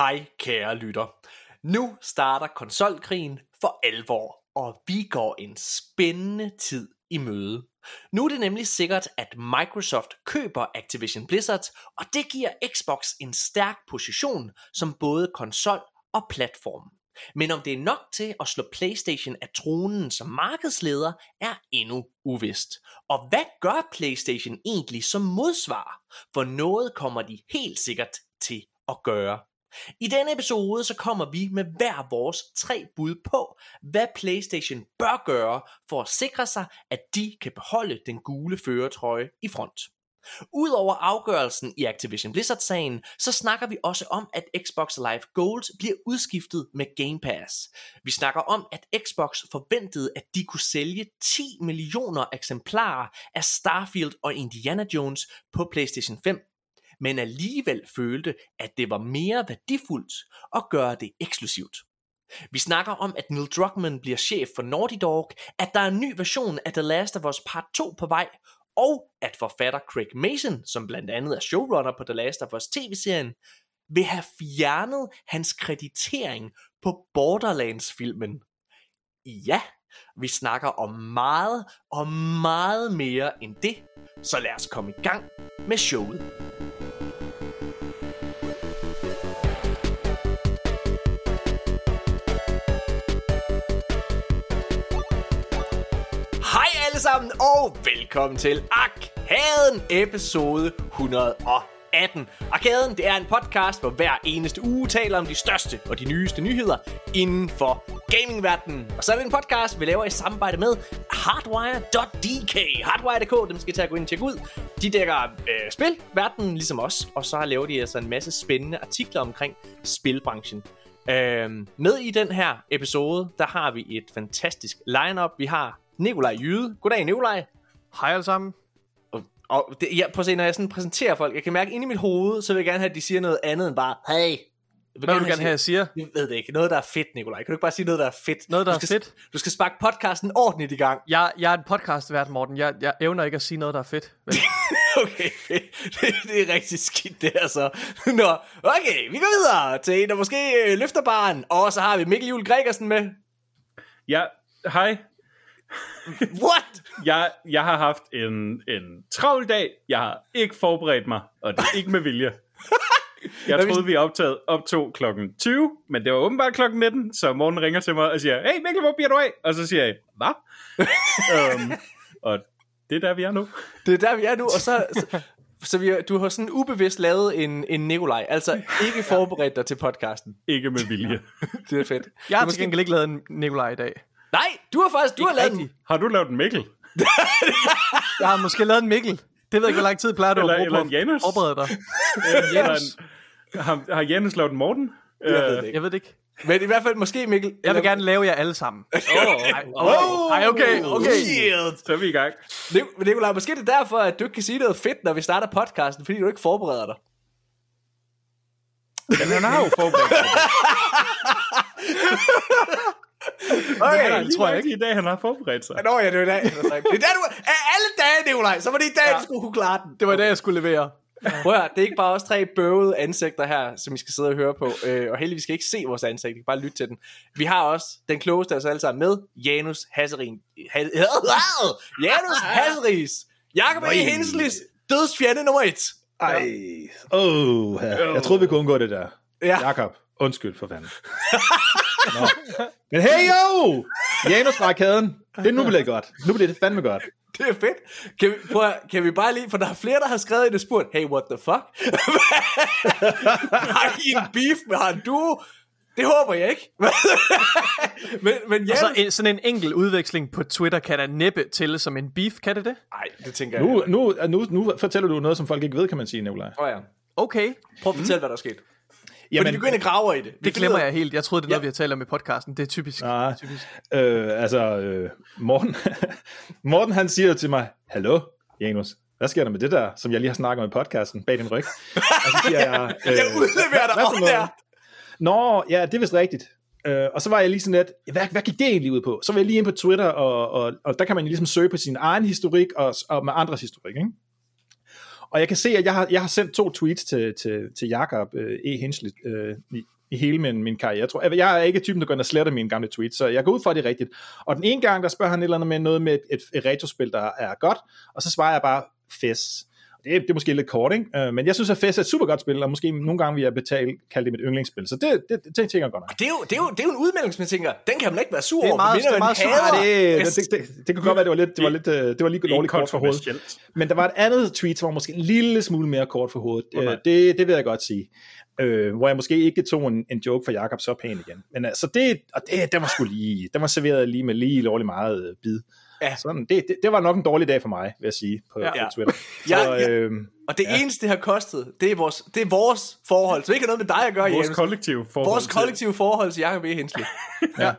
Hej kære lytter. Nu starter konsolkrigen for alvor, og vi går en spændende tid i møde. Nu er det nemlig sikkert, at Microsoft køber Activision Blizzard, og det giver Xbox en stærk position som både konsol og platform. Men om det er nok til at slå PlayStation af tronen som markedsleder, er endnu uvist. Og hvad gør PlayStation egentlig som modsvar? For noget kommer de helt sikkert til at gøre. I denne episode så kommer vi med hver vores tre bud på, hvad PlayStation bør gøre for at sikre sig, at de kan beholde den gule føretrøje i front. Udover afgørelsen i Activision Blizzard-sagen, så snakker vi også om, at Xbox Live Gold bliver udskiftet med Game Pass. Vi snakker om, at Xbox forventede, at de kunne sælge 10 millioner eksemplarer af Starfield og Indiana Jones på PlayStation 5, men alligevel følte, at det var mere værdifuldt at gøre det eksklusivt. Vi snakker om, at Neil Druckmann bliver chef for Naughty Dog, at der er en ny version af The Last of Us Part 2 på vej, og at forfatter Craig Mason, som blandt andet er showrunner på The Last of Us tv-serien, vil have fjernet hans kreditering på Borderlands-filmen. Ja, vi snakker om meget og meget mere end det, så lad os komme i gang med showet. Alle sammen, og velkommen til Arkaden episode 118. Arkaden, det er en podcast, hvor hver eneste uge taler om de største og de nyeste nyheder inden for gamingverdenen. Og så er det en podcast, vi laver i samarbejde med Hardwire.dk. Hardwire.dk, dem skal I tage at gå ind og tjekke ud. De dækker øh, spilverdenen ligesom os, og så laver de altså en masse spændende artikler omkring spilbranchen. Øhm, med i den her episode, der har vi et fantastisk lineup. Vi har Nikolaj Jyde. Goddag, Nikolaj. Hej alle sammen. Og, og det, ja, prøv at se, når jeg sådan præsenterer folk, jeg kan mærke inde i mit hoved, så vil jeg gerne have, at de siger noget andet end bare, hey. Jeg Hvad vil du gerne have, jeg siger? Jeg ved det ikke. Noget, der er fedt, Nikolaj. Kan du ikke bare sige noget, der er fedt? Noget, der du er skal, fedt? Du skal sparke podcasten ordentligt i gang. Jeg, jeg er en podcastvært, Morten. Jeg, jeg evner ikke at sige noget, der er fedt. Okay, fedt. Det, det er rigtig skidt, det her så. Nå, okay, vi går videre til en, der måske øh, løfter barn. Og så har vi Mikkel Juhl Gregersen med. Ja, hej. What? Jeg, jeg har haft en, en travl dag. Jeg har ikke forberedt mig, og det er ikke med vilje. Jeg troede, vi optog, optog klokken 20, men det var åbenbart klokken 19, så morgen ringer til mig og siger, hey Mikkel, hvor bliver du af? Og så siger jeg, hvad? um, og det er der, vi er nu. Det er der, vi er nu, og så... så så vi, du har sådan ubevidst lavet en, en Nikolaj, altså ikke forberedt dig til podcasten. Ikke med vilje. Det er fedt. Jeg har til gengæld ikke lavet en Nikolaj i dag. Nej, du har faktisk, du har lavet den. Har du lavet en Mikkel? Jeg har måske lavet en Mikkel. Det ved jeg ikke, hvor lang tid plejer du Eller- at bruge eller på en Janus. forberede dig. Eller en, har, har Janus lavet en Morten? Jeg ved det Øh, ikke. Jeg ved det ikke. Men i hvert fald måske, Mikkel. Jeg vil gerne lave jer alle sammen. Åh, Ej, okay. Ej, okay, okay. Shit. så er vi i gang. Nikolaj, måske det er derfor, at du ikke kan sige noget fedt, når vi starter podcasten, fordi du ikke forbereder dig. Men han har jo forberedt sig. Okay, Jeg tror jeg ikke i dag, han har forberedt sig. Nå ja, det er i dag. Det er der, du... Af alle dage, Nikolaj, så var det i dag, ja. du skulle kunne klare den. Det var i dag, jeg skulle levere. Prøv at det er ikke bare os tre bøvede ansigter her, som I skal sidde og høre på. Øh, og heldigvis skal I ikke se vores ansigt, I kan bare lytte til den. Vi har også den klogeste af os alle sammen med, Janus Hasserin. Ha- Janus Hasseris. Jakob E. Henslis, dødsfjende nummer et. Ej, oh, ja. jeg troede, vi kunne undgå det der. Ja. Jakob, undskyld for fanden. Nå. Men hey yo! Janus fra arkaden. Det nu bliver det godt. Nu bliver det fandme godt. Det er fedt. Kan vi, prøv kan vi bare lige, for der er flere, der har skrevet i det spurgt, hey, what the fuck? har I en beef med han du? Det håber jeg ikke. men, men Og ja, så en, sådan en enkel udveksling på Twitter kan da næppe tælle som en beef, kan det det? Nej, det tænker jeg. Nu, ikke. nu, nu, nu fortæller du noget, som folk ikke ved, kan man sige, Nikolaj. Åh ja. Okay, Prøv at fortælle, hvad der er sket. Fordi vi går ind og graver i det. Vi det glemmer jeg helt. Jeg troede, det er noget, Ja. vi har talt om i podcasten. Det er typisk. Nej, typisk. øh, altså, øh, Morten, Morten han siger til mig, Hallo, Janus, hvad sker der med det der, som jeg lige har snakket om i podcasten, bag din ryg? Og så siger jeg, øh, Jeg udleverer dig der. Nå, ja, det er vist rigtigt. Øh, og så var jeg lige sådan lidt, hvad, hvad gik det egentlig ud på? Så var jeg lige ind på Twitter, og, og, og der kan man jo ligesom søge på sin egen historik og, og med andres historik. Ikke? Og jeg kan se, at jeg har, jeg har sendt to tweets til, til, til Jakob øh, E. Hensley øh, i, i hele min, min karriere. Jeg, tror, jeg, jeg er ikke typen, der går ind og sletter mine gamle tweets, så jeg går ud fra, at det er rigtigt. Og den ene gang, der spørger han et eller andet med noget med et, et, et retrospil, der er godt, og så svarer jeg bare FES. Det er, det er måske lidt kort, ikke? Øh, men jeg synes, at FES er et super godt spil, og måske nogle gange vil jeg betale, kalde det mit yndlingsspil. Så det, det, det tænker jeg godt nok. Det er, jo, det, er jo, det er jo en udmelding, som jeg tænker, den kan man ikke være sur Det er over. meget- det er meget sur. det, det, det, det, det kunne godt være, det var lidt, det var lidt, øh, det var lige dårligt kort for hovedet. Men der var et andet tweet, som var måske en lille smule mere kort for hovedet. Okay. Øh, det, det vil jeg godt sige. Øh, hvor jeg måske ikke tog en, en joke for Jakob så pæn igen. Men altså, det, og det, det var sgu lige, den var serveret lige med lige lovlig meget øh, bid. Ja. Sådan, det, det, det, var nok en dårlig dag for mig, vil jeg sige, på, Ja. ja. på Twitter. Ja, Så, ja. øh, Og det Ja. eneste, det har kostet, det er vores, det er vores forhold. Så det ikke noget med dig at gøre, Vores Janus. kollektive forhold Vores kollektive forhold til Jacob E. Hensley. Ja.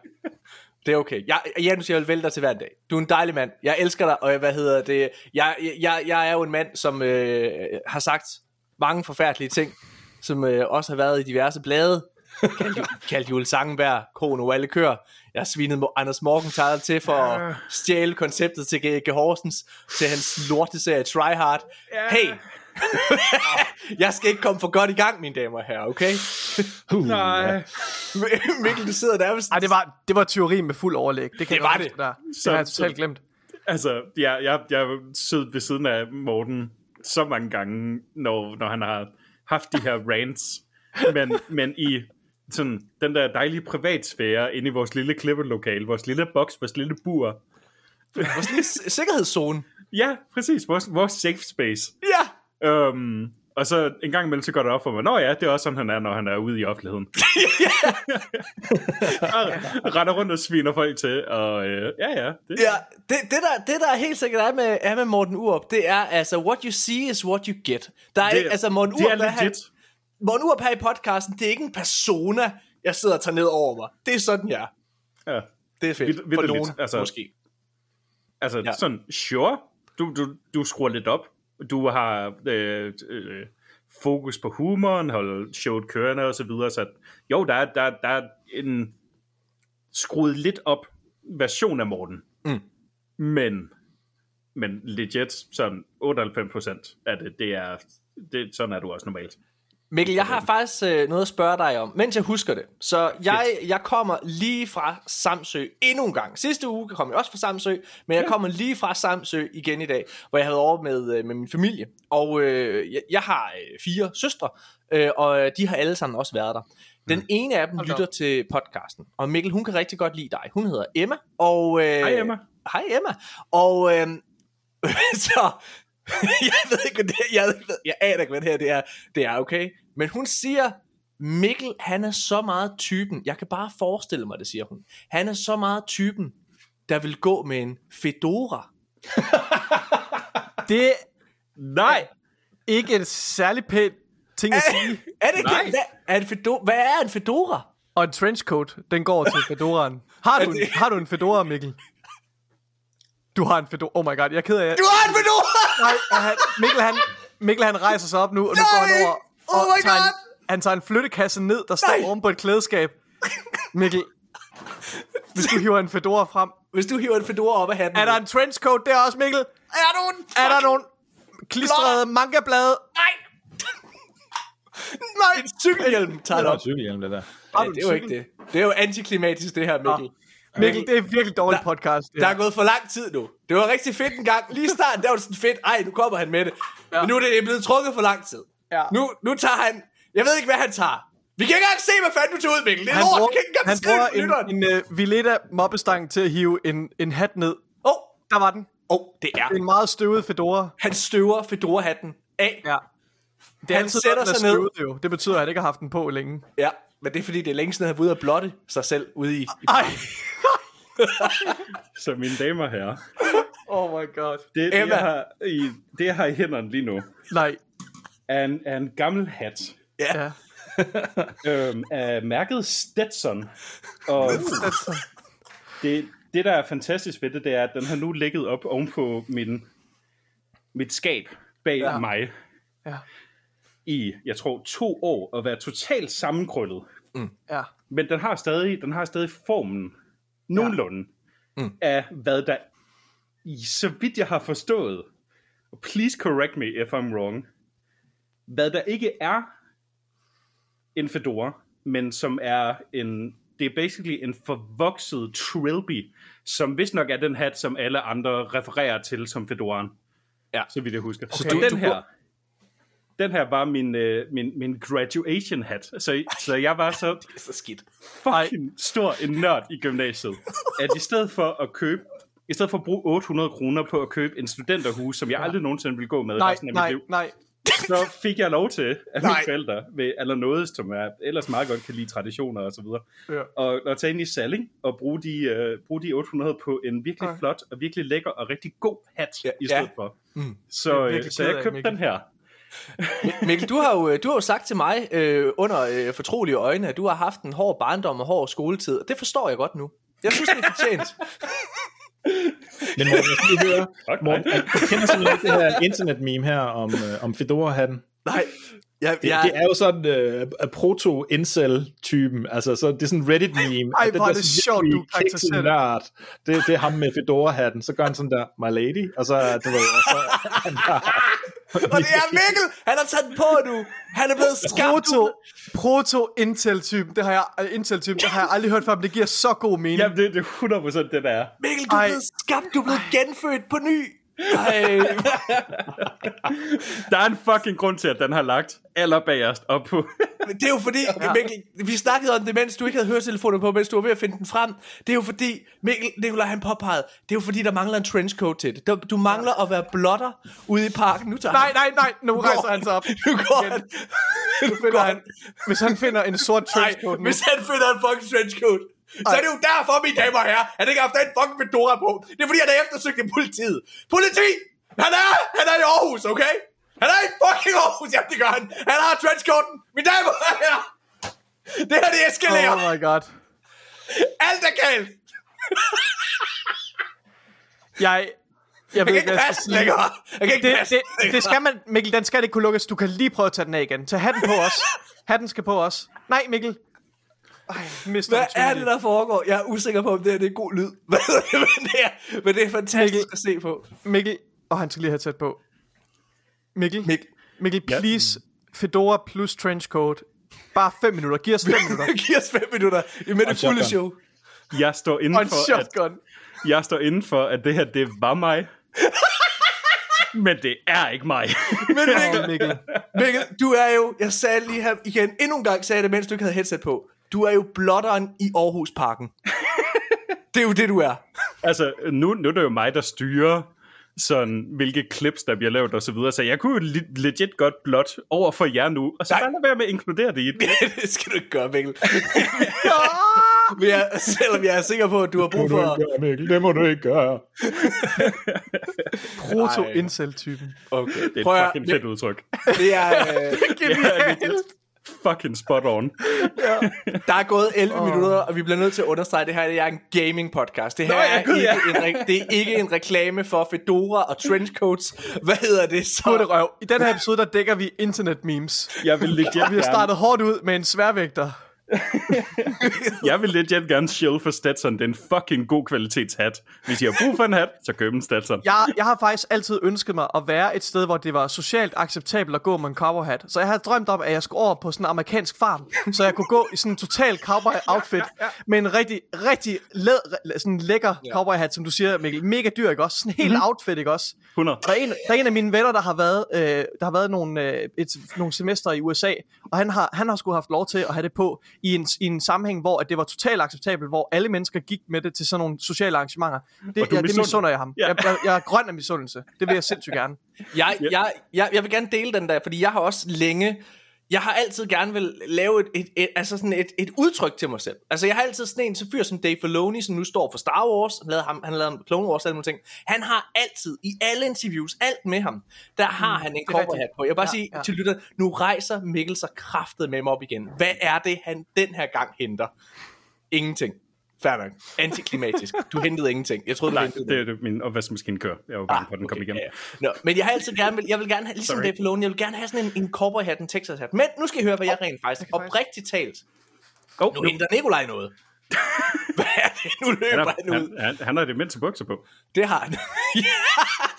Det er okay. Jeg, Janus, jeg vil vælge dig til hver dag. Du er en dejlig mand. Jeg elsker dig, og hvad hedder det? Jeg, jeg, jeg er jo en mand, som øh, har sagt mange forfærdelige ting, som øh, også har været i diverse blade. Kaldt, Ju- kaldt Jule Sangenberg, kone og alle kører. Jeg Mo- Anders Morgenthaler til for at stjæle konceptet til G.G. Horsens, til hans lorteserie Try Hard. Hey! jeg skal ikke komme for godt i gang, mine damer og herrer, okay? uh, Nej. Mikkel, du sidder nærmest... Ej, det var, det var teori med fuld overlæg. Det, kan Det var det. Der. Det Så- har jeg totalt glemt. Altså, jeg, jeg, jeg har siddet ved siden af Morten så mange gange, når, når han har haft de her rants, men, men i sådan, den der dejlige privatsfære inde i vores lille klippelokale, vores lille boks, vores lille bur. Vores lille sikkerhedszone. Ja, præcis, vores, vores safe space. Ja. Um, og så en gang imellem, så går det op for mig, Nå ja, det er også sådan, han er, når han er ude i offentligheden. og render rundt og sviner folk til, og øh, ja, ja. Det, Ja, det, det, der, det der helt sikkert er med, er med Morten Urup, det er altså, what you see is what you get. Der er Det- ikke, altså Morten det er Urup, hvad han, Morten Urup her i podcasten, det er ikke en persona, jeg sidder og tager ned over mig. Det er sådan, jeg er. Ja. Det er fedt. Vildt- For nogen, altså. måske. Altså Ja. ja. sådan, sure, du, du, du skruer lidt op. Du har øh, øh, fokus på humoren, holder showet kørende og så videre. Så jo, der er, der, der er en skruet lidt op version af Morten. Mm. Men, men legit, sådan 98% af det, det er, det, sådan er du også normalt. Mikkel, jeg har faktisk øh, noget at spørge dig om, mens jeg husker det. Så jeg, jeg kommer lige fra Samsø endnu en gang. Sidste uge kom jeg også fra Samsø, men jeg kommer lige fra Samsø igen i dag, hvor jeg havde over med, øh, med min familie. Og øh, jeg, jeg har øh, fire søstre, øh, og de har alle sammen også været der. Den Mm. ene af dem Hold lytter til podcasten, og Mikkel, hun kan rigtig godt lide dig. Hun hedder Emma, og... Øh, Hej Emma. Hej Emma. Og øh, så, jeg ved ikke, hvad det er. Jeg, ved- jeg aner ikke, hvad det her det er. Det er okay. Men hun siger, Mikkel, han er så meget typen. Jeg kan bare forestille mig det, siger hun. Han er så meget typen, der vil gå med en fedora. Det Nej! ikke en særlig pæn ting at sige. Er det ikke? Hvad er, en fedora? Hvad er en fedora? Og en trenchcoat, den går til fedoraen. Har du, en, har du en fedora, Mikkel? Du har en fedora. Oh my god, jeg er ked af... Du har en fedora! Nej, han, Mikkel, han, Mikkel han rejser sig op nu, og nu går han Nej! over Oh og my tager en, God! han tager en flyttekasse ned, der står Nej! oven på et klædeskab. Mikkel, hvis du hiver en fedora frem. Hvis du hiver en fedora op af hatten. Er der en trenchcoat der også, Mikkel? er der en Er der nogle klistrede mangablade? Nej! Nej! En cykelhjelm tager Det det er op. en cykelhjelm, det der. Nej, det er jo ikke det. Det er jo antiklimatisk, det her, Mikkel. Mikkel, det er virkelig dårlig Der- podcast. Det Der er gået for lang tid nu. Det var rigtig fedt en gang. Lige i starten, der var det sådan fedt. Ej, nu kommer han med det. Ja. Men nu er det blevet trukket for lang tid. Ja. Nu, nu tager han... Jeg ved ikke, hvad han tager. Vi kan ikke engang se, hvad fanden du tager ud, Mikkel. Det er han lort. bruger, Vi kan ikke han engang skrive bruger det på en, en uh, Villetta mobbestang til at hive en, en hat ned. Åh, Der var den. oh, oh, det er. Det er en meget støvet fedora. Han støver Fedora-hatten af. Ja. Det er Han altid sætter er sig ned. støvet, jo. Det betyder, at han ikke har haft den på længe. Ja, men det er fordi, det er længe siden, han var ude at blotte sig selv ude i... i Ej. Så mine damer og herrer, Oh my god. det, det, Emma. jeg har i, det, jeg har i hænderne lige nu, Nej. er en, er en gammel hat, ja. Ja. øhm, af mærket Stetson. Og det, det, der er fantastisk ved det, det er, at den har nu ligget op ovenpå min, mit skab bag ja. mig Ja. I, jeg tror, to år og været totalt sammenkrøllet. Ja. Men den har stadig, den har stadig formen, nogenlunde, Mm. af hvad der, i så vidt jeg har forstået, please correct me if I'm wrong, hvad der ikke er en fedora, men som er en, det er basically en forvokset trilby, som vist nok er den hat, som alle andre refererer til som fedoraen. Ja. Så vidt jeg husker. Så du- den du her, går- den her var min, øh, min, min graduation hat. Så, så jeg var så Det er så skidt. fucking stor en nørd i gymnasiet, at i stedet for at købe i stedet for at bruge 800 kroner på at købe en studenterhus, som jeg aldrig nogensinde ville gå med Nej, resten af nej, mit liv, nej. så fik jeg lov til af mine forældre ved allernådes, som jeg ellers meget godt kan lide traditioner og så videre, Ja. og, og tage ind i Salling og bruge de, øh, bruge de 800 på en virkelig Ja. flot og virkelig lækker og rigtig god hat Ja, i stedet ja. for. Mm. Så, øh, så jeg købte den her. Mikkel, du har jo, øh, du har jo sagt til mig øh, under øh, fortrolige øjne, at du har haft en hård barndom og hård skoletid. Det forstår jeg godt nu. Jeg synes, det er fortjent. Men Morten, jeg skal lige høre, Morten, du kender simpelthen ikke det her internet-meme her om, øh, om Fedora-hatten? Nej, jeg, Det, jeg, det er jo sådan øh, proto-incel-typen, altså så det er sådan Reddit-meme. Ej, hvor er det sådan sjovt, du karakteriserer nørd, det, det er ham med Fedora-hatten, så gør han sådan der, my lady, og så, du ved, og så han og det er Mikkel! Han har taget den på nu! Han er blevet skabt Proto, proto Intel typen, det har jeg øh, Intel typen, det har jeg aldrig hørt før, men det giver så god mening. Jamen, det, det er 100% det, der er. Mikkel, du er Ej. blevet skabt, du er blevet genfødt på ny! Ej, Der er en fucking grund til, at den har lagt allerbagerst op på. Det er jo fordi, ja. Mikkel, vi snakkede om det, mens du ikke havde høretelefoner på, mens du var ved at finde den frem. Det er jo fordi, Mikkel, Nikolaj han påpegede, det er jo fordi, der mangler en trenchcoat til det. Du, du mangler at være blotter ude i parken. Nu tager Nej, han, nej, nej, nu rejser han sig op. nu går Igen. han. Nu finder han, hvis han finder en sort Nej, trenchcoat nu, hvis han finder en fucking trenchcoat, så er det jo derfor, mine damer og herrer, at ikke har haft den fucking fedora på. Det er fordi, han er eftersøgt i politiet. Politi! Han er, han er i Aarhus, okay? Han er i fucking Aarhus, jamen det gør han. Han har trenchcoaten. Mine damer og herrer. Det her, det eskalerer. oh my god. Alt er galt. Jeg, jeg Jeg ved kan ikke, ikke hvad jeg skal sige. Jeg kan ikke Det, passe det, det skal man, Mikkel, den skal ikke kunne lukkes. Du kan lige prøve at tage den af igen. Tag hatten på os. Hatten skal på os. Nej, Mikkel. Ej, mister Hvad er det, der foregår? Jeg er usikker på, om det her det er god lyd. Men det er, men det er fantastisk at se på. Mikkel, og han skal lige have tæt på. Mikkel, Mikkel. Mikkel, please, Fedora plus trenchcoat. Bare 5 minutter. Giv os 5 minutter. Giv os fem minutter med det fulde show. Jeg står inden en for, at, jeg står inden for, at det her, det var mig. Men det er ikke mig. Men Mikkel, Mikkel. Mikkel, du er jo, jeg sagde lige her igen, endnu en gang sagde jeg det, mens du ikke havde headset på. Du er jo blotteren i Aarhusparken. det er jo det, du er. altså, nu, nu er det jo mig, der styrer sådan, hvilke clips, der bliver lavet og så videre. Så jeg kunne le- legit godt blot over for jer nu, og så Nej. bare lade være med at inkludere det i det. det skal du ikke gøre, Mikkel. Men jeg, selvom jeg er sikker på, at du har brug for... Mikkel, det må du ikke gøre. Proto-incel-typen. Okay. Det er Prøv et at, fucking fedt udtryk. det er, øh, Genialt. Fucking spot on. der er gået 11 oh. minutter, og vi bliver nødt til at understrege, at det her det er en gaming podcast. Det her Nå, ja, er, gud, ikke ja. en, re- det er ikke en reklame for Fedora og trenchcoats. Hvad hedder det så? Det røv. I den her episode, der dækker vi internet memes. Jeg vil legit Vi har startet hårdt ud med en sværvægter. jeg vil legit gerne shill for Stetson. Det er en fucking god kvalitetshat. Hvis I har brug for en hat, så køb en Stetson. Jeg, jeg har faktisk altid ønsket mig at være et sted, hvor det var socialt acceptabelt at gå med en cowboyhat. Så jeg havde drømt om, at jeg skulle over på sådan en amerikansk farm, så jeg kunne gå i sådan en total cowboy-outfit med en rigtig, rigtig led, sådan en lækker cowboyhat, som du siger, Mikkel. Mega dyr, ikke også? Sådan en helt outfit, ikke også? 100. Der er, en, der er en af mine venner, der har været, øh, der har været nogle, øh, et, nogle semester i USA, og han har, han har sgu haft lov til at have det på i en, i en sammenhæng, hvor at det var totalt acceptabelt, hvor alle mennesker gik med det til sådan nogle sociale arrangementer. Det, du ja, det misunder- misunder jeg ham. Ja. Jeg, jeg, jeg er grøn af misundelse. Det vil jeg sindssygt gerne. Jeg, jeg, jeg, jeg vil gerne dele den der, fordi jeg har også længe... Jeg har altid gerne vil lave et, et, et, altså sådan et, et udtryk til mig selv. Altså jeg har altid sådan en så fyr som Dave Filoni, som nu står for Star Wars. Han lavede, ham, han lavede Clone Wars og alle ting. Han har altid, i alle interviews, alt med ham, der har han en cowboyhat rigtigt. på. Jeg vil bare Ja, sige ja. til lytter, nu rejser Mikkel sig kraftet med mig op igen. Hvad er det, han den her gang henter? Ingenting. Fair nok. Antiklimatisk. Du hentede ingenting. Jeg troede, du Nej, hentede det er det, min opvaskemaskine kører. Jeg var bange på, at den kom igen. Ah, Ja, ja. Nå, men jeg har altid gerne vil, jeg vil gerne have, ligesom Sorry. Dave Filoni, jeg vil gerne have sådan en, en cowboy hat, en Texas hat. Men nu skal I høre, hvad jeg rent faktisk, faktisk- oprigtigt talt, Oh, nu henter Nikolaj noget. Hvad er det? Nu Han løber har, han, ud. han, han, han har det mindste bukser på. Det har han. ja,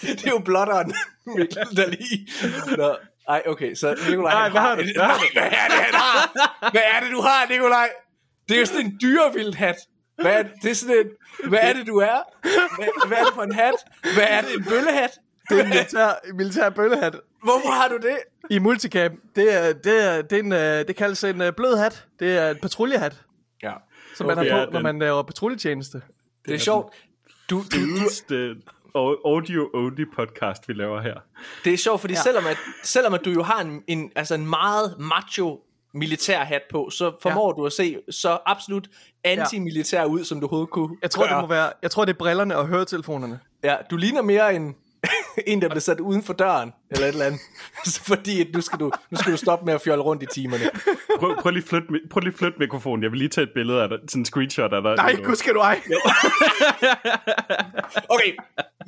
det er jo blotteren, Mikkel, der lige... Nå, ej, okay, så Nikolaj... Nej, han hvad har du? Hvad har du? Hvad er det, han har? Hvad er det, du har, Nikolaj? Det er jo sådan en dyrevild hat. Hvad er det? det er sådan en... Hvad er det, du er? Hvad, hvad er det for en hat? Hvad er det, en bøllehat? Det er en militær, militær bøllehat. Hvorfor har du det? I multicam, det, er, det, er, det, er en, øh, det kaldes en øh, blød hat. Det er en patruljehat, Ja, som man Okay, har ja, på, når den- man laver patruljetjeneste. det er sjovt. Du, du, du, audio-only podcast, vi laver her. Det er sjovt, fordi ja. selvom, at, selvom at du jo har en, en, altså en meget macho militær hat på, så formår ja. du at se så absolut anti-militær ud, som du overhovedet kunne Jeg tror, gøre. det må være, jeg tror, det er brillerne og høretelefonerne. Ja, du ligner mere en, en der bliver sat uden for døren, eller et eller andet. fordi at nu, skal du, nu skal du stoppe med at fjolle rundt i timerne. Prøv, prøv, lige flytte, mi- prøv lige flytte mikrofonen. Jeg vil lige tage et billede af dig. Sådan en screenshot af dig. Nej, gud skal du ej. Okay,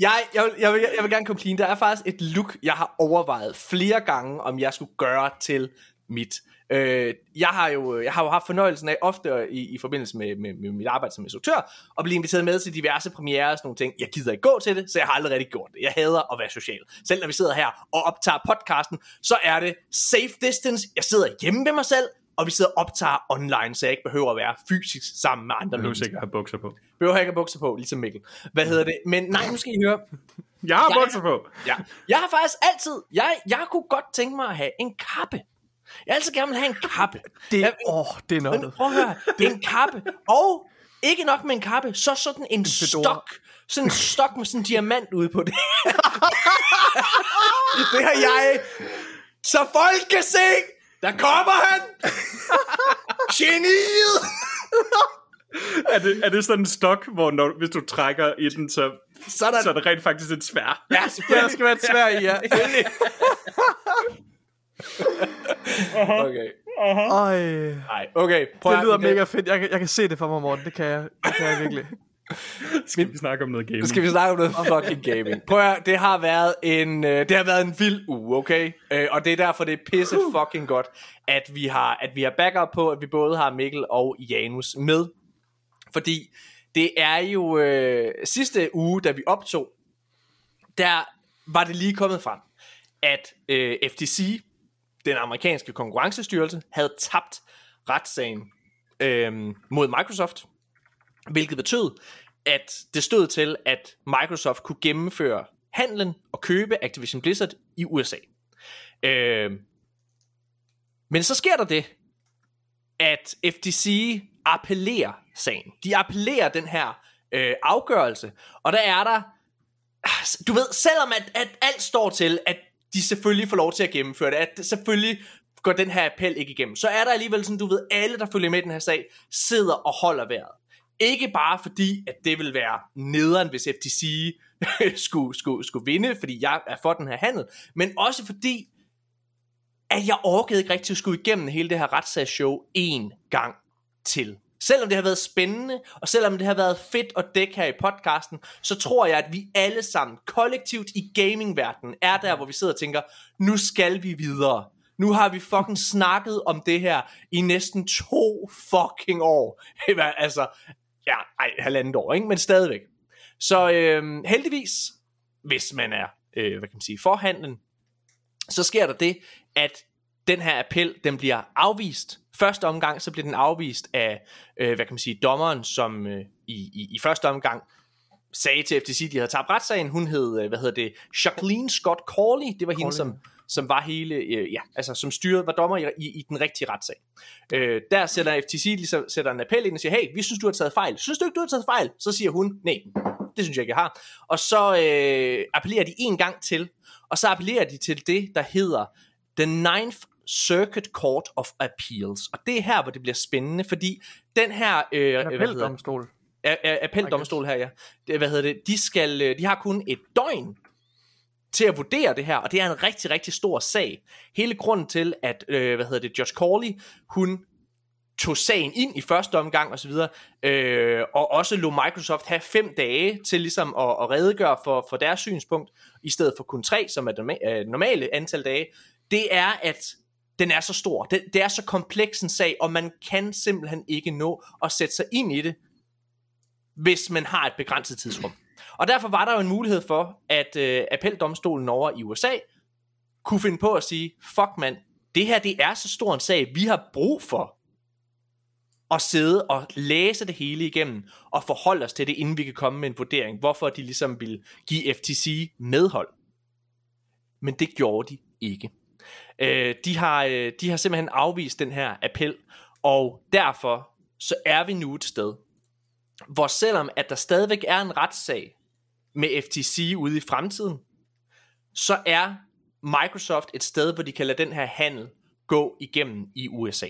jeg, jeg, vil, jeg, vil, jeg vil gerne komme clean. Der er faktisk et look, jeg har overvejet flere gange, om jeg skulle gøre til mit. Øh, jeg, har jo, jeg har jo haft fornøjelsen af ofte i, i forbindelse med, med, med mit arbejde som instruktør, at blive inviteret med til diverse premiere og sådan nogle ting. Jeg gider ikke gå til det, så jeg har aldrig rigtig gjort det. Jeg hader at være social. Selv når vi sidder her og optager podcasten, så er det safe distance. Jeg sidder hjemme ved mig selv, og vi sidder og optager online, så jeg ikke behøver at være fysisk sammen med andre Jeg behøver mennesker. sikkert have bukser på. Behøver ikke have bukser på, ligesom Mikkel. Hvad hedder det? Men nej, nu skal I høre. Jeg har Jeg- bukser på! Ja. Jeg har faktisk altid, jeg, jeg kunne godt tænke mig at have en kappe. Jeg har altid gerne vil have en kappe. Det, Jeg- åh, oh, det er noget. prøv at høre, en kappe. Og ikke nok med en kappe, så sådan en, fedora. stok. Sådan en stok med sådan en diamant ude på det. det har jeg. Så folk kan se, der kommer han. Geniet. Er det, er det sådan en stok, hvor når, hvis du trækker i den, så, Sådan. så er det rent faktisk et svær? Ja, der skal være et svær i, ja. Okay. Øj, Nej, okay. Prøv det at- lyder mega fedt. Jeg, kan- jeg kan se det for mig, Morten. Det kan jeg, det kan jeg virkelig. Skal vi snakke om noget gaming? Skal vi snakke om noget fucking gaming. Prøv at, det har været en øh, det har været en vild uge, okay? Øh, og det er derfor det er pisse fucking godt at vi har at vi har backup på at vi både har Mikkel og Janus med. Fordi det er jo øh, sidste uge da vi optog der var det lige kommet frem at øh, FTC den amerikanske konkurrencestyrelse havde tabt retssagen øh, mod Microsoft hvilket betød, at det stod til, at Microsoft kunne gennemføre handlen og købe Activision Blizzard i USA. Øh, men så sker der det, at FTC appellerer sagen. De appellerer den her øh, afgørelse, og der er der, du ved, selvom at, at alt står til, at de selvfølgelig får lov til at gennemføre det, at selvfølgelig går den her appel ikke igennem, så er der alligevel sådan, du ved, alle der følger med i den her sag, sidder og holder vejret. Ikke bare fordi, at det vil være nederen, hvis FTC skulle, skulle, skulle vinde, fordi jeg er for den her handel, men også fordi, at jeg orkede ikke rigtig at skulle igennem hele det her retssagsshow en gang til. Selvom det har været spændende, og selvom det har været fedt at dække her i podcasten, så tror jeg, at vi alle sammen kollektivt i gamingverdenen er der, hvor vi sidder og tænker, nu skal vi videre. Nu har vi fucking snakket om det her i næsten to fucking år. altså, ja, ej, halvandet år, ikke? men stadigvæk. Så øh, heldigvis, hvis man er, øh, hvad kan man sige, forhandlen, så sker der det, at den her appel, den bliver afvist. Første omgang, så bliver den afvist af, øh, hvad kan man sige, dommeren, som øh, i, i, i første omgang sagde til FTC, de havde tabt retssagen. Hun hed, øh, hvad hedder det, Jacqueline Scott Corley. Det var hende, som, som var hele, øh, ja, altså som styrede, var dommer i, i, i den rigtige retssag. Øh, der sætter FTC ligesom, sætter en appel ind og siger, hey, vi synes, du har taget fejl. Synes du ikke, du har taget fejl? Så siger hun, nej, det synes jeg ikke, jeg har. Og så øh, appellerer de en gang til, og så appellerer de til det, der hedder The Ninth Circuit Court of Appeals. Og det er her, hvor det bliver spændende, fordi den her... Øh, hedder, Appeldomstol. appeldomstol her, ja. Det, hvad hedder det? De, skal, øh, de har kun et døgn til at vurdere det her, og det er en rigtig, rigtig stor sag. Hele grunden til, at, øh, hvad hedder det, Josh Corley, hun tog sagen ind i første omgang og så videre, øh, og også lå Microsoft have fem dage til ligesom at, at redegøre for, for deres synspunkt, i stedet for kun tre, som er det øh, normale antal dage, det er, at den er så stor, det, det er så kompleks en sag, og man kan simpelthen ikke nå at sætte sig ind i det hvis man har et begrænset tidsrum. Og derfor var der jo en mulighed for, at øh, appeldomstolen over i USA kunne finde på at sige, fuck mand, det her det er så stor en sag, vi har brug for at sidde og læse det hele igennem, og forholde os til det, inden vi kan komme med en vurdering, hvorfor de ligesom vil give FTC medhold. Men det gjorde de ikke. Øh, de, har, øh, de har simpelthen afvist den her appel, og derfor så er vi nu et sted, hvor selvom at der stadigvæk er en retssag med FTC ude i fremtiden, så er Microsoft et sted, hvor de kan lade den her handel gå igennem i USA.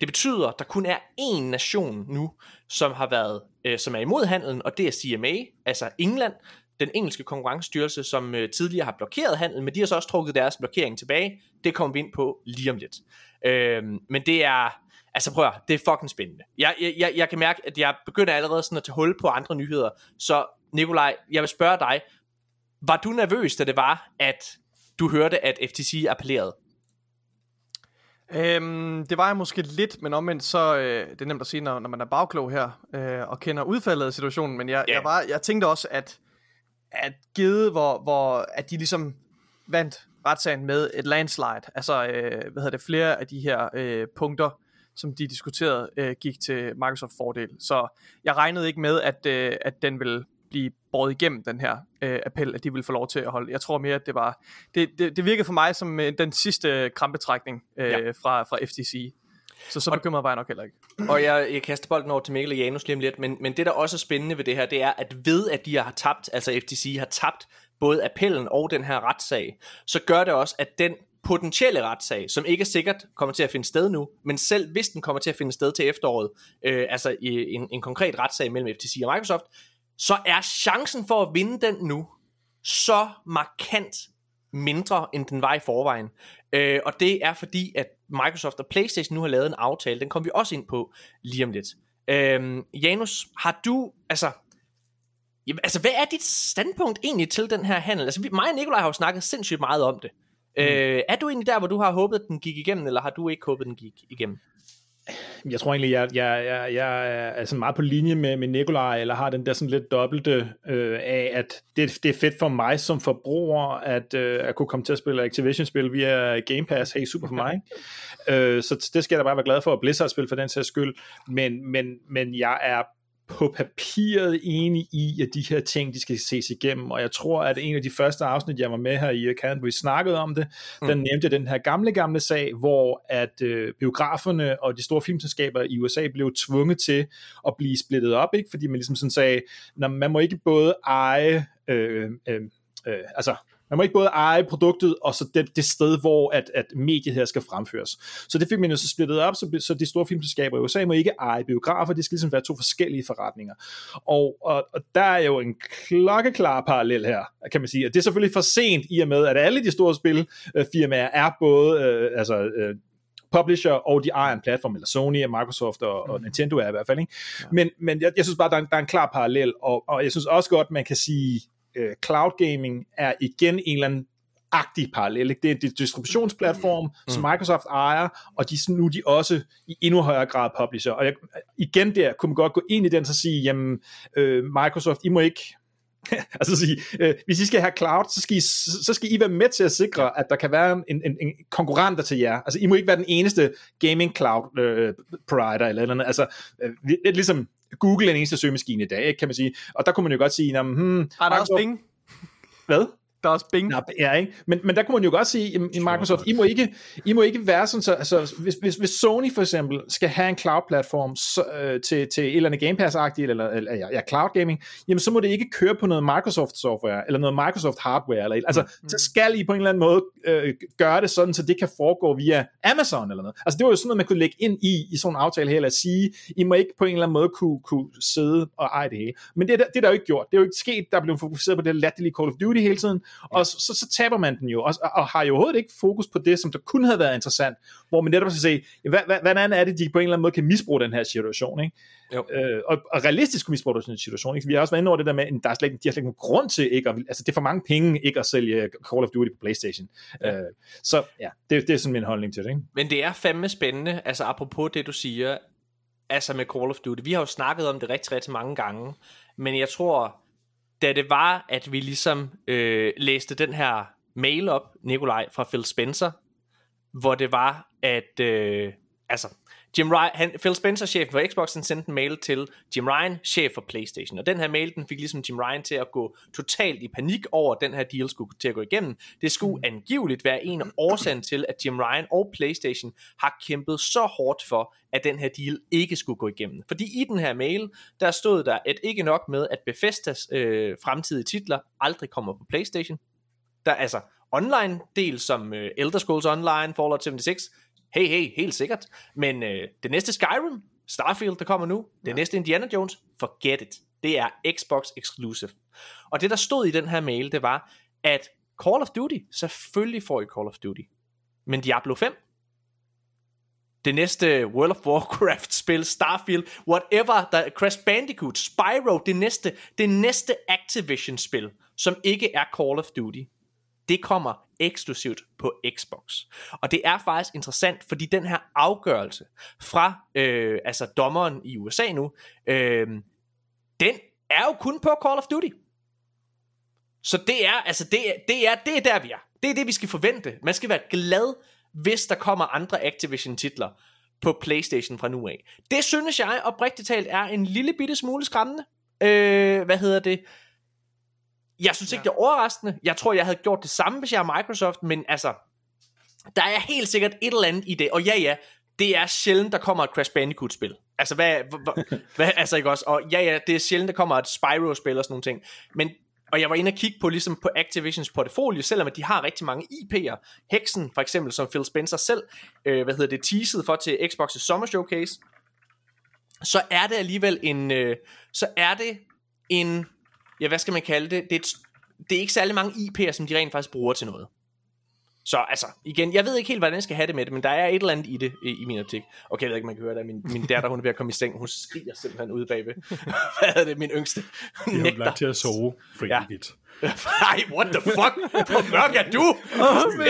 Det betyder, at der kun er én nation nu, som har været, øh, som er imod handelen, og det er CMA, altså England, den engelske konkurrencestyrelse, som øh, tidligere har blokeret handel, men de har så også trukket deres blokering tilbage. Det kommer vi ind på lige om lidt. Øh, men det er, altså prøv at, det er fucking spændende. Jeg, jeg, jeg kan mærke, at jeg begynder allerede sådan at tage hul på andre nyheder. Så Nikolaj, jeg vil spørge dig, var du nervøs, da det var, at du hørte, at FTC appellerede? Øhm, det var jeg måske lidt, men omvendt så, øh, det er nemt at sige, når, når man er bagklog her, øh, og kender udfaldet af situationen, men jeg, Ja. jeg, var, jeg tænkte også, at, at givet, hvor, hvor at de ligesom vandt retssagen med et landslide, altså, øh, hvad hedder det, flere af de her øh, punkter, som de diskuterede, øh, gik til Microsoft fordel. Så jeg regnede ikke med, at, øh, at den ville blive båret igennem den her øh, appel, at de ville få lov til at holde. Jeg tror mere, at det var, det, det, det virkede for mig som øh, den sidste krampetrækning øh, Ja. ja. fra, fra FTC. Så så bekymret var jeg nok heller ikke. Og jeg, jeg kaster bolden over til Mikkel og Janus lige om lidt, men, men det der også er spændende ved det her, det er, at ved at de har tabt, altså FTC har tabt både appellen og den her retssag, så gør det også, at den potentielle retssag, som ikke er sikkert kommer til at finde sted nu, men selv hvis den kommer til at finde sted til efteråret, øh, altså i en, en konkret retssag mellem FTC og Microsoft, så er chancen for at vinde den nu så markant mindre, end den var i forvejen. Øh, og det er fordi, at Microsoft og Playstation nu har lavet en aftale. Den kommer vi også ind på lige om lidt. Øh, Janus, har du, altså, jamen, altså, hvad er dit standpunkt egentlig til den her handel? Altså, vi, mig og Nikolaj har jo snakket sindssygt meget om det. Mm. Øh, er du egentlig der, hvor du har håbet, at den gik igennem, eller har du ikke håbet, at den gik igennem? Jeg tror egentlig, jeg, jeg, jeg, jeg er sådan meget på linje med, med Nikolaj, eller har den der sådan lidt dobbelte øh, af, at det, det er fedt for mig som forbruger, at, øh, at kunne komme til at spille Activision-spil via Game Pass. Hey, super for mig. øh, så det skal jeg da bare være glad for, at Blizzard-spil for den sags skyld. Men, men, men jeg er på papiret enig i, at de her ting, de skal ses igennem, og jeg tror, at en af de første afsnit, jeg var med her i Canada, hvor vi snakkede om det, mm. den nævnte den her gamle, gamle sag, hvor at øh, biograferne og de store filmselskaber i USA blev tvunget til at blive splittet op, ikke? fordi man ligesom sådan sagde, "Nå, man må ikke både eje, øh, øh, øh, altså man må ikke både eje produktet, og så det, det sted, hvor at, at mediet her skal fremføres. Så det fik man jo så splittet op, så, så de store filmselskaber i USA må ikke eje biografer, det skal ligesom være to forskellige forretninger. Og, og, og der er jo en klokkeklar parallel her, kan man sige. Og det er selvfølgelig for sent i og med, at alle de store spilfirmaer er både øh, altså, øh, publisher, og de ejer en platform, eller Sony og Microsoft og, og Nintendo er i hvert fald. Ikke? Men, men jeg, jeg synes bare, der er, en, der er en klar parallel, og, og jeg synes også godt, man kan sige, øh, cloud gaming er igen en eller anden agtig parallel. Ikke? Det er en distributionsplatform, mm. som Microsoft ejer, og de, nu er de også i endnu højere grad publisher. Og jeg, igen der kunne man godt gå ind i den og sige, jamen øh, Microsoft, I må ikke altså sige, øh, hvis I skal have cloud, så skal, I, så skal I være med til at sikre, at der kan være en, en, en konkurrenter til jer. Altså, I må ikke være den eneste gaming cloud øh, provider eller eller andet. Altså, øh, lidt ligesom Google er den eneste søgemaskine i dag, ikke, kan man sige. Og der kunne man jo godt sige, hmm, Har der også Bing? Hvad? Der er også Bing. Ja, ikke? Men, men der kunne man jo godt sige, i, Microsoft, I må, ikke, I må ikke være sådan, så, altså, hvis, hvis, hvis Sony for eksempel skal have en cloud-platform så, øh, til, til et eller andet Game Pass-agtigt, eller, eller ja, ja, cloud gaming, jamen så må det ikke køre på noget Microsoft-software, eller noget Microsoft-hardware, eller, altså, Mm. så skal I på en eller anden måde øh, gøre det sådan, så det kan foregå via Amazon eller noget. Altså det var jo sådan noget, man kunne lægge ind i, i sådan en aftale her, eller sige, I må ikke på en eller anden måde kunne, kunne sidde og eje det hele. Men det, er det er der jo ikke gjort. Det er jo ikke sket, der er blevet fokuseret på det latterlige Call of Duty hele tiden, og så, så, så taber man den jo, og, og har jo overhovedet ikke fokus på det, som der kunne have været interessant, hvor man netop skal se, hvad, hvad, hvordan er det, de på en eller anden måde kan misbruge den her situation, ikke? Jo. Øh, og, og realistisk kunne misbruge den her situation, ikke? Vi har også været inde over det der med, at der er slet, de har slet ikke nogen grund til ikke at, altså det er for mange penge ikke at sælge Call of Duty på Playstation. Ja. Øh, så ja, det, det er sådan min holdning til det, ikke? Men det er fandme spændende, altså apropos det du siger, altså med Call of Duty. Vi har jo snakket om det rigtig, rigtig mange gange, men jeg tror, da det var, at vi ligesom øh, læste den her mail op, Nikolaj, fra Phil Spencer, hvor det var, at øh, altså, Jim Ryan, han, Phil Spencer, chef for Xbox, han sendte en mail til Jim Ryan, chef for Playstation. Og den her mail, den fik ligesom Jim Ryan til at gå totalt i panik over, at den her deal skulle til at gå igennem. Det skulle angiveligt være en af årsagen til, at Jim Ryan og Playstation har kæmpet så hårdt for, at den her deal ikke skulle gå igennem. Fordi i den her mail, der stod der, at ikke nok med, at Bethesdas øh, fremtidige titler aldrig kommer på Playstation. Der er altså online del som øh, Elder Scrolls Online, Fallout 76, hey, hey, helt sikkert. Men øh, det næste Skyrim, Starfield, der kommer nu, det ja. næste Indiana Jones, forget it. Det er Xbox exclusive. Og det, der stod i den her mail, det var, at Call of Duty, selvfølgelig får I Call of Duty. Men Diablo 5, det næste World of Warcraft spil, Starfield, whatever, der Crash Bandicoot, Spyro, det næste, det næste Activision spil, som ikke er Call of Duty, det kommer eksklusivt på Xbox. Og det er faktisk interessant, fordi den her afgørelse fra øh, altså dommeren i USA nu, øh, den er jo kun på Call of Duty. Så det er, altså det, er, det, er, det er der, vi er. Det er det, vi skal forvente. Man skal være glad, hvis der kommer andre Activision-titler på Playstation fra nu af. Det synes jeg oprigtigt talt er en lille bitte smule skræmmende. Øh, hvad hedder det? Jeg synes ikke, ja. det er overraskende. Jeg tror, jeg havde gjort det samme, hvis jeg er Microsoft, men altså, der er helt sikkert et eller andet i det. Og ja, ja, det er sjældent, der kommer et Crash Bandicoot-spil. Altså, hvad, hvad, hvad, altså ikke også? Og ja, ja, det er sjældent, der kommer et Spyro-spil og sådan nogle ting. Men, og jeg var inde og kigge på, ligesom på Activisions portfolio, selvom de har rigtig mange IP'er. Hexen, for eksempel, som Phil Spencer selv, øh, hvad hedder det, teasede for til Xbox's Summer Showcase, så er det alligevel en, øh, så er det en ja, hvad skal man kalde det? Det er, et, det er ikke særlig mange IP'er, som de rent faktisk bruger til noget. Så altså, igen, jeg ved ikke helt, hvordan jeg skal have det med det, men der er et eller andet i det, i, i min optik. Okay, jeg ved ikke, man kan høre det. Min, min datter, hun er ved at komme i seng, hun skriger simpelthen ude bagved. Hvad er det, min yngste? Hun har lagt til at sove for ja. evigt. Nej, what the fuck? Hvor mørk er du? Oh,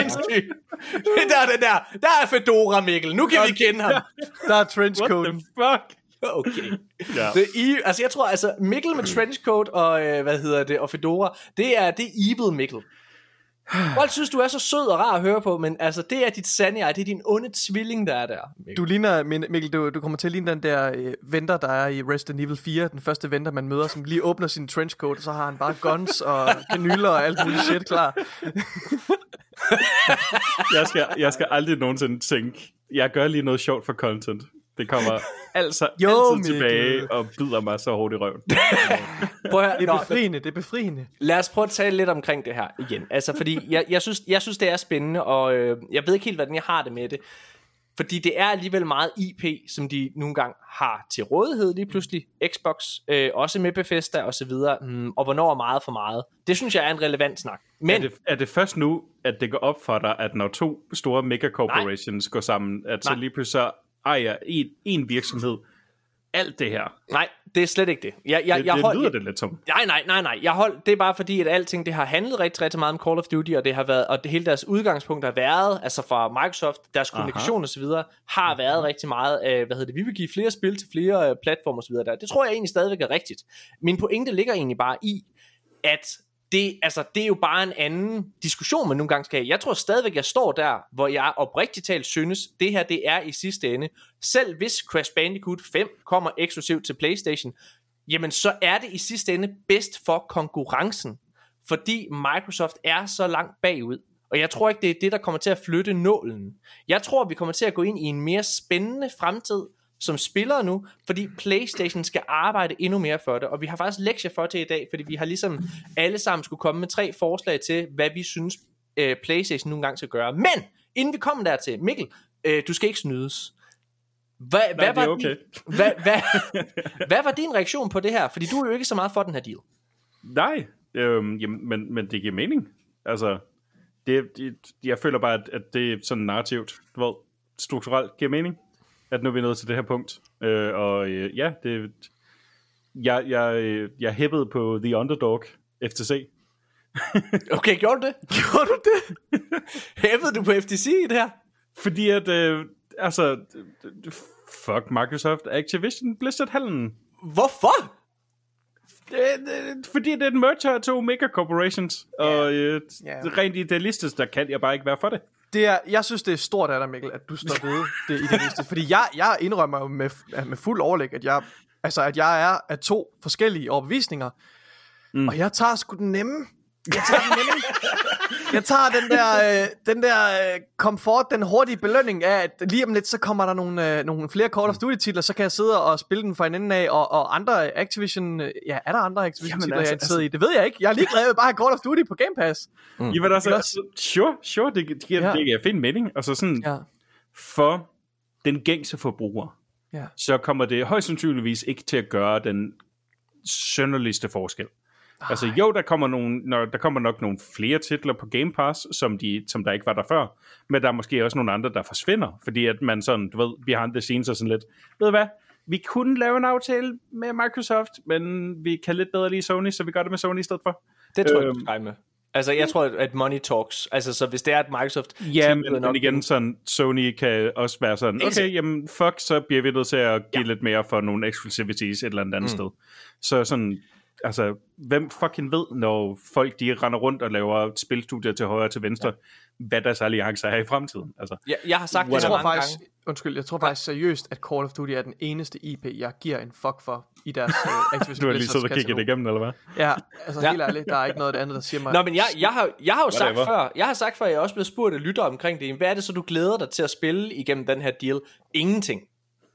det der, den der, der er Fedora Mikkel. Nu kan vi kende ham. Der er trenchcoat. What the fuck? Okay. Ja. Det er, altså jeg tror altså Mikkel med trenchcoat og øh, hvad hedder det og Fedora, det er det er evil Mikkel. Folk synes du er så sød og rar at høre på, men altså det er dit sande jeg, det er din onde tvilling der er der. Mikkel. Du ligner Mikkel, du, du kommer til at ligne den der øh, venter der er i Resident Evil 4, den første venter man møder, som lige åbner sin trenchcoat, og så har han bare guns og kanyler og alt muligt shit klar. jeg skal jeg skal aldrig nogensinde tænke, jeg gør lige noget sjovt for content. Det kommer altså jo, altid Mikkel. tilbage og bider mig så hårdt i røven. Prøv at, det er befriende, det er befriende. Lad os prøve at tale lidt omkring det her igen. Altså, fordi jeg, jeg, synes, jeg synes, det er spændende, og øh, jeg ved ikke helt, hvordan jeg har det med det. Fordi det er alligevel meget IP, som de nogle gange har til rådighed lige pludselig. Xbox, øh, også med Bethesda og så videre. Mm, og hvornår er meget for meget. Det synes jeg er en relevant snak. Men, er, det, er det først nu, at det går op for dig, at når to store megacorporations går sammen, at så lige pludselig så ejer en, en virksomhed alt det her. Nej, det er slet ikke det. Jeg, jeg, det, jeg det hold, lyder det lidt som. Nej, nej, nej, nej. Jeg hold, det er bare fordi, at alting det har handlet rigtig, rigtig meget om Call of Duty, og det har været, og det hele deres udgangspunkt har været, altså fra Microsoft, deres kommunikation og så videre, har mm-hmm. været rigtig meget, øh, hvad hedder det, vi vil give flere spil til flere øh, platformer og så videre der. Det tror jeg egentlig stadigvæk er rigtigt. Min pointe ligger egentlig bare i, at det, altså, det er jo bare en anden diskussion, man nogle gange skal have. Jeg tror stadigvæk, jeg står der, hvor jeg oprigtigt talt synes, det her det er i sidste ende. Selv hvis Crash Bandicoot 5 kommer eksklusivt til Playstation, jamen så er det i sidste ende bedst for konkurrencen, fordi Microsoft er så langt bagud. Og jeg tror ikke, det er det, der kommer til at flytte nålen. Jeg tror, vi kommer til at gå ind i en mere spændende fremtid, som spillere nu, fordi PlayStation skal arbejde endnu mere for det, og vi har faktisk lektier for til i dag, fordi vi har ligesom alle sammen skulle komme med tre forslag til, hvad vi synes øh, PlayStation nogle gange skal gøre. Men, inden vi kommer dertil, Mikkel, øh, du skal ikke snydes. Hvad, Nej, hvad, var okay. din, hvad, hvad, hvad var din reaktion på det her? Fordi du er jo ikke så meget for den her deal. Nej, øhm, jamen, men, men det giver mening. Altså, det, det, jeg føler bare, at, at det er sådan narrativt, du ved, strukturelt giver mening at nu er vi nået til det her punkt. Øh, og øh, ja, det, jeg, jeg, jeg hæppede på The Underdog FTC. okay, gjorde du det? Gjorde du det? hæppede du på FTC i det her? Fordi at, øh, altså, fuck Microsoft Activision Blizzard-hallen. Hvorfor? Det, det, fordi det er en merger af to mega corporations, og øh, Ja. rent idealistisk, der kan jeg bare ikke være for det. Det er, jeg synes, det er stort af dig, Mikkel, at du står ved det idealistiske. Fordi jeg, jeg indrømmer jo med, med fuld overlæg, at jeg, altså, at jeg er af to forskellige overbevisninger. Mm. Og jeg tager sgu den nemme. Jeg tager den nemme. Jeg tager den der, øh, den der øh, komfort, den hurtige belønning af, at lige om lidt, så kommer der nogle, øh, nogle flere Call of Duty titler, så kan jeg sidde og spille den fra en ende af, og, og andre Activision, øh, ja, er der andre Activision Jamen, titler, altså, jeg er interesseret i? Det ved jeg ikke. Jeg er ligeglad, jeg vil bare have Call of Duty på Game Pass. Mm. Jamen altså, Ikke altså, sure, sure, det, det, giver, Ja. ja. det giver fin mening. Altså sådan. Ja, for den gængse forbruger, ja. så kommer det højst sandsynligvis ikke til at gøre den sønderligste forskel. Ej. Altså jo, der kommer, nogle, når, der kommer nok nogle flere titler på Game Pass, som, de, som der ikke var der før, men der er måske også nogle andre, der forsvinder, fordi at man sådan, du ved, behind the scenes og sådan lidt, ved du hvad, vi kunne lave en aftale med Microsoft, men vi kan lidt bedre lide Sony, så vi gør det med Sony i stedet for. Det tror jeg, Øhm. regne med. Altså, jeg tror, at- money talks. Altså, så hvis det er, at Microsoft... Ja, men, men igen, sådan, Sony kan også være sådan, okay, jamen fuck, så bliver vi nødt til at give ja. lidt mere for nogle exclusivities et eller andet, andet mm. sted. Så sådan, altså, hvem fucking ved, når folk de render rundt og laver spilstudier til højre og til venstre, ja. hvad deres alliancer er i fremtiden. Altså, Jeg, jeg har sagt det Jeg så tror mange faktisk, gange. undskyld, jeg tror faktisk seriøst, at Call of Duty er den eneste IP, jeg giver en fuck for i deres uh, Activision du har lige siddet og kigget det igennem, eller hvad? Ja, altså Ja. ja. helt ærligt, der er ikke noget andet, der siger mig. Nå, men jeg, jeg, har, jeg har jo sagt Whatever. før, jeg har sagt før, jeg er også blevet spurgt af lytter omkring det. Hvad er det så, du glæder dig til at spille igennem den her deal? Ingenting.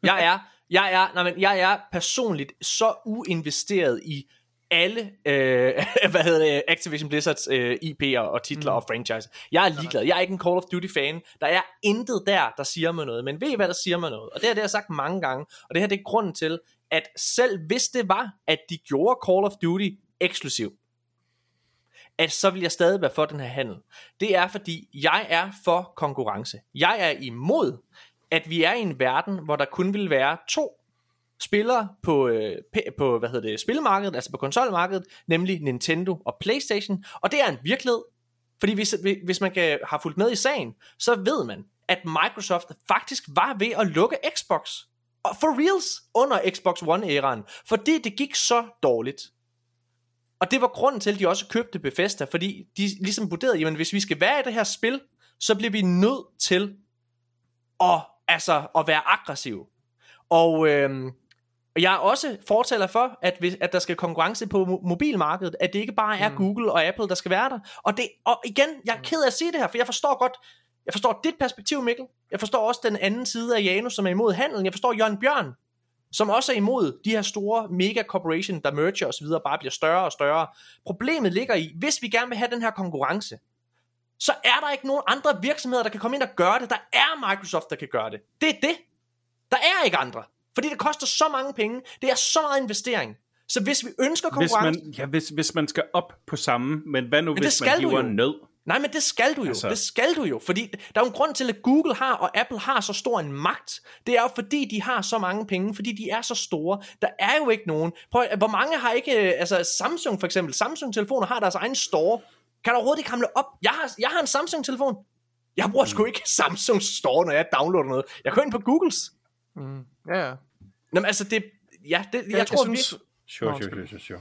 Jeg er, jeg er, nej, men jeg er personligt så uinvesteret i alle, øh, hvad hedder det, Activision Blizzards øh, IP'er og titler mm. og franchise. Jeg er ligeglad. Jeg er ikke en Call of Duty fan. Der er intet der, der siger mig noget. Men ved I, hvad der siger mig noget? Og det har det jeg sagt mange gange. Og det her det er grunden til, at selv hvis det var, at de gjorde Call of Duty eksklusiv, at så vil jeg stadig være for den her handel. Det er fordi, jeg er for konkurrence. Jeg er imod, at vi er i en verden, hvor der kun vil være to spillere på, øh, på hvad hedder det, spilmarkedet, altså på konsolmarkedet, nemlig Nintendo og Playstation, og det er en virkelighed, fordi hvis, hvis man kan, har fulgt med i sagen, så ved man, at Microsoft faktisk var ved at lukke Xbox. Og for reals under Xbox One-æraen, fordi det gik så dårligt. Og det var grunden til, at de også købte Bethesda, fordi de ligesom vurderede, jamen hvis vi skal være i det her spil, så bliver vi nødt til at, altså, at være aggressive. Og øhm, jeg er også fortaler for, at, hvis, at der skal konkurrence på mo- mobilmarkedet, at det ikke bare er mm. Google og Apple, der skal være der. Og, det, og igen, jeg er ked af at sige det her, for jeg forstår godt, jeg forstår dit perspektiv, Mikkel. Jeg forstår også den anden side af Janus, som er imod handelen. Jeg forstår Jørgen Bjørn, som også er imod de her store mega corporation, der merger osv., bare bliver større og større. Problemet ligger i, hvis vi gerne vil have den her konkurrence, så er der ikke nogen andre virksomheder, der kan komme ind og gøre det. Der er Microsoft, der kan gøre det. Det er det. Der er ikke andre. Fordi det koster så mange penge. Det er så meget investering. Så hvis vi ønsker Hvis konkurrence... man, ja, hvis, hvis man skal op på samme, men hvad nu, det hvis man hiver jo. nød? Nej, men det skal du jo. Altså. Det skal du jo. Fordi der er jo en grund til, at Google har og Apple har så stor en magt. Det er jo fordi, de har så mange penge. Fordi de er så store. Der er jo ikke nogen. Prøv, hvor mange har ikke... øh, Altså Samsung for eksempel. Samsung-telefoner har deres egen store. Kan du overhovedet ikke hamle op? Jeg har, jeg har en Samsung-telefon. Jeg bruger sgu ikke Samsung Store, når jeg downloader noget. Jeg kører ind på Googles. Mm, ja, ja. Nå, men altså, det... Ja, det, jeg, Jeg, tror, jeg synes, Sure, sure, sure, sure, sure.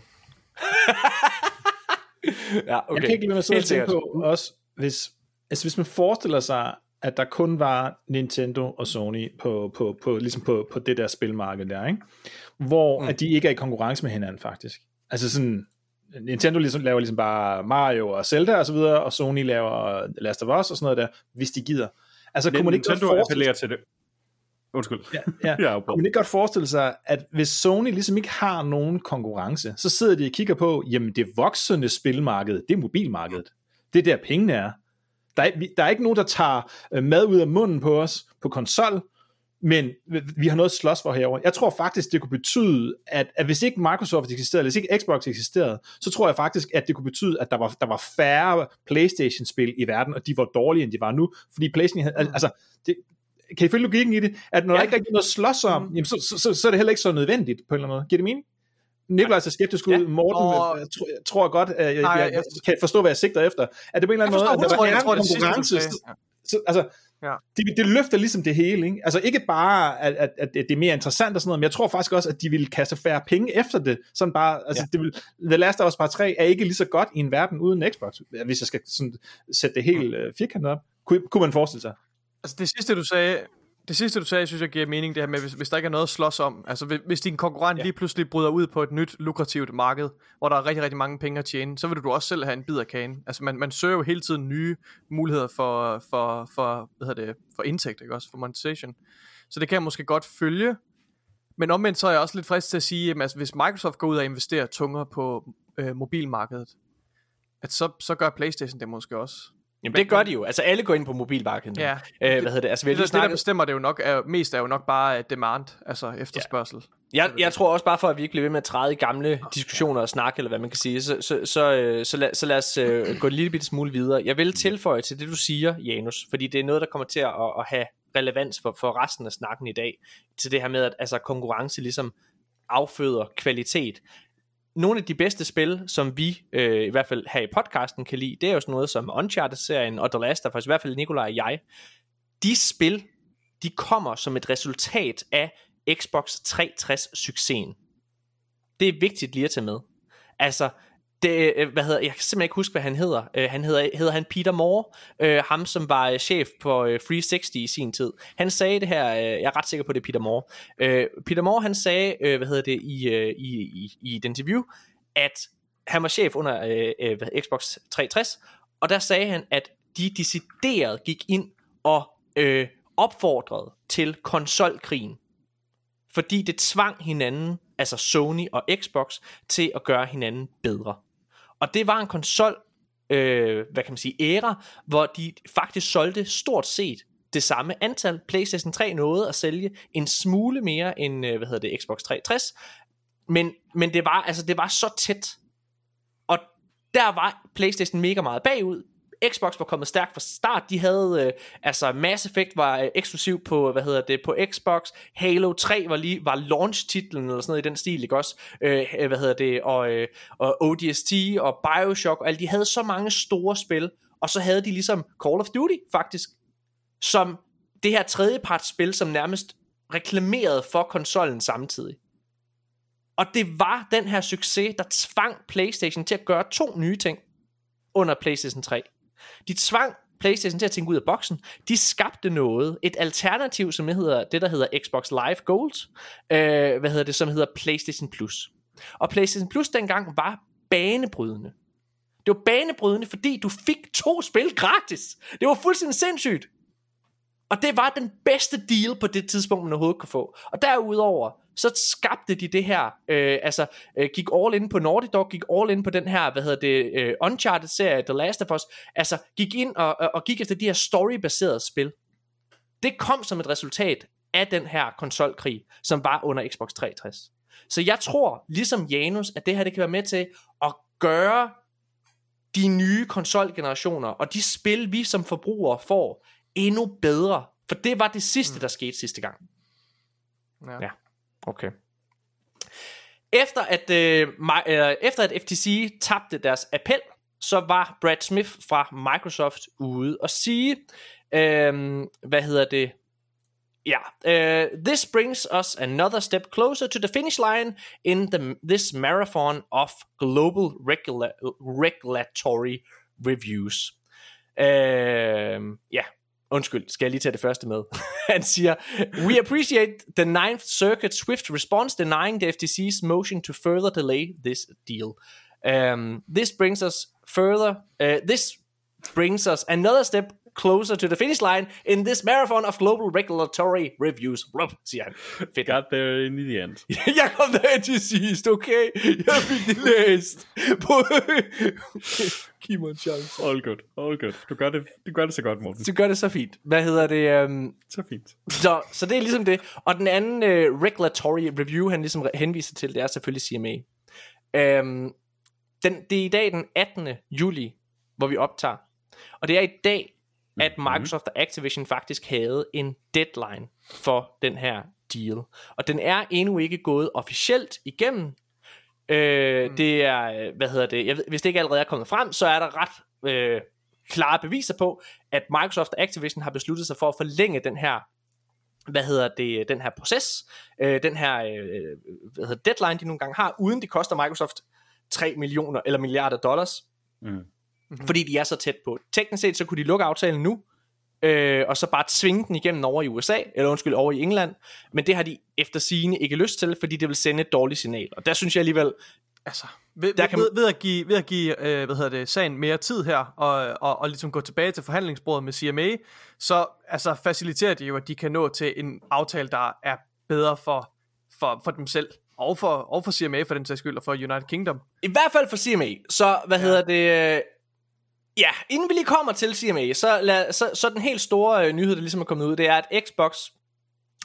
Ja, okay. Jeg kan ikke lade mig sidde og tænke på også, hvis, altså hvis man forestiller sig, at der kun var Nintendo og Sony på, på, på, ligesom på, på det der spilmarked der, ikke? hvor Mm. at de ikke er i konkurrence med hinanden faktisk. Altså sådan, Nintendo ligesom, laver ligesom bare Mario og Zelda og så videre, og Sony laver Last of Us og sådan noget der, hvis de gider. Altså kunne man ikke Nintendo appellerer til det. Undskyld. Ja, ja. Jeg man ikke godt forestille sig, at hvis Sony ligesom ikke har nogen konkurrence, så sidder de og kigger på, jamen det voksende spilmarked, det er mobilmarkedet. Det er der pengene er. Der er, der er ikke nogen, der tager øh, mad ud af munden på os på konsol, men vi- har noget slås for herovre. Jeg tror faktisk, det kunne betyde, at, at hvis ikke Microsoft eksisterede, hvis ikke Xbox eksisterede, så tror jeg faktisk, at det kunne betyde, at der var, der var færre Playstation-spil i verden, og de var dårligere, end de var nu. Fordi Playstation, havde- altså, det, kan I følge logikken i det? At når ja. Ja. der ikke rigtig er noget at slås om, jamen, så, så, så, så er det heller ikke så nødvendigt på en eller anden måde. Giver det mening? Nikolaj er skeptisk ud. Ja. Morten Og- jeg tror, godt, at jeg, Nej, jeg, jeg, kan forstå, hvad jeg sigter efter. Er det på en eller anden Jeg måde, forstår at når der 100%, er jeg tror, det er det sidste, du konkurrence, så, så, altså, Ja. Det, det løfter ligesom det hele, ikke? Altså ikke bare, at, at, at det er mere interessant og sådan noget, men jeg tror faktisk også, at de vil kaste færre penge efter det. Sådan bare, altså ja. det vil, The Last of Us Part 3 er ikke lige så godt i en verden uden Xbox, hvis jeg skal sådan sætte det helt øh, firkantet op. Kunne, kunne man forestille sig? Altså det sidste, du sagde, det sidste, du sagde, synes jeg giver mening, det her med, hvis, hvis der ikke er noget at slås om. Altså, hvis, hvis din konkurrent ja. lige pludselig bryder ud på et nyt, lukrativt marked, hvor der er rigtig, rigtig mange penge at tjene, så vil du også selv have en bid af kagen. Altså, man, man søger jo hele tiden nye muligheder for, for, for, hvad hedder det, for indtægt, ikke også? For monetization. Så det kan jeg måske godt følge. Men omvendt så er jeg også lidt frisk til at sige, at altså, hvis Microsoft går ud og investerer tungere på øh, mobilmarkedet, at så, så gør Playstation det måske også. Jamen det gør de jo. Altså alle går ind på mobilmarkedet. Ja. Øh, hvad hedder det? Altså, har Det, lige det, der snakket... bestemmer det jo nok, er, mest er jo nok bare øh, demand, altså efterspørgsel. Jeg, jeg tror også bare for, at vi ikke bliver ved med at træde i gamle diskussioner og snakke, eller hvad man kan sige, så, så, så, øh, så, lad, så lad os øh, gå en lille bitte smule videre. Jeg vil tilføje til det, du siger, Janus, fordi det er noget, der kommer til at, at have relevans for, for resten af snakken i dag, til det her med, at altså, konkurrence ligesom afføder kvalitet. Nogle af de bedste spil, som vi øh, i hvert fald her i podcasten kan lide, det er jo sådan noget som Uncharted-serien og The Last of Us, i hvert fald Nikolaj og jeg. De spil, de kommer som et resultat af Xbox 360-succesen. Det er vigtigt lige at tage med. Altså, det, øh, hvad hedder, jeg kan simpelthen ikke huske, hvad han hedder. Øh, han hedder, hedder han Peter Moore, øh, ham som var øh, chef på øh, 360 i sin tid. Han sagde det her, øh, jeg er ret sikker på, det er Peter Moore. Øh, Peter Moore, han sagde, øh, hvad hedder det, i, øh, i, i, i et interview, at han var chef under øh, øh, Xbox 360, og der sagde han, at de decideret gik ind og øh, opfordrede til konsolkrigen fordi det tvang hinanden, altså Sony og Xbox, til at gøre hinanden bedre. Og det var en konsol, øh, hvad kan man sige, æra, hvor de faktisk solgte stort set det samme antal. PlayStation 3 nåede at sælge en smule mere end, øh, hvad hedder det, Xbox 360, men, men det var, altså det var så tæt. Og der var PlayStation mega meget bagud. Xbox var kommet stærkt fra start. De havde, øh, altså Mass Effect var øh, eksklusiv på, hvad hedder det, på Xbox. Halo 3 var lige var launch-titlen eller sådan noget i den stil, ikke også? Øh, øh hvad hedder det, og, øh, og ODST og Bioshock og alle, de havde så mange store spil. Og så havde de ligesom Call of Duty faktisk, som det her tredjepartsspil, som nærmest reklamerede for konsollen samtidig. Og det var den her succes, der tvang PlayStation til at gøre to nye ting under PlayStation 3. De tvang PlayStation til at tænke ud af boksen. De skabte noget, et alternativ, som hedder, det der hedder Xbox Live Gold, øh, hvad hedder det, som hedder PlayStation Plus. Og PlayStation Plus dengang var banebrydende. Det var banebrydende, fordi du fik to spil gratis. Det var fuldstændig sindssygt. Og det var den bedste deal på det tidspunkt, man overhovedet kunne få. Og derudover, så skabte de det her, øh, altså øh, gik all in på Naughty Dog, gik all in på den her, hvad hedder det, øh, Uncharted-serie, The Last of Us, altså gik ind og, og, og gik efter de her story-baserede spil. Det kom som et resultat af den her konsolkrig, som var under Xbox 360. Så jeg tror, ligesom Janus, at det her det kan være med til at gøre de nye konsolgenerationer og de spil, vi som forbrugere får, endnu bedre. For det var det sidste, der skete sidste gang. Ja. Ja. Okay. Efter at, øh, øh, efter at FTC tabte deres appel, så var Brad Smith fra Microsoft ude og sige, øh, hvad hedder det? Ja, uh, this brings us another step closer to the finish line in the, this marathon of global regula- regulatory reviews. Uh, ja, Undskyld, skal jeg lige tage det første med. Han siger, We appreciate the Ninth Circuit's swift response denying the FTC's motion to further delay this deal. Um, this brings us further, uh, this brings us another step closer to the finish line in this marathon of global regulatory reviews. Rup, siger han. Fedt. Got there in the end. Jeg kom der til sidst, okay? Jeg fik det læst. Giv mig en chance. All good, all good. Du gør det, du gør det så godt, Morten. Du gør det så fint. Hvad hedder det? Um... Så fint. Så, så det er ligesom det. Og den anden uh, regulatory review, han ligesom henviser til, det er selvfølgelig CMA. Um, den, det er i dag den 18. juli, hvor vi optager. Og det er i dag, at Microsoft og Activision faktisk havde en deadline for den her deal. Og den er endnu ikke gået officielt igennem. Øh, mm. Det er, hvad hedder det, jeg ved, hvis det ikke allerede er kommet frem, så er der ret øh, klare beviser på, at Microsoft og Activision har besluttet sig for at forlænge den her hvad hedder det, den her proces, øh, den her øh, hvad hedder deadline, de nogle gange har, uden det koster Microsoft 3 millioner eller milliarder dollars, Mm. Mm-hmm. fordi de er så tæt på. Teknisk set, så kunne de lukke aftalen nu, øh, og så bare tvinge den igennem over i USA, eller undskyld, over i England, men det har de efter sigende ikke lyst til, fordi det vil sende et dårligt signal, og der synes jeg alligevel, Altså, ved, Der kan ved, ved at give, ved at give øh, hvad hedder det, sagen mere tid her, og, og, og ligesom gå tilbage til forhandlingsbordet med CMA, så altså, faciliterer de jo, at de kan nå til en aftale, der er bedre for, for, for dem selv, og for, og for CMA for den sags skyld, og for United Kingdom. I hvert fald for CMA. Så, hvad ja. hedder det... øh, Ja, inden vi lige kommer til CMA, så, lad, så, så den helt store øh, nyhed, der ligesom er kommet ud, det er, at Xbox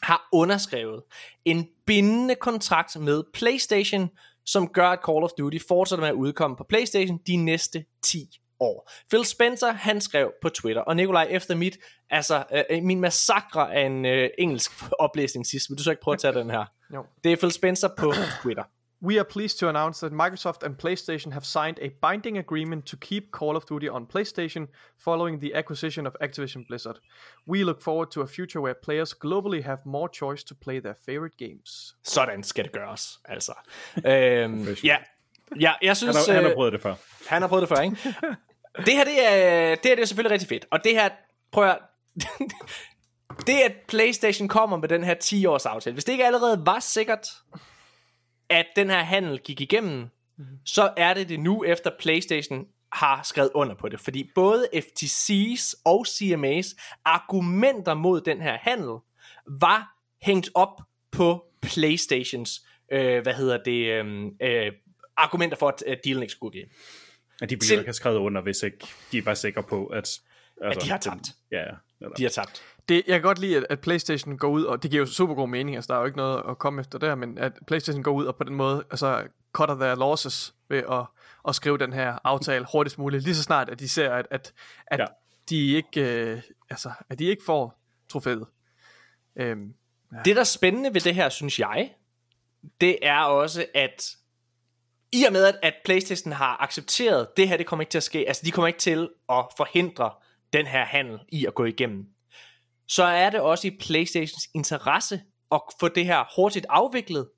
har underskrevet en bindende kontrakt med PlayStation, som gør, at Call of Duty fortsætter med at udkomme på PlayStation de næste 10 år. Phil Spencer, han skrev på Twitter, og Nikolaj, efter mit, altså øh, min massakre af en øh, engelsk oplæsning sidst, vil du så ikke prøve at tage den her? Jo. Det er Phil Spencer på Twitter. We are pleased to announce that Microsoft and PlayStation have signed a binding agreement to keep Call of Duty on PlayStation following the acquisition of Activision Blizzard. We look forward to a future where players globally have more choice to play their favorite games. Sådan skal det gøres, altså. øhm, ja, ja, jeg Han synes... har, han har øh, prøvet det før. Han har prøvet det før, ikke? det her, det er, det her det er selvfølgelig rigtig fedt. Og det her, prøv at Det at Playstation kommer med den her 10-års aftale, hvis det ikke allerede var sikkert, at den her handel gik igennem, så er det det nu, efter Playstation har skrevet under på det. Fordi både FTC's og CMA's argumenter mod den her handel var hængt op på Playstations, øh, hvad hedder det, øh, øh, argumenter for, at, at dealen ikke skulle give. At de Til- ville ikke have skrevet under, hvis ikke de er bare sikre på, at... Altså, de har den- tabt. Ja, ja. Eller, De har tabt. Det, jeg kan godt lide, at, at PlayStation går ud, og det giver jo super god mening, altså der er jo ikke noget at komme efter der, men at PlayStation går ud og på den måde, altså cutter their losses ved at, at skrive den her aftale hurtigst muligt, lige så snart, at de ser, at, at, at Ja. ja. de ikke, øh, altså, at de ikke får trofæet. Øhm, Det, der er spændende ved det her, synes jeg, det er også, at i og med, at, at PlayStation har accepteret, det her, det kommer ikke til at ske, altså de kommer ikke til at forhindre den her handel i at gå igennem, så er det også i PlayStations interesse at få det her hurtigt afviklet,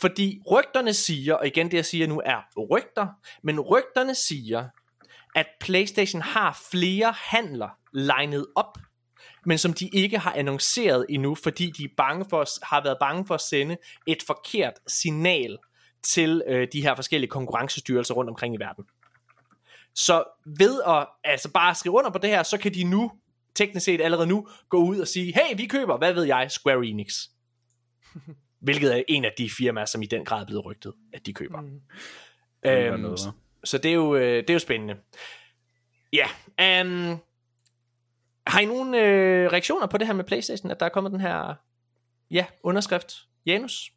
fordi rygterne siger, og igen det jeg siger nu er rygter, men rygterne siger, at PlayStation har flere handler legnet op, men som de ikke har annonceret endnu, fordi de er bange for, har været bange for at sende et forkert signal til øh, de her forskellige konkurrencestyrelser rundt omkring i verden. Så ved at altså bare skrive under på det her, så kan de nu, teknisk set allerede nu, gå ud og sige, hey, vi køber, hvad ved jeg, Square Enix. Hvilket er en af de firmaer, som i den grad er blevet rygtet, at de køber. Mm. Øhm, noget, så, det er jo, øh, det er jo spændende. Ja, um, har I nogen øh, reaktioner på det her med Playstation, at der er kommet den her ja, underskrift? Janus?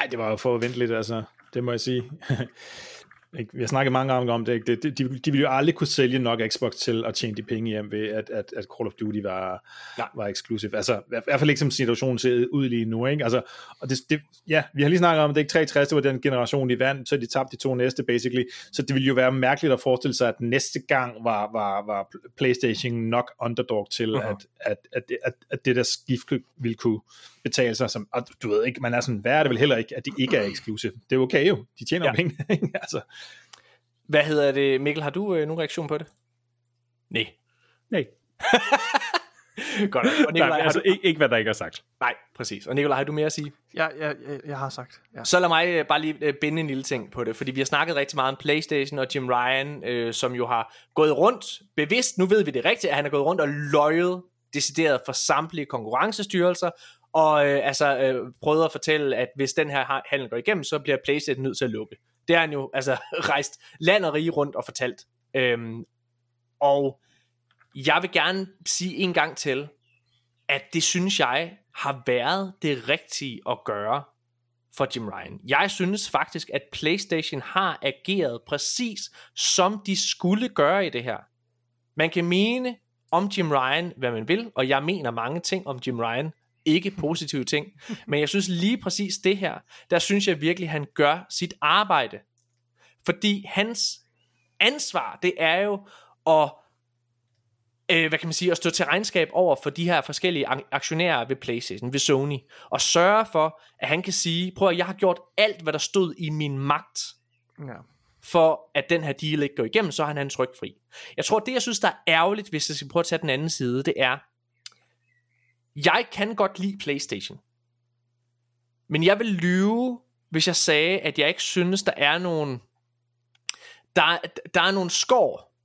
Ej, det var jo forventeligt, altså. Det må jeg sige. Ikke? Vi har snakket mange gange om det. Ikke? Det- De, de ville jo aldrig kunne sælge nok Xbox til at tjene de penge hjem ved, at, at, at Call of Duty var, Nej. var exclusive. Altså, i hvert fald ikke som situationen ser ud lige nu. Ikke? Altså, og det, det, ja, vi har lige snakket om, at det ikke 63, det var den generation, de vandt, så de tabte de to næste, basically. Så det ville jo være mærkeligt at forestille sig, at næste gang var, var, var PlayStation nok underdog til, uh-huh. at, at, at, det- at, at det der skift ville kunne betale sig. Som, og du ved ikke, man er sådan, hvad er det vel heller ikke, at det ikke er exclusive. Det er okay jo, de tjener Ja. penge. altså, Hvad hedder det? Mikkel, har du øh, nogen reaktion på det? Nej. Nej. Godt. Og Nej, Nikolaj, altså, du... ikke, ikke hvad der ikke er sagt. Nej, præcis. Og Nikolaj, har du mere at sige? jeg, jeg, jeg, jeg har sagt, ja. Så lad mig øh, bare lige øh, binde en lille ting på det, fordi vi har snakket rigtig meget om Playstation og Jim Ryan, øh, som jo har gået rundt, bevidst, nu ved vi det rigtigt, at han har gået rundt og løjet decideret for samtlige konkurrencestyrelser, og øh, altså øh, prøvet at fortælle, at hvis den her ha- handel går igennem, så bliver Playstation nødt til at lukke. Det har han jo altså rejst land og rige rundt og fortalt. Øhm, og jeg vil gerne sige en gang til, at det synes jeg har været det rigtige at gøre for Jim Ryan. Jeg synes faktisk, at PlayStation har ageret præcis som de skulle gøre i det her. Man kan mene om Jim Ryan, hvad man vil, og jeg mener mange ting om Jim Ryan, ikke positive ting, men jeg synes lige præcis det her, der synes jeg virkelig, han gør sit arbejde. Fordi hans ansvar, det er jo at øh, hvad kan man sige, at stå til regnskab over for de her forskellige ak- aktionærer ved PlayStation, ved Sony, og sørge for, at han kan sige, prøv at jeg har gjort alt, hvad der stod i min magt, Ja. for at den her deal ikke går igennem, så er han hans rygfri. Jeg tror, det jeg synes, der er ærgerligt, hvis jeg skal prøve at tage den anden side, det er, jeg kan godt lide PlayStation. Men jeg vil lyve, hvis jeg sagde, at jeg ikke synes, der er nogen... Der, der er nogle skår,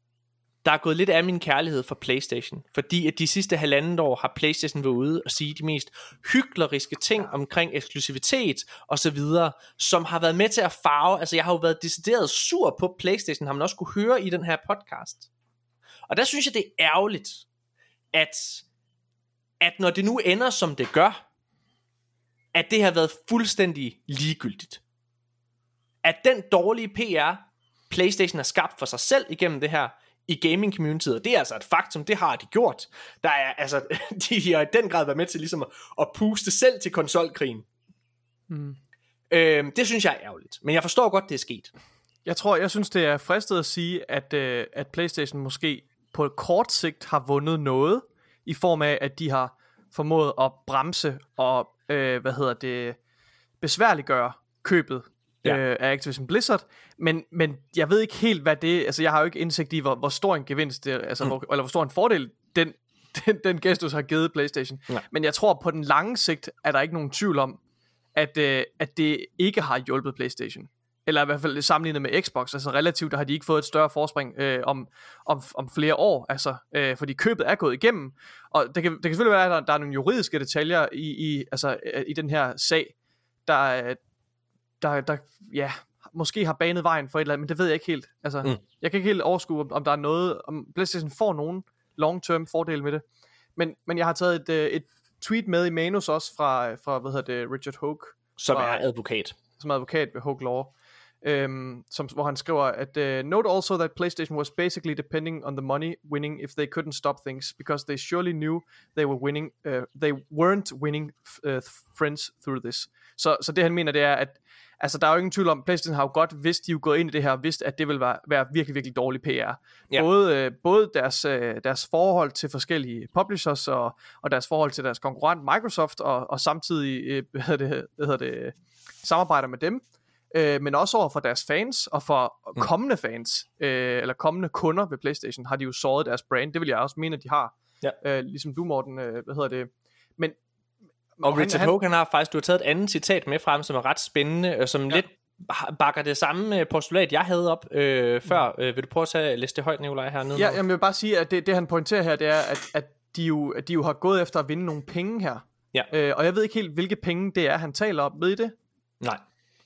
der er gået lidt af min kærlighed for PlayStation. Fordi at de sidste halvandet år har PlayStation været ude og sige de mest hykleriske ting omkring eksklusivitet og så videre, som har været med til at farve. Altså jeg har jo været decideret sur på PlayStation, har man også kunne høre i den her podcast. Og der synes jeg, det er ærgerligt, at, at når det nu ender, som det gør, at det har været fuldstændig ligegyldigt. At den dårlige PR, PlayStation har skabt for sig selv igennem det her, i gaming communityet, det er altså et faktum, det har de gjort. Der er, altså, de har i den grad været med til ligesom at, at puste selv til konsolkrigen. Mm. Øhm, det synes jeg er ærgerligt, men jeg forstår godt, det er sket. Jeg tror, jeg synes, det er fristet at sige, at, øh, at PlayStation måske på kort sigt har vundet noget, i form af, at de har formået at bremse og, øh, hvad hedder det, besværliggøre købet Ja. øh, af Activision Blizzard, men, men jeg ved ikke helt, hvad det, altså jeg har jo ikke indsigt i, hvor, hvor stor en gevinst, det, altså, mm. hvor, eller hvor stor en fordel den, den, den gestus har givet PlayStation. Nej. Men jeg tror, på den lange sigt er der ikke nogen tvivl om, at, øh, at det ikke har hjulpet PlayStation. Eller i hvert fald sammenlignet med Xbox. Altså relativt, der har de ikke fået et større forspring øh, om, om, om flere år. Altså, øh, fordi købet er gået igennem. Og det kan, det kan selvfølgelig være, at der, der er nogle juridiske detaljer i, i, altså, øh, i den her sag, der, der, der ja, måske har banet vejen for et eller andet, men det ved jeg ikke helt. Altså, Mm. Jeg kan ikke helt overskue, om, om der er noget, om PlayStation får nogen long-term fordel med det. Men, men jeg har taget et, øh, et tweet med i manus også fra, fra hvad hedder det, Richard Hogue, Som Fra- er advokat. som er advokat ved Hogue Law, øhm, som, hvor han skriver, at uh, note also that PlayStation was basically depending on the money winning if they couldn't stop things, because they surely knew they were winning, uh, they weren't winning uh, friends through this. Så, så det han mener, det er, at altså, der er jo ingen tvivl om, PlayStation har jo godt vidst, de er gået ind i det her, og vidst, at det vil være, være virkelig, virkelig dårlig PR. Ja. Både, øh, både deres, øh, deres forhold til forskellige publishers, og, og deres forhold til deres konkurrent Microsoft, og, og samtidig, øh, hvad hedder det, hvad hedder det, samarbejder med dem, øh, men også over for deres fans, og for Mm. kommende fans, øh, eller kommende kunder ved PlayStation, har de jo såret deres brand. Det vil jeg også mene, at de har. Ja. Øh, ligesom du, Morten, øh, hvad hedder det. Men, Og Richard Hogue, han har faktisk, du har taget et andet citat med frem, som er ret spændende, og som ja. Lidt bakker det samme øh, postulat, jeg havde op øh, før. Øh, vil du prøve at tage, læse det højt, Nikolaj, hernede? Ja, jamen, jeg vil bare sige, at det, det han pointerer her, det er, at, at, de jo, at de jo har gået efter at vinde nogle penge her. Ja. Øh, og jeg ved ikke helt, hvilke penge det er, han taler om. Ved I det? Nej.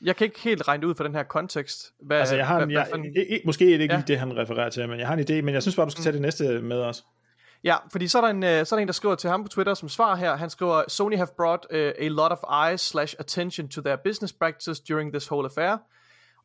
Jeg kan ikke helt regne det ud fra den her kontekst. Hvad, Altså, jeg har en, hvad, jeg, hvad en- i- i- måske er det ikke Ja. lige det, han refererer til, men jeg har en idé, men jeg synes bare, du skal tage det næste med os. Ja, fordi så er, der en, øh, så er der en, der skriver til ham på Twitter som svar her. Han skriver, Sony have brought uh, a lot of eyes slash attention to their business practices during this whole affair.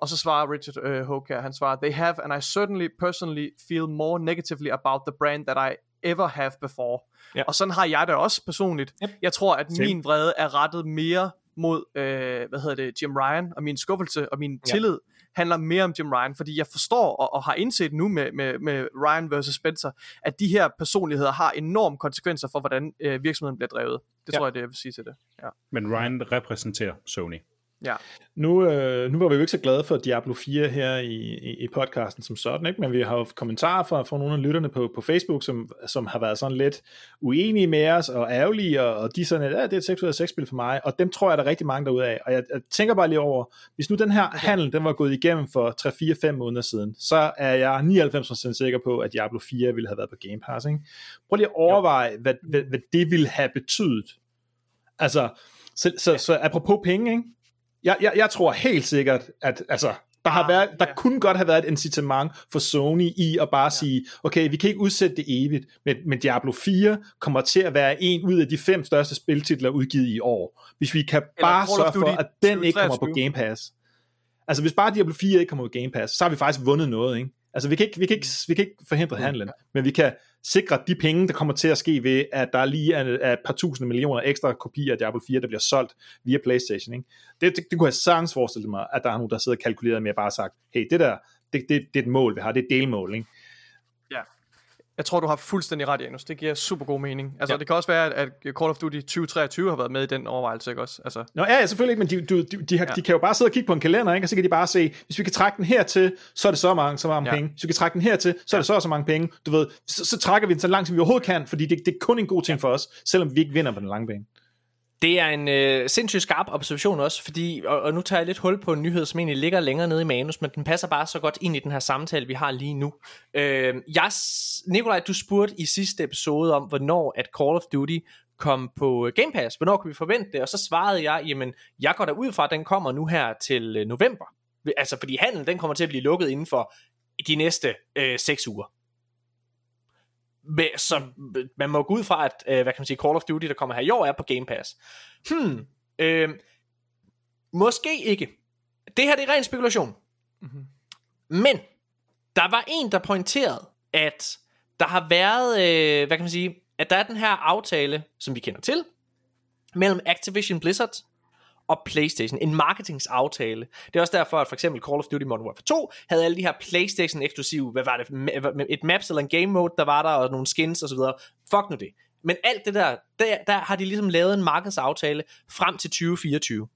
Og så svarer Richard uh, Hoke her, han svarer, They have, and I certainly personally feel more negatively about the brand that I ever have before. Ja. Og sådan har jeg det også personligt. Yep. Jeg tror, at Same. min vrede er rettet mere mod, øh, hvad hedder det, Jim Ryan, og min skuffelse og min Ja. tillid handler mere om Jim Ryan, fordi jeg forstår og, og har indset nu med, med, med Ryan versus Spencer, at de her personligheder har enorme konsekvenser for, hvordan øh, virksomheden bliver drevet. Det Ja. tror jeg, det jeg vil sige til det. Ja. Men Ryan repræsenterer Sony. Ja. Nu, øh, nu var vi jo ikke så glade for Diablo 4 her i, i, i podcasten som sådan, ikke? men vi har jo kommentarer fra, fra nogle af lytterne på, på Facebook, som, som har været sådan lidt uenige med os og ærgerlige, og, og de er sådan, at ja, det er et 6 ud af 6 spil for mig, og dem tror jeg, der er rigtig mange derude af. Og jeg, jeg tænker bare lige over, hvis nu den her handel, den var gået igennem for 3-4-5 måneder siden, så er jeg 99% sikker på, at Diablo 4 ville have været på Game Pass. Ikke? Prøv lige at overveje, hvad, hvad, hvad det ville have betydet. Altså, så, så, så apropos penge, ikke? Jeg, jeg, jeg tror helt sikkert, at altså, der, har været, der ja. kunne godt have været et incitament for Sony i at bare ja. sige, okay, vi kan ikke udsætte det evigt, men, men Diablo 4 kommer til at være en ud af de fem største spiltitler udgivet i år. Hvis vi kan bare Call of sørge for, at den ikke kommer på 2023. Game Pass. Altså, hvis bare Diablo 4 ikke kommer på Game Pass, så har vi faktisk vundet noget, ikke? Altså, vi kan ikke, vi kan ikke, vi kan ikke forhindre handlen, men vi kan sikre de penge, der kommer til at ske ved, at der lige er, er et par tusinde millioner ekstra kopier af Diablo 4, der bliver solgt via Playstation. Ikke? Det, det, det kunne jeg sagtens forestille mig, at der er nogen, der sidder og kalkulerer med at bare sagt, hey, det der, det, det, det er et mål, vi har, det er et delmål. Ikke? Ja. Jeg tror, du har fuldstændig ret, Janus. Det giver super god mening. Altså, Ja. ja. det kan også være, at Call of Duty 2023 har været med i den overvejelse, ikke også? Altså, Nå ja, ja selvfølgelig ikke, men de, de, de, de, har, ja. de kan jo bare sidde og kigge på en kalender, ikke? og så kan de bare se, hvis vi kan trække den hertil, så er det så mange, så mange Ja. penge. Hvis vi kan trække den hertil, så er det så og så mange penge. Du ved, så, så trækker vi den så langt, som vi overhovedet kan, fordi det, det er kun en god ting for os, selvom vi ikke vinder på den lange bane. Det er en øh, sindssygt skarp observation også, fordi, og, og nu tager jeg lidt hul på en nyhed, som egentlig ligger længere nede i manus, men den passer bare så godt ind i den her samtale, vi har lige nu. Øh, jeg, Nikolaj, du spurgte i sidste episode om, hvornår at Call of Duty kom på Game Pass. Hvornår kan vi forvente det? Og så svarede jeg, jamen, jeg går da ud fra, at den kommer nu her til øh, november. Altså, fordi handlen, den kommer til at blive lukket inden for de næste øh, 6 uger. Men, så man må gå ud fra, at øh, hvad kan man sige, Call of Duty, der kommer her i år, er på Game Pass. Hmm, øh, måske ikke. Det her det er ren spekulation. Mhm. Men der var en, der pointerede, at der har været, øh, hvad kan man sige, at der er den her aftale, som vi kender til, mellem Activision Blizzard og PlayStation. En marketingsaftale. Det er også derfor, at for eksempel Call of Duty Modern Warfare 2 havde alle de her PlayStation eksklusive, hvad var det, et maps eller en game mode, der var der, og nogle skins osv. Fuck nu det. Men alt det der, der, der har de ligesom lavet en markedsaftale frem til 2024.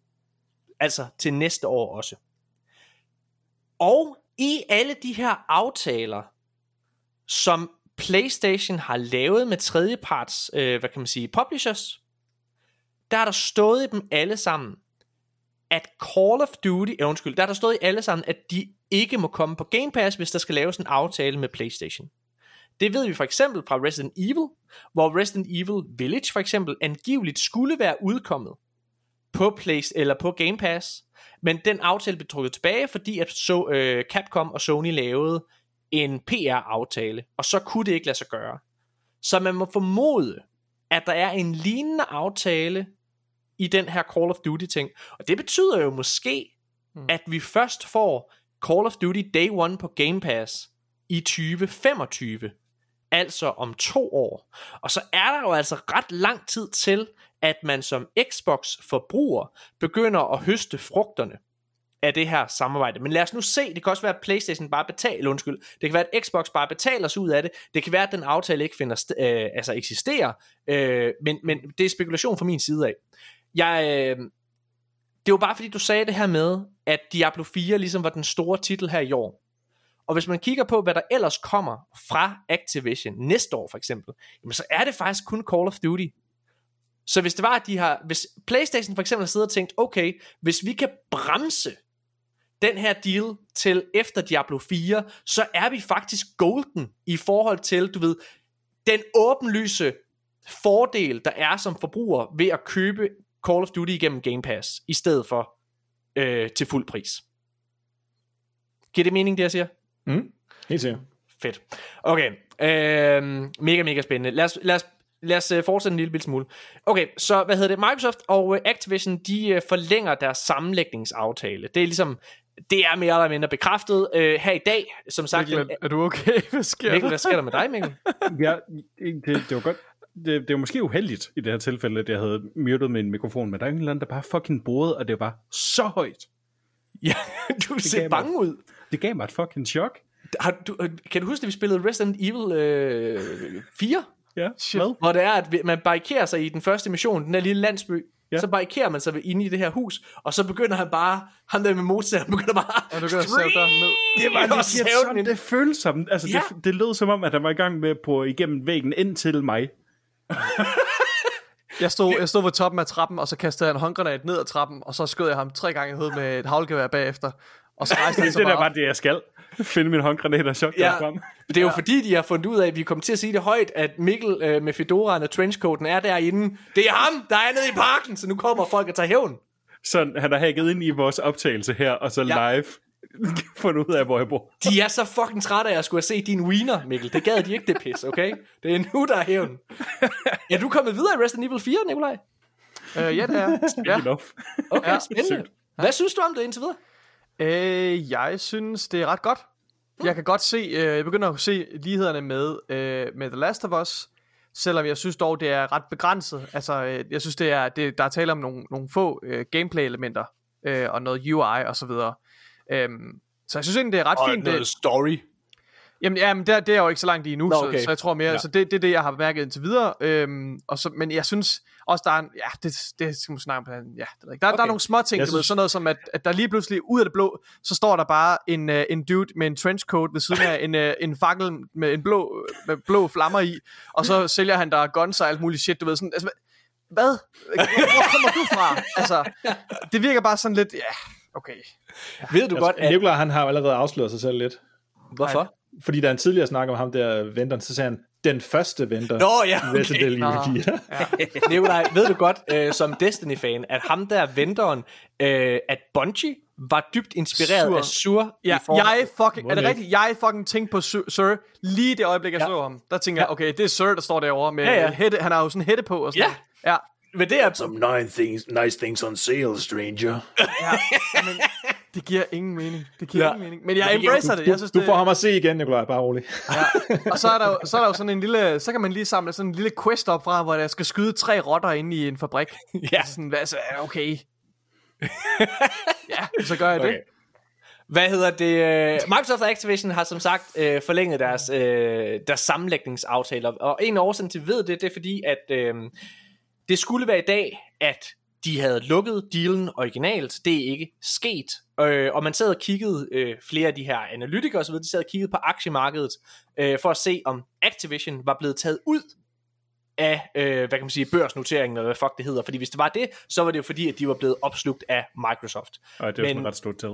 Altså til næste år også. Og i alle de her aftaler, som PlayStation har lavet med tredjeparts, øh, hvad kan man sige, publishers, der er der stået i dem alle sammen, at Call of Duty, ja, undskyld, der er der stået i alle sammen, at de ikke må komme på Game Pass, hvis der skal laves en aftale med PlayStation. Det ved vi for eksempel fra Resident Evil, hvor Resident Evil Village for eksempel angiveligt skulle være udkommet på Place eller på Game Pass, men den aftale blev trukket tilbage, fordi at så, øh, Capcom og Sony lavede en PR-aftale, og så kunne det ikke lade sig gøre. Så man må formode, at der er en lignende aftale i den her Call of Duty ting. Og det betyder jo måske, Hmm. at vi først får Call of Duty Day One på Game Pass i 2025. Altså om to år. Og så er der jo altså ret lang tid til, at man som Xbox-forbruger begynder at høste frugterne af det her samarbejde. Men lad os nu se, det kan også være, at Playstation bare betaler, undskyld, det kan være, at Xbox bare betaler sig ud af det, det kan være, at den aftale ikke finder, øh, altså eksisterer, øh, men, men det er spekulation fra min side af. Jeg, øh, det var bare fordi, du sagde det her med, at Diablo 4 ligesom var den store titel her i år. Og hvis man kigger på, hvad der ellers kommer fra Activision næste år for eksempel, jamen så er det faktisk kun Call of Duty. Så hvis det var, at de har, hvis Playstation for eksempel har siddet og tænkt, okay, hvis vi kan bremse den her deal til efter Diablo 4, så er vi faktisk golden i forhold til, du ved, den åbenlyse fordel, der er som forbruger ved at købe Call of Duty igennem Game Pass, i stedet for øh, til fuld pris. Giver det mening, det jeg siger? Mm. Helt sikkert. Fedt. Okay, øh, mega, mega spændende. Lad os, lad os, lad os øh, fortsætte en lille smule. Okay, så hvad hedder det? Microsoft og øh, Activision, de øh, forlænger deres sammenlægningsaftale. Det er ligesom, det er mere eller mindre bekræftet øh, her i dag. Som sagt, Mikkel, er, er du okay? Hvad sker Mikkel, der? hvad sker der med dig, Mikkel? Ja, det, det var godt. Det, det var måske uheldigt i det her tilfælde, at jeg havde muted min mikrofon, men der er en eller anden, der bare fucking boede, og det var så højt. Ja, du ser gav mig- bange ud. Det gav mig et fucking chok. Har, du, øh, kan du huske, at vi spillede Resident Evil øh, 4? Ja, Shit. hvad? Hvor det er, at man barrikerer sig i den første mission, den der lille landsby. Ja. Så barrikerer man sig inde i det her hus, og så begynder han bare, ham der med motorsaven, begynder bare Og du kan save døren ned. Det var det, sådan, det føles som, altså Ja. det, det lød som om, at han var i gang med på igennem væggen ind til mig. Jeg stod, jeg stod ved toppen af trappen, og så kastede jeg en håndgranat ned ad trappen, og så skød jeg ham tre gange i hovedet med et havlgevær bagefter. Og så rejste han Det, sig det der bare det, jeg skal. Finde min håndgranat og shotgun Ja. frem. Det er jo fordi, de har fundet ud af, at vi kommer til at sige det højt, at Mikkel øh, med fedoraen og trenchcoaten er derinde. Det er ham, der er nede i parken, så nu kommer folk og tager hævn. Så han har hacket ind i vores optagelse her, og så Ja. live fundet ud af, hvor jeg bor. De er så fucking trætte af, at jeg skulle have set din wiener, Mikkel. Det gad de ikke, det pis, okay? Det er nu, der er hævn. Ja, du er kommet videre i Resident Evil 4, Nikolaj. Øh, ja, det er. Ja. Okay, Ja, spændende. Hvad synes du om det indtil videre? Øh, jeg synes, det er ret godt. Jeg kan godt se, øh, jeg begynder at se lighederne med, øh, med The Last of Us, selvom jeg synes dog, det er ret begrænset. Altså, øh, jeg synes, det er, det, der er tale om nogle, nogle få øh, gameplay-elementer, øh, og noget UI og så videre. Øhm, så jeg synes egentlig, det er ret fint. Det, story. Jamen, ja, men der, det er jo ikke så langt i Nå, Nå, okay. så, så jeg tror mere, Ja. så det, det er det, jeg har bemærket indtil videre. Øhm, og så, men jeg synes også, der er en, ja, det, det skal man snakke om, ja, det jeg ikke. Der, okay. der er nogle små ting, Jeg du ved, synes- sådan noget som, at, at der lige pludselig ud af det blå, så står der bare en, uh, en dude med en trenchcoat ved siden af en, uh, en fakkel med en blå, med blå flammer i, og så sælger han der guns og alt muligt shit, du ved, sådan, altså, hvad? Hvor, hvor kommer du fra? Altså, det virker bare sådan lidt, ja, okay. Ved du godt, at... Nikolaj, han har allerede afsløret sig selv lidt. Hvorfor? Fordi der er en tidligere snak om ham der venteren, så sagde han, den første venter. Nå, ja, okay. Resident Nå. 4. Nikolaj, ved du godt, øh, som Destiny-fan, at ham der venteren, øh, at Bungie var dybt inspireret Sur. af Sur Ja, jeg fucking, er det rigtigt? Jeg fucking tænkte på Sir, Sir lige det øjeblik, jeg Ja. så ham. Der tænker jeg, okay, det er Sir, der står derovre med Ja, ja, ja. ja. Hætte, han har jo sådan en hætte på og sådan Ja. Ja. Men det er Some nice things, nice things on sale, stranger. ja. Men det giver ingen mening. Det giver Ja. ingen mening. Men jeg Det giver- embracer det. Jeg synes, Du det får ham at se igen, Nikolaj, bare rolig. ja. Og så er, der jo, så er der jo sådan en lille, så kan man lige samle sådan en lille quest op fra, hvor der skal skyde tre rotter inde i en fabrik. Ja. Sådan, hvad, altså, okay. ja, så gør jeg det. Okay. Hvad hedder det? øh, Microsoft og Activision har som sagt øh, forlænget deres, øh, deres sammenlægningsaftaler, og en af årsagen til, at vi ved det, det er fordi, at øh, det skulle være i dag, at de havde lukket dealen originalt. Det er ikke sket. Øh, og man sad og kiggede, øh, flere af de her analytikere osv., de sad og kiggede på aktiemarkedet, øh, for at se, om Activision var blevet taget ud af, øh, hvad kan man sige, børsnoteringen, eller hvad fuck det hedder. Fordi hvis det var det, så var det jo fordi, at de var blevet opslugt af Microsoft. Og det jo Men- sådan ret stort til.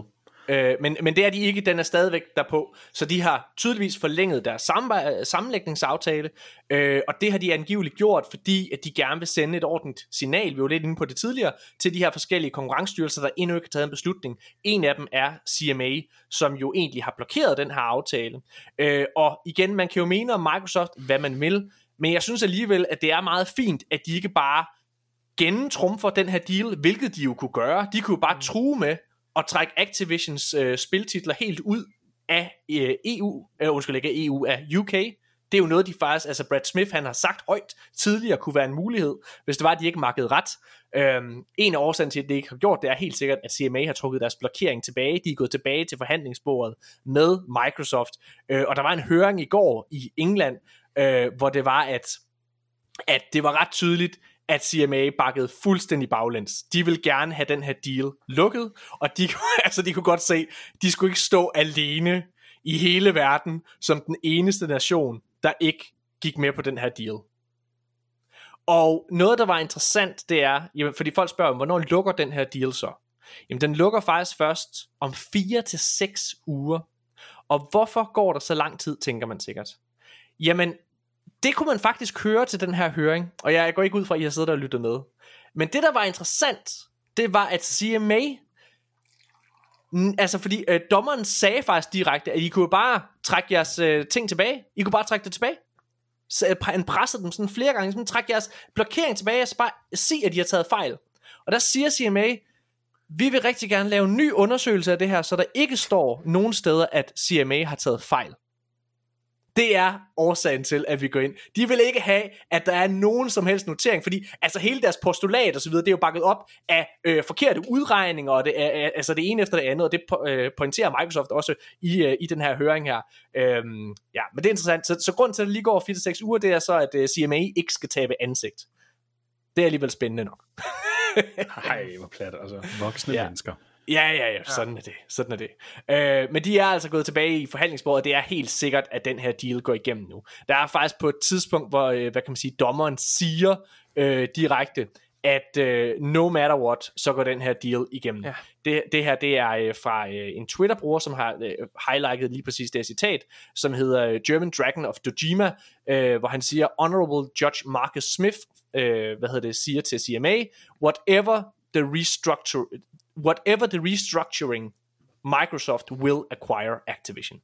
Øh, men, men det er de ikke, den er stadigvæk derpå. Så de har tydeligvis forlænget deres sambe- sammenlægningsaftale, øh, og det har de angiveligt gjort, fordi at de gerne vil sende et ordentligt signal, vi var lidt inde på det tidligere, til de her forskellige konkurrencestyrelser, der endnu ikke har taget en beslutning. En af dem er CMA, som jo egentlig har blokeret den her aftale. Øh, og igen, man kan jo mene om Microsoft, hvad man vil, men jeg synes alligevel, at det er meget fint, at de ikke bare gennemtrumfer den her deal, hvilket de jo kunne gøre. De kunne jo bare true med at trække Activisions øh, spiltitler helt ud af øh, EU, øh, undskyld ikke af EU, af UK. Det er jo noget, de faktisk, altså Brad Smith, han har sagt højt tidligere kunne være en mulighed, hvis det var, at de ikke markede ret. Øhm, en af årsagen til, at det ikke har gjort, det er helt sikkert, at CMA har trukket deres blokering tilbage. De er gået tilbage til forhandlingsbordet med Microsoft. Øh, og der var en høring i går i England, øh, hvor det var, at at det var ret tydeligt, at CMA bakkede fuldstændig baglæns. De vil gerne have den her deal lukket, og de, altså, de kunne godt se, de skulle ikke stå alene i hele verden som den eneste nation, der ikke gik med på den her deal. Og noget, der var interessant, det er, jamen, fordi folk spørger, hvornår lukker den her deal så? Jamen, den lukker faktisk først om 4 til 6 uger. Og hvorfor går der så lang tid, tænker man sikkert. Jamen, det kunne man faktisk høre til den her høring, og jeg går ikke ud fra, at I har siddet og lyttet med. Men det, der var interessant, det var, at CMA, altså fordi øh, dommeren sagde faktisk direkte, at I kunne bare trække jeres øh, ting tilbage. I kunne bare trække det tilbage. Så øh, han pressede dem sådan flere gange, sådan træk jeres blokering tilbage, og så bare sig, at de har taget fejl. Og der siger CMA, vi vil rigtig gerne lave en ny undersøgelse af det her, så der ikke står nogen steder, at CMA har taget fejl. Det er årsagen til, at vi går ind. De vil ikke have, at der er nogen som helst notering, fordi altså hele deres postulat og så videre, det er jo bakket op af øh, forkerte udregninger, og det er altså det ene efter det andet, og det po- øh, pointerer Microsoft også i, øh, i den her høring her. Øhm, ja, men det er interessant. Så, så grunden til, at det lige går 4-6 uger, det er så, at øh, CMA ikke skal tabe ansigt. Det er alligevel spændende nok. Nej, hvor plat, altså. Voksne ja. mennesker. Ja, ja, ja, sådan er det. Sådan er det. Øh, men de er altså gået tilbage i forhandlingsbordet, og det er helt sikkert, at den her deal går igennem nu. Der er faktisk på et tidspunkt, hvor, øh, hvad kan man sige, dommeren siger øh, direkte, at øh, no matter what, så går den her deal igennem. Ja. Det, det her, det er øh, fra øh, en Twitter-bruger, som har øh, highlightet lige præcis det her citat, som hedder øh, German Dragon of Dojima, øh, hvor han siger, Honorable Judge Marcus Smith, øh, hvad hedder det, siger til CMA, whatever the restructure, whatever the restructuring, Microsoft will acquire Activision.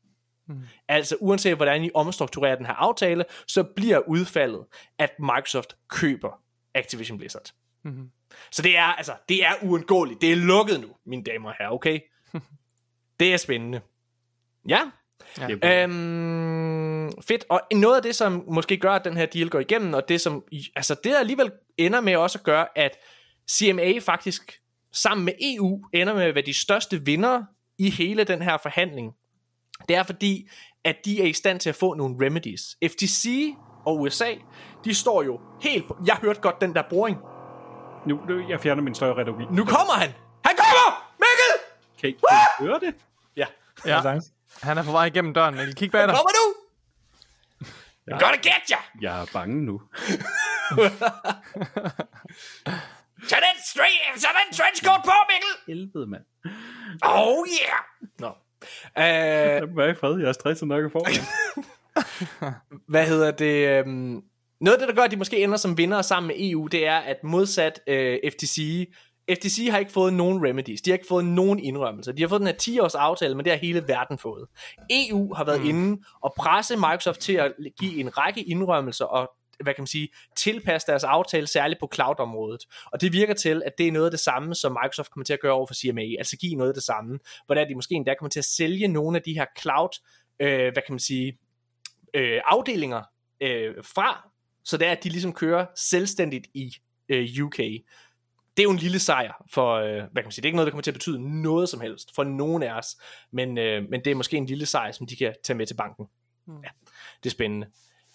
Mm. Altså uanset hvordan I omstrukturerer den her aftale, så bliver udfaldet, at Microsoft køber Activision Blizzard. Mhm. Så det er altså, det er uundgåeligt. Det er lukket nu, mine damer og herrer, okay? det er spændende. Ja. Ja. Øhm, fedt. Og noget af det, som måske gør, at den her deal går igennem, og det som, altså det der alligevel ender med også at gøre, at CMA faktisk sammen med EU ender med at være de største vinder i hele den her forhandling. Det er fordi, at de er i stand til at få nogle remedies. FTC og USA, de står jo helt på... Jeg hørte godt den der boring. Nu, nu jeg fjerner min støj retorik. Nu kommer han! Han kommer! Mikkel! Kan I, kan I høre det? Ja, Ja. Han er på vej igennem døren, Mikkel. Kig bag han dig. kommer nu! I'm gonna get ya! Jeg er bange nu. Tag den, straight, tag den trenchcoat på, Mikkel! Helvede, mand. Oh yeah! Nå. Uh, Jeg må være i fred. Jeg er stresset nok i forvejen. hvad hedder det? øhm, noget af det, der gør, at de måske ender som vinder sammen med EU, det er, at modsat øh, FTC, FTC har ikke fået nogen remedies. De har ikke fået nogen indrømmelser. De har fået den her 10-års aftale, men det har hele verden fået. EU har været mm. inde og presse Microsoft til at give en række indrømmelser og hvad kan man sige, tilpasse deres aftale, særligt på cloud-området. Og det virker til, at det er noget af det samme, som Microsoft kommer til at gøre over for CMA, altså give noget af det samme, hvordan de måske endda kommer til at sælge nogle af de her cloud, øh, hvad kan man sige, øh, afdelinger øh, fra, så det er, at de ligesom kører selvstændigt i øh, UK. Det er jo en lille sejr for, øh, hvad kan man sige, det er ikke noget, der kommer til at betyde noget som helst for nogen af os, men, øh, men det er måske en lille sejr, som de kan tage med til banken. Ja, det er spændende.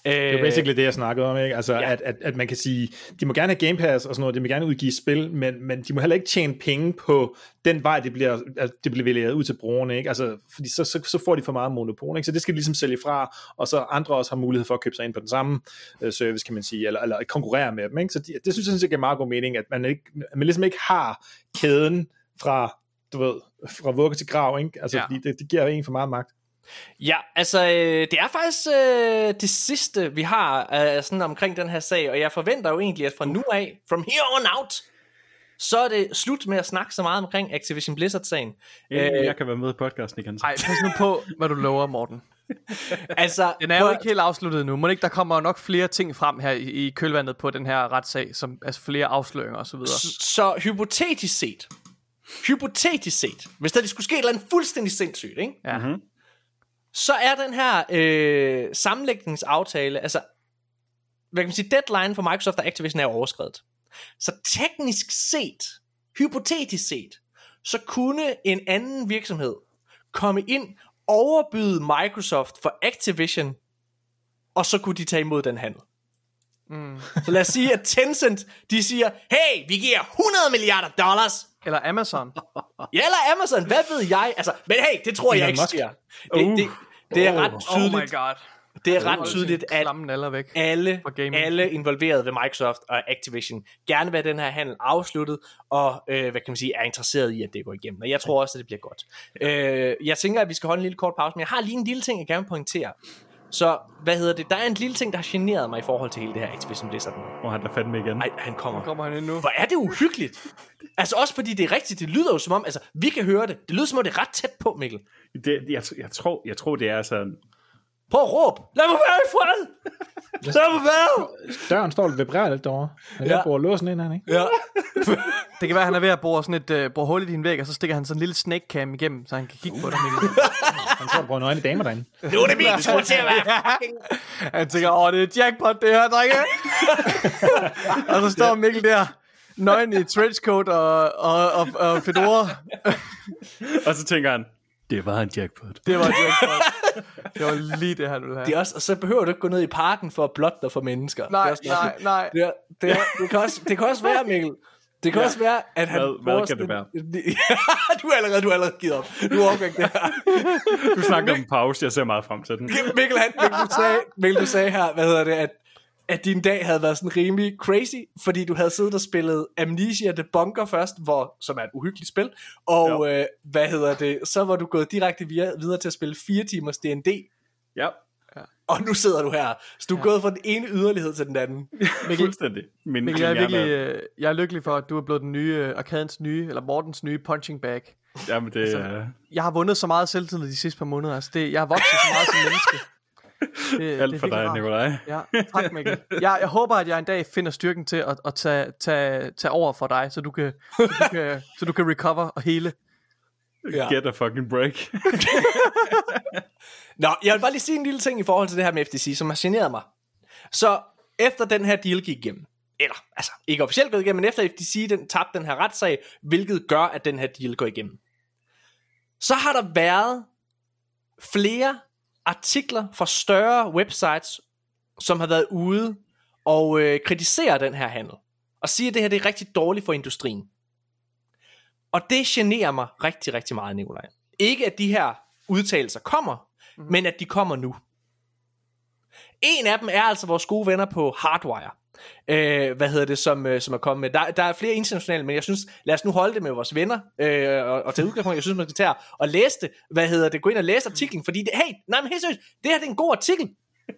Det er jo basically det, jeg snakkede om, ikke? Altså, Ja. at, at, at man kan sige, de må gerne have Game Pass og sådan noget, de må gerne udgive spil, men, men de må heller ikke tjene penge på den vej, det bliver, altså, det bliver leveret ud til brugerne, ikke? Altså, fordi så, så, så får de for meget monopol, ikke? Så det skal de ligesom sælge fra, og så andre også har mulighed for at købe sig ind på den samme øh, service, kan man sige, eller, eller konkurrere med dem, ikke? Så de, det synes jeg sådan set giver meget god mening, at man, ikke, at man ligesom ikke har kæden fra, du ved, fra vugge til grav, ikke? Altså, ja. fordi det, det giver en for meget magt. Ja, altså øh, det er faktisk øh, det sidste, vi har øh, sådan omkring den her sag, og jeg forventer jo egentlig, at fra nu af, from here on out, så er det slut med at snakke så meget omkring Activision Blizzard-sagen. Øh, Øh, jeg kan være med i podcasten igen. så. Ej, pas nu på, hvad du lover, Morten. altså, Den er jo ikke helt afsluttet nu. Må ikke, der kommer nok flere ting frem her i, i kølvandet på den her retssag, som altså flere afsløringer og så videre. Så hypotetisk set, hypotetisk set, hvis der skulle ske et eller andet fuldstændig sindssygt, ikke? Ja. Mhm. Så er den her øh, sammenlægningsaftale, altså, hvad kan man sige, deadline for Microsoft og Activision er overskrevet. Så teknisk set, hypotetisk set, så kunne en anden virksomhed komme ind, overbyde Microsoft for Activision, og så kunne de tage imod den handel. Mm. Så lad os sige, at Tencent, de siger, hey, vi giver 100 milliarder dollars. Eller Amazon. Ja, eller Amazon, hvad ved jeg? Altså, men hey, det tror jeg ikke sker. Det, Uh. det, det er ret Oh tydeligt. my god. Det er ret tydeligt, at væk. alle, alle involveret ved Microsoft og Activision gerne vil have den her handel afsluttet, og øh, hvad kan man sige, er interesseret i, at det går igennem. Og jeg tror også, at det bliver godt. Øh, jeg tænker, at vi skal holde en lille kort pause, men jeg har lige en lille ting, jeg gerne vil pointere. Så, hvad hedder det? Der er en lille ting, der har generet mig i forhold til hele det her Activision Blizzard. nu. Og han er fandme igen. Ej, han kommer. Kommer han ind nu? Hvor er det uhyggeligt. Altså også fordi det er rigtigt, det lyder jo som om, altså vi kan høre det. Det lyder som om det er ret tæt på, Mikkel. Det, jeg, jeg, tror, jeg tror, det er sådan... At råbe. Lad mig være i fred. Lad mig være. Døren står og vibrerer lidt derovre. Jeg Ja. bruger låsen ind, han, ikke? Ja. Det kan være, at han er ved at bore, sådan et, uh, bore hul i din væg, og så stikker han sådan en lille snake cam igennem, så han kan kigge på dig, Mikkel. Han står og bruger nøgne damer derinde. Nu er det min tur til at være fucking... Han tænker, åh, det er jackpot, det her, drenge. og så står Mikkel der, nøgen i trenchcoat og, og, og, og fedora. Og så tænker han, det var en jackpot. Det var jackpot. Det var lige det, han ville have. Det er også, og så behøver du ikke gå ned i parken for at blotte dig for mennesker. det er Nej, også, nej, nej. Det, er, det, er, det, kan også, det kan også være, Mikkel. Det kan ja. også være, at han... Hvad- hvad kan det sådan- du er allerede, du er allerede givet op. Du overgår ikke det her. Du snakker om en pause, jeg ser meget frem til den. Mikkel, han, Mikkel, du sagde, Mikkel, du sagde her, hvad hedder det, at, at din dag havde været sådan rimelig crazy, fordi du havde siddet og spillet Amnesia The Bunker først, hvor, som er et uhyggeligt spil, og øh, hvad hedder det, så var du gået direkte videre, videre til at spille 4 timers D&D, Ja, og nu sidder du her. Så du er gået fra den ene yderlighed til den anden. fuldstændig. Min, Mikkel, jeg er virkelig øh, jeg er lykkelig for, at du er blevet den nye, øh, Arkadens nye, eller Mortens nye punching bag. Jamen, det er Jeg har vundet så meget selvtillid de sidste par måneder. Altså det, jeg har vokset så meget som menneske. Det, alt for dig, Nikolaj. Ja, tak Mikkel. Jeg, jeg håber, at jeg en dag finder styrken til at, at tage, tage, tage over for dig, så du kan, så du kan, så du kan recover og hele. Ja. Get a fucking break. Nå, jeg vil bare lige sige en lille ting i forhold til det her med FTC, som har generet mig. Så efter den her deal gik igennem, eller altså ikke officielt gået igennem, men efter FTC den, tabte den her retssag, hvilket gør, at den her deal går igennem, så har der været flere artikler fra større websites, som har været ude og øh, kritisere den her handel. Og sige, at det her det er rigtig dårligt for industrien. Og det generer mig rigtig, rigtig meget, Nikolaj. Ikke at de her udtalelser kommer, mm. men at de kommer nu. En af dem er altså vores gode venner på Hardwire. Øh, hvad hedder det, som, øh, som er kommet med. Der, der er flere internationale, men jeg synes, lad os nu holde det med vores venner, øh, og, og tage udgangspunkt. Jeg synes, man skal tage og læse det. Hvad hedder det? Gå ind og læse artiklen, fordi det, hey, nej, men helt seriøst, det her det er en god artikel.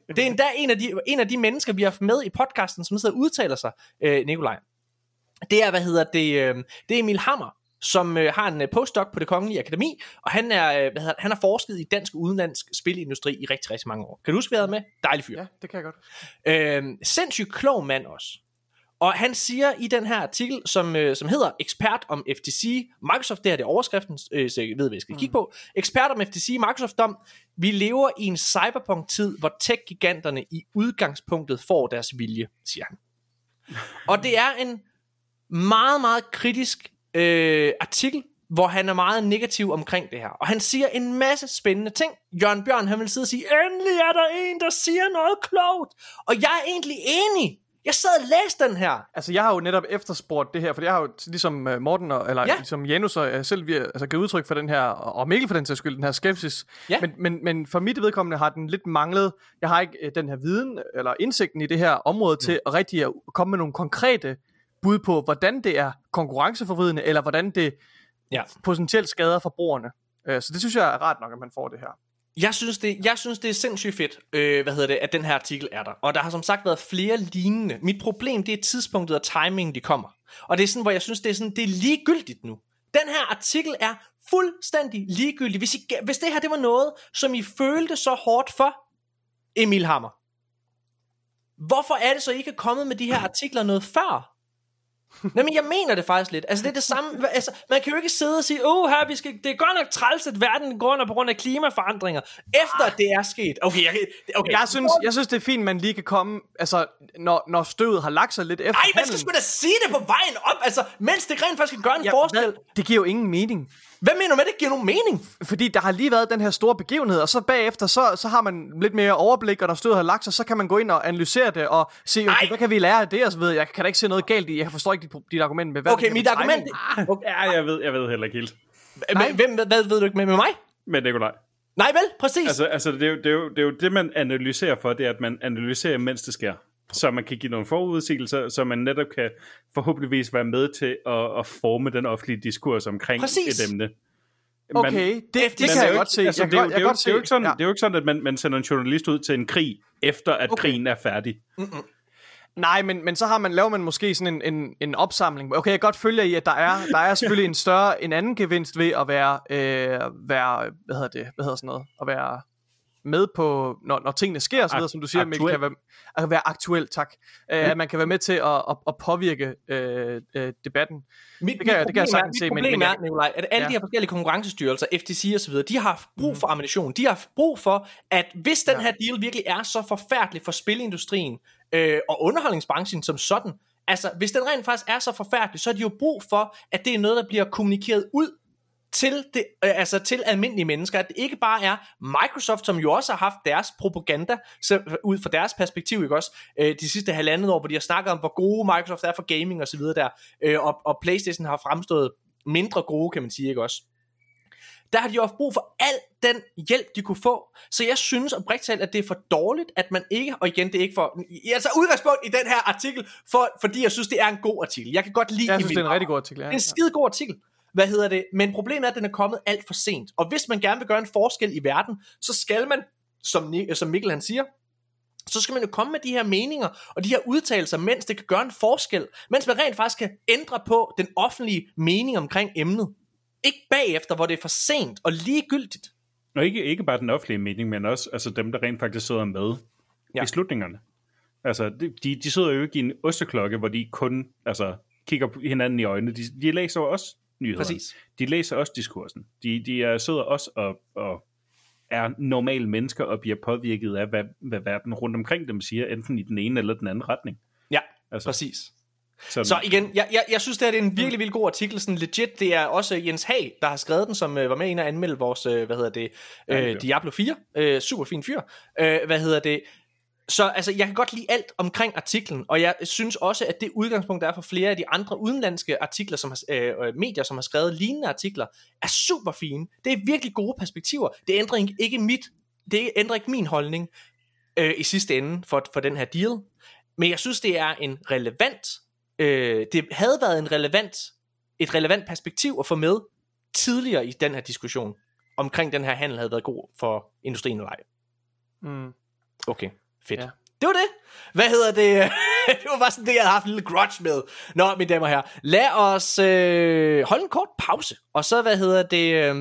Det er endda en af de, en af de mennesker, vi har haft med i podcasten, som sidder og udtaler sig, øh, Nikolaj. Det er, hvad hedder det, øh, det er Emil Hammer, som øh, har en øh, postdoc på det Kongelige Akademi, og han er, øh, hvad hedder, han har forsket i dansk og udenlandsk spilindustri i rigtig, rigtig mange år. Kan du huske, vi havde med? Dejlig fyr. Ja, det kan jeg godt. Øh, sindssygt klog mand også. Og han siger i den her artikel, som, øh, som hedder Ekspert om FTC, Microsoft, det her det er overskriften, øh, så jeg ved, hvad jeg skal kigge på. Ekspert om FTC, Microsoft om, vi lever i en cyberpunk-tid, hvor tech-giganterne i udgangspunktet får deres vilje, siger han. Og det er en meget, meget kritisk øh, artikel, hvor han er meget negativ omkring det her. Og han siger en masse spændende ting. Jørgen Bjørn, han vil sidde og sige, endelig er der en, der siger noget klogt. Og jeg er egentlig enig. Jeg sad og læste den her. Altså, jeg har jo netop efterspurgt det her, for jeg har jo ligesom øh, Morten, og, eller Ja. ligesom Janus og jeg selv vi, altså, givet udtryk for den her, og Mikkel for den sags skyld, den her skepsis. Ja. Men, men, men for mit vedkommende har den lidt manglet, jeg har ikke øh, den her viden, eller indsigten i det her område, til at rigtig at komme med nogle konkrete bud på, hvordan det er konkurrenceforvridende, eller hvordan det Ja. potentielt skader forbrugerne. Øh, Så det synes jeg er rart nok, at man får det her. Jeg synes, det, jeg synes, det er sindssygt fedt, øh, hvad hedder det, at den her artikel er der. Og der har som sagt været flere lignende. Mit problem, det er tidspunktet og timingen, de kommer. Og det er sådan, hvor jeg synes, det er, sådan, det er ligegyldigt nu. Den her artikel er fuldstændig ligegyldig. Hvis, I, hvis det her det var noget, som I følte så hårdt for, Emil Hammer, hvorfor er det så, I ikke er kommet med de her artikler noget før? Nej, men jeg mener det faktisk lidt. Altså, det er det samme. Altså, man kan jo ikke sidde og sige, åh, her, vi skal, det er godt nok træls, at verden går under på grund af klimaforandringer, efter at det er sket. Okay, jeg, okay. Jeg synes, jeg synes, det er fint, man lige kan komme, altså, når, når støvet har lagt sig lidt efter Ej, man skal sgu da sige det på vejen op, altså, mens det rent faktisk kan gøre en Ja, forskel. Det giver jo ingen mening. Hvad mener du med, det giver nogen mening? Fordi der har lige været den her store begivenhed, og så bagefter, så, så har man lidt mere overblik, og når stødet har lagt sig, så kan man gå ind og analysere det, og se, okay, hvad kan vi lære af det, og så videre. Jeg kan da ikke se noget galt i, jeg forstår ikke dit, dit argument med, hvad Okay, mit med argument... timing. Okay. Ja, jeg ved, jeg ved heller ikke helt. Hvem, hvem, hvad, ved du ikke med, med mig? Men Nikolaj, Nej vel, præcis. altså, altså det, er jo, det, er jo, det er jo det, man analyserer for, det er, at man analyserer, mens det sker. Så man kan give nogle forudsigelser, så man netop kan forhåbentligvis være med til at, at forme den offentlige diskurs omkring Præcis. et emne. Okay, det, det, kan jeg godt se. Altså, det, er jo- ikke sådan, ja. det er jo ikke sådan, at man, man sender en journalist ud til en krig, efter at Okay. krigen er færdig. Nej, men, men så har man, laver man måske sådan en, en, en opsamling. Okay, jeg kan godt følge i, at der er, der er selvfølgelig en større, en anden gevinst ved at være, øh, være hvad hedder det, hvad hedder sådan noget, at være med på, når, når tingene sker, så videre, som du siger, Mikkel, kan være, at være aktuel, tak. Øh, At man kan være med til at, at, at påvirke øh, øh, debatten. Mit, Det kan jeg- det kan jeg sagtens er, se, Mit men- problem men er, at alle Ja. de her forskellige konkurrencestyrelser, FTC og så videre, de har haft brug for ammunition. De har haft brug for, at hvis den Ja. her deal virkelig er så forfærdelig for spilindustrien øh, og underholdningsbranchen som sådan, altså hvis den rent faktisk er så forfærdelig, så har de jo brug for, at det er noget, der bliver kommunikeret ud til, det, øh, altså til almindelige mennesker, at det ikke bare er Microsoft, som jo også har haft deres propaganda, så, ud fra deres perspektiv, ikke også, øh, de sidste halvandet år, hvor de har snakket om, hvor gode Microsoft er for gaming og så videre der, øh, og, og Playstation har fremstået mindre gode, kan man sige, ikke også. Der har de jo haft brug for al den hjælp, de kunne få. Så jeg synes oprigtigt talt, at det er for dårligt, at man ikke, og igen, det er ikke for, tager udgangspunkt i den her artikel, for, fordi jeg synes, det er en god artikel. Jeg kan godt lide Jeg synes, det er en rigtig god artikel. Ja. Det er en skide god artikel. Hvad hedder det? Men problemet er, at den er kommet alt for sent. Og hvis man gerne vil gøre en forskel i verden, så skal man, som, som Mikkel han siger, så skal man jo komme med de her meninger og de her udtalelser, mens det kan gøre en forskel. Mens man rent faktisk kan ændre på den offentlige mening omkring emnet. Ikke bagefter, hvor det er for sent og ligegyldigt. Og ikke, ikke bare den offentlige mening, men også altså dem, der rent faktisk sidder med Ja. i slutningerne. Altså, de, de, de sidder jo ikke i en osteklokke, hvor de kun altså, kigger hinanden i øjnene. De, de læser jo også nyhederne. Præcis. De læser også diskursen. De, de er, sidder også og, og er normale mennesker og bliver påvirket af, hvad, hvad verden rundt omkring dem siger, enten i den ene eller den anden retning. Ja, Altså. præcis. Sådan. Så igen, jeg, jeg, jeg synes, det, her, det er en virkelig, virkelig god artikel. Sådan legit, det er også Jens Hag, der har skrevet den, som øh, var med ind og anmelde vores, øh, hvad hedder det, øh, Diablo 4. Øh, super fin fyr. Øh, hvad hedder det? Så altså, jeg kan godt lide alt omkring artiklen, og jeg synes også, at det udgangspunkt, der er for flere af de andre udenlandske artikler, som har, øh, øh, medier, som har skrevet lignende artikler, er super fine. Det er virkelig gode perspektiver. Det ændrer ikke- ikke mit, det ændrer ikke min holdning øh, i sidste ende for, for den her deal. Men jeg synes, det er en relevant, øh, det havde været en relevant, et relevant perspektiv at få med tidligere i den her diskussion, omkring den her handel havde været god for industrien eller ej. Mm. Okay, fedt. Ja. Det var det. Hvad hedder det? det var bare sådan det, jeg havde haft en lille grudge med. Nå, mine damer og herrer. Lad os øh, holde en kort pause. Og så, hvad hedder det... Øh,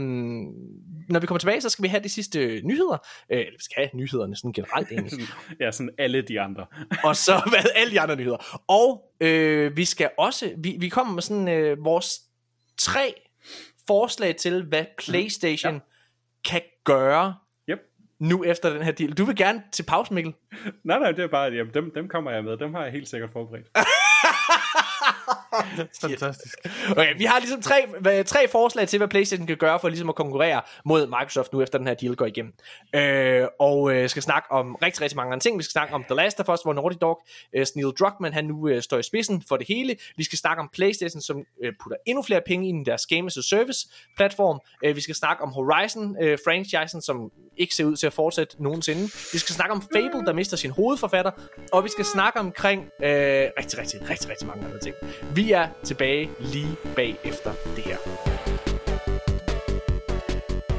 når vi kommer tilbage, så skal vi have de sidste nyheder. Øh, eller vi skal have nyhederne sådan generelt egentlig. Ja, sådan alle de andre. og så hvad alle de andre nyheder. Og øh, vi skal også, vi, vi kommer med sådan øh, vores tre forslag til, hvad PlayStation ja. kan gøre. Nu efter den her deal. Du vil gerne til pause, Mikkel? Nej, nej, det er bare, jamen, dem, dem kommer jeg med. Dem har jeg helt sikkert forberedt. Fantastisk. Okay, vi har ligesom tre, tre forslag til, hvad PlayStation kan gøre for ligesom at konkurrere mod Microsoft nu efter den her deal går igennem. Øh, og øh, skal snakke om rigtig, rigtig mange andre ting. Vi skal snakke om The Last of Us, hvor Naughty Dog, øh, Neil Druckmann, han nu øh, står i spidsen for det hele. Vi skal snakke om PlayStation, som øh, putter endnu flere penge ind i deres Game as a Service platform. Øh, vi skal snakke om Horizon øh, franchisen, som ikke ser ud til at fortsætte nogensinde. Vi skal snakke om Fable, der mister sin hovedforfatter. Og vi skal snakke omkring øh, rigtig, rigtig, rigtig, rigtig mange andre ting. Vi er tilbage lige bagefter det her.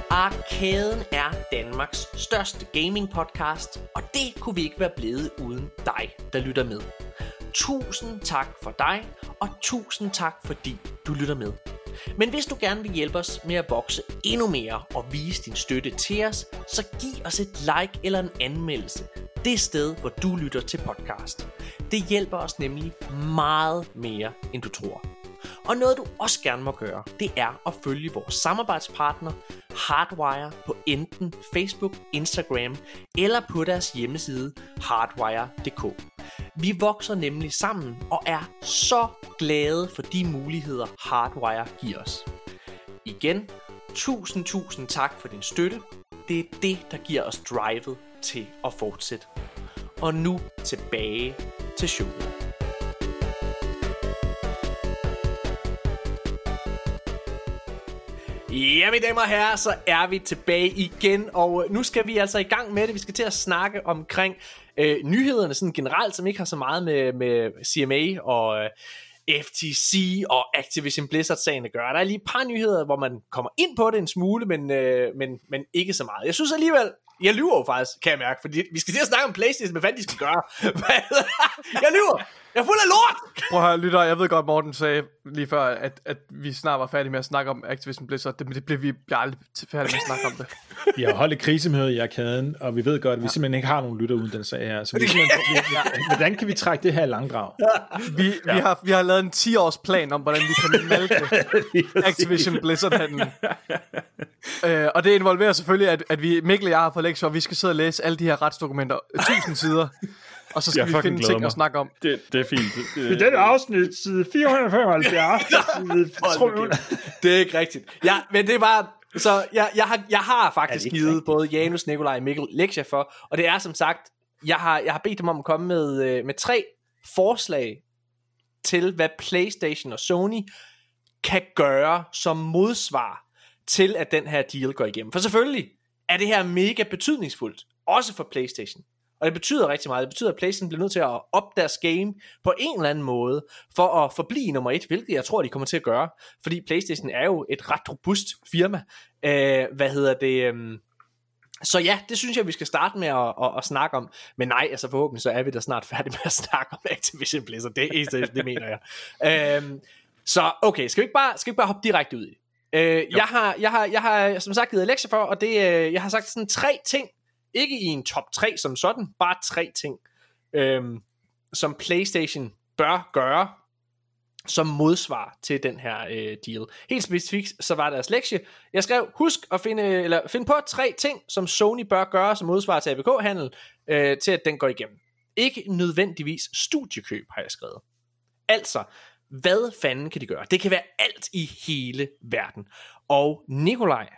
Arkaden er Danmarks største gaming podcast, og det kunne vi ikke være blevet uden dig, der lytter med. Tusind tak for dig, og tusind tak fordi du lytter med. Men hvis du gerne vil hjælpe os med at vokse endnu mere og vise din støtte til os, så giv os et like eller en anmeldelse. Det sted, hvor du lytter til podcast. Det hjælper os nemlig meget mere, end du tror. Og noget du også gerne må gøre, det er at følge vores samarbejdspartner Hardwire på enten Facebook, Instagram eller på deres hjemmeside hardwire.dk. Vi vokser nemlig sammen og er så glade for de muligheder Hardwire giver os. Igen, tusind tusind tak for din støtte. Det er det, der giver os drivet til at fortsætte. Og nu tilbage til showet. Ja, mine damer og herrer, så er vi tilbage igen, og nu skal vi altså i gang med det. Vi skal til at snakke omkring øh, nyhederne sådan generelt, som ikke har så meget med, med CMA og øh, FTC og Activision Blizzard-sagen at gøre. Der er lige et par nyheder, hvor man kommer ind på det en smule, men, øh, men, men ikke så meget. Jeg synes alligevel, jeg lyver jo faktisk, kan jeg mærke, fordi vi skal til at snakke om Playstation, hvad fanden de skal gøre. jeg lyver! Jeg er fuld af lort! Prøv at høre, lytter, jeg ved godt, Morten sagde lige før, at, at vi snart var færdige med at snakke om Activision Blizzard. Det, det bliver vi bliver aldrig færdige med at snakke om det. Vi har holdt et krisemøde i arkaden, og vi ved godt, at vi simpelthen ikke har nogen lytter uden den sag her. Så vi vi, hvordan kan vi trække det her langdrag? Vi, vi, har, vi har lavet en 10-års plan om, hvordan vi kan malke Activision Blizzard-handlen. øh, og det involverer selvfølgelig, at, at vi, Mikkel og jeg har fået lektier, og vi skal sidde og læse alle de her retsdokumenter, 1000 sider, og så skal Jeg vi finde ting mig. at snakke om. Det, det er fint. Det, I dette afsnit, side 475. Hold da kæft. det er ikke rigtigt. Ja, men det er bare... Så jeg, jeg, har, jeg har faktisk givet både Janus, Nikolaj og Mikkel lektier for, og det er som sagt, jeg har, jeg har bedt dem om at komme med, øh, med tre forslag til, hvad PlayStation og Sony kan gøre som modsvar til, at den her deal går igennem. For selvfølgelig er det her mega betydningsfuldt, også for PlayStation. Og det betyder rigtig meget. Det betyder, at PlayStation bliver nødt til at op deres game på en eller anden måde, for at forblive nummer et, hvilket jeg tror, de kommer til at gøre. Fordi PlayStation er jo et ret robust firma. Øh, hvad hedder det? øhm, så ja, det synes jeg, vi skal starte med at, at, at snakke om. Men nej, altså forhåbentlig så er vi da snart færdige med at snakke om Activision Blizzard. Det, er, det, det mener jeg. Øhm, så okay, skal vi ikke bare, skal vi ikke bare hoppe direkte ud i det? Øh, jeg, har, jeg, har, jeg har som sagt givet lektier for, og det, øh, jeg har sagt sådan tre ting, ikke i en top 3 som sådan, bare tre ting, øhm, som PlayStation bør gøre som modsvar til den her øh, deal. Helt specifikt, så var deres lektie. Jeg skrev, husk at finde, eller finde på tre ting, som Sony bør gøre som modsvar til ABK-handel, øh, til at den går igennem. Ikke nødvendigvis studiekøb, har jeg skrevet. Altså, hvad fanden kan de gøre? Det kan være alt i hele verden. Og Nikolaj,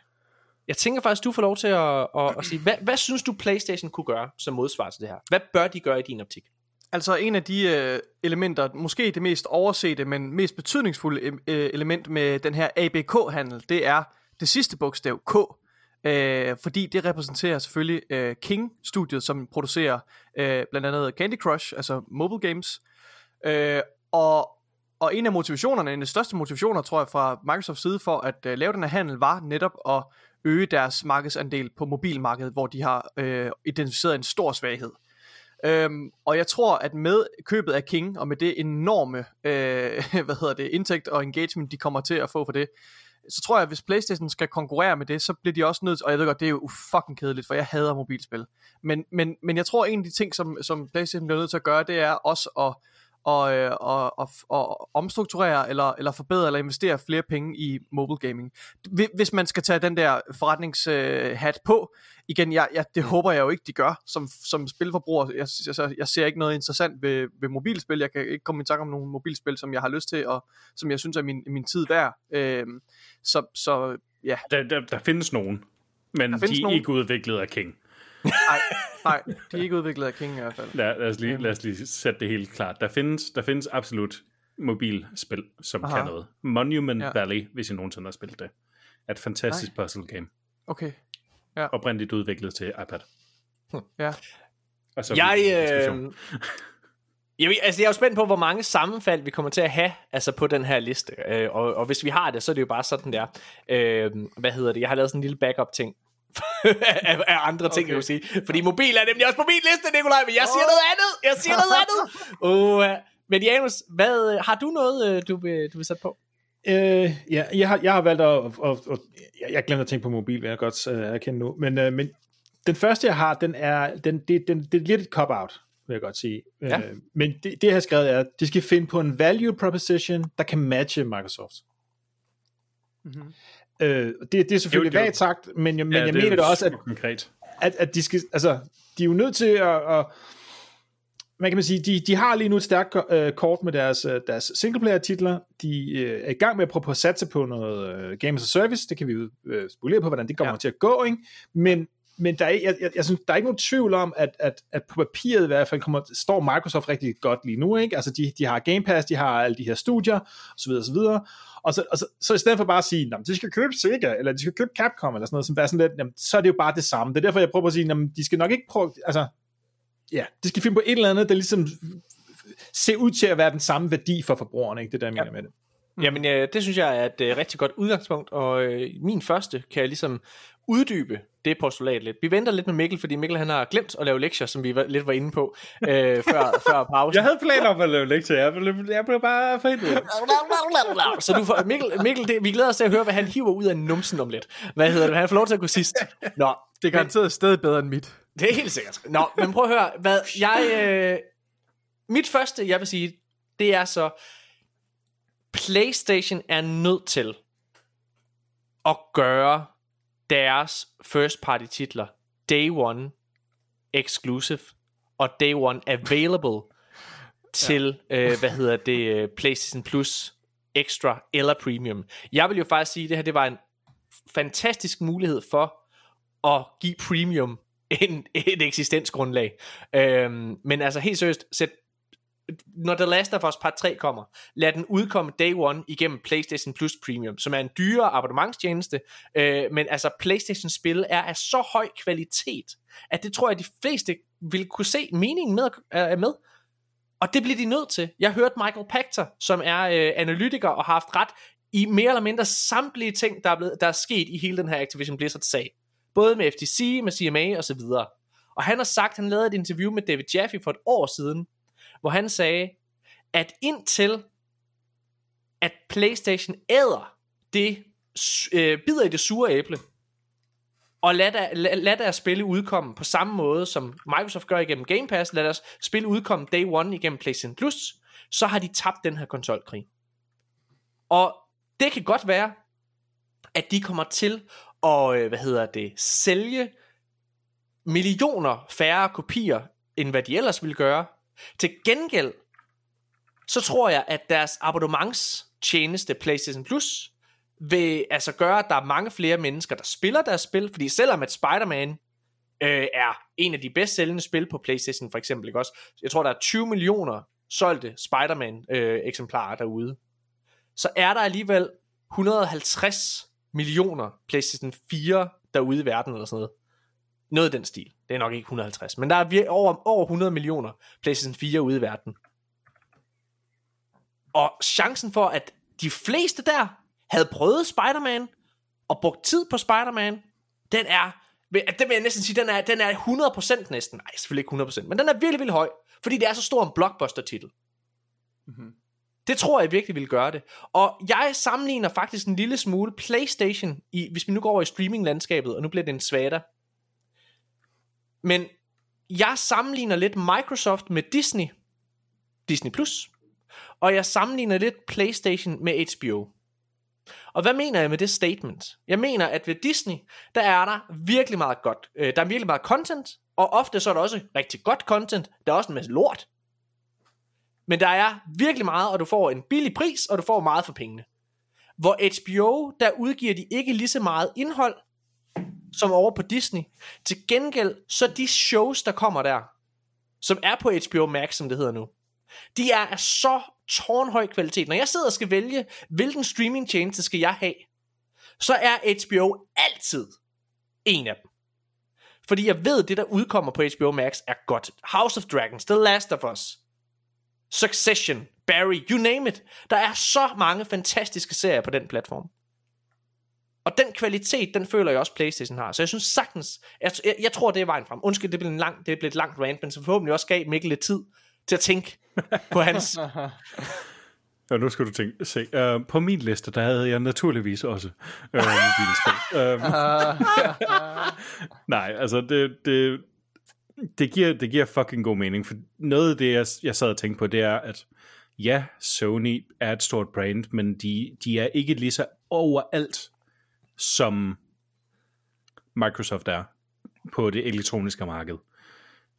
jeg tænker faktisk, du får lov til at, at, at sige, hvad, hvad synes du PlayStation kunne gøre som modsvar til det her? Hvad bør de gøre i din optik? Altså en af de øh, elementer, måske det mest oversete, men mest betydningsfulde øh, element med den her ABK-handel, det er det sidste bogstav, K. Øh, fordi det repræsenterer selvfølgelig øh, King-studiet, som producerer øh, blandt andet Candy Crush, altså mobile games. Øh, og, og en af motivationerne, en af de største motivationer, tror jeg, fra Microsofts side for at øh, lave den her handel, var netop at øge deres markedsandel på mobilmarkedet, hvor de har øh, identificeret en stor svaghed. Øhm, og jeg tror, at med købet af King, og med det enorme øh, hvad hedder det, indtægt og engagement, de kommer til at få for det, så tror jeg, at hvis Playstation skal konkurrere med det, så bliver de også nødt til, og jeg ved godt, det er jo fucking kedeligt, for jeg hader mobilspil. Men, men, men jeg tror, at en af de ting, som, som Playstation bliver nødt til at gøre, det er også at og, øh, og, og, og omstrukturere eller, eller forbedre eller investere flere penge i mobile gaming. Hvis man skal tage den der forretningshat på, igen, jeg, jeg, det håber jeg jo ikke, de gør som, som spilforbruger. Jeg, jeg, jeg ser ikke noget interessant ved, ved mobilspil. Jeg kan ikke komme i tanke om nogle mobilspil, som jeg har lyst til, og som jeg synes er min, min tid værd. Øh, så, så ja. Der, der, der findes nogen, men de er nogen. ikke udviklet af King. Nej, nej, de er ikke udviklet af King i hvert fald. Lad, lad, os, lige, lad os lige sætte det helt klart. Der findes, der findes absolut mobilspil, som Aha. kan noget. Monument ja. Valley, hvis I nogensinde har spillet det, er et fantastisk nej. puzzle game. Okay. Ja. Oprindeligt udviklet til iPad. Hm. Ja. Og så jeg, øh, jeg, altså, jeg er jo spændt på, hvor mange sammenfald vi kommer til at have altså på den her liste. Øh, og, og hvis vi har det, så er det jo bare sådan der. Øh, hvad hedder det? Jeg har lavet sådan en lille backup-ting af, af andre ting, okay. jeg vil sige. Fordi mobil er nemlig også på min liste, Nikolaj, men jeg siger oh. noget andet. Jeg siger noget andet. Uh, men Janus, hvad, har du noget, øh, du vil, du vil sætte på? Øh, ja, jeg har, jeg har valgt at, at, at, at jeg glemte at tænke på mobil, vil jeg godt uh, erkende nu, men, uh, men den første, jeg har, den er, den, det, den, det er lidt et cop-out, vil jeg godt sige. Ja. Uh, men det, det, jeg har skrevet er, at de skal finde på en value proposition, der kan matche Microsoft. Mm-hmm. Øh, det, det er selvfølgelig jo, vagt sagt, men jeg, men ja, jeg mener det også, at, konkret. At, at de skal, altså, de er jo nødt til at, at man kan man sige, de, de har lige nu et stærkt uh, kort med deres, uh, deres singleplayer titler. De uh, er i gang med at prøve at satse på noget uh, Games as a Service. Det kan vi jo uh, spolere på, hvordan det kommer ja. til at gå. Ikke? Men, men der er, jeg, jeg, jeg synes, der er ikke nogen tvivl om, at, at, at på papiret i hvert fald kommer, står Microsoft rigtig godt lige nu. Ikke? Altså de, de har Game Pass, de har alle de her studier, osv. osv. Og så, og så, så i stedet for bare at sige, at de skal købe Sega, eller de skal købe Capcom, eller sådan noget, som er sådan lidt, jamen, så er det jo bare det samme. Det er derfor, jeg prøver at sige, at de skal nok ikke prøve, altså, ja, de skal finde på et eller andet, der ligesom ser ud til at være den samme værdi for forbrugerne, ikke? Det der, jeg mener ja. med det. Mm. Jamen, øh, det synes jeg er et øh, rigtig godt udgangspunkt, og øh, min første kan jeg ligesom uddybe det postulat lidt. Vi venter lidt med Mikkel, fordi Mikkel han har glemt at lave lektier, som vi var, lidt var inde på øh, før, før pausen. Jeg havde planer om at lave lektier, jeg blev, jeg blev bare forhindret. Så du får, Mikkel, Mikkel det, vi glæder os til at høre, hvad han hiver ud af numsen om lidt. Hvad hedder det? Han får lov til at gå sidst. Nå, det er garanteret stadig bedre end mit. Det er helt sikkert. Nå, men prøv at høre, hvad jeg... Øh, mit første, jeg vil sige, det er så, PlayStation er nødt til at gøre deres first party titler day one exclusive og day one available til, ja. øh, hvad hedder det, øh, PlayStation Plus Extra eller Premium. Jeg vil jo faktisk sige, at det her det var en fantastisk mulighed for at give Premium en, et eksistensgrundlag. Øhm, men altså helt seriøst, sæt når The Last of Us Part 3 kommer, lad den udkomme day one igennem PlayStation Plus Premium, som er en dyrere abonnementstjeneste, øh, men altså PlayStation-spil er af så høj kvalitet, at det tror jeg, de fleste vil kunne se meningen med, øh, med. Og det bliver de nødt til. Jeg hørte Michael Pachter, som er øh, analytiker og har haft ret i mere eller mindre samtlige ting, der er, blevet, der er sket i hele den her Activision Blizzard-sag. Både med FTC, med CMA og så videre. Og han har sagt, han lavede et interview med David Jaffe for et år siden, hvor han sagde, at indtil at PlayStation æder det, øh, bider i det sure æble, og lad, der, lad, lad deres spil udkomme på samme måde, som Microsoft gør igennem Game Pass, lad deres spil udkomme day one igennem PlayStation Plus, så har de tabt den her konsolkrig. Og det kan godt være, at de kommer til at, øh, hvad hedder det, sælge millioner færre kopier, end hvad de ellers ville gøre, til gengæld, så tror jeg, at deres abonnementstjeneste PlayStation Plus vil altså gøre, at der er mange flere mennesker, der spiller deres spil, fordi selvom at Spider-Man øh, er en af de bedst sælgende spil på PlayStation for eksempel, ikke også? Jeg tror, der er 20 millioner solgte Spider-Man øh, eksemplarer derude. Så er der alligevel 150 millioner PlayStation 4 derude i verden eller sådan noget. Noget i den stil. Det er nok ikke 150, men der er vir- over, over 100 millioner PlayStation 4 ude i verden. Og chancen for, at de fleste der havde prøvet Spider-Man og brugt tid på Spider-Man, den er, det vil jeg næsten sige, den er, den er 100% næsten. Nej, selvfølgelig ikke 100%, men den er virkelig, virkelig høj, fordi det er så stor en blockbuster-titel. Det tror jeg virkelig vil gøre det. Og jeg sammenligner faktisk en lille smule PlayStation, i, hvis vi nu går over i streaminglandskabet, og nu bliver det en svada. Men jeg sammenligner lidt Microsoft med Disney, Disney Plus, og jeg sammenligner lidt PlayStation med HBO. Og hvad mener jeg med det statement? Jeg mener, at ved Disney, der er der virkelig meget godt. Øh, der er virkelig meget content, og ofte så er der også rigtig godt content. Der er også en masse lort. Men der er virkelig meget, og du får en billig pris, og du får meget for pengene. Hvor HBO, der udgiver de ikke lige så meget indhold, som over på Disney. Til gengæld, så de shows, der kommer der, som er på HBO Max, som det hedder nu, de er af så tårnhøj kvalitet. Når jeg sidder og skal vælge, hvilken streamingtjeneste skal jeg have, så er HBO altid en af dem. Fordi jeg ved, at det, der udkommer på HBO Max, er godt. House of Dragons, The Last of Us, Succession, Barry, you name it. Der er så mange fantastiske serier på den platform. Og den kvalitet, den føler jeg også PlayStation har. Så jeg synes sagtens, jeg, jeg, jeg tror, det er vejen frem. Undskyld, det blev, en lang, det blev et langt rant, men så forhåbentlig også gav Mikkel lidt tid til at tænke på hans... Og nu skal du tænke, se, uh, på min liste, der havde jeg naturligvis også uh, mobilspil. Uh, nej, altså det, det, det, giver, det giver fucking god mening, for noget af det, jeg, jeg sad og tænkte på, det er, at ja, Sony er et stort brand, men de, de er ikke lige så overalt, som Microsoft er på det elektroniske marked.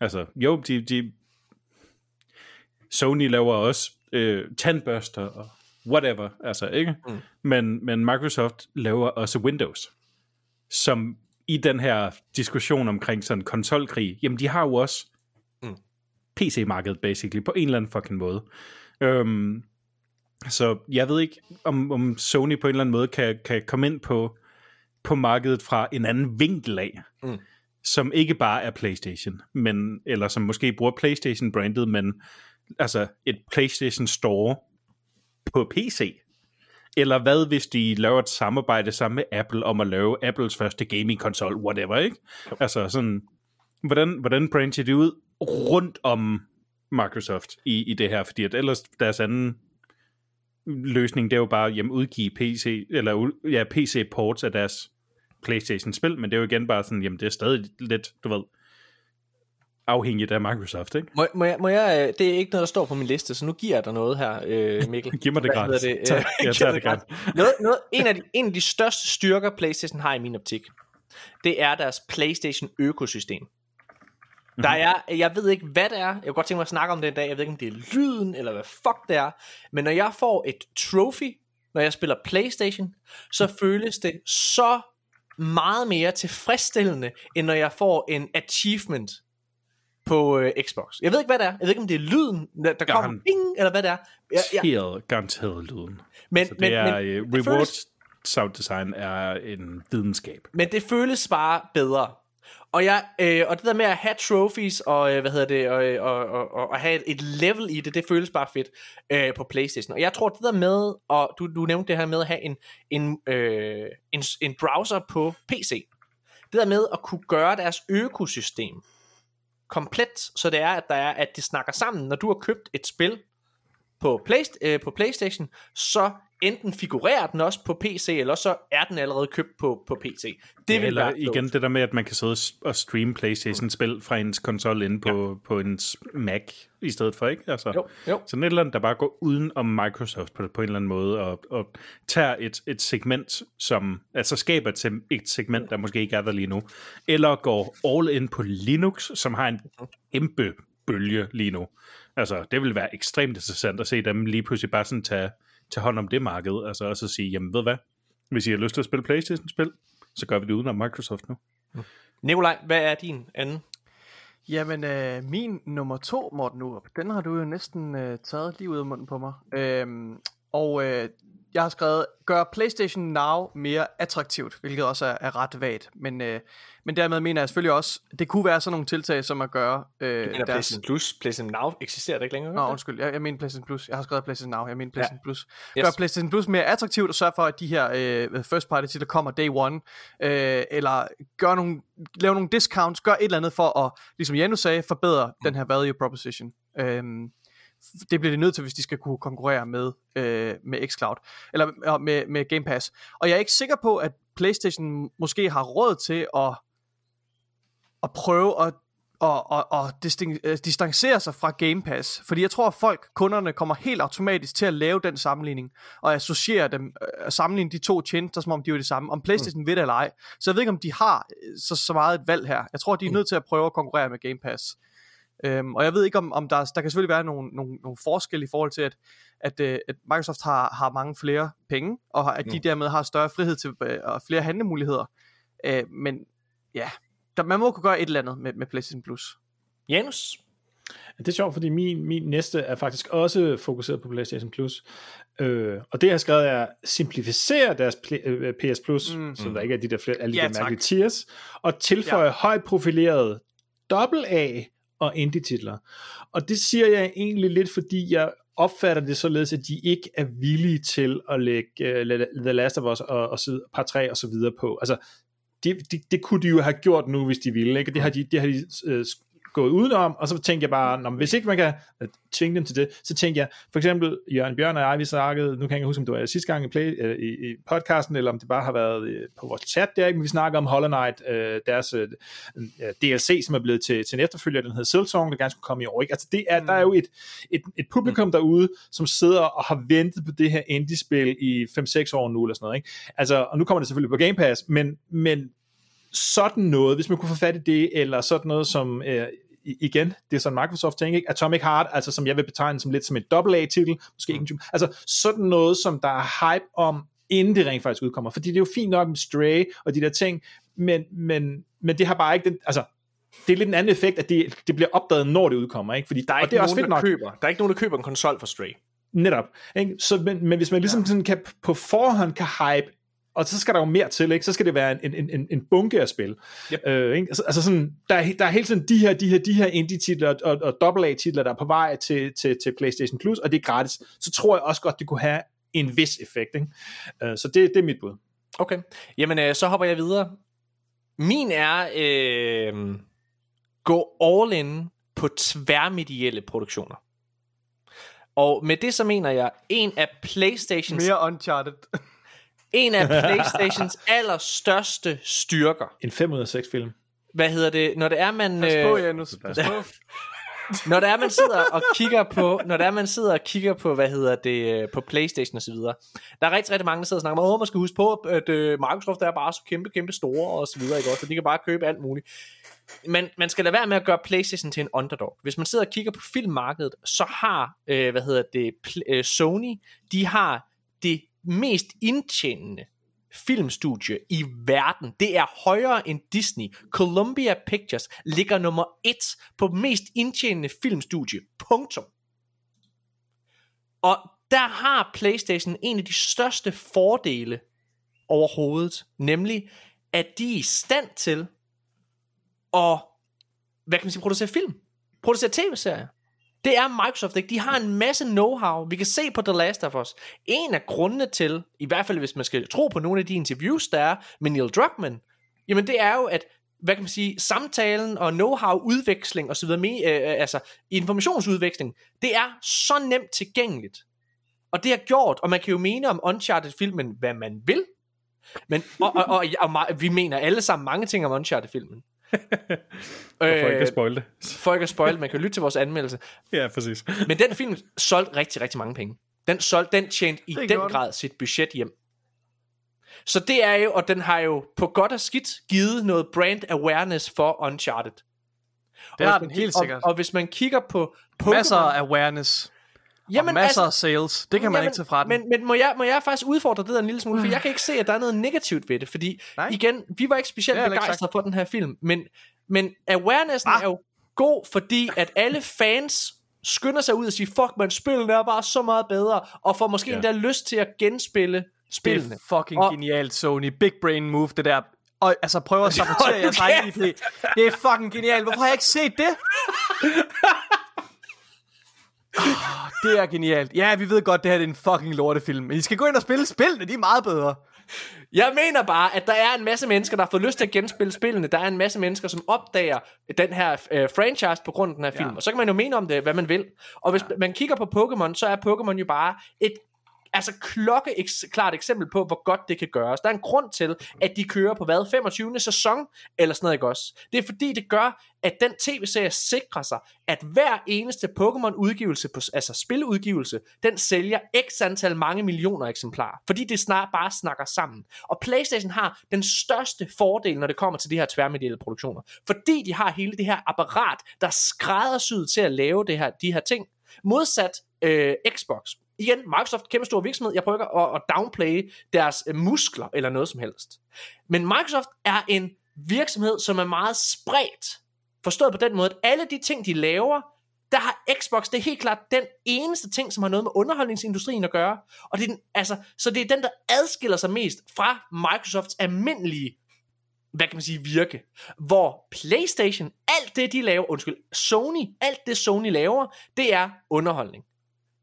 Altså, jo, de, de Sony laver også øh, tandbørster og whatever, altså ikke? Mm. Men, men Microsoft laver også Windows, som i den her diskussion omkring sådan konsolkrig, jamen de har jo også Mm. PC-markedet basically, på en eller anden fucking måde. Øhm, så jeg ved ikke, om, om Sony på en eller anden måde kan, kan komme ind på, på markedet fra en anden vinkel af, Mm. som ikke bare er PlayStation, men, eller som måske bruger PlayStation-brandet, men altså et PlayStation Store på PC. Eller hvad, hvis de laver et samarbejde sammen med Apple om at lave Apples første gaming-konsol, whatever, ikke? Altså sådan, hvordan, hvordan brancher de ud rundt om Microsoft i, i det her? Fordi at ellers deres anden løsning, det er jo bare at udgive PC, eller ja, PC-ports af deres PlayStation-spil, men det er jo igen bare sådan, jamen det er stadig lidt, du ved, afhængigt af Microsoft, ikke? Må, må, jeg, må jeg, øh, det er ikke noget, der står på min liste, så nu giver jeg dig noget her, øh, Mikkel. Giv mig det gratis. det? Tag- Øh, jeg tager det gratis. Noget, noget, en, af de, en af de største styrker, PlayStation har i min optik, det er deres PlayStation-økosystem. Mhm. Der er, jeg ved ikke, hvad det er. Jeg kunne godt tænke mig at snakke om det i dag. Jeg ved ikke, om det er lyden, eller hvad fuck det er. Men når jeg får et trophy, når jeg spiller Playstation, så føles det så meget mere tilfredsstillende, end når jeg får en achievement på øh, Xbox. Jeg ved ikke, hvad det er. Jeg ved ikke, om det er lyden, der, der kommer bing, eller hvad det er. Jeg, jeg, Helt garanteret lyden. men, Så det men, er, men, øh, reward føles- sound design er en videnskab. Men det føles bare bedre. Og, jeg, øh, og det der med at have trophies og øh, hvad hedder det og, øh, og, og, og, og have et, et level i det, det føles bare fedt øh, på PlayStation. Og jeg tror det der med og du du nævnte det her med at have en en, øh, en en browser på PC. Det der med at kunne gøre deres økosystem komplet, så det er at der er at det snakker sammen, når du har købt et spil på, Play, øh, på PlayStation, så enten figurerer den også på PC, eller så er den allerede købt på, på PC. Det Ja, vil eller være igen det der med, at man kan sidde og streame Playstation-spil fra ens konsol inde på, ja. på ens Mac i stedet for, ikke? Altså, Jo, jo. Sådan et eller andet, der bare går uden om Microsoft på, på en eller anden måde, og, og tager et, et segment, som altså skaber et, sem- et segment, der måske ikke er der lige nu, eller går all in på Linux, som har en kæmpe bølge lige nu. Altså, det vil være ekstremt interessant at se dem lige pludselig bare sådan tage, tage hånd om det marked, altså også at sige, jamen ved hvad, hvis I har lyst til at spille Playstation-spil, så gør vi det uden om Microsoft nu. Nikolaj, hvad er din anden? Jamen, øh, min nummer to, Morten Urup, den har du jo næsten øh, taget lige ud af munden på mig. Øhm, og øh, jeg har skrevet, gør PlayStation Now mere attraktivt, hvilket også er, er ret vagt. Men, øh, men dermed mener jeg selvfølgelig også, det kunne være sådan nogle tiltag, som at gøre øh, En af PlayStation Plus. PlayStation Now eksisterer det ikke længere. Nå, undskyld, jeg, jeg mener PlayStation Plus. Jeg har skrevet PlayStation Now, jeg mener PlayStation ja. Plus. Yes. Gør PlayStation Plus mere attraktivt og sørg for, at de her øh, first party titler kommer day one. Øh, eller gør nogle, lave nogle discounts, gør et eller andet for at, ligesom Janus sagde, forbedre mm. den her value proposition. Øh, det bliver de nødt til, hvis de skal kunne konkurrere med, øh, med xCloud, eller med, med Game Pass. Og jeg er ikke sikker på, at PlayStation måske har råd til at, at prøve at og, og, og distancere sig fra Game Pass. Fordi jeg tror, at folk, kunderne, kommer helt automatisk til at lave den sammenligning, og associere dem, øh, sammenligne de to tjenester, som om de er det samme. Om PlayStation mm. ved det eller ej. Så jeg ved ikke, om de har øh, så, så meget et valg her. Jeg tror, de er nødt til at prøve at konkurrere med Game Pass. Øhm, og jeg ved ikke, om, om der, der kan selvfølgelig være nogle, nogle, nogle forskelle i forhold til, at, at, øh, at Microsoft har, har mange flere penge, og at de dermed har større frihed til øh, og flere handlemuligheder. Øh, men ja, der, man må kunne gøre et eller andet med, med PlayStation Plus. Janus? Det er sjovt, fordi min, min næste er faktisk også fokuseret på PlayStation Plus. Øh, og det jeg har skrevet er, simplificere deres pl- øh, PS Plus, mm. så der ikke er de der flere, alle de Ja, der mærkelige tiers, og tilføje ja. højt profilerede AA og indie-titler. Og det siger jeg egentlig lidt, fordi jeg opfatter det således, at de ikke er villige til at lægge uh, The Last of Us og, og side, par 3 og så videre på. Altså, det, det, det kunne de jo have gjort nu, hvis de ville, ikke? Det har de, det har de uh, gået udenom, og så tænkte jeg bare, Nå, hvis ikke man kan øh, tvinge dem til det, så tænkte jeg, for eksempel Jørgen Bjørn og jeg, vi snakkede, nu kan jeg ikke huske, om det var sidste gang i, play, øh, i, i podcasten, eller om det bare har været øh, på vores chat der, ikke? men vi snakker om Hollow Knight, øh, deres øh, DLC, som er blevet til, til en efterfølger, den hedder Silksong, der gerne skulle komme i år. Ikke? Altså det er, der er jo et, et, et publikum derude, som sidder og har ventet på det her indie-spil i 5-6 år nu, eller sådan noget. Ikke? Altså, og nu kommer det selvfølgelig på Game Pass, men, men sådan noget, hvis man kunne få fat i det, eller sådan noget som, øh, igen, det er sådan Microsoft ting, ikke? Atomic Heart, altså som jeg vil betegne som lidt som et AA-titel, måske ikke en altså sådan noget, som der er hype om, inden det rent faktisk udkommer, fordi det er jo fint nok med Stray og de der ting, men, men, men det har bare ikke den, altså, det er lidt en anden effekt, at det, det bliver opdaget, når det udkommer, ikke? Fordi Der er og ikke det er også nogen, fedt der nok. køber. Der er ikke nogen, der køber en konsol for Stray. Netop. Ikke? Så, men, men hvis man ligesom ja. sådan kan, på forhånd kan hype, og så skal der jo mere til, ikke? så skal det være en, en, en, en bunke af spil. Yep. Øh, ikke? Altså, altså sådan, der, er, der er hele tiden de her, de her, de her indie-titler og, og AA-titler, der er på vej til, til, til PlayStation Plus, og det er gratis. Så tror jeg også godt, det kunne have en vis effekt. Ikke? Øh, så det, det er mit bud. Okay. Jamen, øh, så hopper jeg videre. Min er øh, gå all in på tværmedielle produktioner. Og med det så mener jeg, en af Playstations, Mere Uncharted. En af Playstations allerstørste styrker. En 5 ud af 6 film. Hvad hedder det? Når det er, man... Pas på, øh, Janus. Pas på. når der er man sidder og kigger på når der er man sidder og kigger på hvad hedder det øh, på PlayStation og så videre. Der er rigtig rigtig mange der sidder og snakker om, åh man skal huske på at øh, Microsoft er bare så kæmpe kæmpe store og så videre ikke også, så de kan bare købe alt muligt. Men man skal lade være med at gøre PlayStation til en underdog. Hvis man sidder og kigger på filmmarkedet, så har øh, hvad hedder det Sony, de har det mest indtjenende filmstudie i verden. Det er højere end Disney. Columbia Pictures ligger nummer et på mest indtjenende filmstudie. Punktum. Og der har PlayStation en af de største fordele overhovedet, nemlig at de er i stand til at, hvad kan man sige, producere film, producere tv-serier. Det er Microsoft ikke. De har en masse know-how. Vi kan se på The Last of Us. En af grundene til, i hvert fald hvis man skal tro på nogle af de interviews, der er med Neil Druckmann, jamen det er jo, at hvad kan man sige, samtalen og know-how udveksling og så videre, med, øh, øh, altså informationsudveksling, det er så nemt tilgængeligt. Og det har gjort, og man kan jo mene om Uncharted-filmen, hvad man vil, men, og, og, og, og, og vi mener alle sammen mange ting om Uncharted-filmen. For ikke at spoil det. for ikke at spoil, man kan lytte til vores anmeldelse. Ja, præcis. Men den film solgte rigtig, rigtig mange penge. Den, solgte, den tjente i den den. grad sit budget hjem. Så det er jo, og den har jo på godt og skidt givet noget brand awareness for Uncharted. Det og har den helt sikkert. Og, og hvis man kigger på Pokémon... Masser af awareness. Jamen, og masser altså, af sales. Det kan man Jamen, ikke tage fra den. Men, men må, jeg, må jeg faktisk udfordre det der en lille smule, for jeg kan ikke se, at der er noget negativt ved det, fordi Nej. igen, vi var ikke specielt Det begejstrede for den her film, men, men awarenessen Ah. er jo god, fordi at alle fans skynder sig ud og siger, fuck man, spillene er bare så meget bedre, og får måske Ja. endda lyst til at genspille det spillene. er fucking Og- genialt, Sony. Big brain move, det der. Og altså prøver at sabotere jeres egen IP. Det er fucking genialt. Hvorfor har jeg ikke set det? Det er genialt. Ja, vi ved godt, det her er en fucking lortefilm. Men I skal gå ind og spille spillene, de er meget bedre. Jeg mener bare, at der er en masse mennesker, der har fået lyst til at genspille spillene. Der er en masse mennesker, som opdager den her øh, franchise på grund af den her film. Ja. Og så kan man jo mene om det, hvad man vil. Og hvis man kigger på Pokémon, så er Pokémon jo bare et altså klokke eks- klart eksempel på, hvor godt det kan gøres. Der er en grund til, at de kører på hvad, 25. sæson, eller sådan noget, ikke også? Det er fordi, det gør, at den tv-serie sikrer sig, at hver eneste Pokémon-udgivelse, på, altså spiludgivelse, den sælger x antal mange millioner eksemplarer. Fordi det snart bare snakker sammen. Og PlayStation har den største fordel, når det kommer til de her tværmedielle produktioner. Fordi de har hele det her apparat, der er skræddersyet til at lave det her, de her ting. Modsat øh, Xbox. Igen, Microsoft, kæmpe stor virksomhed. Jeg prøver ikke at, at downplay deres øh, muskler eller noget som helst. Men Microsoft er en virksomhed, som er meget spredt. Forstået på den måde, at alle de ting, de laver, der har Xbox, det er helt klart den eneste ting, som har noget med underholdningsindustrien at gøre. Og det er den, altså, så det er den, der adskiller sig mest fra Microsofts almindelige hvad kan man sige, virke. Hvor PlayStation, alt det de laver, undskyld, Sony, alt det Sony laver, det er underholdning.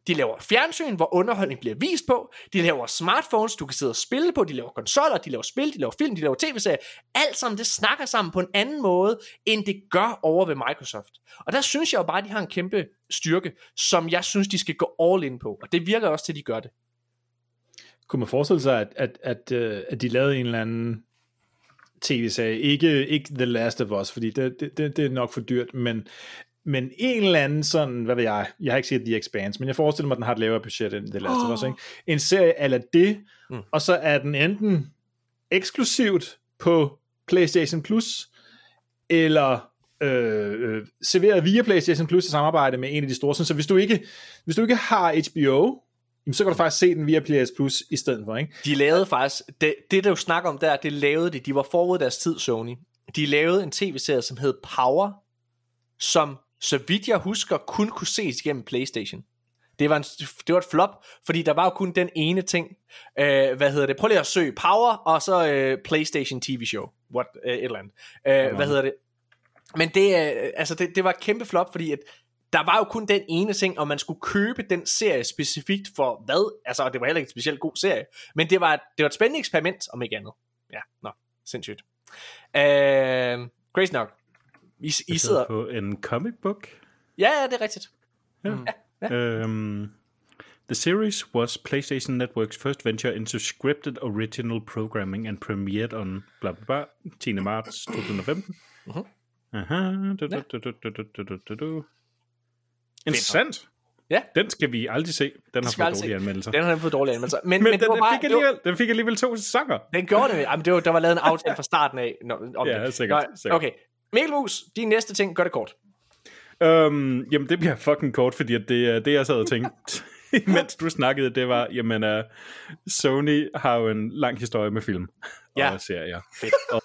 De laver fjernsyn, hvor underholdning bliver vist på. De laver smartphones, du kan sidde og spille på. De laver konsoller, de laver spil, de laver film, de laver tv-serier. Alt sammen, det snakker sammen på en anden måde, end det gør over ved Microsoft. Og der synes jeg jo bare, at de har en kæmpe styrke, som jeg synes, de skal gå all in på. Og det virker også til, at de gør det. Kunne man forestille sig, at, at, at, øh, at de lavede en eller anden tv-serie, ikke, ikke The Last of Us, fordi det, det, det, det er nok for dyrt, men, men en eller anden sådan, hvad ved jeg, jeg har ikke set The Expanse, men jeg forestiller mig, at den har et lavere budget end The Last of Us, ikke? En serie ala det, Mm. og så er den enten eksklusivt på PlayStation Plus, eller øh, øh, serveret via PlayStation Plus i samarbejde med en af de store. Så hvis du ikke, hvis du ikke har HBO, jamen, så kan du faktisk se den via PS Plus i stedet for, ikke? De lavede faktisk, det, det der jo snakker om der, det lavede de, de var forud deres tid, Sony. De lavede en tv-serie, som hed Power, som, så vidt jeg husker, kun kunne ses gennem Playstation. Det var, en, det var et flop, fordi der var jo kun den ene ting. Øh, hvad hedder det? Prøv lige at søge Power, og så øh, Playstation TV show. What, øh, et eller andet. Øh, hvad hedder det? Men det, øh, altså det, det var et kæmpe flop, fordi at der var jo kun den ene ting, og man skulle købe den serie specifikt for hvad? Altså, og det var heller ikke en specielt god serie. Men det var, det var et spændende eksperiment, om ikke andet. Ja, nå, sindssygt. Øh, crazy nok. I, I sidder... på en comic book? Ja, ja, det er rigtigt. Ja. Mm. Ja, ja. Um, the series was PlayStation Network's first venture into scripted original programming and premiered on bla bla bla, 10. marts 2015. Uh-huh. Mhm. Aha. Interessant. Ja. Den skal vi aldrig se. Den har fået dårlige se. anmeldelser. Den har den fået dårlige anmeldelser. Men, men, men den, den, bare, fik alligevel, den fik alligevel to sæsoner. Den gjorde det. Jamen, det var, der var lavet en aftale fra starten af. Nå, om ja, sikkert. Nå, okay, Mikkel Mus, din næste ting, gør det kort. Um, jamen, det bliver fucking kort, fordi det, er det jeg sad og tænkte, mens du snakkede, det var, jamen, uh, Sony har jo en lang historie med film Ja. og serier. Fedt. Og,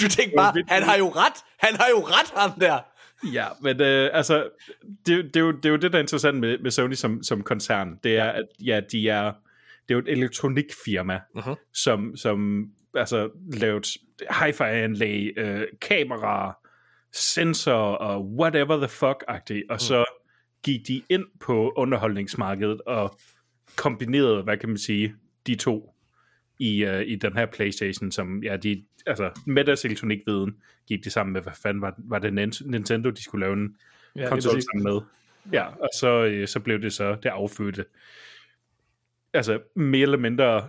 Du tænkte bare, han har jo ret. Han har jo ret, ham der. ja, men uh, altså, det, det, er jo, det er jo det, der er interessant med, med Sony som, som koncern. Det er, at ja, de er, det er jo et elektronikfirma, Mhm. som, som altså, lavet hi-fi-anlæg, øh, kameraer, sensorer og whatever the fuck-agtigt, og så gik de ind på underholdningsmarkedet og kombinerede, hvad kan man sige, de to i, uh, i den her Playstation, som, ja, de, altså, med deres elektronikviden gik de sammen med, hvad fanden var, var det Nin- Nintendo, de skulle lave en Ja, konsol sammen med. Ja, og så, øh, så blev det så det affødte. Altså, mere eller mindre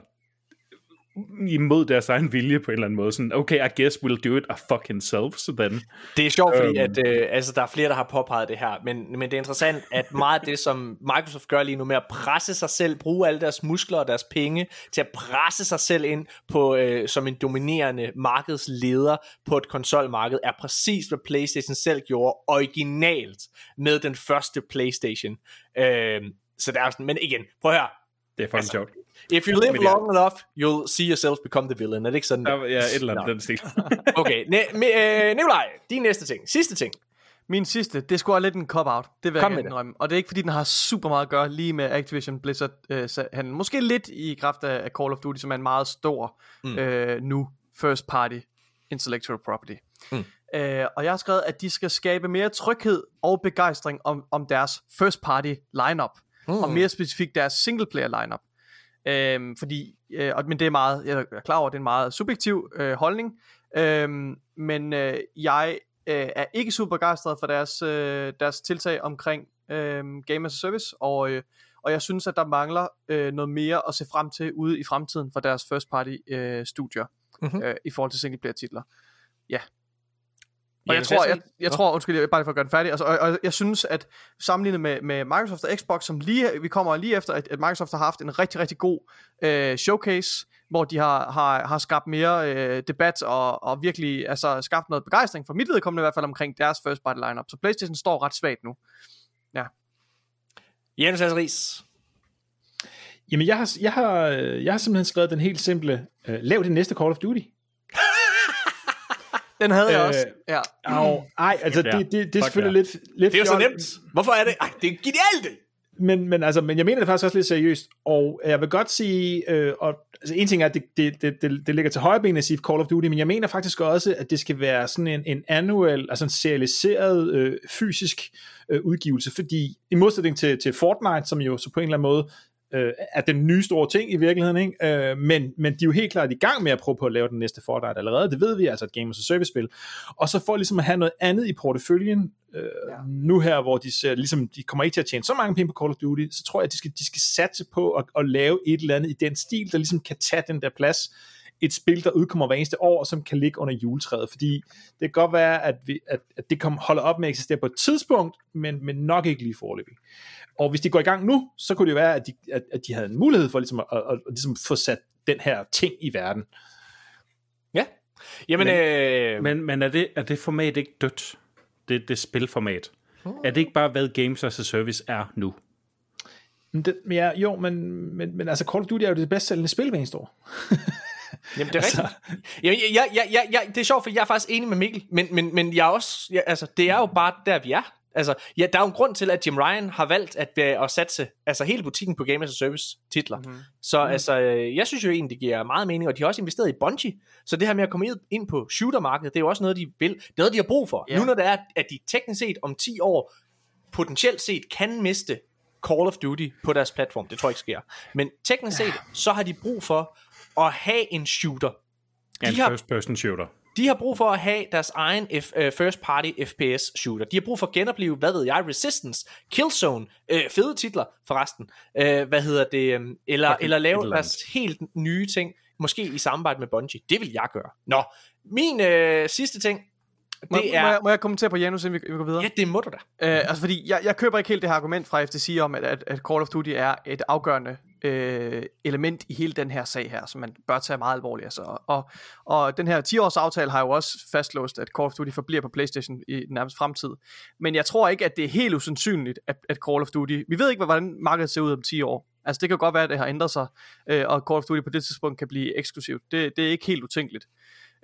imod deres egen vilje på en eller anden måde. Sådan, okay, I guess we'll do it a fucking self, så then. Det er sjovt, fordi Øhm. at, øh, altså, der er flere, der har påpeget det her, men, men det er interessant, at meget af det, som Microsoft gør lige nu med at presse sig selv, bruge alle deres muskler og deres penge til at presse sig selv ind på øh, som en dominerende markedsleder på et konsolmarked, er præcis, hvad PlayStation selv gjorde originalt med den første PlayStation. Øh, så der er sådan, men igen, prøv at høre. Det er fucking altså, sjovt. If you live Men ja. long enough, you'll see yourself become the villain. Er det ikke sådan? Der, ja, et eller andet Nå. den stil. Okay, ne- me- øh, Nikolaj, din næste ting. Sidste ting. Min sidste, det skulle lidt en cop-out. Det vil Kom jeg indrømme. Og det er ikke fordi, den har super meget at gøre lige med Activision Blizzard øh, handel. Måske lidt i kraft af af Call of Duty, som er en meget stor mm. øh, nu first party intellectual property. Mm. Øh, og jeg har skrevet, at de skal skabe mere tryghed og begejstring om, om deres first party lineup. Mm. Og mere specifikt deres single player lineup. Øhm, fordi, øh, og, men det er meget, jeg er klar over, at det er en meget subjektiv øh, holdning, øhm, men øh, jeg øh, er ikke super begejstret for deres, øh, deres tiltag omkring øh, Game as a Service, og, øh, og jeg synes, at der mangler øh, noget mere at se frem til ude i fremtiden for deres first party øh, studier, Mhm. mm-hmm. øh, i forhold til single player titler. Ja. Og jeg Jens tror, jeg, jeg tror, undskyld, jeg, bare for at gøre den færdig, altså, og, og jeg synes, at sammenlignet med, med Microsoft og Xbox, som lige, vi kommer lige efter, at, at Microsoft har haft en rigtig, rigtig god øh, showcase, hvor de har, har, har skabt mere øh, debat og, og virkelig altså, skabt noget begejstring for mit vedkommende i hvert fald omkring deres first party lineup. Så PlayStation står ret svagt nu. Jens Hans Ries. Jamen, jeg har, jeg, har, jeg har simpelthen skrevet den helt simple, øh, lav det næste Call of Duty. Den havde jeg Øh, også. Ja. Au, ej, altså, Ja, det, det, det er selvfølgelig lidt, lidt Det er jo så nemt. Hvorfor er det? Ej, det er genialt! Men, men, altså, men jeg mener det faktisk også lidt seriøst, og jeg vil godt sige, øh, og, altså en ting er, at det, det, det, det, det ligger til højre ben at sige Call of Duty, men jeg mener faktisk også, at det skal være sådan en, en annual, altså en serialiseret øh, fysisk øh, udgivelse, fordi i modsætning til, til Fortnite, som jo så på en eller anden måde øh, er den nye store ting i virkeligheden, ikke? Øh, men, men de er jo helt klart i gang med at prøve på at lave den næste Fortnite allerede, det ved vi, altså et Game as a Service spil, og så for ligesom at have noget andet i porteføljen, øh, ja. nu her, hvor de ser, ligesom, de kommer ikke til at tjene så mange penge på Call of Duty, så tror jeg, at de skal, de skal satse på at, at lave et eller andet i den stil, der ligesom kan tage den der plads, et spil, der udkommer hver eneste år, som kan ligge under juletræet, fordi det kan godt være, at, vi, at, at det kommer holder op med at eksistere på et tidspunkt, men, men nok ikke lige foreløbig. Og hvis de går i gang nu, så kunne det jo være, at de, at, at de havde en mulighed for ligesom at, at, at, at ligesom få sat den her ting i verden. Ja. Jamen, Men- øh, Men, men er, det, er det format ikke dødt? Det, det spilformat. Er det ikke bare, hvad Games as a Service er nu? Men det, men ja, jo, men, men, men altså Call of Duty er jo det bedst sælgende spil hver eneste år. Jamen, det er rigtigt. Jamen, jeg, jeg, jeg, jeg, det er sjovt, for jeg er faktisk enig med Mikkel, men, men, men jeg er også, jeg, altså, det er jo bare der, vi er. Altså, ja, der er jo en grund til, at Jim Ryan har valgt at, øh, at satse altså, hele butikken på Game as a Service titler. Mm-hmm. Så mm. altså, øh, jeg synes jo egentlig, det giver meget mening, og de har også investeret i Bungie. Så det her med at komme ind- ind på shootermarkedet, det er jo også noget, de vil. Det er noget, de har brug for. Yeah. Nu når det er, at de teknisk set om 10 år potentielt set kan miste Call of Duty på deres platform. Det tror jeg ikke sker. Men teknisk set, så har de brug for at have en shooter. En har- first person shooter. De har brug for at have deres egen F, uh, first party FPS shooter. De har brug for at genopleve, hvad ved jeg, Resistance, Killzone, uh, fede titler forresten. Uh, hvad hedder det? Um, eller, eller lave eller deres helt nye ting, måske i samarbejde med Bungie. Det vil jeg gøre. Nå, min uh, sidste ting, Må, det må, jeg, er... må jeg kommentere på Janus, inden vi, vi går videre? Ja, det må du da. Øh, altså fordi, jeg, jeg køber ikke helt det her argument fra FTC om, at, at, at Call of Duty er et afgørende øh, element i hele den her sag her, som man bør tage meget alvorligt. Altså. Og, og den her 10-års aftale har jo også fastlåst, at Call of Duty forbliver på Playstation i nærmest nærmeste fremtid. Men jeg tror ikke, at det er helt usandsynligt, at, at Call of Duty... Vi ved ikke, hvordan markedet ser ud om 10 år. Altså det kan godt være, at det har ændret sig, øh, og Call of Duty på det tidspunkt kan blive eksklusivt. Det, det er ikke helt utænkeligt.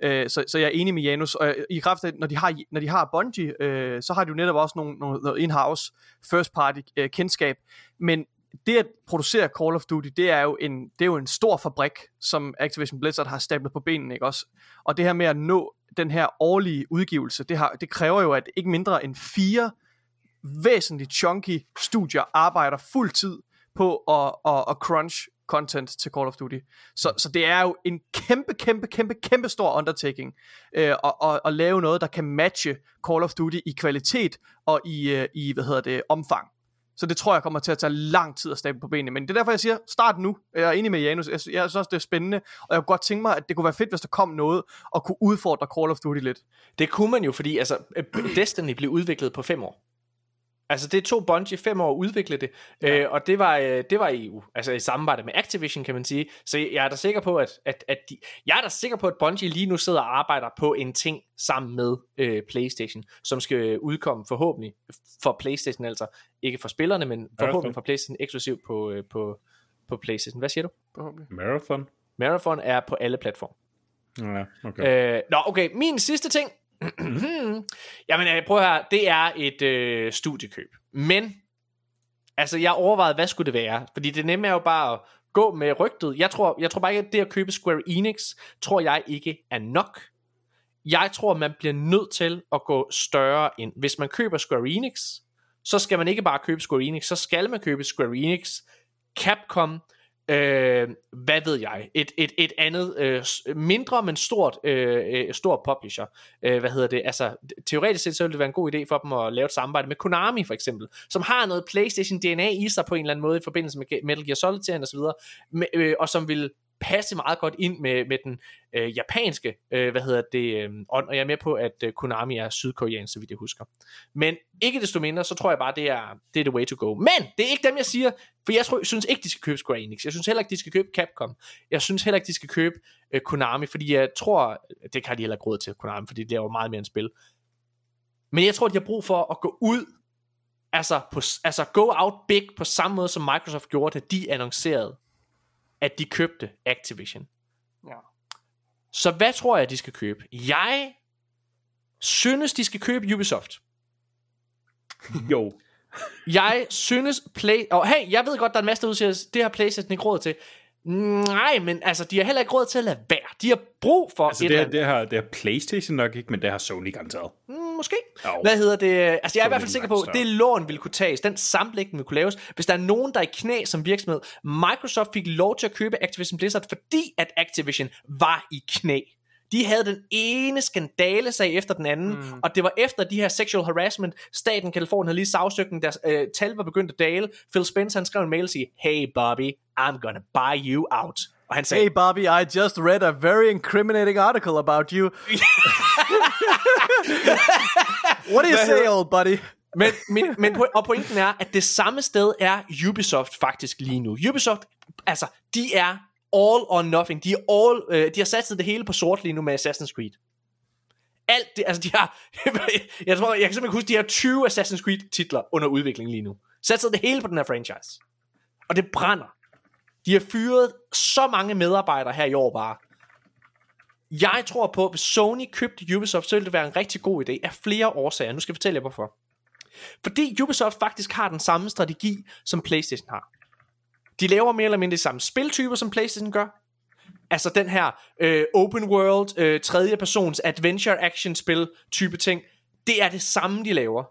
Øh, så, så jeg er enig med Janus, og i kraft af, når de har, når de har Bungie, øh, så har de jo netop også nogle, nogle, noget in-house first party øh, kendskab, men det at producere Call of Duty, det er jo en, det er jo en stor fabrik, som Activision Blizzard har stablet på benene, ikke også? Og det her med at nå den her årlige udgivelse, det, har, det kræver jo, at ikke mindre end fire væsentligt chunky studier arbejder fuld tid på at, at, at crunch content til Call of Duty. Så, så det er jo en kæmpe, kæmpe, kæmpe, kæmpe stor undertaking øh, at, at, at lave noget, der kan matche Call of Duty i kvalitet og i, øh, i hvad hedder det, omfang. Så det tror jeg kommer til at tage lang tid at stable på benene. Men det er derfor, jeg siger, start nu. Jeg er enig med Janus. Jeg, synes også, det er spændende. Og jeg kunne godt tænke mig, at det kunne være fedt, hvis der kom noget, og kunne udfordre Call of Duty lidt. Det kunne man jo, fordi altså, øh, Destiny blev udviklet på fem år. Altså det tog Bungie fem år at udvikle det, ja. øh, og det var, øh, det var i, altså i samarbejde med Activision, kan man sige. Så jeg er da sikker på, at, at, at de, jeg er da sikker på, at Bungie lige nu sidder og arbejder på en ting sammen med øh, PlayStation, som skal udkomme forhåbentlig for PlayStation, altså ikke for spillerne, men forhåbentlig for PlayStation eksklusivt på, øh, på, på PlayStation. Hvad siger du? Forhåbentlig. Marathon? Marathon er på alle platforme. Ja, okay. Øh, nå, okay, min sidste ting. Jamen, øh, prøv at høre, det er et øh, studiekøb. Men, altså, jeg overvejede, hvad skulle det være? Fordi det nemme er jo bare at gå med rygtet. Jeg tror, jeg tror bare ikke, at det at købe Square Enix, tror jeg ikke er nok. Jeg tror, man bliver nødt til at gå større ind. Hvis man køber Square Enix, så skal man ikke bare købe Square Enix, så skal man købe Square Enix, Capcom, øh, hvad ved jeg, et, et, et andet øh, mindre, men stort øh, øh stort publisher. Øh, hvad hedder det? Altså, teoretisk set, så ville det være en god idé for dem at lave et samarbejde med Konami for eksempel, som har noget PlayStation DNA i sig på en eller anden måde i forbindelse med Metal Gear Solid-serien osv., med, øh, og som vil passe meget godt ind med, med den øh, japanske, øh, hvad hedder det, øh, ånd, og jeg er med på, at øh, Konami er sydkoreansk, så vidt jeg husker. Men ikke desto mindre, så tror jeg bare, det er, det er the way to go. Men det er ikke dem, jeg siger, for jeg, tror, jeg synes ikke, de skal købe Square Enix. Jeg synes heller ikke, de skal købe Capcom. Jeg synes heller ikke, de skal købe øh, Konami, fordi jeg tror, det kan de heller ikke råd til, Konami, fordi det er jo meget mere end spil. Men jeg tror, de har brug for at gå ud, altså, på, altså go out big på samme måde, som Microsoft gjorde, da de annoncerede, at de købte Activision. Ja. Så hvad tror jeg, de skal købe? Jeg synes, de skal købe Ubisoft. Jo. Jeg synes Play... Og hey, jeg ved godt, der er en masse, der udsiger, det har PlayStation ikke råd til. Nej, men altså, de har heller ikke råd til at lade være. De har brug for Altså, et det, er, andet. det, har, det har Playstation nok ikke, men det har Sony garanteret. Mm, måske. Jo. Hvad hedder det? Altså, jeg er i hvert fald sikker på, at det lån ville kunne tages. Den sammenlægning ville kunne laves. Hvis der er nogen, der er i knæ som virksomhed. Microsoft fik lov til at købe Activision Blizzard, fordi at Activision var i knæ. De havde den ene skandalesag efter den anden, mm. og det var efter de her sexual harassment. Staten Kalifornien havde lige sagsøgt den, deres øh, tal var begyndt at dale. Phil Spencer han skrev en mail og sige, Hey Bobby, I'm gonna buy you out. Og han sagde, Hey Bobby, I just read a very incriminating article about you. What do you say, old buddy? Men, men, men og pointen er, at det samme sted er Ubisoft faktisk lige nu. Ubisoft, altså, de er all or nothing. De, er all, øh, de har sat det hele på sort lige nu med Assassin's Creed. Alt det, altså de har, jeg tror, jeg kan simpelthen huske, de har 20 Assassin's Creed titler under udvikling lige nu. Satset det hele på den her franchise. Og det brænder. De har fyret så mange medarbejdere her i år bare. Jeg tror på, at hvis Sony købte Ubisoft, så ville det være en rigtig god idé af flere årsager. Nu skal jeg fortælle jer hvorfor. Fordi Ubisoft faktisk har den samme strategi, som PlayStation har. De laver mere eller mindre de samme spiltyper, som PlayStation gør. Altså den her øh, open world, øh, tredje persons adventure action spil type ting. Det er det samme, de laver.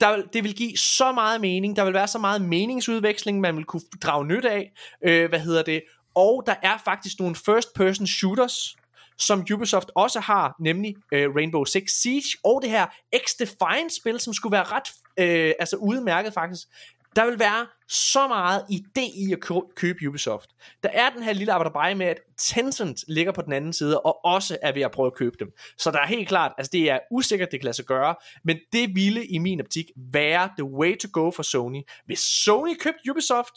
Der, det vil give så meget mening. Der vil være så meget meningsudveksling, man vil kunne drage nyt af. Øh, hvad hedder det? Og der er faktisk nogle first person shooters, som Ubisoft også har, nemlig øh, Rainbow Six Siege, og det her X-Defiant spil, som skulle være ret øh, altså udmærket faktisk. Der vil være så meget idé i at kø- købe Ubisoft. Der er den her lille arbejderbej med, at Tencent ligger på den anden side, og også er ved at prøve at købe dem. Så der er helt klart, altså det er usikkert, det kan lade sig gøre, men det ville i min optik være the way to go for Sony. Hvis Sony købte Ubisoft,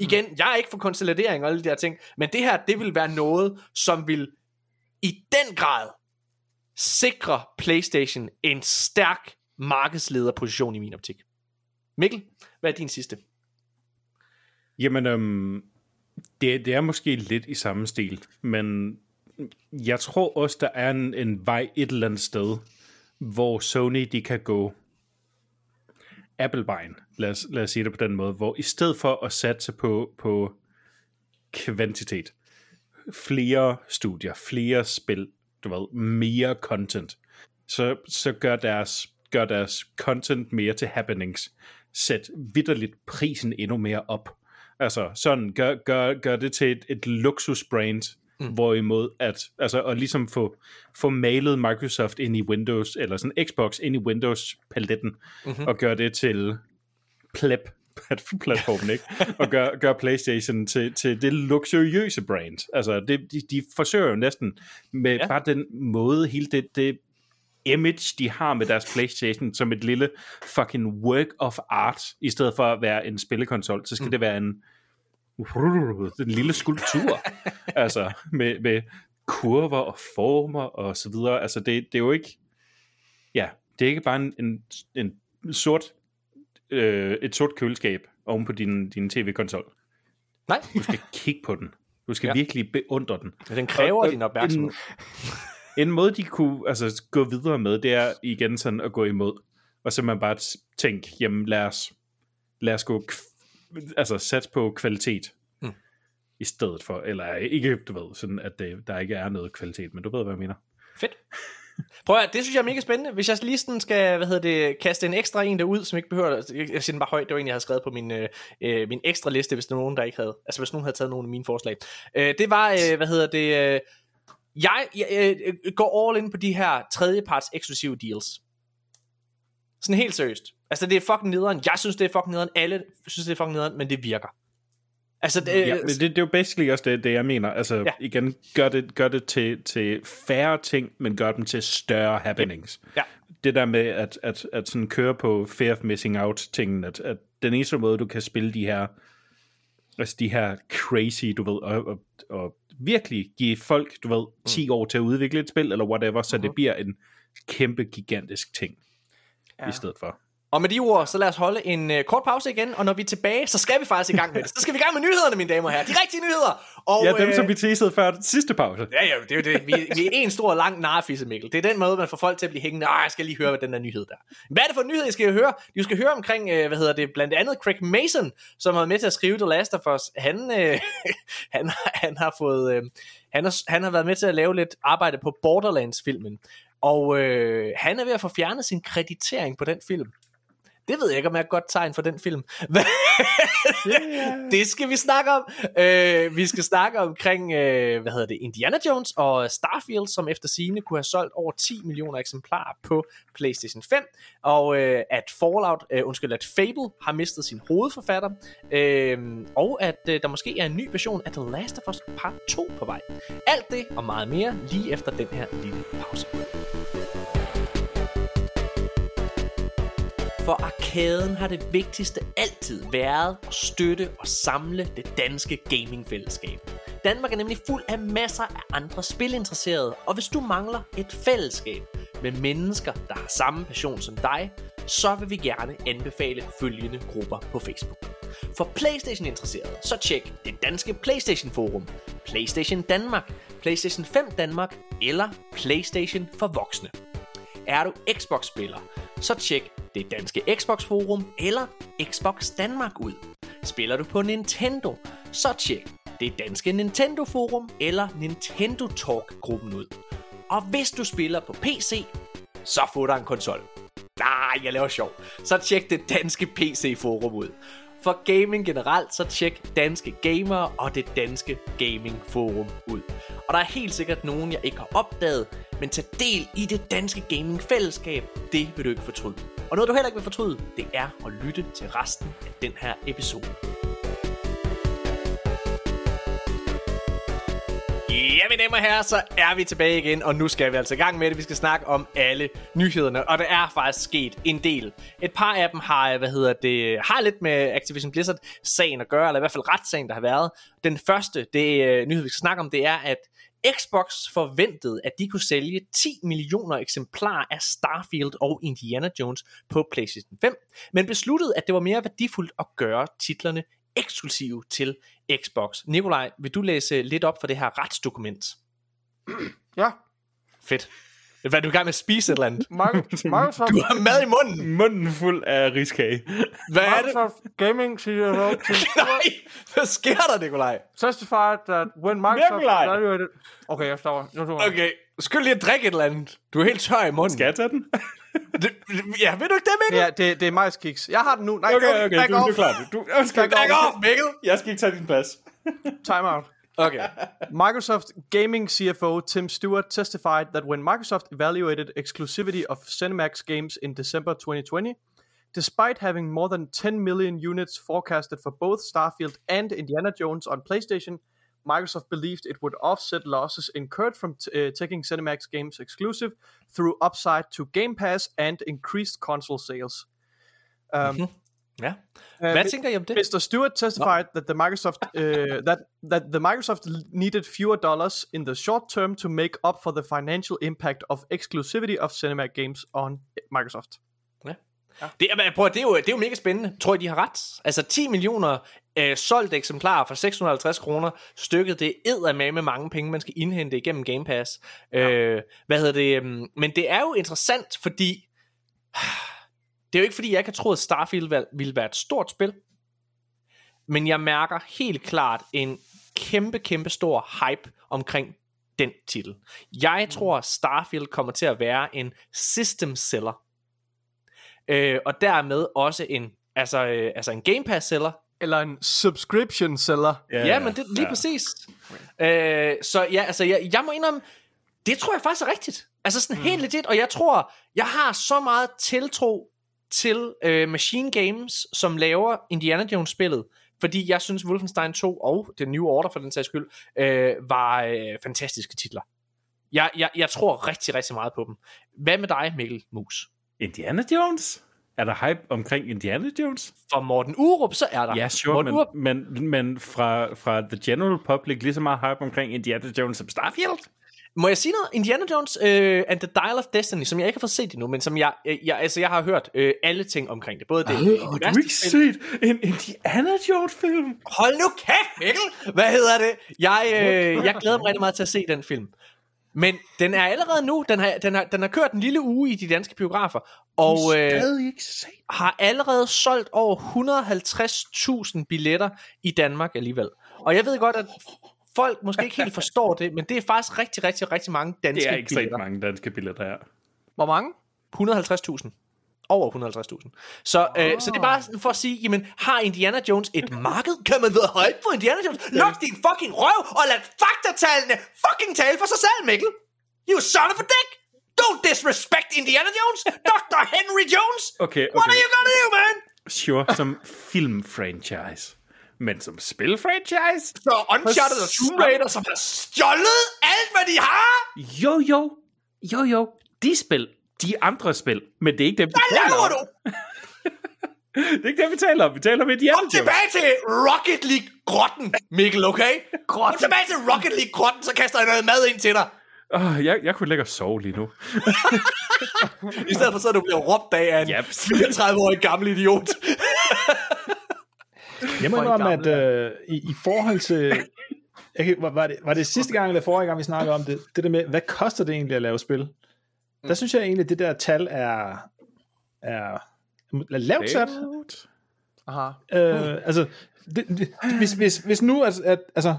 igen, jeg er ikke for konsolidering og alle de der ting, men det her, det vil være noget, som vil i den grad sikre PlayStation en stærk markedslederposition i min optik. Mikkel, hvad er din sidste? Jamen, øhm, det, det er måske lidt i samme stil, men jeg tror også, der er en, en vej et eller andet sted, hvor Sony de kan gå Apple-vejen, lad os, lad os sige det på den måde, hvor i stedet for at satse på, på kvantitet, flere studier, flere spil, du ved, mere content, så, så gør, deres, gør deres content mere til happenings. Sæt vidderligt prisen endnu mere op. Altså sådan, gør, gør, gør det til et, et luksusbrand, mm. hvorimod at, altså, og ligesom få, få malet Microsoft ind i Windows, eller sådan Xbox ind i Windows-paletten, mm-hmm. og gøre det til pleb platformen, ikke? Og gør, gør PlayStation til, til det luksuriøse brand. Altså, det, de, de forsøger jo næsten med ja. bare den måde, hele det, det image, de har med deres PlayStation, som et lille fucking work of art, i stedet for at være en spillekonsol, så skal mm. det være en, en lille skulptur, altså med, med kurver og former og så videre. Altså, det, det er jo ikke, ja, det er ikke bare en, en, en sort, øh, et sort køleskab oven på din, din tv-konsol. Nej, Du skal kigge på den. Du skal Ja. virkelig beundre den. den kræver Og- og din opmærksomhed. En, en måde, de kunne altså, gå videre med, det er igen sådan at gå imod. Og så man bare tænke, jamen lad os, lad os gå, altså sats på kvalitet. Mm. I stedet for, eller ikke, du ved, sådan at det, der ikke er noget kvalitet, men du ved, hvad jeg mener. Fedt. Prøv at, det synes jeg er mega spændende. Hvis jeg lige sådan skal, hvad hedder det, kaste en ekstra en derud, som ikke behøver, jeg, jeg siger den bare højt, det var en, jeg havde skrevet på min, øh, øh, min ekstra liste, hvis der var nogen, der ikke havde, altså hvis nogen havde taget nogle af mine forslag. Øh, det var, øh, hvad hedder det, øh, jeg, jeg øh, går all in på de her tredjeparts eksklusive deals. Sådan helt seriøst. Altså det er fucking nederen. Jeg synes, det er fucking nederen. Alle synes, det er fucking nederen, men det virker. Altså, det, Ja, men det, det er jo basically også det, det jeg mener. Altså Ja. igen, gør det, gør det til, til færre ting, men gør dem til større happenings. Ja. Det der med at, at, at sådan køre på fear of missing out tingen, at, at den eneste måde, du kan spille de her altså de her crazy, du ved, og, og, og virkelig give folk, du ved, 10 år til at udvikle et spil, eller whatever, så det bliver en kæmpe, gigantisk ting ja. i stedet for. Og med de ord, så lad os holde en uh, kort pause igen, og når vi er tilbage, så skal vi faktisk i gang med det. Så skal vi i gang med nyhederne, mine damer og herrer. De rigtige nyheder! Og, Ja, dem øh, som vi teasede før den sidste pause. Ja, ja, det er jo det. Vi, vi er en stor, lang narfisse, Mikkel. Det er den måde, man får folk til at blive hængende. Ah, jeg skal lige høre, hvad den der nyhed der. Hvad er det for en nyhed, I skal høre? I skal høre omkring, øh, hvad hedder det, blandt andet Craig Mason, som har været med til at skrive The Last of Us. Han, øh, han, han har fået, øh, han, har, han har været med til at lave lidt arbejde på Borderlands-filmen. Og øh, han er ved at få fjernet sin kreditering på den film. Det ved jeg ikke, om jeg er et godt tegn for den film. Det skal vi snakke om. Øh, vi skal snakke omkring, øh, hvad hedder det, Indiana Jones og Starfield, som efter sine kunne have solgt over 10 millioner eksemplarer på PlayStation 5, og øh, at Fallout, øh, undskyld, at Fable har mistet sin hovedforfatter, øh, og at øh, der måske er en ny version af The Last of Us Part 2 på vej. Alt det og meget mere lige efter den her lille pause. For arkaden har det vigtigste altid været at støtte og samle det danske gamingfællesskab. Danmark er nemlig fuld af masser af andre spilinteresserede, og hvis du mangler et fællesskab med mennesker, der har samme passion som dig, så vil vi gerne anbefale følgende grupper på Facebook. For Playstation-interesserede, så tjek det danske Playstation Forum, Playstation Danmark, Playstation 5 Danmark eller Playstation for voksne. Er du Xbox-spiller, så tjek det danske Xbox Forum eller Xbox Danmark ud. Spiller du på Nintendo, så tjek det danske Nintendo Forum eller Nintendo Talk-gruppen ud. Og hvis du spiller på PC, så få dig en konsol. Nej, jeg laver sjov. Så tjek det danske PC-forum ud. For gaming generelt, så tjek danske gamere og det danske gaming forum ud. Og der er helt sikkert nogen, jeg ikke har opdaget, men tag del i det danske gaming fællesskab, det vil du ikke fortryde. Og noget du heller ikke vil fortryde, det er at lytte til resten af den her episode. Ja, mine damer og herrer, så er vi tilbage igen, og nu skal vi altså i gang med det. Vi skal snakke om alle nyhederne, og der er faktisk sket en del. Et par af dem har, hvad hedder det, har lidt med Activision Blizzard-sagen at gøre, eller i hvert fald retssagen, der har været. Den første, det øh, nyhed, vi skal snakke om, det er, at Xbox forventede, at de kunne sælge 10 millioner eksemplarer af Starfield og Indiana Jones på PlayStation 5, men besluttede, at det var mere værdifuldt at gøre titlerne eksklusive til Xbox. Nikolaj, vil du læse lidt op for det her retsdokument? Ja. Fedt. Hvad er du i gang med at spise et eller andet? Microsoft, Du har mad i munden. Munden fuld af riskage. Hvad er det? Microsoft Gaming CEO Nej, hvad sker der, Nikolaj? testified that when Microsoft Nikolaj! evaluated... Okay, jeg stopper. Nu tror jeg. Okay, skyld lige at drikke et eller andet. Du er helt tør i munden. Skal jeg tage den? Det, ja, ved du ikke det, Mikkel? Ja, det, det er majskiks. Jeg har den nu. Nej, Okay, okay, back du, du off. er klar. Du, du, skal, Back off, Mikkel. Jeg skal ikke tage din plads. Time out. Okay. Microsoft Gaming CFO Tim Stewart testified that when Microsoft evaluated exclusivity of Cinemax games in December 2020, despite having more than 10 million units forecasted for both Starfield and Indiana Jones on PlayStation, Microsoft believed it would offset losses incurred from t- uh, taking Cinemax games exclusive through upside to Game Pass and increased console sales. Um, Ja. uh, Hvad tænker I om det? Mr. Stewart testified that the Microsoft uh, that that the Microsoft needed fewer dollars in the short term to make up for the financial impact of exclusivity of cinema games on Microsoft. Det, er, prøv, det, er jo, det er jo mega spændende. Tror I, de har ret? Altså 10 millioner øh, solgte eksemplarer for 650 kroner stykket. Det er med med mange penge, man skal indhente igennem Game Pass. Ja. Øh, hvad hedder det? øhm, Men det er jo interessant, fordi... Det er jo ikke, fordi jeg ikke har troet, at Starfield vil- ville være et stort spil. Men jeg mærker helt klart en kæmpe, kæmpe stor hype omkring den titel. Jeg tror, Starfield kommer til at være en system seller øh, og dermed også en altså, øh, altså en Game Pass seller. Eller en subscription seller. Ja, ja men det lige ja. præcis. Øh, så ja, altså jeg, jeg må indrømme, det tror jeg faktisk er rigtigt. Altså sådan mm. helt legit, og jeg tror, jeg har så meget tiltro til øh, Machine Games, som laver Indiana Jones spillet, fordi jeg synes Wolfenstein 2 og The New Order for den sags skyld, øh, var øh, fantastiske titler. Jeg, jeg, jeg tror rigtig, rigtig meget på dem. Hvad med dig, Mikkel Mus? Indiana Jones? Er der hype omkring Indiana Jones? For Morten Urup, så er der. Ja, sure, Morten Urup, men, men, men fra, fra the general public lige så meget hype omkring Indiana Jones som Starfield? Må jeg sige noget? Indiana Jones øh, and the Dial of Destiny, som jeg ikke har fået set endnu, men som jeg, øh, jeg, altså jeg har hørt øh, alle ting omkring det. Både det, det Har du ikke set en Indiana Jones film? Hold nu kæft, Mikkel! Hvad hedder det? Jeg, øh, jeg glæder mig rigtig meget til at se den film. Men den er allerede nu, den har, den har, den har kørt en lille uge i de danske biografer, og øh, Stadig ikke set. har allerede solgt over 150.000 billetter i Danmark alligevel. Og jeg ved godt, at folk måske ikke helt forstår det, men det er faktisk rigtig, rigtig, rigtig mange danske Det er ikke så billetter. mange danske billetter her. Hvor mange? 150.000. Over 150.000. Så, oh. øh, så det er bare sådan for at sige, jamen, har Indiana Jones et marked? Kan man være hype på Indiana Jones? Luk din fucking røv, og lad faktatallene fucking tale for sig selv, Mikkel! You son of a dick! Don't disrespect Indiana Jones! Dr. Henry Jones! Okay, What okay. are you gonna do, man? Sure, som film-franchise. Men som spil-franchise? Så Uncharted og Tomb Raider, som har stjålet alt, hvad de har! Jo, jo. Jo, jo. De spil. De andre spil. Men det er ikke dem, vi taler om. du? Det er ikke dem, vi taler om. Vi taler om Indiana Kom tilbage til Rocket League-grotten, Mikkel, okay? Kom tilbage til Rocket League-grotten, så kaster jeg noget mad ind til dig. Oh, jeg, jeg kunne lægge og sove lige nu. I stedet for så er du bliver råbt af en Yep. 34-årig gammel idiot. Jeg må indrømme, at øh, i, i forhold til... Jeg kan, var, var, det, var det sidste gang, eller forrige gang, vi snakkede om det, det der med, hvad koster det egentlig at lave spil? Der synes jeg egentlig, at det der tal er, er lavt sat. Aha. Øh, altså, det, det, hvis, hvis, hvis nu, at, at, altså,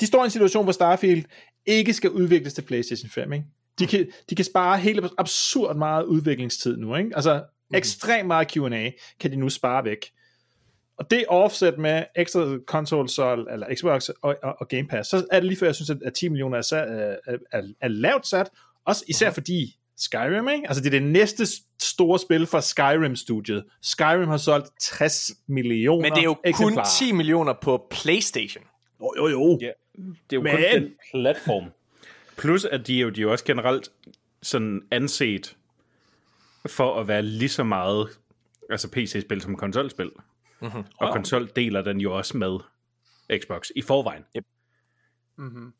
de står i en situation, hvor Starfield ikke skal udvikles til PlayStation 5, ikke? De kan, de kan spare helt absurd meget udviklingstid nu, ikke? Altså, ekstremt meget Q&A kan de nu spare væk. Og det offset med ekstra consoles, eller Xbox og, og, og Game Pass, så er det lige før, jeg synes, at 10 millioner er, sat, er, er, er lavt sat, også især fordi Skyrim, ikke? Altså det er det næste store spil fra Skyrim-studiet. Skyrim har solgt 60 millioner Men det er jo kun eksemplarer. 10 millioner på Playstation. Jo, jo, jo. Ja, det er jo Men- kun den platform. Plus, at de er jo, de er jo også generelt sådan anset for at være lige så meget altså PC-spil som konsolspil. Mm-hmm. Og Wow. konsol deler den jo også med Xbox i forvejen. Mm-hmm.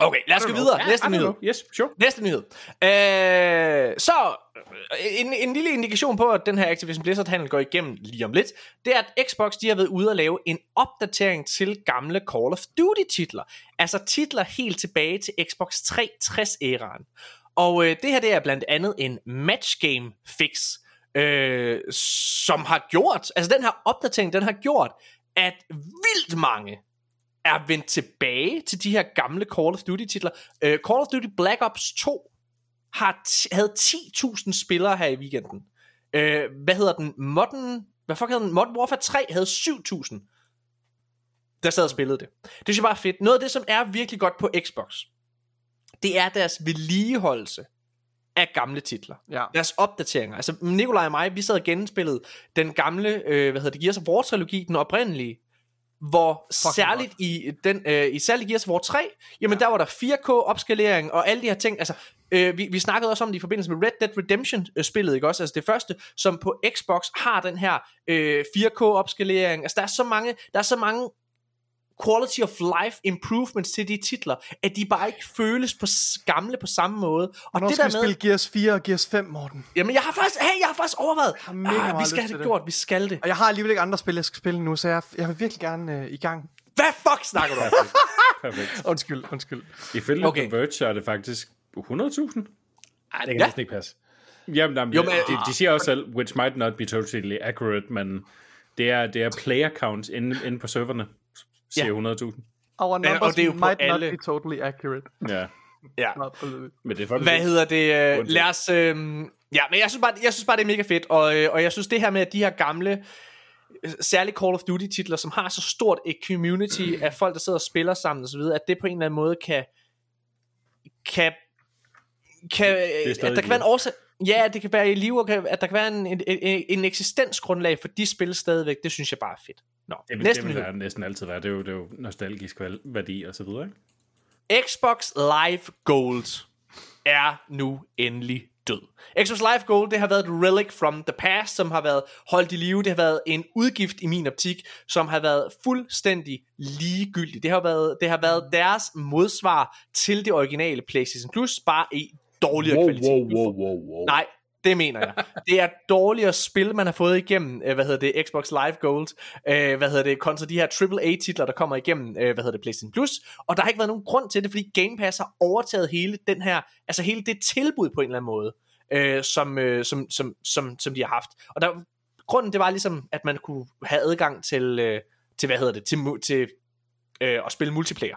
Okay, lad os gå videre. Næste nyhed. Yes, sure. Næste nyhed. Øh, så, øh, en, en lille indikation på, at den her Activision Blizzard-handel går igennem lige om lidt, det er, at Xbox de har været ude at lave en opdatering til gamle Call of Duty-titler. Altså titler helt tilbage til Xbox 360-æraen. Og øh, det her det er blandt andet en match game fix, øh, som har gjort, altså den her opdatering, den har gjort, at vildt mange er vendt tilbage til de her gamle Call of Duty titler. Øh, Call of Duty Black Ops 2 har t- havde 10.000 spillere her i weekenden. Øh, hvad hedder den? Modern, hvad fuck hedder den? Modern Warfare 3 havde 7.000 der sad og spillede det. Det synes jeg bare er fedt. Noget af det, som er virkelig godt på Xbox, det er deres vedligeholdelse af gamle titler. Ja. Deres opdateringer. Altså Nikolaj og mig, vi sad og genspillede den gamle, øh, hvad hedder det, Gears of War trilogi, den oprindelige, hvor Fucking særligt i, den, øh, i særligt Gears of War 3, jamen ja. der var der 4K opskalering og alle de her ting, altså øh, vi, vi snakkede også om det i forbindelse med Red Dead Redemption øh, spillet, ikke også, altså det første, som på Xbox har den her øh, 4K opskalering, altså der er så mange, der er så mange quality of life improvements til de titler, at de bare ikke føles på gamle på samme måde. Og Hvornår det skal der vi med, spille Gears 4 og Gears 5, Morten? jamen jeg har faktisk, hey, jeg har faktisk overvejet, har mega ah, vi skal have det det. gjort, vi skal det. Og jeg har alligevel ikke andre spil, jeg skal spille nu, så jeg, jeg vil virkelig gerne øh, i gang. Hvad fuck snakker du om? Perfekt. Undskyld, undskyld. Ifølge Okay. The Verge er det faktisk 100.000. Nej, det kan Ja. næsten ikke passe. Jamen, jamen Jo, men- de, de siger også selv, which might not be totally accurate, men det er, det er player counts inde, inde på serverne, siger 100.000. Our Ja, og numbers det er jo might alle- not be totally accurate. Ja, ja. men det er for Hvad hedder det? Øh, Undskyld. lad os... Øh, ja, men jeg synes, bare, jeg synes bare, det er mega fedt. Og, øh, og jeg synes, det her med, at de her gamle, øh, særligt Call of Duty-titler, som har så stort et community af folk, der sidder og spiller sammen osv., at det på en eller anden måde kan... kan kan, er at der kan være en årsag, ja, det kan være i liv, og kan, at der kan være en, en, en, en eksistensgrundlag for de spil stadigvæk, det synes jeg bare er fedt. Nå, Det vil, næste det vil der næsten altid være. Det er jo, det er jo nostalgisk værdi og så videre, ikke? Xbox Live Gold er nu endelig død. Xbox Live Gold, det har været et relic from the past, som har været holdt i live. Det har været en udgift i min optik, som har været fuldstændig ligegyldig. Det har været, det har været deres modsvar til det originale PlayStation Plus, bare i dårligere kvalitet. wow, wow, wow. Nej, det mener jeg. Det er dårligere spil, man har fået igennem, øh, hvad hedder det, Xbox Live Gold, øh, hvad hedder det, kontra de her AAA-titler, der kommer igennem, øh, hvad hedder det, PlayStation Plus, og der har ikke været nogen grund til det, fordi Game Pass har overtaget hele den her, altså hele det tilbud på en eller anden måde, øh, som, øh, som, som, som, som de har haft. Og der, grunden, det var ligesom, at man kunne have adgang til, øh, til hvad hedder det, til, til øh, at spille multiplayer.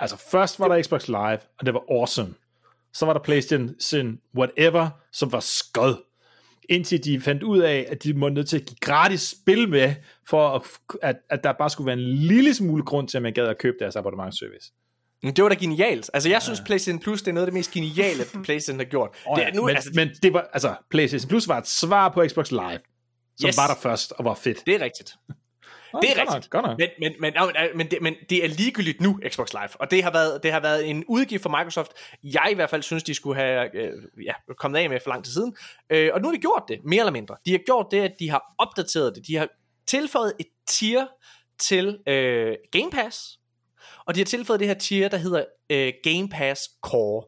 Altså, først var der Xbox Live, og det var awesome. Så var der PlayStation whatever, som var skød. Indtil de fandt ud af, at de må nødt til at give gratis spil med, for at, at, at der bare skulle være en lille smule grund til, at man gad at købe deres abonnementsservice. Men Det var da genialt. Altså, jeg synes, PlayStation Plus, det er noget af det mest geniale, PlayStation har gjort. Oh, det ja. er nu, men, altså, men det var, altså, PlayStation Plus var et svar på Xbox Live, som Yes. var der først og var fedt. det er rigtigt. Oh, Det er godt rigtigt. Nok, godt nok. Men, men, men, men, men, det, men det er ligegyldigt nu, Xbox Live. Og det har været, det har været en udgift for Microsoft, jeg i hvert fald synes, de skulle have øh, ja, kommet af med for lang tid siden. Øh, og nu har de gjort det, mere eller mindre. De har gjort det, at de har opdateret det. De har tilføjet et tier til øh, Game Pass. Og de har tilføjet det her tier, der hedder øh, Game Pass Core.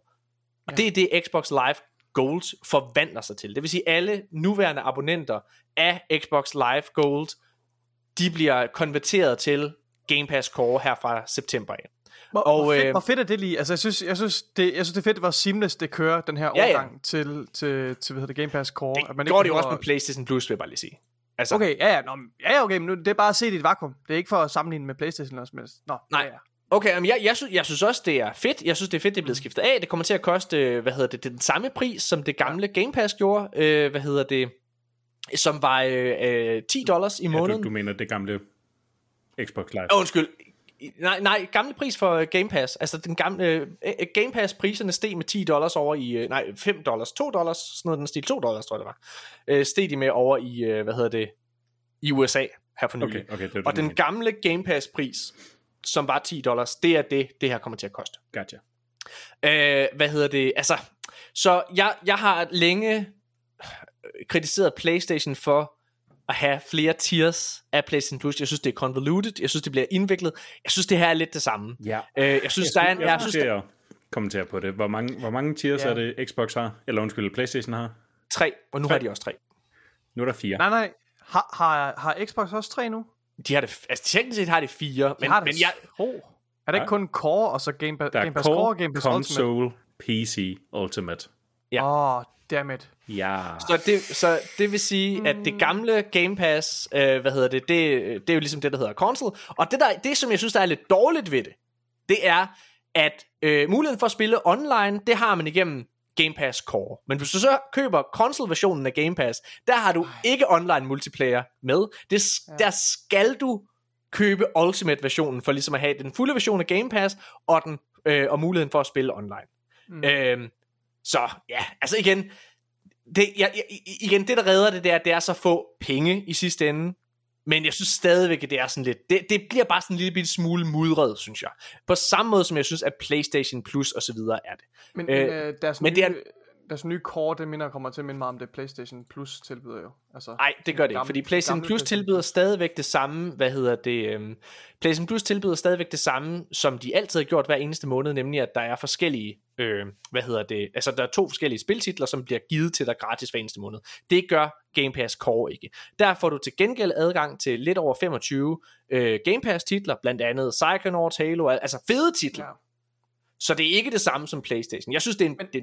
Og det er det, Xbox Live Gold forvandler sig til. Det vil sige, alle nuværende abonnenter af Xbox Live Gold, de bliver konverteret til Game Pass Core her fra september af. Hvor, Og, hvor, fedt, øh, hvor fedt er det lige? Altså, jeg synes, jeg synes, det, jeg synes, det er fedt, hvor seamless det kører, den her Ja, ja. overgang til, til, til, hvad hedder det, Game Pass Core. Det at man gjorde de jo behøver- også med PlayStation Plus, vil jeg bare lige sige. Altså, Okay, ja, ja, nå, men- ja, ja, okay, men nu, det er bare at se det i et vakuum. Det er ikke for at sammenligne med Playstation eller sådan Nå, Nej. Ja, ja. Okay, men jeg, jeg, synes, jeg synes også, det er fedt. Jeg synes, det er fedt, det er blevet skiftet af. Det kommer til at koste, øh, hvad hedder det, den samme pris, som det gamle Game Pass gjorde. Øh, hvad hedder det? Som var øh, øh, 10 dollars i Ja, måneden. du, du mener det gamle Xbox Live. Oh, undskyld. Nej, nej, gamle pris for øh, Game Pass. Altså den gamle øh, øh, Game Pass priserne steg med 10 dollars over i øh, nej, 5 dollars, 2 dollars, sådan noget den stil 2 dollars, tror jeg det var. Øh, steg de med over i øh, hvad hedder det? I USA her for nylig. Okay, okay, det Og den gamle Game Pass pris som var 10 dollars, det er det det her kommer til at koste. Gotcha. Øh, hvad hedder det? Altså, så jeg, jeg har længe kritiseret PlayStation for at have flere tiers af PlayStation Plus. Jeg synes, det er convoluted. Jeg synes, det bliver indviklet. Jeg synes, det her er lidt det samme. Ja. Øh, jeg synes, der er en... jeg, Jeg synes, der jeg kommentere på det. Hvor mange, hvor mange tiers Ja. er det Xbox har? Eller undskyld, Playstation har? tre, og nu har de også tre. Nu er der fire. Nej, nej. Har, har, har Xbox også tre nu? De har det, altså teknisk set har det fire, De men, har det men jeg, to. Er det ikke kun Core og så Game, Pass, Der er Game Pass Core og Game Pass Ultimate? Console, PC, Ultimate. Ja. Åh, oh, dammit. Ja. så det, så det vil sige, at det gamle Game Pass, øh, hvad hedder det, det, det er jo ligesom det, der hedder console. Og det, der, det, som jeg synes, der er lidt dårligt ved det, det er, at øh, muligheden for at spille online, det har man igennem Game Pass Core. Men hvis du så køber console-versionen af Game Pass, der har du ikke online multiplayer med. Det, ja. Der skal du købe Ultimate-versionen for ligesom at have den fulde version af Game Pass og, den, øh, og muligheden for at spille online. Mm. Øhm, Så ja, altså igen, det, ja, igen, det der redder det der, det er så få penge i sidste ende. Men jeg synes stadigvæk, at det er sådan lidt, det, det bliver bare sådan en lille bitte smule mudret, synes jeg. På samme måde som jeg synes, at PlayStation Plus og så videre er det. Men, Øh, men øh, deres, men nye, det er- deres nye core, det minder kommer til at minde meget om det PlayStation Plus tilbyder jo. Altså, Nej, det gør det ikke, fordi PlayStation Plus tilbyder stadigvæk det samme, hvad hedder det, øhm, PlayStation Plus tilbyder stadigvæk det samme, som de altid har gjort hver eneste måned, nemlig at der er forskellige, øh, hvad hedder det, altså der er to forskellige spiltitler, som bliver givet til dig gratis hver eneste måned. Det gør Game Pass Core ikke. Der får du til gengæld adgang til lidt over 25 øh, Game Pass titler, blandt andet Psychonauts, Halo, al- altså fede titler. Ja. Så det er ikke det samme som PlayStation. Jeg synes, det er en, Men- det,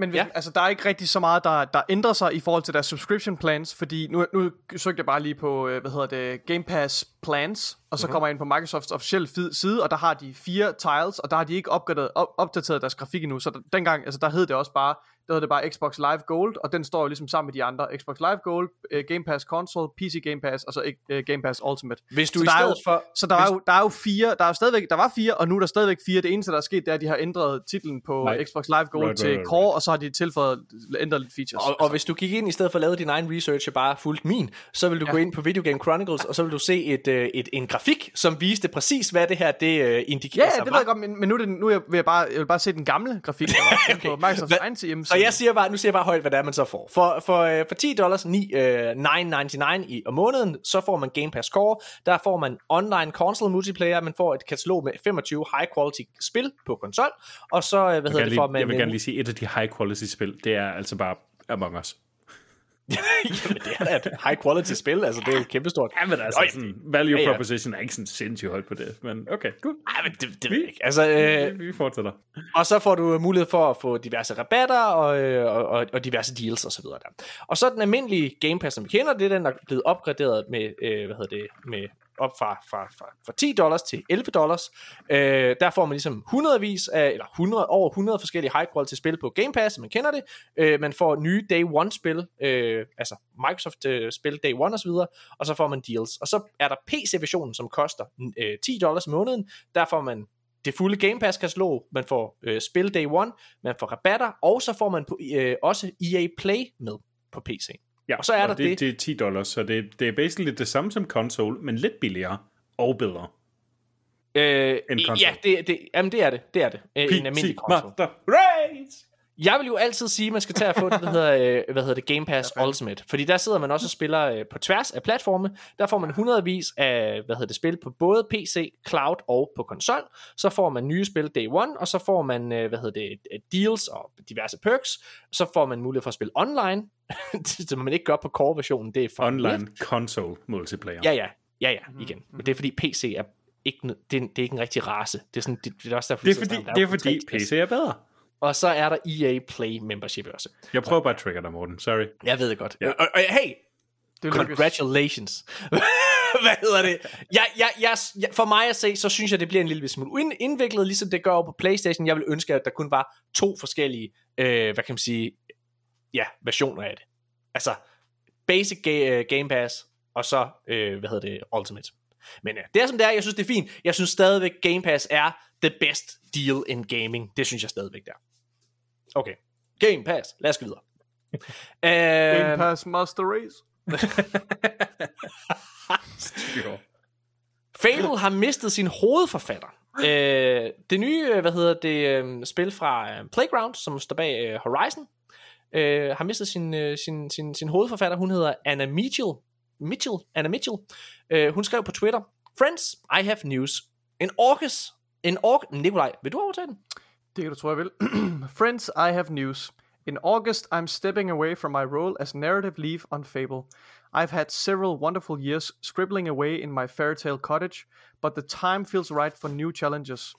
Men hvis, Ja. altså, der er ikke rigtig så meget, der, der ændrer sig i forhold til deres subscription plans, fordi nu, nu søgte jeg bare lige på, øh, hvad hedder det, Game Pass plans, og så mm-hmm. kommer jeg ind på Microsofts officielle side, og der har de fire tiles, og der har de ikke opgraderet, op, opdateret deres grafik endnu, så der, dengang, altså der hed det også bare, der hed det bare Xbox Live Gold, og den står jo ligesom sammen med de andre, Xbox Live Gold, uh, Game Pass Console, PC Game Pass, og så uh, Game Pass Ultimate. hvis du Så i stedet jo- for... Så der er, jo, der er jo fire, der er jo stadigvæk, der var fire, og nu er der stadigvæk fire. Det eneste, der er sket, det er, at de har ændret titlen på Nej. Xbox Live Gold Right, til right, right, Core, og så har de tilføjet, ændret lidt features. Og, og hvis du gik ind i stedet for at lave din egen research og bare fulgte min, så vil du ja. gå ind på Video Game Chronicles, og så vil du se et, øh, et, en grafik, som viste præcis, hvad det her det indikerer. Ja, ja, det ved jeg godt, men, men nu, er det, nu jeg, vil jeg, bare, jeg vil bare se den gamle grafik, der var okay. på egen hjemmeside. Så jeg siger bare, nu siger jeg bare højt, hvad det er, man så får. For, for, øh, for 10 dollars, 9, øh, 9,99 i om måneden, så får man Game Pass Core. Der får man online console multiplayer, man får et katalog med 25 high quality spil på konsol, og så, øh, hvad Jeg, hedder det lige, for, man... jeg vil gerne lige sige, et af de high quality spil, det er altså bare Among Us. Jamen, det er da et high quality spil, altså det er jo kæmpestort. Ja, men altså, Øj, sådan, value Ja, ja. proposition er ikke sådan sindssygt højt på det, men okay, good. Ej, men det, det jeg ikke. Altså, øh, Vi, vi fortsætter. Og så får du mulighed for at få diverse rabatter og, øh, og, og, og diverse deals og så videre der. Og så den almindelige Game Pass, som vi kender, det er den, der er blevet opgraderet med, øh, hvad hedder det, med op fra, fra, fra, fra 10 dollars til 11 dollars. Øh, der får man ligesom hundredvis af, eller 100, over 100 forskellige high quality spil på Game Pass, man kender det. Øh, man får nye Day One spil, øh, altså Microsoft øh, spil Day One og så videre, og så får man deals. Og så er der PC-versionen, som koster øh, 10 dollars om måneden. Der får man det fulde Game Pass katalog, man får øh, spil Day One, man får rabatter, og så får man på, øh, også EA Play med på PC. Ja, Og så er der det, det- det er 10 dollars, så det, det er basically det samme som console, men lidt billigere og bedre. Øh, En konsol. ja, det, det, jamen det er det, det er det. Øh, en almindelig konsol. Master Race! Jeg vil jo altid sige, at man skal tage at få det, der hedder, øh, hvad hedder det, Game Pass Ultimate. Fordi der sidder man også og spiller øh, på tværs af platforme. Der får man hundredvis af, hvad hedder det, spil på både PC, cloud og på konsol. Så får man nye spil day one, og så får man, øh, hvad hedder det, deals og diverse perks. Så får man mulighed for at spille online, som man ikke gør på core-versionen. Det er for Online console multiplayer. Ja, ja, ja, ja, igen. Men det er fordi PC er ikke, det er, det er ikke en rigtig race. Det er, sådan, det, det er også derfor, Det er fordi, der det er jo kun fordi PC er bedre. Og så er der EA Play membership også. Jeg prøver bare at trigger dig, Morten. Sorry. Jeg ved det godt. Ja. Ja. Og, og, hey, det congratulations. Hvad hedder det? Jeg, jeg, jeg, jeg, for mig at se, så synes jeg, det bliver en lille smule ind- indviklet, ligesom det gør over på Playstation. Jeg vil ønske, at der kun var to forskellige, øh, hvad kan man sige, ja, versioner af det. Altså, basic ga- øh, Game Pass, og så, øh, hvad hedder det, Ultimate. Men øh, det er som det er, jeg synes det er fint. Jeg synes stadigvæk, Game Pass er the best deal in gaming. Det synes jeg stadigvæk, det er. Okay. Game Pass. Lad os gå videre. Game Øh, Pass Master Race. Fable har mistet sin hovedforfatter. Øh, det nye, øh, hvad hedder det, øh, spil fra øh, Playground, som står bag øh, Horizon, øh, har mistet sin, øh, sin, sin, sin hovedforfatter. Hun hedder Anna Mitchell. Mitchell, Anna Mitchell. Øh, hun skrev på Twitter, Friends, I have news. In August, in August, Nikolaj, vil du overtage den? Jeg vil. Friends, I have news. In August, I'm stepping away from my role as narrative lead on Fable. I've had several wonderful years scribbling away in my fairy tale cottage, but the time feels right for new challenges.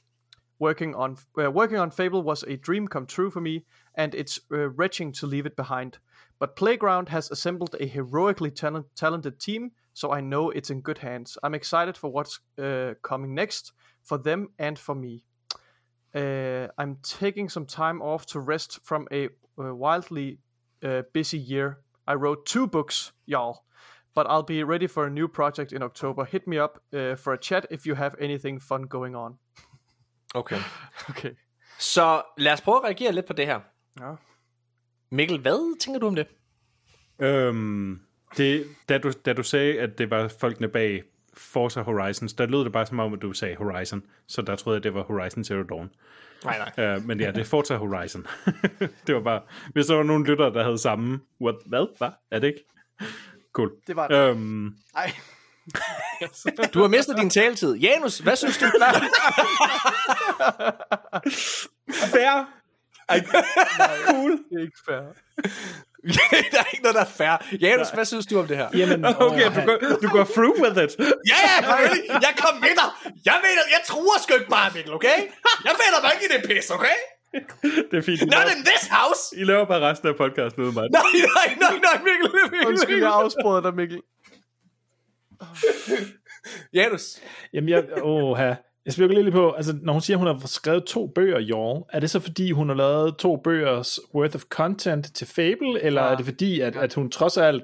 Working on uh, working on Fable was a dream come true for me, and it's uh, wretching to leave it behind. But Playground has assembled a heroically talent- talented team, so I know it's in good hands. I'm excited for what's uh, coming next for them and for me. Uh, I'm taking some time off to rest from a uh, wildly uh, busy year. I wrote two books, y'all, but I'll be ready for a new project in October. Hit me up uh, for a chat if you have anything fun going on. Okay. Okay. Så lad os prøve at reagere lidt på det her. Ja. Mikkel, hvad tænker du om det? Øhm, det, da, du, da du sagde, at det var folkene bag Forza Horizons, der lød det bare som om, at du sagde Horizon. Så der troede jeg, det var Horizon Zero Dawn. Nej, nej. Uh, men ja, det er Forza Horizon. det var bare, hvis der var nogle lyttere, der havde samme, what, hvad, hvad, er det ikke? Cool. Det var det. Øhm, Ej. Du har mistet din taletid. Janus, hvad synes du? fair. cool. Det er ikke fair. der er ikke noget, der er fair. Janus, hvad synes du om det her? Jamen, Okay, du går, du går through with it. Ja, ja. Jeg kom med dig. Jeg mener, jeg truer sgu ikke bare, Mikkel, okay? Jeg finder mig ikke i det pis, okay? Det er fint. I Not laver, in this house. I laver bare resten af podcasten uden mig. Nej, nej, nej, nej, Mikkel. Mikkel, Undskyld, jeg afsporede dig, Mikkel. Janus. Jamen, jeg, åh, her. Jeg spekulerer lige på, altså, når hun siger, at hun har skrevet to bøger i år, er det så fordi, hun har lavet to bøgers worth of content til Fable, eller Ja. er det fordi, at, at hun trods alt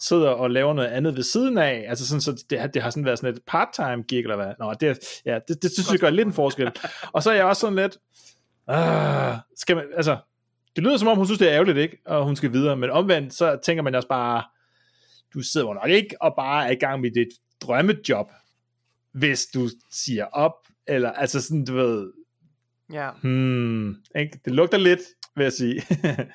sidder og laver noget andet ved siden af? Altså sådan, så det, har- det har sådan været sådan et part-time gig, eller hvad? Nå, det, ja, det, det, synes jeg gør lidt en forskel. Og så er jeg også sådan lidt, ah, skal man, altså, det lyder som om, hun synes, det er ærgerligt, ikke? Og hun skal videre, men omvendt, så tænker man også bare, du sidder nok ikke og bare er i gang med dit drømmejob, hvis du siger op, eller altså sådan, du ved, Ja. hmm, ikke? det lugter lidt, vil jeg sige.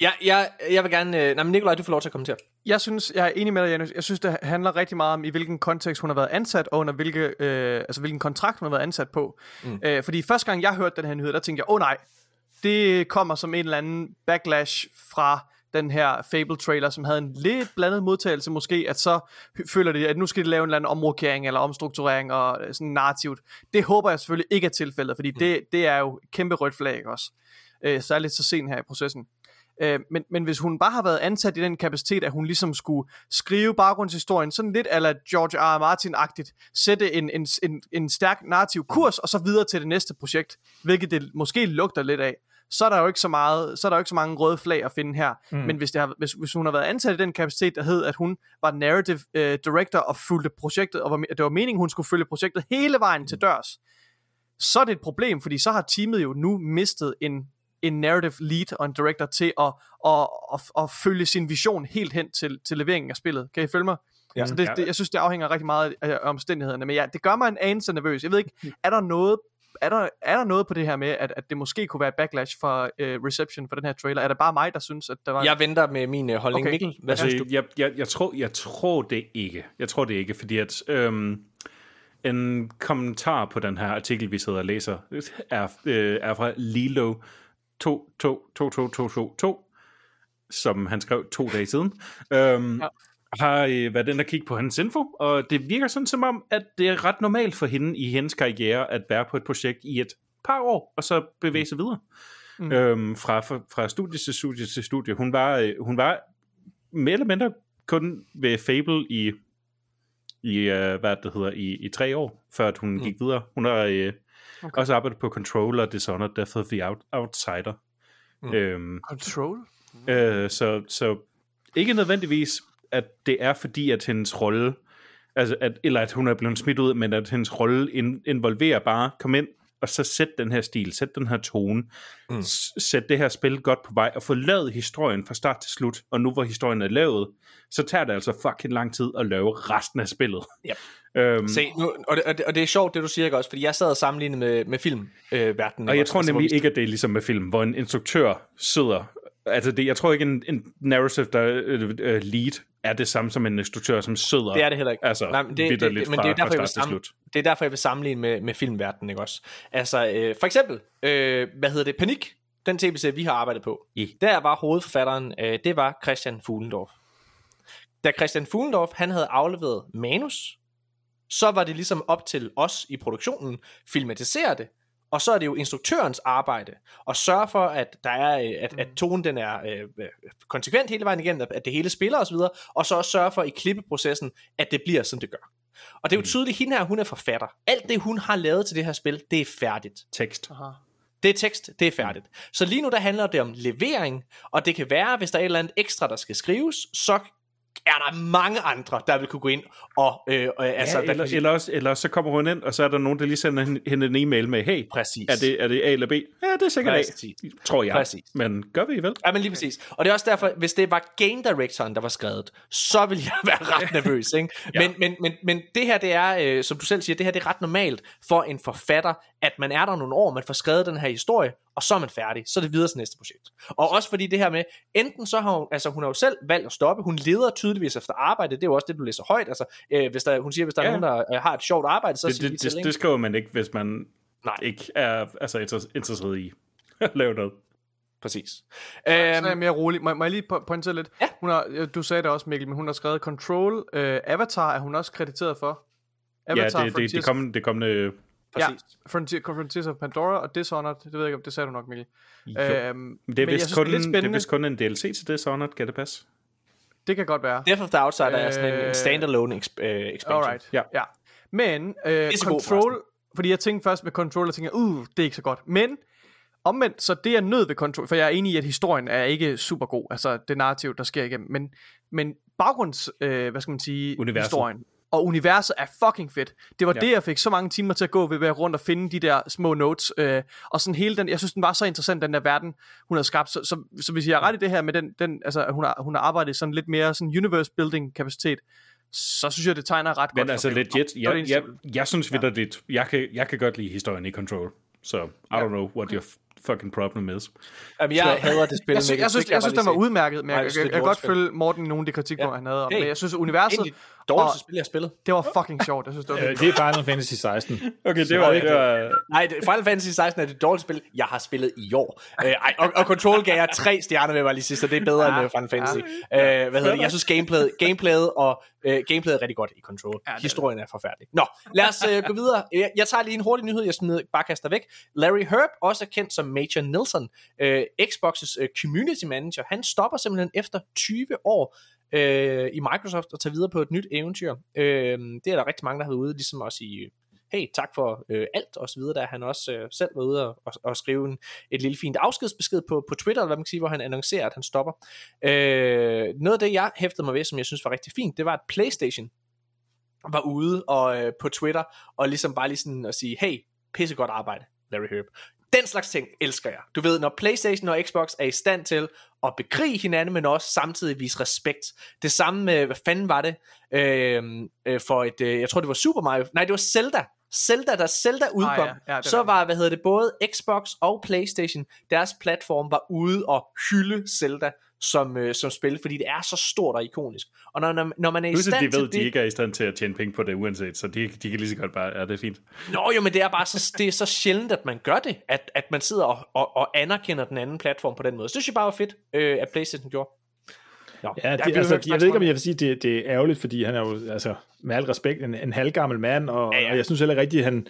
Jeg, jeg, jeg vil gerne... Øh, nej, men Nikolaj, du får lov til at kommentere. Jeg synes, jeg er enig med dig, Janus. Jeg synes, det handler rigtig meget om, i hvilken kontekst hun har været ansat, og under hvilke, øh, altså, hvilken kontrakt hun har været ansat på. Mm. Øh, fordi første gang, jeg hørte den her nyhed, der tænkte jeg, åh oh, nej, det kommer som en eller anden backlash fra den her Fable-trailer, som havde en lidt blandet modtagelse måske, at så føler de, at nu skal de lave en eller anden omrokering eller omstrukturering og øh, sådan narrativt. Det håber jeg selvfølgelig ikke er tilfældet, fordi det, det er jo kæmpe rødt flag også. Øh, særligt så sent her i processen. Øh, men, men hvis hun bare har været ansat i den kapacitet, at hun ligesom skulle skrive baggrundshistorien, sådan lidt ala George R. R. Martin-agtigt, sætte en, en, en, en stærk narrativ kurs, og så videre til det næste projekt, hvilket det måske lugter lidt af, så er der jo ikke så meget, så er der jo ikke så mange røde flag at finde her. Mm. Men hvis, det har, hvis, hvis hun har været ansat i den kapacitet, der hed, at hun var narrative uh, director og fulgte projektet, og var, det var meningen, hun skulle følge projektet hele vejen til dørs, så er det et problem, fordi så har teamet jo nu mistet en, en narrative lead og en director til at, at, at, at følge sin vision helt hen til, til leveringen af spillet. Kan I følge mig? Ja, så det, det, jeg synes, det afhænger rigtig meget af omstændighederne. Men ja, det gør mig en anelse nervøs. Jeg ved ikke, er der noget er der, er der noget på det her med, at, at det måske kunne være et backlash for uh, reception for den her trailer? Er det bare mig, der synes, at der var... Jeg venter med min øh, holdning. Okay. Mikkel, hvad synes Altså, du? jeg, jeg, jeg, tror, jeg tror det ikke. Jeg tror det ikke, fordi at øhm, en kommentar på den her artikel, vi sidder og læser, er, øh, er fra Lilo 222222, som han skrev to dage siden. Øhm, Ja. Har øh, været den at kigge på hans info, og det virker sådan som om, at det er ret normalt for hende i hendes karriere at være på et projekt i et par år, og så bevæge sig videre. Mm. Mm. Øhm, fra, fra, fra studie til studie til studie. Hun var, øh, hun var mere eller mindre kun ved Fable i, i øh, hvad det hedder, i, i tre år, før at hun mm. gik videre. Hun har øh, Okay. også arbejdet på Controller, Dishonored, Death of the Out, Outsider. Mm. Mm. Øhm, Control? øh, så, så ikke nødvendigvis, at det er fordi, at hendes rolle, altså at, eller at hun er blevet smidt ud, men at hendes rolle in, involverer bare, kom ind, og så sæt den her stil, sæt den her tone, Mm. sæt det her spil godt på vej, og få lavet historien fra start til slut, og nu hvor historien er lavet, så tager det altså fucking lang tid at lave resten af spillet. Yep. Øhm, Se, nu, og, det, og, det, og det er sjovt, det du siger, ikke også? Fordi jeg sad og sammenlignede med, med filmverdenen. Øh, Og jeg også? tror Altså, nemlig ikke, at det er ligesom med film, hvor en instruktør sidder... Altså, det, jeg tror ikke, en, en narrative der, øh, øh, lead er det samme som en instruktør, som sidder... Det er det heller ikke. Altså, Nej, men det, det, det, men fra- det er derfor, jeg vil sammen, slut. det er derfor, jeg vil sammenligne med, med filmverdenen, ikke også? Altså, øh, for eksempel, øh, hvad hedder det, Panik, den tv-serie, vi har arbejdet på. Ja. Der var hovedforfatteren, øh, det var Christian Fuglendorf. Da Christian Fuglendorf, han havde afleveret manus, så var det ligesom op til os i produktionen, filmatisere det, og så er det jo instruktørens arbejde at sørge for, at der er, øh, at, at tonen den er øh, øh, konsekvent hele vejen igennem, at- at det hele spiller osv., og så også sørge for i klippeprocessen, at det bliver, som det gør. Og det er jo tydeligt, at hende her, hun er forfatter. Alt det, hun har lavet til det her spil, det er færdigt. Tekst. Aha. Det er tekst, det er færdigt. Så lige nu der handler det om levering, og det kan være, hvis der er et eller andet ekstra, der skal skrives, så er der mange andre, der vil kunne gå ind og... Øh, øh, altså, Ja, eller, sige? eller, også, eller også så kommer hun ind, og så er der nogen, der lige sender hende- en e-mail med, hey, Præcis. er det, er det A eller B? Ja, det er sikkert Præcis. A, tror jeg. Præcis. Men gør vi vel? Ja, men lige præcis. Og det er også derfor, hvis det var game directoren, der var skrevet, så ville jeg være ret nervøs. Ikke? Men, men, men, men det her, det er, øh, som du selv siger, det her det er ret normalt for en forfatter, at man er der nogle år, man får skrevet den her historie, og så er man færdig. Så er det videre til næste projekt. Og også fordi det her med, enten så har hun, altså hun har jo selv valgt at stoppe, hun leder tydeligvis efter arbejde, det er jo også det, du læser højt. Altså, øh, hvis der, hun siger, hvis der er Ja. nogen, der øh, har et sjovt arbejde, så Det, siger de det, til, det, det skriver man ikke, hvis man Nej. ikke er altså, inter- interesseret i at lave noget. Præcis. Så er jeg Øhm, mere rolig. Må, må jeg lige po- pointere lidt? Ja. Hun har, ja, du sagde det også, Mikkel, men hun har skrevet Control. Øh, Avatar er hun også krediteret for. Ja, Avatar, det, det, det, kommende, det kommende... Ja, præcis. Frontier, Frontiers of Pandora og Dishonored. Det ved jeg ikke, om det sagde du nok, Mikkel. Jo. Øhm, Men det er, men jeg vist synes, kun, det er det er vist kun en DLC til det, Dishonored, kan det passe? Det kan godt være. Death of the Outsider er sådan en, en Øh, standalone exp- øh, expansion. Alright. Ja. ja. Men øh, så god, Control, fordi jeg tænkte først med Control, og tænkte, uh, det er ikke så godt. Men omvendt, så det er nød ved Control, for jeg er enig i, at historien er ikke super god, altså det narrativ, der sker igennem, men, men baggrunds, øh, hvad skal man sige, Universet. historien, og universet er fucking fedt. Det var Ja. ja. det, jeg fik så mange timer til at gå ved at være rundt og finde de der små notes. Øh, og sådan hele den, jeg synes, den var så interessant, den der verden, hun har skabt. Så, så, så hvis jeg er ret i det her med den, den altså, hun har, hun har arbejdet sådan lidt mere sådan universe building kapacitet, så synes jeg, det tegner ret godt. Men altså legit, jeg, jeg, vil- jeg synes vidt, det, jeg kan, jeg kan godt lide historien i Control. Så I don't know what your fucking problem is. Jamen, jeg hader det spil. jeg, synes, Mikkel. jeg, synes, Det jeg, synes, den var udmærket, men jeg, jeg jeg, jeg, godt følge Morten i nogle af de kritikpunkter, Ja. han havde om, Hey. men jeg synes, universet, dårligste spil, jeg har spillet. det var fucking sjovt. Jeg synes, det var Øh, det er Final Fantasy 16. Okay, det var, det var, Nej, det- Final Fantasy 16 er det dårligste spil, jeg har spillet i år. Øh, ej, og, og Control gav jeg tre stjerner ved mig lige sidst, så det er bedre Ja, end øh, Final Fantasy. Øh, hvad hedder det? Jeg synes, gameplayet, gameplayet og øh, gameplayet er rigtig godt i Control. Ja, er Historien er forfærdelig. Nå, lad os øh, gå videre. Jeg, jeg tager lige en hurtig nyhed, jeg smider, bare kaster væk. Larry Herb, også kendt som Major Nelson, øh, Xbox's øh, community manager, han stopper simpelthen efter 20 år øh, i Microsoft og tager videre på et nyt eventyr. Øh, det er der rigtig mange, der har været ude, ligesom også i hey, tak for øh, alt og så videre, der han også øh, selv var ude og, og, og skrive en, et lille fint afskedsbesked på, på Twitter, eller hvad man kan sige, hvor han annoncerer, at han stopper. Øh, noget af det, jeg hæftede mig ved, som jeg synes var rigtig fint, det var, at Playstation var ude og, øh, på Twitter, og ligesom bare lige sådan at sige, hey, pissegodt arbejde, Larry Herb. Den slags ting elsker jeg. Du ved, når Playstation og Xbox er i stand til at bekrige hinanden, men også samtidig vise respekt. Det samme med, hvad fanden var det, øh, øh, for et, øh, jeg tror det var Super Mario, nej det var Zelda, Zelda, da Zelda udkom, ja. Ja, er så var, hvad hedder det, både Xbox og Playstation, deres platform var ude og hylde Zelda som, øh, som spil, fordi det er så stort og ikonisk. Og når, når, når man er i stand de til ved, at det... de ikke er i stand til at tjene penge på det uanset, så de, de kan lige så godt bare, ja, det er fint. Nå jo, men det er bare så, det er så sjældent, at man gør det, at, at man sidder og, og, og anerkender den anden platform på den måde. Så det synes jeg bare var fedt, øh, at Playstation gjorde. Nå, Ja, det, bliver altså, hørt jeg ved ikke, om jeg vil sige, det, det er ærgerligt, fordi han er jo, altså, med al respekt, en, en halvgammel mand, og, Ja, ja, og jeg synes heller rigtigt, han,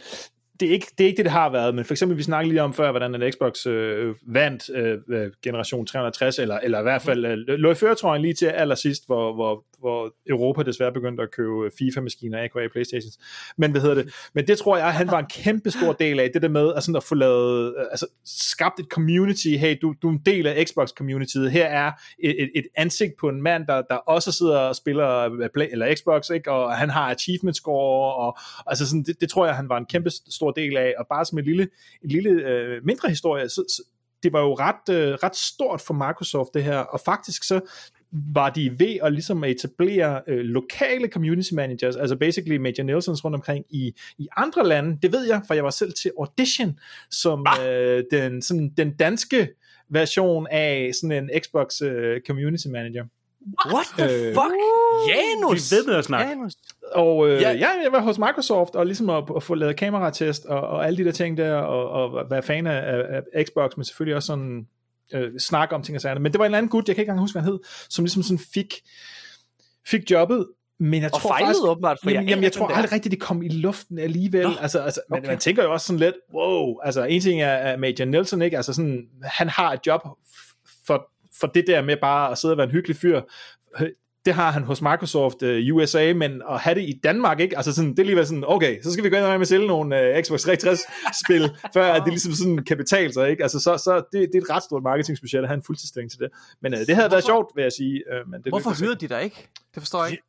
det er, ikke, det er ikke det, det har været, men for eksempel, vi snakkede lige om før, hvordan en Xbox øh, vandt øh, øh generation 360, eller, eller i hvert fald øh, lå i føretrøjen lige til allersidst, hvor, hvor, hvor Europa desværre begyndte at købe FIFA-maskiner, aka Playstations. Men hvad hedder det? Men det tror jeg, han var en kæmpe stor del af, det der med at, sådan at få lavet, øh, altså skabt et community, hey, du, du er en del af Xbox-communityet, her er et, et, et ansigt på en mand, der, der også sidder og spiller øh, Play, eller Xbox, ikke? og han har achievement score, og altså sådan, det, det tror jeg, han var en kæmpe stor del af, og bare som en lille, en lille øh, mindre historie, så, så det var jo ret, øh, ret stort for Microsoft det her, og faktisk så var de ved at ligesom etablere øh, lokale community managers, altså basically Major Nelsons rundt omkring i, i andre lande. Det ved jeg, for jeg var selv til Audition, som øh, den, sådan, den danske version af sådan en Xbox øh, community manager. What the Øh, fuck? Vi Janus! ved med at snakke. Janus. Og øh, Ja. ja. jeg var hos Microsoft, og ligesom at, at få lavet kameratest, og, og alle de der ting der, og, og være fan af, af, Xbox, men selvfølgelig også sådan øh, snakke om ting og sager. Men det var en eller anden gut, jeg kan ikke engang huske, hvad han hed, som ligesom sådan fik, fik jobbet, men jeg Og tror fejlede faktisk, åbenbart, for jamen, jeg jamen, jeg tror aldrig rigtigt, det kom i luften alligevel. Nå, altså, altså, okay. man tænker jo også sådan lidt, wow, altså en ting er, er Major Nelson, ikke? Altså sådan, han har et job for, for det der med bare at sidde og være en hyggelig fyr. det har han hos Microsoft uh, USA, men at have det i Danmark, ikke? Altså sådan, det er lige sådan, okay, så skal vi gå ind og med sælge nogle uh, Xbox 360-spil, før at det ligesom sådan kan betale sig, ikke? Altså så, så det, det er et ret stort marketingsbudget at have en fuldtidsstilling til det. Men uh, det havde været sjovt, vil jeg sige. Uh, men det Hvorfor hyrede de dig ikke? Det forstår jeg ikke.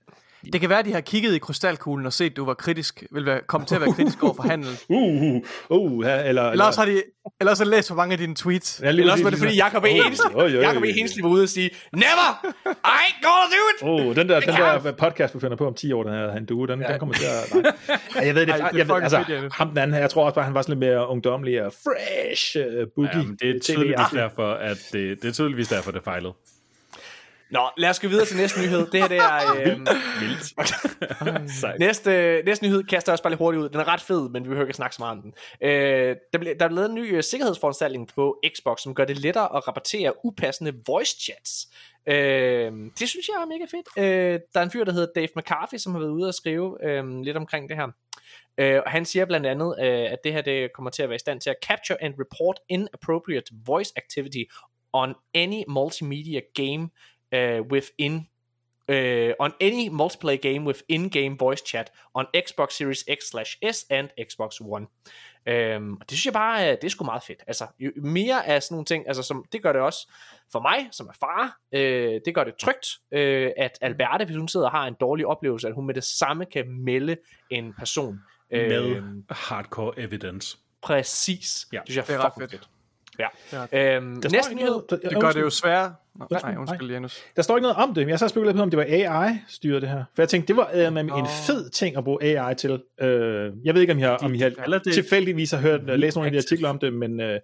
Det kan være, at de har kigget i krystalkuglen og set, at du var kritisk, vil være, komme til at være kritisk over for handel. Uh, uh, uh, ja, eller, Eller også har de eller også har de læst for mange af dine tweets. Ja, lige Eller også var det fordi Jacob E. Hensley, E. Var ude og sige, Never! I ain't gonna do it! Oh, den der, den der podcast, vi finder på om 10 år, den her han duer, den, ja. den kommer til at... Nej. Ja, jeg ved det, Ej, jeg ved, fucking altså, ham den anden, her, jeg tror også bare, han var sådan lidt mere ungdomlig og fresh uh, boogie. Jamen, det er tydeligvis derfor, at det, det er tydeligvis derfor, det fejlede. Nå, lad os gå videre til næste nyhed. Det her det er... Øh, Sejt. næste, næste nyhed kaster jeg også bare lidt hurtigt ud. Den er ret fed, men vi behøver ikke snakke så meget om den. Øh, der, ble, der er lavet en ny øh, sikkerhedsforanstaltning på Xbox, som gør det lettere at rapportere upassende voice chats. Øh, det synes jeg er mega fedt. Øh, der er en fyr, der hedder Dave McCarthy, som har været ude og skrive øh, lidt omkring det her. Øh, og han siger blandt andet, øh, at det her det kommer til at være i stand til at capture and report inappropriate voice activity on any multimedia game uh, within uh, on any multiplayer game with in-game voice chat on Xbox Series X slash S and Xbox One. Um, og det synes jeg bare, øh, det er sgu meget fedt. Altså, jo mere af sådan nogle ting, altså som, det gør det også for mig, som er far, øh, det gør det trygt, øh, at Alberte, hvis hun sidder og har en dårlig oplevelse, at hun med det samme kan melde en person. Med Øhm, hardcore evidence. præcis. Ja, det synes jeg det er fucking fedt. fedt. Ja. Det er Øhm, Der står næste ikke nyhed. noget, der, Det gør det jo sværere. Nå, Ja, nej, undskyld, Janus. Der står ikke noget om det, men jeg så spekuleret på, om det var AI-styret det her. For jeg tænkte, det var øh, en fed ting at bruge AI til. Øh, jeg ved ikke, om I har, om I har det- tilfældigvis har hørt, læst nogle af de artikler om det, men øh,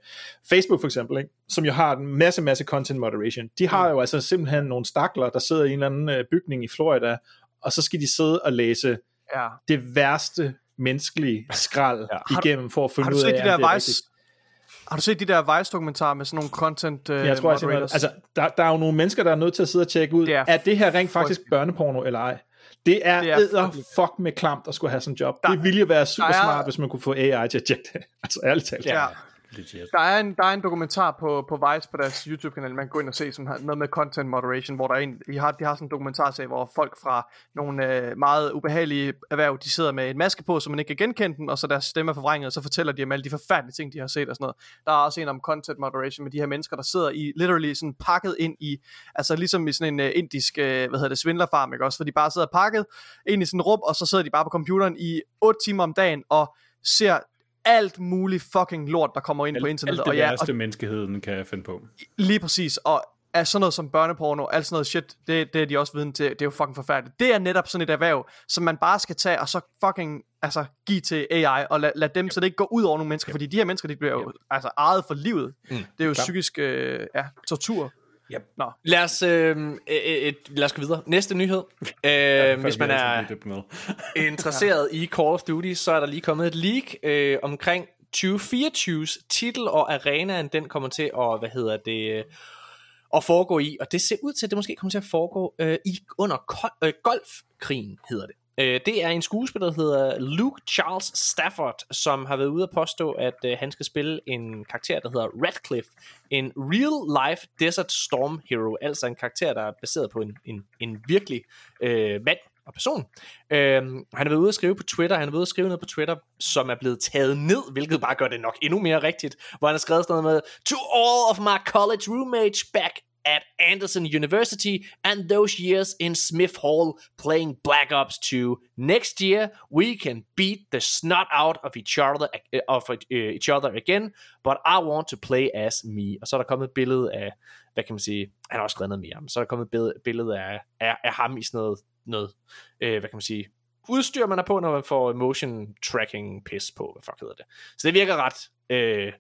Facebook for eksempel, ikke, som jo har en masse, masse content moderation, de har jo altså simpelthen nogle stakler, der sidder i en eller anden øh, bygning i Florida, og så skal de sidde og læse Ja. det værste menneskelige skrald ja. Har du- igennem for at finde Har du ud af, set de der det er Vice... Har du set de der Vice-dokumentarer med sådan nogle content uh, Jeg tror, jeg siger, moderators? altså, der, der er jo nogle mennesker, der er nødt til at sidde og tjekke ud, Det er er, det her rent faktisk børneporno eller ej? Det er, Det er fuck med klamt at skulle have sådan en job. Der- det ville jo være super er- smart, hvis man kunne få AI til at tjekke det. Altså ærligt talt. ja. Legit. Der er, en, der er en dokumentar på, på Vice på deres YouTube-kanal, man kan gå ind og se, som har noget med content moderation, hvor der er en, de har, de har sådan en dokumentarserie, hvor folk fra nogle øh, meget ubehagelige erhverv, de sidder med en maske på, så man ikke kan genkende dem, og så deres stemme er forvrænget, og så fortæller de om alle de forfærdelige ting, de har set og sådan noget. Der er også en om content moderation med de her mennesker, der sidder i, literally sådan pakket ind i, altså ligesom i sådan en øh, indisk, øh, hvad hedder det, svindlerfarm, ikke også, hvor de bare sidder pakket ind i sådan en rum, og så sidder de bare på computeren i 8 timer om dagen, og ser alt muligt fucking lort, der kommer ind på Alt, internettet. alt det og ja, værste, menneskeheden kan finde på. Lige præcis, og er sådan noget som børneporno, alt sådan noget shit, det, det er de også viden til, det er jo fucking forfærdeligt. Det er netop sådan et erhverv, som man bare skal tage, og så fucking altså, give til AI, og lad, lad dem, så det ikke går ud over nogle mennesker, fordi de her mennesker, de bliver jo altså ejet for livet. Mm, det er jo psykisk, øh, ja, tortur. Yep. Nå. Lad os, øh, et, et, lad os gå videre. Næste nyhed. Øh, hvis man er interesseret i Call of Duty, så er der lige kommet et leak øh, omkring 2024's titel, og arenaen, den kommer til at, hvad hedder det, øh, at foregå i, og det ser ud til, at det måske kommer til at foregå øh, i under øh, golfkrigen, hedder det. Øh, det er en skuespiller, der hedder Luke Charles Stafford, som har været ude at påstå, at øh, han skal spille en karakter, der hedder Radcliffe. En real-life Desert Storm Hero, altså en karakter, der er baseret på en, en, en virkelig øh, mand og person. Øh, han har været ude at skrive på Twitter, han har været ude at skrive noget på Twitter, som er blevet taget ned, hvilket bare gør det nok endnu mere rigtigt, hvor han har skrevet sådan noget med, To all of my college roommates back at Anderson University and those years in Smith Hall playing Black Ops 2. Next year, we can beat the snot out of each other, of each other again, but I want to play as me. Og så er der kommet et billede af, hvad kan man sige, han har også skrevet noget mere, men så er der kommet et billede, billede af, af, af ham i sådan noget, noget øh, hvad kan man sige, udstyr man er på, når man får motion tracking pis på, hvad fuck hedder det. Så det virker ret, øh,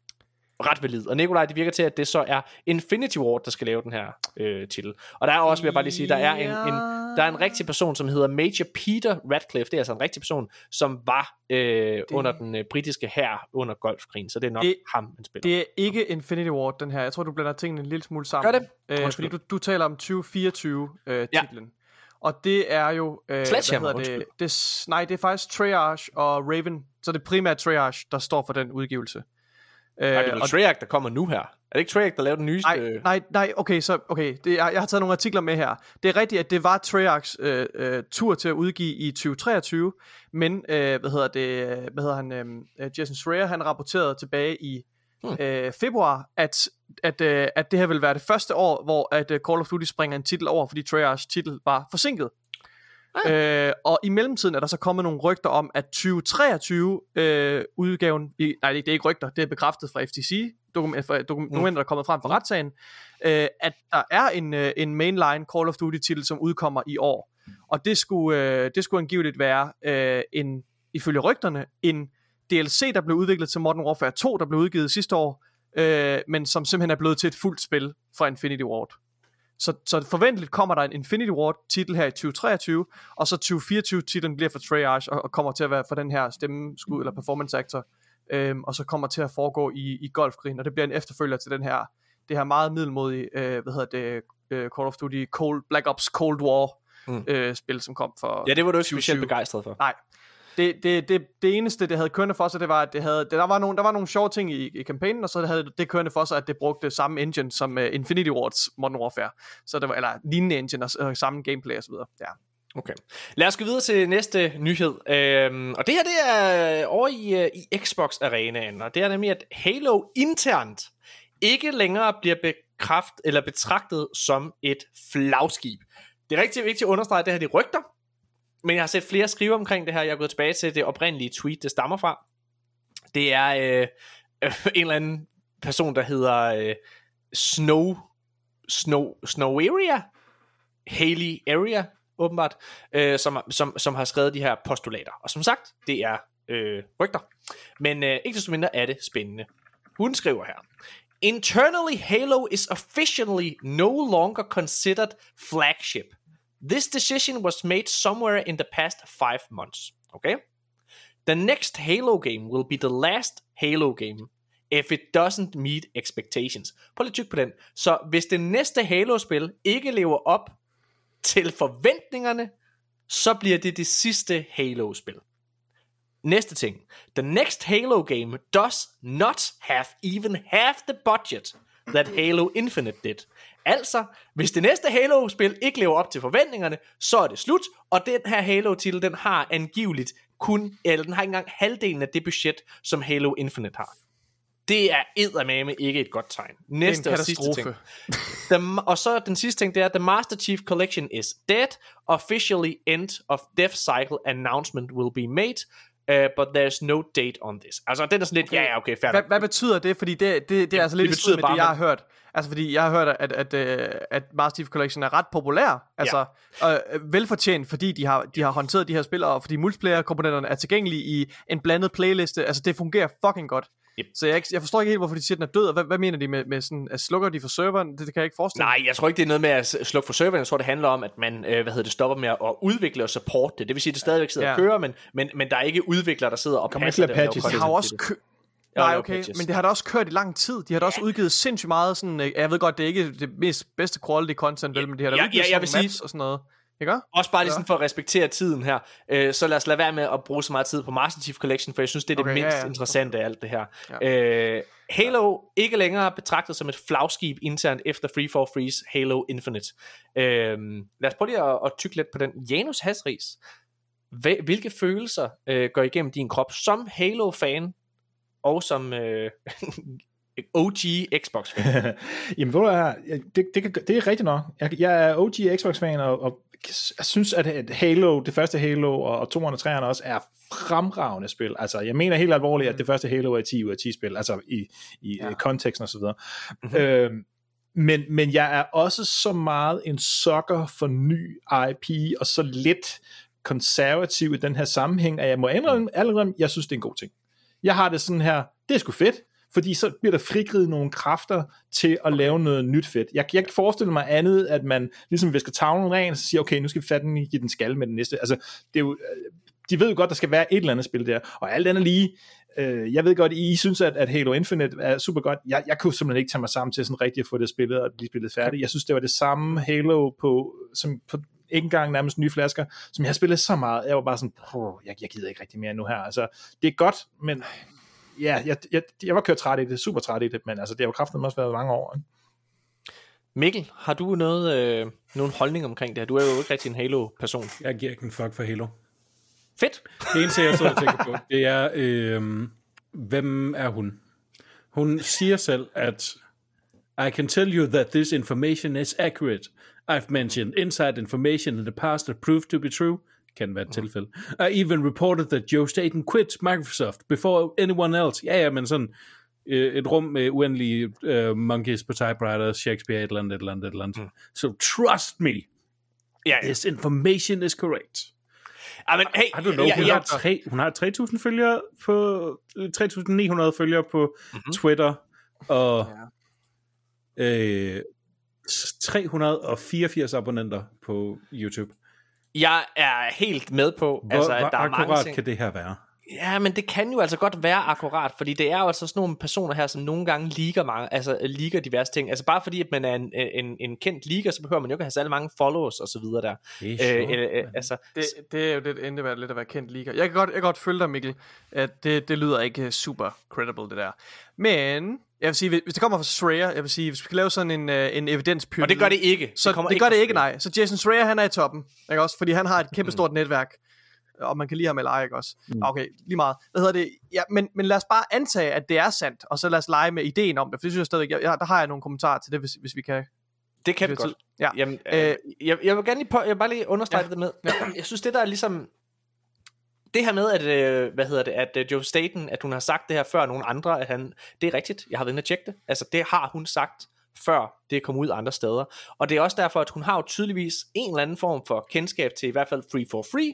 ret valid. Og Nikolaj, det virker til, at det så er Infinity Ward, der skal lave den her øh, titel. Og der er også, vil jeg bare lige sige, der er en, en, der er en rigtig person, som hedder Major Peter Radcliffe. Det er altså en rigtig person, som var øh, under den øh, britiske hær under golfkrigen. Så det er nok Det- ham, man spiller. Det er ikke Infinity Ward, den her. Jeg tror, du blander tingene en lille smule sammen. Gør det? Øh, fordi du, du taler om 2024-titlen. Øh, Ja. Og det er jo... Øh, Sledgehammer, hvad hedder det? det? Nej, det er faktisk Treyarch og Raven. Så det er primært Treyarch, der står for den udgivelse. Øh, Nej, det er vel og- Treyarch, der kommer nu her. Er det ikke Treyarch, der lavede den nyeste? Nej, nej, nej, okay, så okay, det, jeg, jeg har taget nogle artikler med her. Det er rigtigt, at det var Treyarchs øh, øh, tur til at udgive i 2023, men øh, hvad hedder det, hvad hedder han, øh, Jason Schreier, han rapporterede tilbage i Hmm. øh, februar, at, at, øh, at det her vil være det første år, hvor at øh, Call of Duty springer en titel over, fordi Treyarchs titel var forsinket. Øh, og i mellemtiden er der så kommet nogle rygter om, at 2023 øh, udgaven, i, nej det er ikke rygter, det er bekræftet fra FTC, dokument, fra, dokum, dokumenter, der er kommet frem fra retssagen, øh, at der er en, øh, en mainline Call of Duty titel, som udkommer i år. Og det skulle, øh, det skulle angiveligt være øh, en, ifølge rygterne, en DLC, der blev udviklet til Modern Warfare 2, der blev udgivet sidste år, øh, men som simpelthen er blevet til et fuldt spil fra Infinity Ward. Så, så forventeligt kommer der en Infinity Ward titel her i 2023, og så 2024 titlen bliver for Treyarch og, og kommer til at være for den her stemmeskud eller performance actor, øhm, og så kommer til at foregå i, i golfkrigen, og det bliver en efterfølger til den her, det her meget middelmodige, øh, hvad hedder det, øh, Call of Duty Cold, Black Ops Cold War Mm. øh, spil, som kom for Ja, det var du ikke specielt 2020. begejstret for. Nej. Det, det, det, det eneste, det havde kørende for sig, det var, at det havde, det, der, var nogle, der var nogle sjove ting i, i kampagnen, og så havde det kørende for sig, at det brugte samme engine som uh, Infinity Wards Modern Warfare. Så det var, eller lignende engine og, og samme gameplay og så videre. Ja. Okay. Lad os gå videre til næste nyhed. Øhm, og det her, det er øh, over i, øh, i Xbox Arenaen, og det er nemlig, at Halo internt ikke længere bliver bekræft, eller betragtet som et flagskib. Det er rigtig vigtigt at understrege, at det her de rygter, men jeg har set flere skrive omkring det her. Jeg er gået tilbage til det oprindelige tweet, det stammer fra. Det er øh, øh en eller anden person, der hedder øh, Snow, Snow, Snow Area, Haley Area, åbenbart, øh, som, som, som har skrevet de her postulater. Og som sagt, det er øh, rygter. Men øh, ikke desto mindre er det spændende. Hun skriver her. Internally, Halo is officially no longer considered flagship. This decision was made somewhere in the past five months. Okay? The next Halo game will be the last Halo game if it doesn't meet expectations. Prøv lige tyk på den. Så hvis det næste Halo-spil ikke lever op til forventningerne, så bliver det det sidste Halo-spil. Næste ting. The next Halo game does not have even half the budget that Halo Infinite did. Altså, hvis det næste Halo-spil ikke lever op til forventningerne, så er det slut, og den her Halo-titel, den har angiveligt kun, eller den har ikke engang halvdelen af det budget, som Halo Infinite har. Det er eddermame ikke et godt tegn. Næste og sidste ting. The, og så den sidste ting, det er, The Master Chief Collection is dead. Officially end of death cycle announcement will be made. Uh, but there's no date on this. Altså, den er sådan lidt, ja, ja, okay, fair Hvad, nok. hvad betyder det? Fordi det, det, det er altså lidt det betyder med det, bare, jeg har hørt. Altså fordi jeg har hørt, at, at, at, at Master Chief Collection er ret populær. Altså øh, velfortjent, fordi de har, de har håndteret de her spil, og fordi multiplayer-komponenterne er tilgængelige i en blandet playliste. Altså det fungerer fucking godt. Yep. Så jeg, jeg forstår ikke helt, hvorfor de siger, at den er død, og hvad, hvad mener de med, med sådan, at slukker de for serveren? Det, det kan jeg ikke forestille mig. Nej, jeg tror ikke, det er noget med at slukke for serveren. Jeg tror, det handler om, at man øh, hvad hedder det, stopper med at udvikle og supporte det. Det vil sige, at det stadigvæk sidder Ja. og kører, men, men, men der er ikke udviklere, der sidder og passer det. patches Det har også kø- Nej, okay, men det har da også kørt i lang tid. De har da også udgivet sindssygt meget sådan, øh, jeg ved godt, det er ikke det mest bedste quality content, vel, men de har da Ja, udgivet ja, jeg vil sige- maps og sådan noget. Ikke? Også bare lige Ja. sådan for at respektere tiden her. Øh, så lad os lade være med at bruge så meget tid på Master Chief Collection, for jeg synes, det er det Okay, ja, mindst ja. interessante af alt det her. Ja. Øh, Halo ikke længere betragtet som et flagskib internt efter Free for Freeze Halo Infinite. Øh, lad os prøve lige at, at tykke lidt på den. Janus Hasris, hvilke følelser øh, går igennem din krop som Halo-fan og som øh, OG Xbox-fan? Jamen, ved du det, det, det er rigtigt nok. Jeg, jeg er OG Xbox-fan, og, og jeg synes, at Halo, det første Halo, og, og 203'erne også, er fremragende spil. Altså, jeg mener helt alvorligt, at det første Halo er 10 ud af 10 spil, altså i, i ja. konteksten og så videre. Mm-hmm. Øhm, men, men jeg er også så meget en sukker for ny IP, og så lidt konservativ i den her sammenhæng, at jeg må indrømme, allerede, jeg synes, det er en god ting. Jeg har det sådan her, det er sgu fedt, fordi så bliver der frigrivet nogle kræfter til at lave noget nyt fedt. Jeg, jeg kan forestille mig andet, at man ligesom visker tavlen ren, og så siger, okay, nu skal vi fatte den give den skal med den næste. Altså, det er jo, øh, de ved jo godt, der skal være et eller andet spil der, og alt andet lige, øh, jeg ved godt, I synes, at, at Halo Infinite er super godt. Jeg, jeg kunne simpelthen ikke tage mig sammen til sådan rigtig at få det spillet og blive spillet færdigt. Jeg synes, det var det samme Halo på, som på ikke engang nærmest nye flasker, som jeg har spillet så meget. Jeg var bare sådan, "Åh, jeg, jeg gider ikke rigtig mere nu her. Altså, det er godt, men ja, jeg, jeg, jeg var kørt træt i det, super træt i det, men altså, det har jo kraftigt også været mange år. Ikke? Mikkel, har du noget, øh, nogen holdning omkring det her? Du er jo ikke rigtig en Halo-person. Jeg giver ikke en fuck for Halo. Fedt. Det eneste, jeg sidder og tænker på, det er, øh, hvem er hun? Hun siger selv, at I can tell you that this information is accurate. I've mentioned inside information in the past that proved to be true. Kan være et tilfælde. I even reported that Joe Staten quit Microsoft before anyone else. Ja, ja, men sådan øh, et rum med uendelige øh, monkeys på typewriters, Shakespeare, et eller andet, et eller andet, et eller andet. Mm. So trust me, ja. this information is correct. Ah, men, hey, I don't know, hun, ja, har tre, hun har 3.000 følgere på, øh, 3.900 følgere på mm-hmm. Twitter, og øh, 384 abonnenter på YouTube. Jeg er helt med på, Hvor, altså, at hvor der er mange ting. kan det her være? Ja, men det kan jo altså godt være akkurat, fordi det er jo altså sådan nogle personer her, som nogle gange liker, mange, altså, liker diverse ting. Altså bare fordi, at man er en, en, en kendt liga, så behøver man jo ikke have særlig mange followers og så videre der. Det er Øh, øh, øh, altså, Det, det er jo det endte lidt at være kendt liga. Jeg kan godt, jeg kan godt følge dig, Mikkel, at det, det lyder ikke super credible, det der. Men, jeg vil sige, hvis det kommer fra Schreier, jeg vil sige, hvis vi kan lave sådan en, uh, en evidenspyramide. og det gør det ikke. Så det, det gør det ikke, nej. Så Jason Schreier, han er i toppen, ikke også? Fordi han har et kæmpe stort netværk, og man kan lide ham eller ej, ikke også? Mm. Okay, lige meget. Hvad hedder det? Ja, men, men lad os bare antage, at det er sandt, og så lad os lege med ideen om det, for det synes jeg stadigvæk, jeg, jeg, der har jeg nogle kommentarer til det, hvis, hvis vi kan. Det kan vi godt. tid. Ja. Jamen, øh, jeg, jeg vil gerne lige, på, jeg vil bare lige understrege Ja. det med. Jeg synes, det der er ligesom... Det her med, at, øh, hvad hedder det, at øh, Joe Staten, at hun har sagt det her før nogle andre, at han, det er rigtigt, jeg har været inde og tjekke det. Altså, det har hun sagt, før det kom ud andre steder. Og det er også derfor, at hun har jo tydeligvis en eller anden form for kendskab til i hvert fald Free for Free,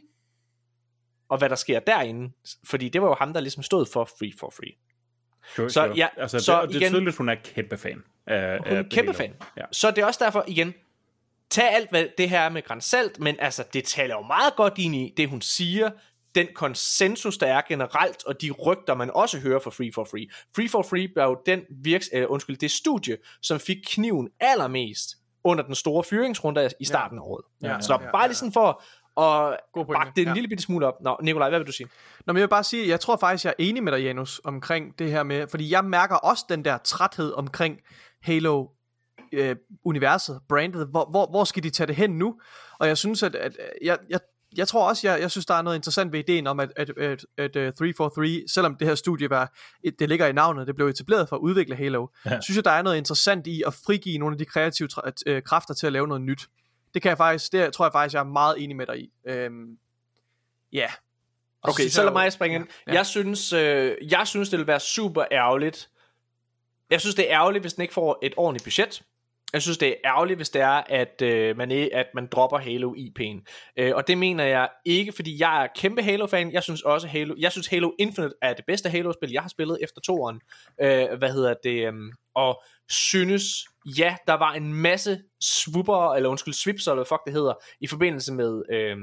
og hvad der sker derinde. Fordi det var jo ham, der ligesom stod for Free for Free. Sure, Så ja, altså, så det, og det er igen- tydeligt, hun er kæmpe fan. Af, Hun er kæmpe fan. Ja. Så det er også derfor, igen, tag alt hvad det her er med grænsalt, men altså, det taler jo meget godt ind i det, hun siger, den konsensus, der er generelt, og de rygter, man også hører fra Free for Free. Free for Free var jo den virks, øh, undskyld, det studie, som fik kniven allermest under den store fyringsrunde i starten af året. Ja, Så ja, bare lige sådan for pointe. bakke det en Ja. lille bitte smule op. Nå, Nikolaj, hvad vil du sige? Nå, men jeg vil bare sige, jeg tror faktisk, jeg er enig med dig, Janus, omkring det her med, fordi jeg mærker også den der træthed omkring Halo øh, universet, brandet, hvor, hvor, hvor skal de tage det hen nu? Og jeg synes, at, at jeg, jeg, jeg tror også, jeg, jeg synes, der er noget interessant ved ideen om, at, at, at, at uh, 343, selvom det her studie var, et- det ligger i navnet, det blev etableret for at udvikle Halo, ja. synes jeg, der er noget interessant i at frigive nogle af de kreative tra- øh, kræfter til at lave noget nyt. Det kan jeg faktisk, det tror jeg faktisk, jeg er meget enig med dig i. Øhm, ja. Og Okay, så lad mig springe ind. Ja. Jeg synes, øh, jeg synes, det vil være super ærgerligt. Jeg synes, det er ærgerligt, hvis den ikke får et ordentligt budget. Jeg synes, det er ærgerligt, hvis det er, at, øh, man, er, at man dropper Halo IP'en. Øh, og det mener jeg ikke, fordi jeg er kæmpe Halo-fan. Jeg synes også, Halo, jeg synes Halo Infinite er det bedste Halo-spil, jeg har spillet efter toeren. Øh, hvad hedder det? Øh, og synes, ja, der var en masse swooper, eller undskyld, swips, eller hvad fuck det hedder, i forbindelse med... Øh,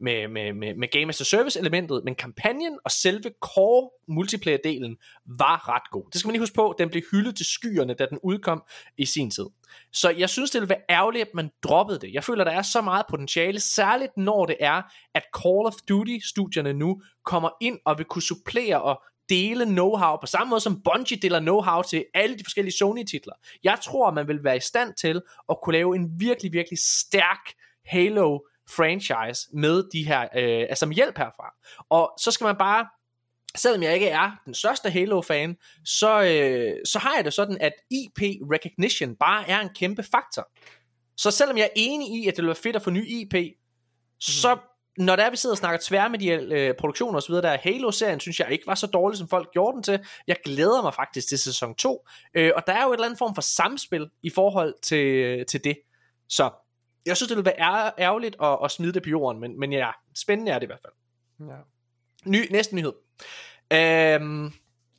med, med, med, med Game as a Service elementet, men kampagnen og selve core multiplayer delen var ret god. Det skal man lige huske på, den blev hyldet til skyerne, da den udkom i sin tid. Så jeg synes, det ville være ærgerligt, at man droppede det. Jeg føler, der er så meget potentiale, særligt når det er, at Call of Duty-studierne nu kommer ind og vil kunne supplere og dele know-how på samme måde som Bungie deler know-how til alle de forskellige Sony-titler. Jeg tror, man vil være i stand til at kunne lave en virkelig, virkelig stærk Halo franchise med de her, øh, altså med hjælp herfra. Og så skal man bare, selvom jeg ikke er den største Halo-fan, så, øh, så har jeg det sådan, at IP recognition bare er en kæmpe faktor. Så selvom jeg er enig i, at det ville være fedt at få ny IP, så når der er, vi sidder og snakker tvær med de øh, produktioner osv., der Halo-serien, synes jeg ikke var så dårlig, som folk gjorde den til. Jeg glæder mig faktisk til sæson 2. Øh, og der er jo et eller andet form for samspil i forhold til, til det. Så jeg synes, det ville være ær- ærgerligt at, at smide det på jorden, men, men ja, spændende er det i hvert fald. Ja. Ny, næste nyhed. Øhm,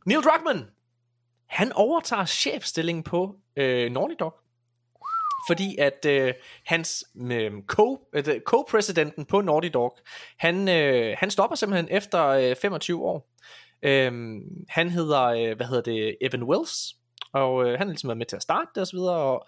Neil Druckmann, han overtager chefstillingen på øh, Naughty Dog. Fordi at øh, hans øh, co, øh, co-præsidenten på Naughty Dog, han, øh, han stopper simpelthen efter øh, 25 år. Øhm, han hedder, øh, hvad hedder det, Evan Wells, og øh, han har ligesom været med til at starte det og så videre, og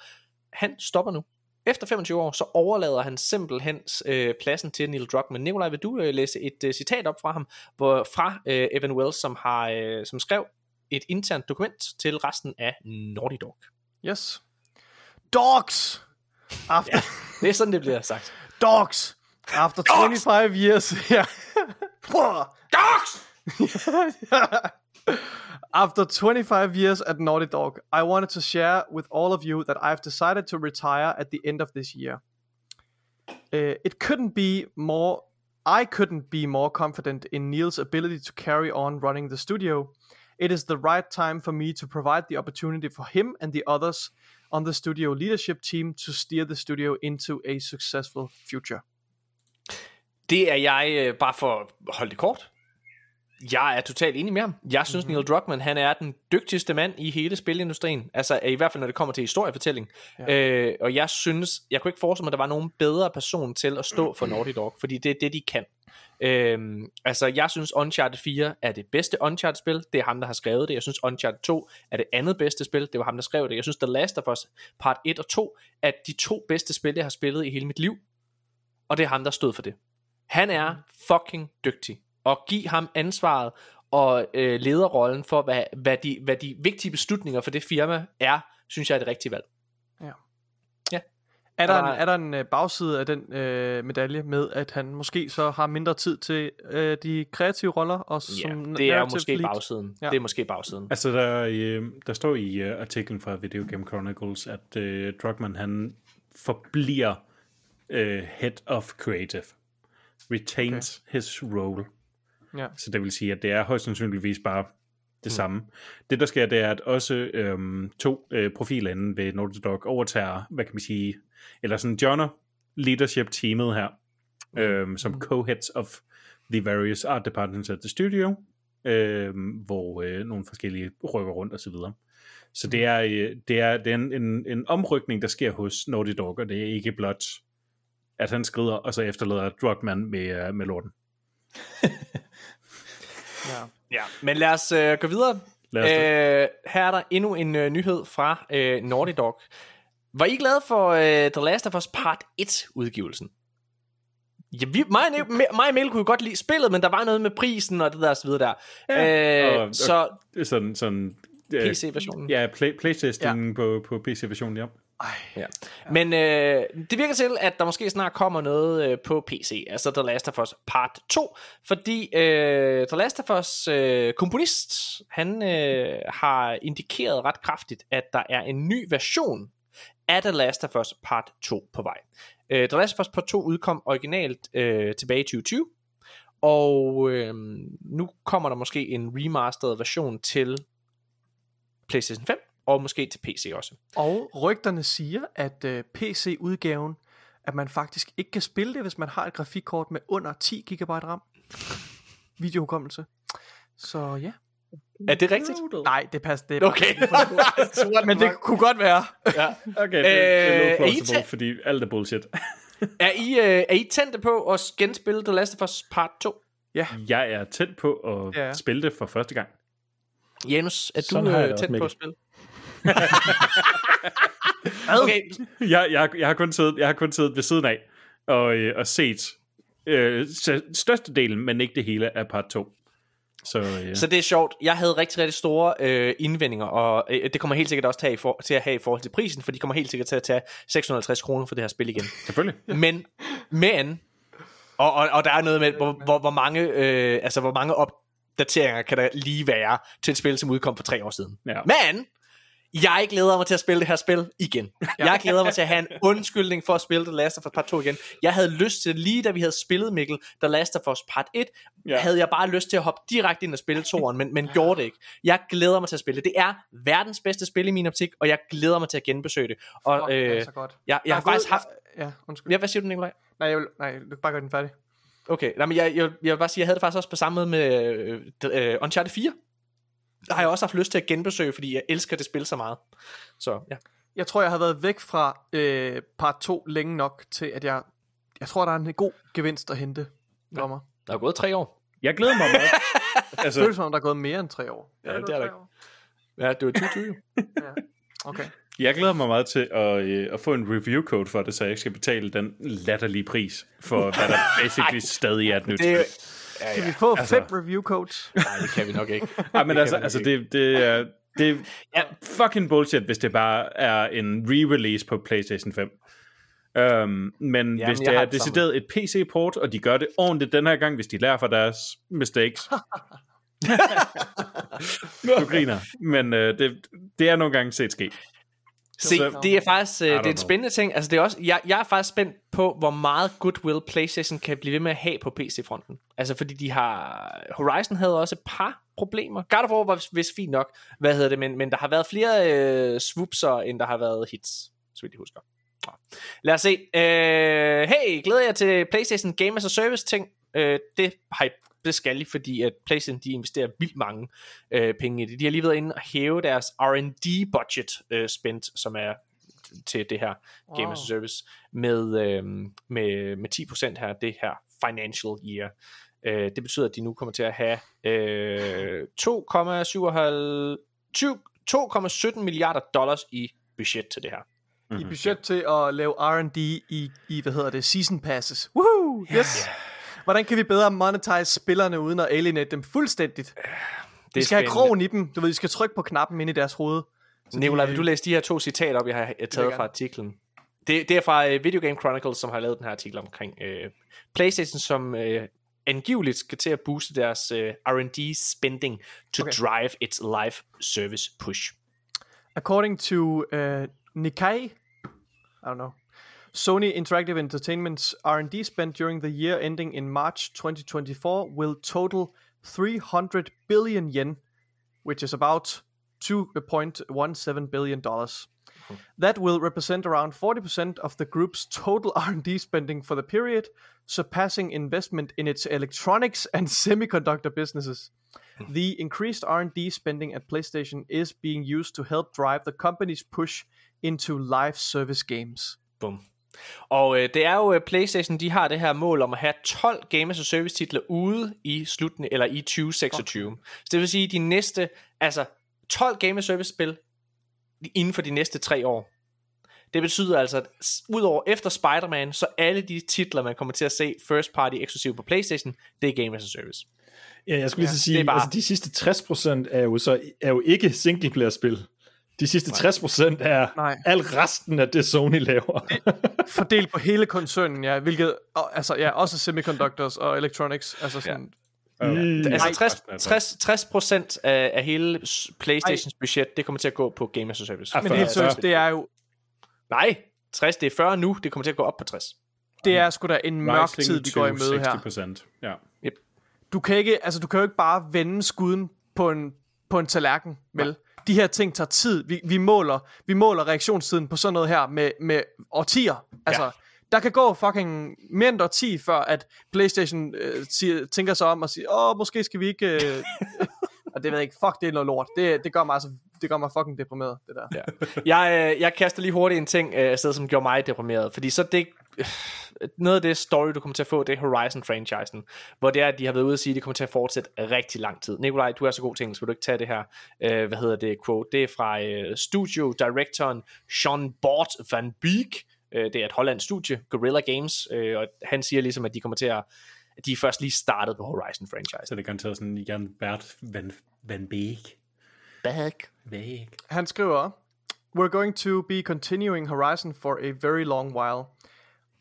han stopper nu. Efter 25 år, så overlader han simpelthen øh, pladsen til Neil Druckmann. Nikolaj, vil du øh, læse et øh, citat op fra ham, hvor, fra øh, Evan Wells, som, har, øh, som skrev et internt dokument til resten af Naughty Dog. Yes. Dogs! After, Ja. Det er sådan, det bliver sagt. Dogs! After 25 years... Yeah. Dogs! After 25 years at Naughty Dog, I wanted to share with all of you that I've decided to retire at the end of this year. Uh, it couldn't be more. I couldn't be more confident in Neil's ability to carry on running the studio. It is the right time for me to provide the opportunity for him and the others on the studio leadership team to steer the studio into a successful future. Det er jeg, øh, bare for at holde det kort, jeg er totalt enig med ham. Jeg synes, mm-hmm. Neil Druckmann, han er den dygtigste mand i hele spilindustrien. Altså i hvert fald, når det kommer til historiefortælling. Ja. Øh, og jeg synes, jeg kunne ikke forestille mig, at der var nogen bedre person til at stå for Naughty Dog, fordi det er det, de kan. Øhm, altså, jeg synes Uncharted 4 er det bedste Uncharted-spil. Det er ham, der har skrevet det. Jeg synes Uncharted 2 er det andet bedste spil. Det var ham, der skrev det. Jeg synes The Last of Us Part 1 og 2 er de to bedste spil, jeg har spillet i hele mit liv. Og det er ham, der stod for det. Han er fucking dygtig. Og giv ham ansvaret og øh, lederrollen for, hvad, hvad, de, hvad de vigtige beslutninger for det firma er, synes jeg er det rigtige valg. Ja. Ja. Er der, Og en, der- er der en øh, bagside af den øh, medalje med, at han måske så har mindre tid til øh, de kreative roller? Og Ja, som det er måske lead? bagsiden. Ja. Ja. Det er måske bagsiden. Altså, der, øh, der står i øh, artiklen fra Video Game Chronicles, at øh, Druckmann, han forbliver øh, Head of Creative. Retains okay. his role. Ja. Så det vil sige, at det er højst sandsynligvis bare det mm. samme. Det, der sker, det er, at også øhm, to øh, profiler inde ved Naughty Dog overtager, hvad kan man sige, eller sådan joiner leadership-teamet her, øhm, som co-heads of the various art departments at the studio, øhm, hvor øh, nogle forskellige rykker rundt og så videre. Så det er, øh, det er, det er en, en, en omrykning, der sker hos Naughty Dog, og det er ikke blot, at han skrider, og så efterlader Druckmann med, øh, med lorten. Ja. Ja, men lad os øh, gå videre. Lad os. Øh, her er der endnu en øh, nyhed fra øh, Naughty Dog. Var I glade for øh, The Last of Us Part 1 udgivelsen? Ja, vi, mig, og mig og Mel kunne jo godt lide spillet, men der var noget med prisen og det der og så videre der. Ja, øh, og- så Det er sådan, sådan øh, PC-versionen. Ja, play, Playstation ja. på, på PC-versionen, ja. Ja. Men øh, det virker til, at der måske snart kommer noget øh, på PC, altså The Last of Us Part 2, fordi øh, The Last of Us øh, komponist, han øh, har indikeret ret kraftigt, at der er en ny version af The Last of Us Part 2 på vej. Øh, The Last of Us Part 2 udkom originalt øh, tilbage i 2020, og øh, nu kommer der måske en remastered version til PlayStation 5, og måske til PC også. Og rygterne siger, at øh, PC-udgaven, at man faktisk ikke kan spille det, hvis man har et grafikkort med under 10 GB RAM videohukommelse. Så ja. Er det rigtigt? Nej, det passer. Det er Okay. Men det kunne godt være. ja. Okay, det, det er Øh, plausible, fordi alt er bullshit. Er I, øh, er I tændte på at genspille The Last of Us Part 2? Ja. Jeg er tæt på at Ja. spille det for første gang. Janus, er Sådan du øh, tændt på at spille? Okay, Jeg, jeg, jeg, har kun siddet, jeg har kun siddet ved siden af og, øh, og set øh, størstedelen, men ikke det hele af part 2. Så, øh, så det er sjovt. Jeg havde rigtig, rigtig store øh, indvendinger, og øh, det kommer helt sikkert også til, i for, til at have i forhold til prisen, for de kommer helt sikkert til at tage 650 kroner for det her spil igen. selvfølgelig. Men, men, og, og, og der er noget med, hvor, hvor, hvor mange, øh, altså hvor mange opdateringer kan der lige være til et spil, som udkom for tre år siden. Ja. Men, jeg glæder mig til at spille det her spil igen. Jeg glæder mig til at have en undskyldning for at spille The Last of Us Part 2 igen. Jeg havde lyst til, lige da vi havde spillet, Mikkel, The Last of Us Part 1, ja. Havde jeg bare lyst til at hoppe direkte ind og spille 2'eren, men, men gjorde det ikke. Jeg glæder mig til at spille det. Det er verdens bedste spil i min optik, og jeg glæder mig til at genbesøge det. Og Fuck, det er øh, så godt. jeg, jeg har faktisk haft... Ja, undskyld. Ja, hvad siger du, Nikolaj? Nej, jeg vil, nej, du kan bare gøre den færdig. Okay, nej, men jeg, jeg, jeg vil bare sige, jeg havde det faktisk også på samme måde med øh, øh, Uncharted 4. Der har jeg også haft lyst til at genbesøge, fordi jeg elsker det spil så meget. Så ja. Jeg tror, jeg har været væk fra øh, part 2 længe nok til, at jeg... Jeg tror, der er en god gevinst at hente for mig. Der er gået tre år. Jeg glæder mig meget. Det altså, føles som om, der er gået mere end tre år. Ja, der det er der ikke. Ja, det var 2020. Ja. Okay. Jeg glæder mig meget til at, øh, at få en review code for det, så jeg ikke skal betale den latterlige pris for, hvad der basically stadig er et nyt Det, spil. ja, Kan ja. vi få altså- fem review codes? Nej, det kan vi nok ikke. Ja, men Det altså, altså det, det, er, det er fucking bullshit, hvis det bare er en re-release på PlayStation 5. Um, men Jamen, hvis det er det decideret et PC-port, og de gør det ordentligt den her gang, hvis de lærer fra deres mistakes. du griner. Men uh, det, det er nogle gange set ske. Se, det er faktisk øh, det er en spændende ting. Altså, det er også, jeg, jeg er faktisk spændt på, hvor meget goodwill PlayStation kan blive ved med at have på PC-fronten. Altså, fordi de har... Horizon havde også et par problemer. God of War var vist- vist fint nok, hvad hedder det, men, men der har været flere øh, swoopser, end der har været hits, så vidt jeg husker. Nå. Lad os se. Øh, hey, glæder jeg til PlayStation Game as a Service ting. Øh, det, har I, det skal I, fordi at PlayStation de investerer vildt mange øh, penge i det. De har lige været inde og hæve deres R&D budget øh, spændt, som er til det her wow. Game as a Service med, øh, med, med 10% her, det her financial year. Øh, det betyder, at de nu kommer til at have øh, 2,77 20 2,17 milliarder dollars i budget til det her. I budget til at lave R&D i, i, hvad hedder det, season passes. Woohoo! Yes! Hvordan kan vi bedre monetize spillerne, uden at alienate dem fuldstændigt? Det Vi skal have krogen i dem. Du ved, vi skal trykke på knappen ind i deres hoved. Så Nikolaj, de- vil du læse de her to citater op, jeg har øh, taget fra artiklen? Det, det er fra uh, Video Game Chronicles, som har lavet den her artikel omkring uh, PlayStation, som uh, angiveligt skal til at booste deres uh, R&D spending to okay. drive its live service push. According to uh, Nikkei, I don't know, Sony Interactive Entertainment's R&D spend during the year ending in March 2024 will total 300 billion yen, which is about 2.17 billion dollars. Hmm. That will represent around 40% of the group's total R&D spending for the period, surpassing investment in its electronics and semiconductor businesses. Hmm. The increased R&D spending at PlayStation is being used to help drive the company's push into live service games. Bum. Og øh, det er jo øh, PlayStation, de har det her mål om at have 12 Game as a Service titler ude i slutningen eller i 2026. Okay. Så det vil sige de næste altså 12 Game Service spil inden for de næste tre år. Det betyder altså, at udover efter Spider-Man, så alle de titler, man kommer til at se first party eksklusiv på PlayStation, det er Game as a Service. Ja, jeg skulle lige så sige, bare- altså de sidste 60% er jo, så, er jo ikke singleplayer-spil. De sidste 60% er Nej. al resten af det, Sony laver. Fordelt på hele koncernen, ja, hvilket og, altså, ja, også semiconductors og electronics. Altså sådan, Mm. Altså 60, resten af 60, 60% af, af hele Playstations budget, det kommer til at gå på Game as a Service. Men helt seriøst, det er jo Nej, 60, det er 40 nu, det kommer til at gå op på 60. det er sgu da en mørk Rising tid, vi går i møde her. 60%. Ja. Du kan ikke, altså du kan jo ikke bare vende skuden på en, på en tallerken, vel? De her ting tager tid. Vi, vi, måler, vi måler reaktionstiden på sådan noget her med, med årtier. Altså, ja. der kan gå fucking mere end et årti, før at Playstation øh, siger, tænker sig om og siger, åh, måske skal vi ikke... Øh, og det ved jeg ikke, fuck, det er noget lort. Det, det gør mig altså, det gør mig fucking deprimeret, det der. Ja. Jeg, øh, jeg kaster lige hurtigt en ting øh, afsted, som gjorde mig deprimeret. Fordi så det, øh, noget af det story, du kommer til at få, det er Horizon-franchisen. Hvor det er, at de har været ude at sige, at det kommer til at fortsætte rigtig lang tid. Nikolaj, du er så god ting, så vil du ikke tage det her, øh, hvad hedder det, quote. Det er fra øh, studio-directoren Sean Bort van Beek. Øh, det er et hollandsk studie, Guerrilla Games. Øh, og han siger ligesom, at de kommer til at de er først lige startet på Horizon-franchisen. Så det er garanteret sådan igen Bert Van, Van Beek. Back. Beek. Han skriver, We're going to be continuing Horizon for a very long while.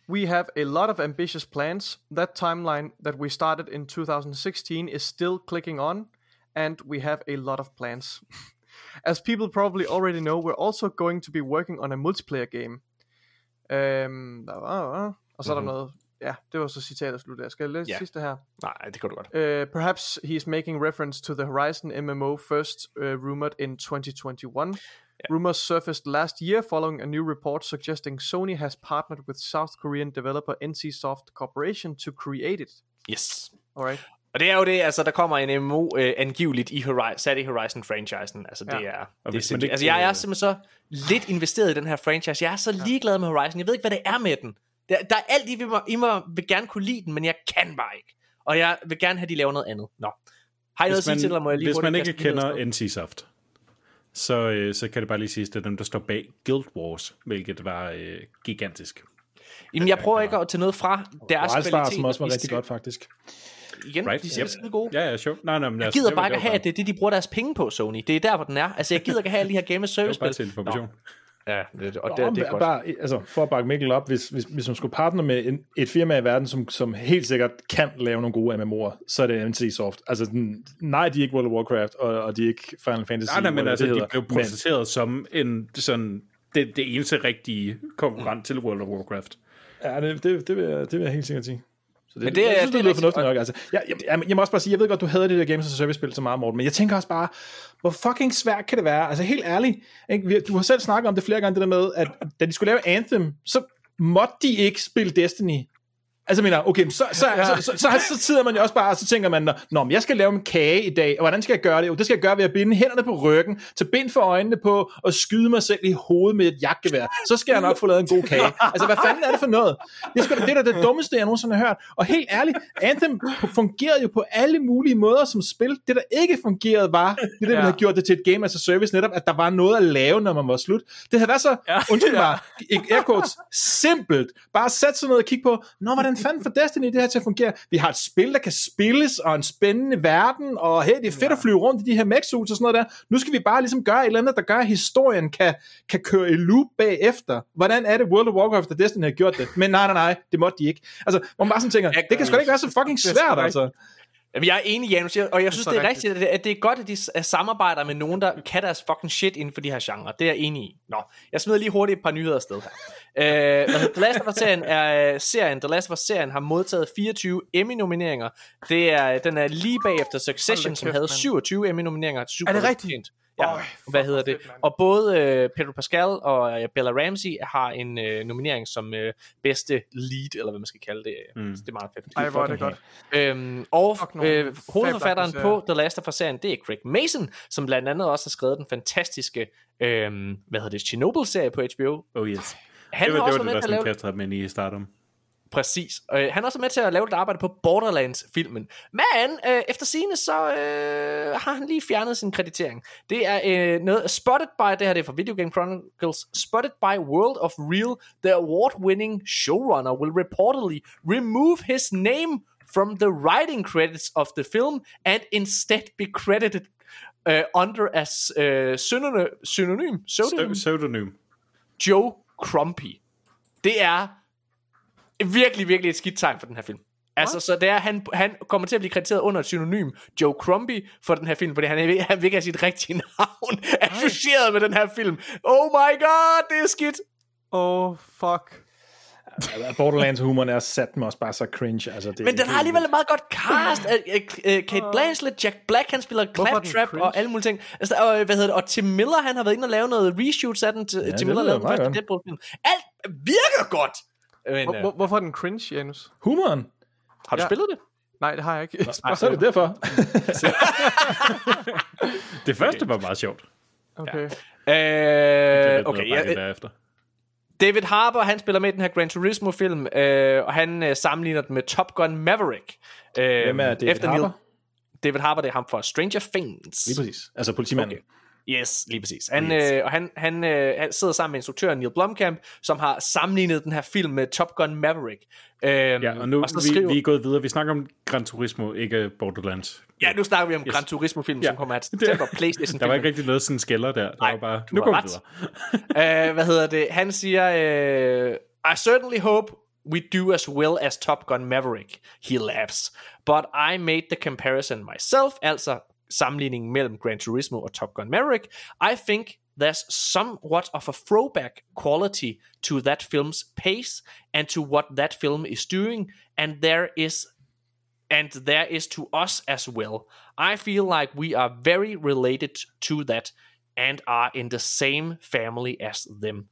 We have a lot of ambitious plans. That timeline that we started in 2016 is still clicking on, and we have a lot of plans. As people probably already know, we're also going to be working on a multiplayer game. Um, der var, og så er der noget, ja, det var så citatet slut der. Skal jeg læse yeah. sidste her? Nej, det kan du godt. Uh, perhaps he's making reference to the Horizon MMO first uh, rumored in 2021. Rumors surfaced last year following a new report suggesting Sony has partnered with South Korean developer NCSoft Corporation to create it. Yes. Alright. Og det er jo det, altså der kommer en MMO øh, angiveligt i Horizon, sat i Horizon-franchisen. Altså det Ja. er, det er man sindssygt. ikke, Altså jeg er simpelthen så lidt investeret i den her franchise. Jeg er så ligeglad med Horizon. Jeg ved ikke, hvad det er med den. Der, der er alt i, vi må, I må, vil gerne kunne lide den, men jeg kan bare ikke. Og jeg vil gerne have, at de laver noget andet. Nå. Har I noget at Hvis sige til, eller må jeg man, lige hvis man ikke kender? NCSoft, så, øh, så kan det bare lige sige, at det er dem, der står bag Guild Wars, hvilket var øh, gigantisk. Jamen, jeg prøver ikke at tage noget fra deres Wildstar, kvalitet. som også var rigtig godt, faktisk. Igen, Right, de er yep. skide gode. Ja, ja, sure. Nej, nej, men Jeg altså, gider bare ikke have, at det er det, de bruger deres penge på, Sony. Det er der, hvor den er. Altså, jeg gider ikke have alle de her Game as Det var bare til information. Ja, det, og Og det, det er godt. bare, altså, for at bakke Mikkel op, hvis, hvis, hvis man skulle partner med en, et firma i verden, som, som helt sikkert kan lave nogle gode MMO'er, så er det NC Soft. Altså, den, nej, de er ikke World of Warcraft, og, og de er ikke Final Fantasy. Nej, nej, men altså, hvad det de hedder. blev præsenteret som en sådan det, det eneste rigtige konkurrent til World of Warcraft. Men, ja, det, det, det, vil jeg, det vil jeg helt sikkert sige. Så det, Men det er- jeg synes, det det, lyder fornuftigt nok. Altså. Jeg, jeg, jeg, må også bare sige, jeg ved godt, du havde det der Games as a Service-spil så meget, Morten, men jeg tænker også bare, hvor fucking svært kan det være? Altså helt ærligt, ikke? Du har selv snakket om det flere gange, det der med, at da de skulle lave Anthem, så måtte de ikke spille Destiny. Altså mener, okay, så, så, ja. så, så, så, så, sidder man jo også bare, og så tænker man, nå, men jeg skal lave en kage i dag, og hvordan skal jeg gøre det? Jo, det skal jeg gøre ved at binde hænderne på ryggen, tage bind for øjnene på, og skyde mig selv i hovedet med et jagtgevær. Så skal jeg nok få lavet en god kage. Altså, hvad fanden er det for noget? Det er, da, det er da det dummeste, jeg nogensinde har hørt. Og helt ærligt, Anthem fungerede jo på alle mulige måder som spil. Det, der ikke fungerede, var det, der ja. havde gjort det til et game as a service, netop, at der var noget at lave, når man var slut. Det havde været så, ja. undskyld mig, quotes, simpelt. Bare sæt sådan noget og kigge på, nå, hvordan fanden får Destiny det her til at fungere? Vi har et spil, der kan spilles, og en spændende verden, og hey, det er fedt at flyve rundt i de her mechsuits og sådan noget der. Nu skal vi bare ligesom gøre et eller andet, der gør, at historien kan, kan køre i loop bagefter. Hvordan er det World of Warcraft og Destiny har gjort det? Men nej, nej, nej, det måtte de ikke. Altså, hvor man bare sådan tænker, det kan sgu da ikke være så fucking svært, altså. Jamen, jeg er enig, Janus, og jeg synes, så det er rigtigt. at det, det er godt, at de samarbejder med nogen, der kan deres fucking shit inden for de her genrer. Det er jeg enig i. Nå, jeg smider lige hurtigt et par nyheder afsted her. Øh, hedder The Last of Us-serien er øh, serien, The Last of Us-serien har modtaget 24 Emmy-nomineringer. Det er, den er lige bagefter Succession, da som kæft, havde mand. 27 Emmy-nomineringer. Super Er det rigtigt? fortjent. Ja, Øj, hvad hedder det? fedt. Og både øh, Pedro Pascal og øh, Bella Ramsey har en øh, nominering som øh, bedste lead, eller hvad man skal kalde det. Mm. Det er meget fedt. Ej, hvor er det godt. Øhm, og øh, hovedforfatteren fabelagtige på The Last of Us-serien, det er Craig Mason, som blandt andet også har skrevet den fantastiske, øhm, hvad hedder det, Chernobyl-serie på HBO. Oh yes. Han det har var også det, var været med det til der sådan lave... kastede ham ind i Stardom. Præcis. Øh, han er også med til at lave et arbejde på Borderlands-filmen. Men øh, efter sine så øh, har han lige fjernet sin kreditering. Det er øh, noget spotted by, det her det er fra Video Game Chronicles, spotted by World of Real, the award-winning showrunner will reportedly remove his name from the writing credits of the film and instead be credited uh, under a uh, synonym, synonym, pseudonym, Pseu- Pseudonym. Joe Crumpy. Det er virkelig, virkelig et skidt tegn for den her film. Altså, så det er, han, han kommer til at blive krediteret under et synonym, Joe Crumpy, for den her film, fordi han, er- han vil ikke have sit rigtige navn associeret med den her film. Oh my god, det er skidt. Oh, fuck. Borderlands-humoren er sat mig også bare så cringe. Altså, det, Men den har alligevel et meget godt cast. Øh, øh, øh, Kate Blanchett, Jack Black, han spiller er Claptrap og alle mulige ting. Altså, og, hvad hedder det? Og Tim Miller, han har været inde og lave noget reshoots af den. Til, det Tim Miller lavede den første. Deadpool-film. Alt virker godt. Men, Hvor, øh, hvor, hvorfor er den cringe, Janus? Humoren. har du Ja. spillet det? Nej, det har jeg ikke. Og så er det derfor. Det første var meget sjovt. Okay. Øh, Det okay, okay, ja, derefter. David Harbour, han spiller med i den her Gran Turismo-film, øh, og han øh, sammenligner den med Top Gun Maverick. Øh, Hvem er David Harbour? David Harbour, det er ham fra Stranger Things. Lige præcis. Altså politimanden. Okay. Yes, lige præcis. Han, Yes. øh, og han, han, øh, han sidder sammen med instruktøren Neil Blomkamp, som har sammenlignet den her film med Top Gun Maverick. Øhm, Ja, og nu og så vi, skriver, vi er gået videre. Vi snakker om Gran Turismo, ikke Borderlands. ja, nu snakker vi om Yes. Gran Turismo-film, Ja. som kommer her til september. PlayStation Der var ikke rigtig noget sådan skælder der. Der Nej, var bare, du nu går vi videre. uh, hvad hedder det? Han siger, uh, I certainly hope we do as well as Top Gun Maverick. He laughs. But I made the comparison myself, altså sammenligningen mellem Gran Turismo og Top Gun Maverick. I think there's somewhat of a throwback quality to that film's pace and to what that film is doing, and there is and there is to us as well. I feel like we are very related to that and are in the same family as them.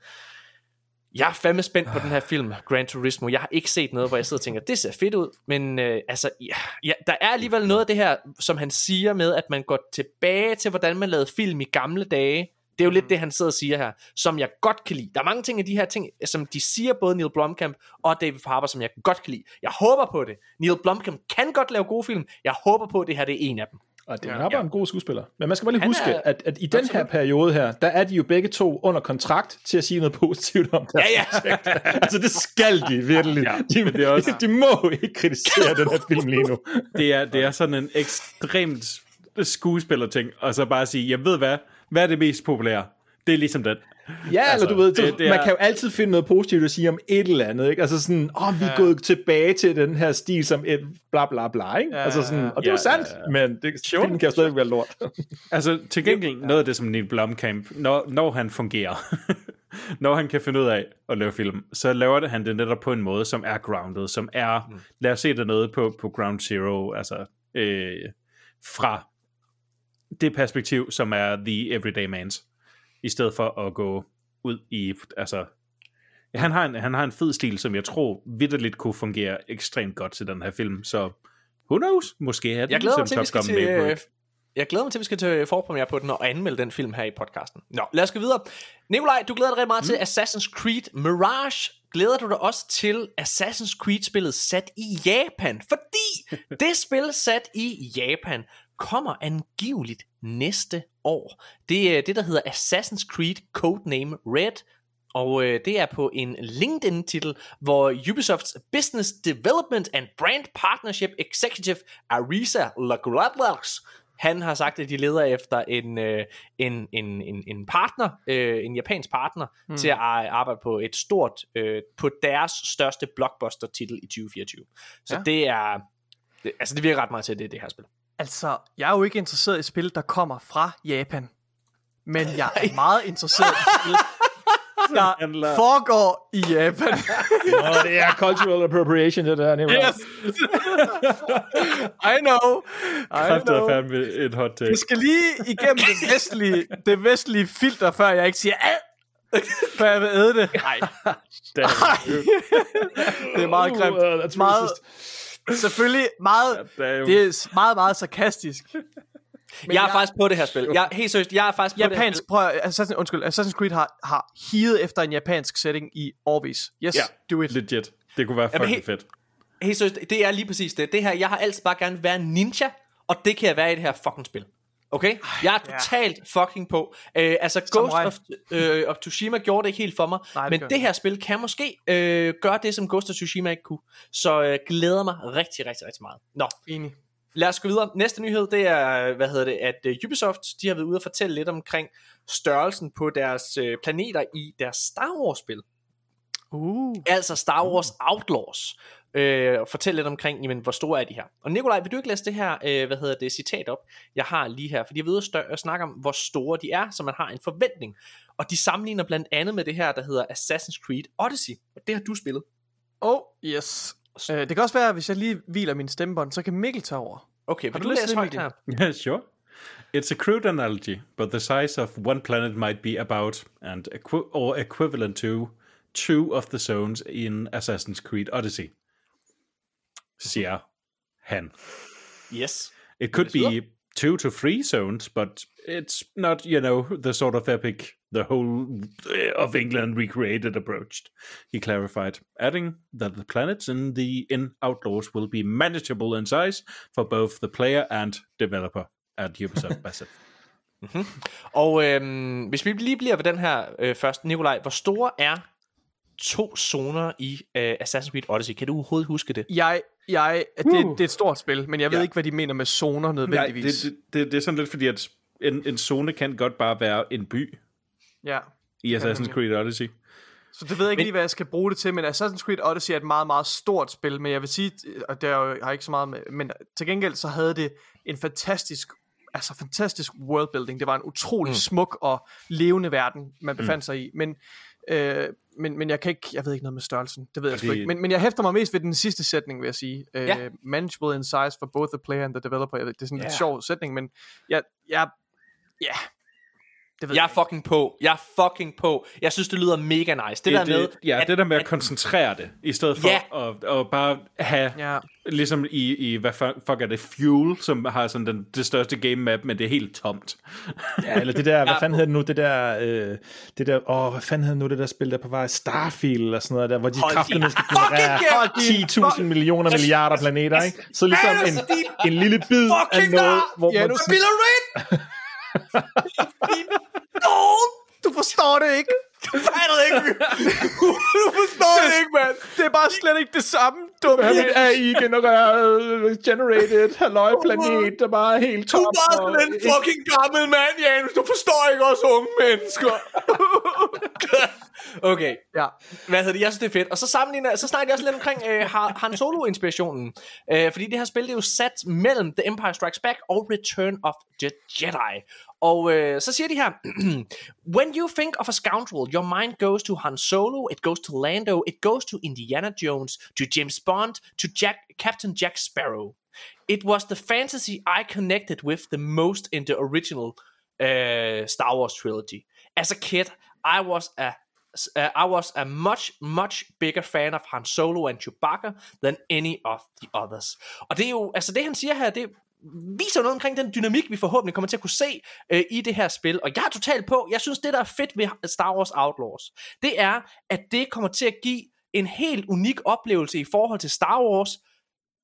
Jeg er fandme spændt på den her film, Gran Turismo. Jeg har ikke set noget, hvor jeg sidder og tænker, det ser fedt ud, men øh, altså, ja, ja, der er alligevel noget af det her, som han siger med, at man går tilbage til, hvordan man lavede film i gamle dage. Det er jo lidt det, han sidder og siger her, som jeg godt kan lide. Der er mange ting af de her ting, som de siger, både Neil Blomkamp og David Harbour, som jeg godt kan lide. Jeg håber på det. Neil Blomkamp kan godt lave gode film. Jeg håber på, at det her det er en af dem. Og det er ja. bare en god skuespiller. Men man skal bare lige Han huske, er- at, at i den her periode her, der er de jo begge to under kontrakt til at sige noget positivt om deres Ja, ja. projekt. altså det skal de virkelig. Ja, de, men det er også- de må ikke kritisere den her film lige nu. Det er, det er sådan en ekstremt skuespillerting, og så bare sige, jeg ved hvad, hvad er det mest populære? Det er ligesom den. Ja, altså, eller du ved, det- det, det man er- kan jo altid finde noget positivt at sige om et eller andet, ikke? Altså sådan, åh, oh, vi er gået tilbage til den her stil som et bla bla bla, ikke? Ja, altså sådan, og det er ja, jo sandt, ja, men det, filmen kan jo stadig være lort. Altså til gengæld noget af det som Neil Blomkamp, når, når han fungerer, når han kan finde ud af at lave film, så laver det, han det netop på en måde, som er grounded, som er, mm. lad os se det noget på, på ground zero, altså øh, fra det perspektiv, som er the everyday man's, i stedet for at gå ud i, altså, han har en, han har en fed stil, som jeg tror vidderligt kunne fungere ekstremt godt til den her film, så who knows, måske er det Jeg glæder mig ligesom til, vi Top Gun til, Maverick. øh, jeg glæder mig til, at vi skal til forpremiere på den og anmelde den film her i podcasten. Nå, lad os gå videre. Nikolaj, du glæder dig rigtig meget mm. til Assassin's Creed Mirage. Glæder du dig også til Assassin's Creed-spillet sat i Japan? Fordi det spil sat i Japan kommer angiveligt næste år. Det er det, der hedder Assassin's Creed Codename Red, og øh, det er på en LinkedIn-titel, hvor Ubisofts Business Development and Brand Partnership Executive Arisa Lagradlers han har sagt, at de leder efter en, øh, en, en, en, en partner, øh, en japansk partner, mm. til at ar- arbejde på et stort, øh, på deres største blockbuster-titel i 2024. Så Ja. det er, det, altså det virker ret meget til, at det det her spil. Altså, jeg er jo ikke interesseret i spil, der kommer fra Japan. Men jeg er meget interesseret i spil, der foregår i Japan. Nå, det er cultural appropriation, det der. Nicolaj. Yes. I know. I Kræfter know. fandme et hot take. Vi skal lige igennem det vestlige, det vestlige filter, før jeg ikke siger ad. Før jeg vil æde det. Nej, Det er, meget grimt. Uh, that's Meget, racist. Selvfølgelig meget, det er jo... det er meget, meget sarkastisk. Men jeg er faktisk på det her spil. Jeg, helt seriøst, jeg er faktisk på det her Japansk, spil. prøv Assassin, undskyld, Assassin's Creed har, har higet efter en japansk setting i årvis. Yes, Ja, do it. legit. Det kunne være Jamen, fucking fedt. Helt seriøst, det er lige præcis det. Det her, jeg har altid bare gerne være en ninja, og det kan jeg være i det her fucking spil. Okay? Jeg er ja. totalt fucking på. Øh, altså, Samurai. Ghost of, øh, of Tsushima gjorde det ikke helt for mig, Nej, det men det her spil kan måske øh, gøre det, som Ghost of Tsushima ikke kunne. Så øh, glæder mig rigtig, rigtig, rigtig meget. Nå, Enig. lad os gå videre. Næste nyhed, det er, hvad hedder det, at uh, Ubisoft, de har været ude og fortælle lidt omkring størrelsen på deres øh, planeter i deres Star Wars-spil. Uh. Altså Star Wars Outlaws. Øh, og fortæl lidt omkring, jamen, hvor store er de her. Og Nikolaj, vil du ikke læse det her, øh, hvad hedder det, citat op, jeg har lige her, fordi jeg ved at, snakke om, hvor store de er, så man har en forventning. Og de sammenligner blandt andet med det her, der hedder Assassin's Creed Odyssey, og det har du spillet. Oh, yes. Uh, det kan også være, at hvis jeg lige hviler min stemmebånd, så kan Mikkel tage over. Okay, vil du du læse højt her? Yeah, sure. It's a crude analogy, but the size of one planet might be about and equi- or equivalent to two of the zones in Assassin's Creed Odyssey. Siger han. Yes. It could be two to three zones, but it's not, you know, the sort of epic the whole uh, of England recreated approached. He clarified, adding that the planets in the in Outlaws will be manageable in size for both the player and developer at Ubisoft Massive. Og øhm, hvis vi lige bliver ved den her øh, først, Nikolaj, hvor store er to zoner i øh, Assassin's Creed Odyssey? Kan du overhovedet huske det? Jeg, jeg, det, Uh. det er et stort spil, men jeg ved Ja. ikke, hvad de mener med zoner Nej, nødvendigvis. det, det, det, det er sådan lidt fordi, at en, en zone kan godt bare være en by Ja. i Assassin's Creed Odyssey. Så det ved jeg ikke Men- lige, hvad jeg skal bruge det til, men Assassin's Creed Odyssey er et meget, meget stort spil, men jeg vil sige, og det er jo, har ikke så meget med, men til gengæld så havde det en fantastisk, altså fantastisk worldbuilding. Det var en utrolig mm. smuk og levende verden, man befandt mm. sig i, men, øh, men, men jeg kan ikke, jeg ved ikke noget med størrelsen, det ved jeg sgu ikke, men, men jeg hæfter mig mest ved den sidste sætning, vil jeg sige. Øh, Ja. Manageable in size for both the player and the developer. Jeg ved, Det er sådan en Ja. lidt sjov sætning, men jeg, jeg, ja, Det ved Jeg jeg er fucking på. Jeg er fucking på. Jeg synes, det lyder mega nice. Det, der med... det, ja, det der med at, koncentrere det, i stedet for Ja. at, at bare have, Ja. ligesom i, i, hvad fuck er det, Fuel, som har sådan den, det største game map, men det er helt tomt. Ja, eller det der, hvad fanden hedder det nu, det der, øh, det der, åh, hvad fanden hedder nu det der spil, der er på vej, Starfield eller sådan noget der, hvor de kræfter din skal generere kæft! 10.000 millioner milliarder planeter, ikke? Så ligesom en, en lille bid af noget, hvor Ja, man nu Spiller Red! Du forstår det ikke. Du fatter ikke. du forstår det ikke, mand. Det er bare slet ikke det samme, dumme. Ja, mit AI genereret, øh, generated, halløj planet, der bare er helt Du tom. er bare sådan en fucking gammel mand, Janus. Du forstår ikke os unge mennesker. okay. Ja. Hvad hedder det? Jeg synes, det er fedt. Og så sammenligner, så snakker jeg også lidt omkring øh, Han Solo-inspirationen. Øh, fordi det her spil det er jo sat mellem The Empire Strikes Back og Return of the Jedi. Og øh, så siger de her, When you think of a scoundrel, your mind goes to Han Solo, it goes to Lando, it goes to Indiana Jones, to James Bond, to Jack, Captain Jack Sparrow. It was the fantasy I connected with the most in the original uh, Star Wars trilogy. As a kid, I was a uh, I was a much, much bigger fan of Han Solo and Chewbacca than any of the others. Og det er jo, altså det han siger her, det viser noget omkring den dynamik, vi forhåbentlig kommer til at kunne se øh, i det her spil. Og jeg er totalt på, jeg synes det der er fedt ved Star Wars Outlaws, det er, at det kommer til at give en helt unik oplevelse i forhold til Star Wars,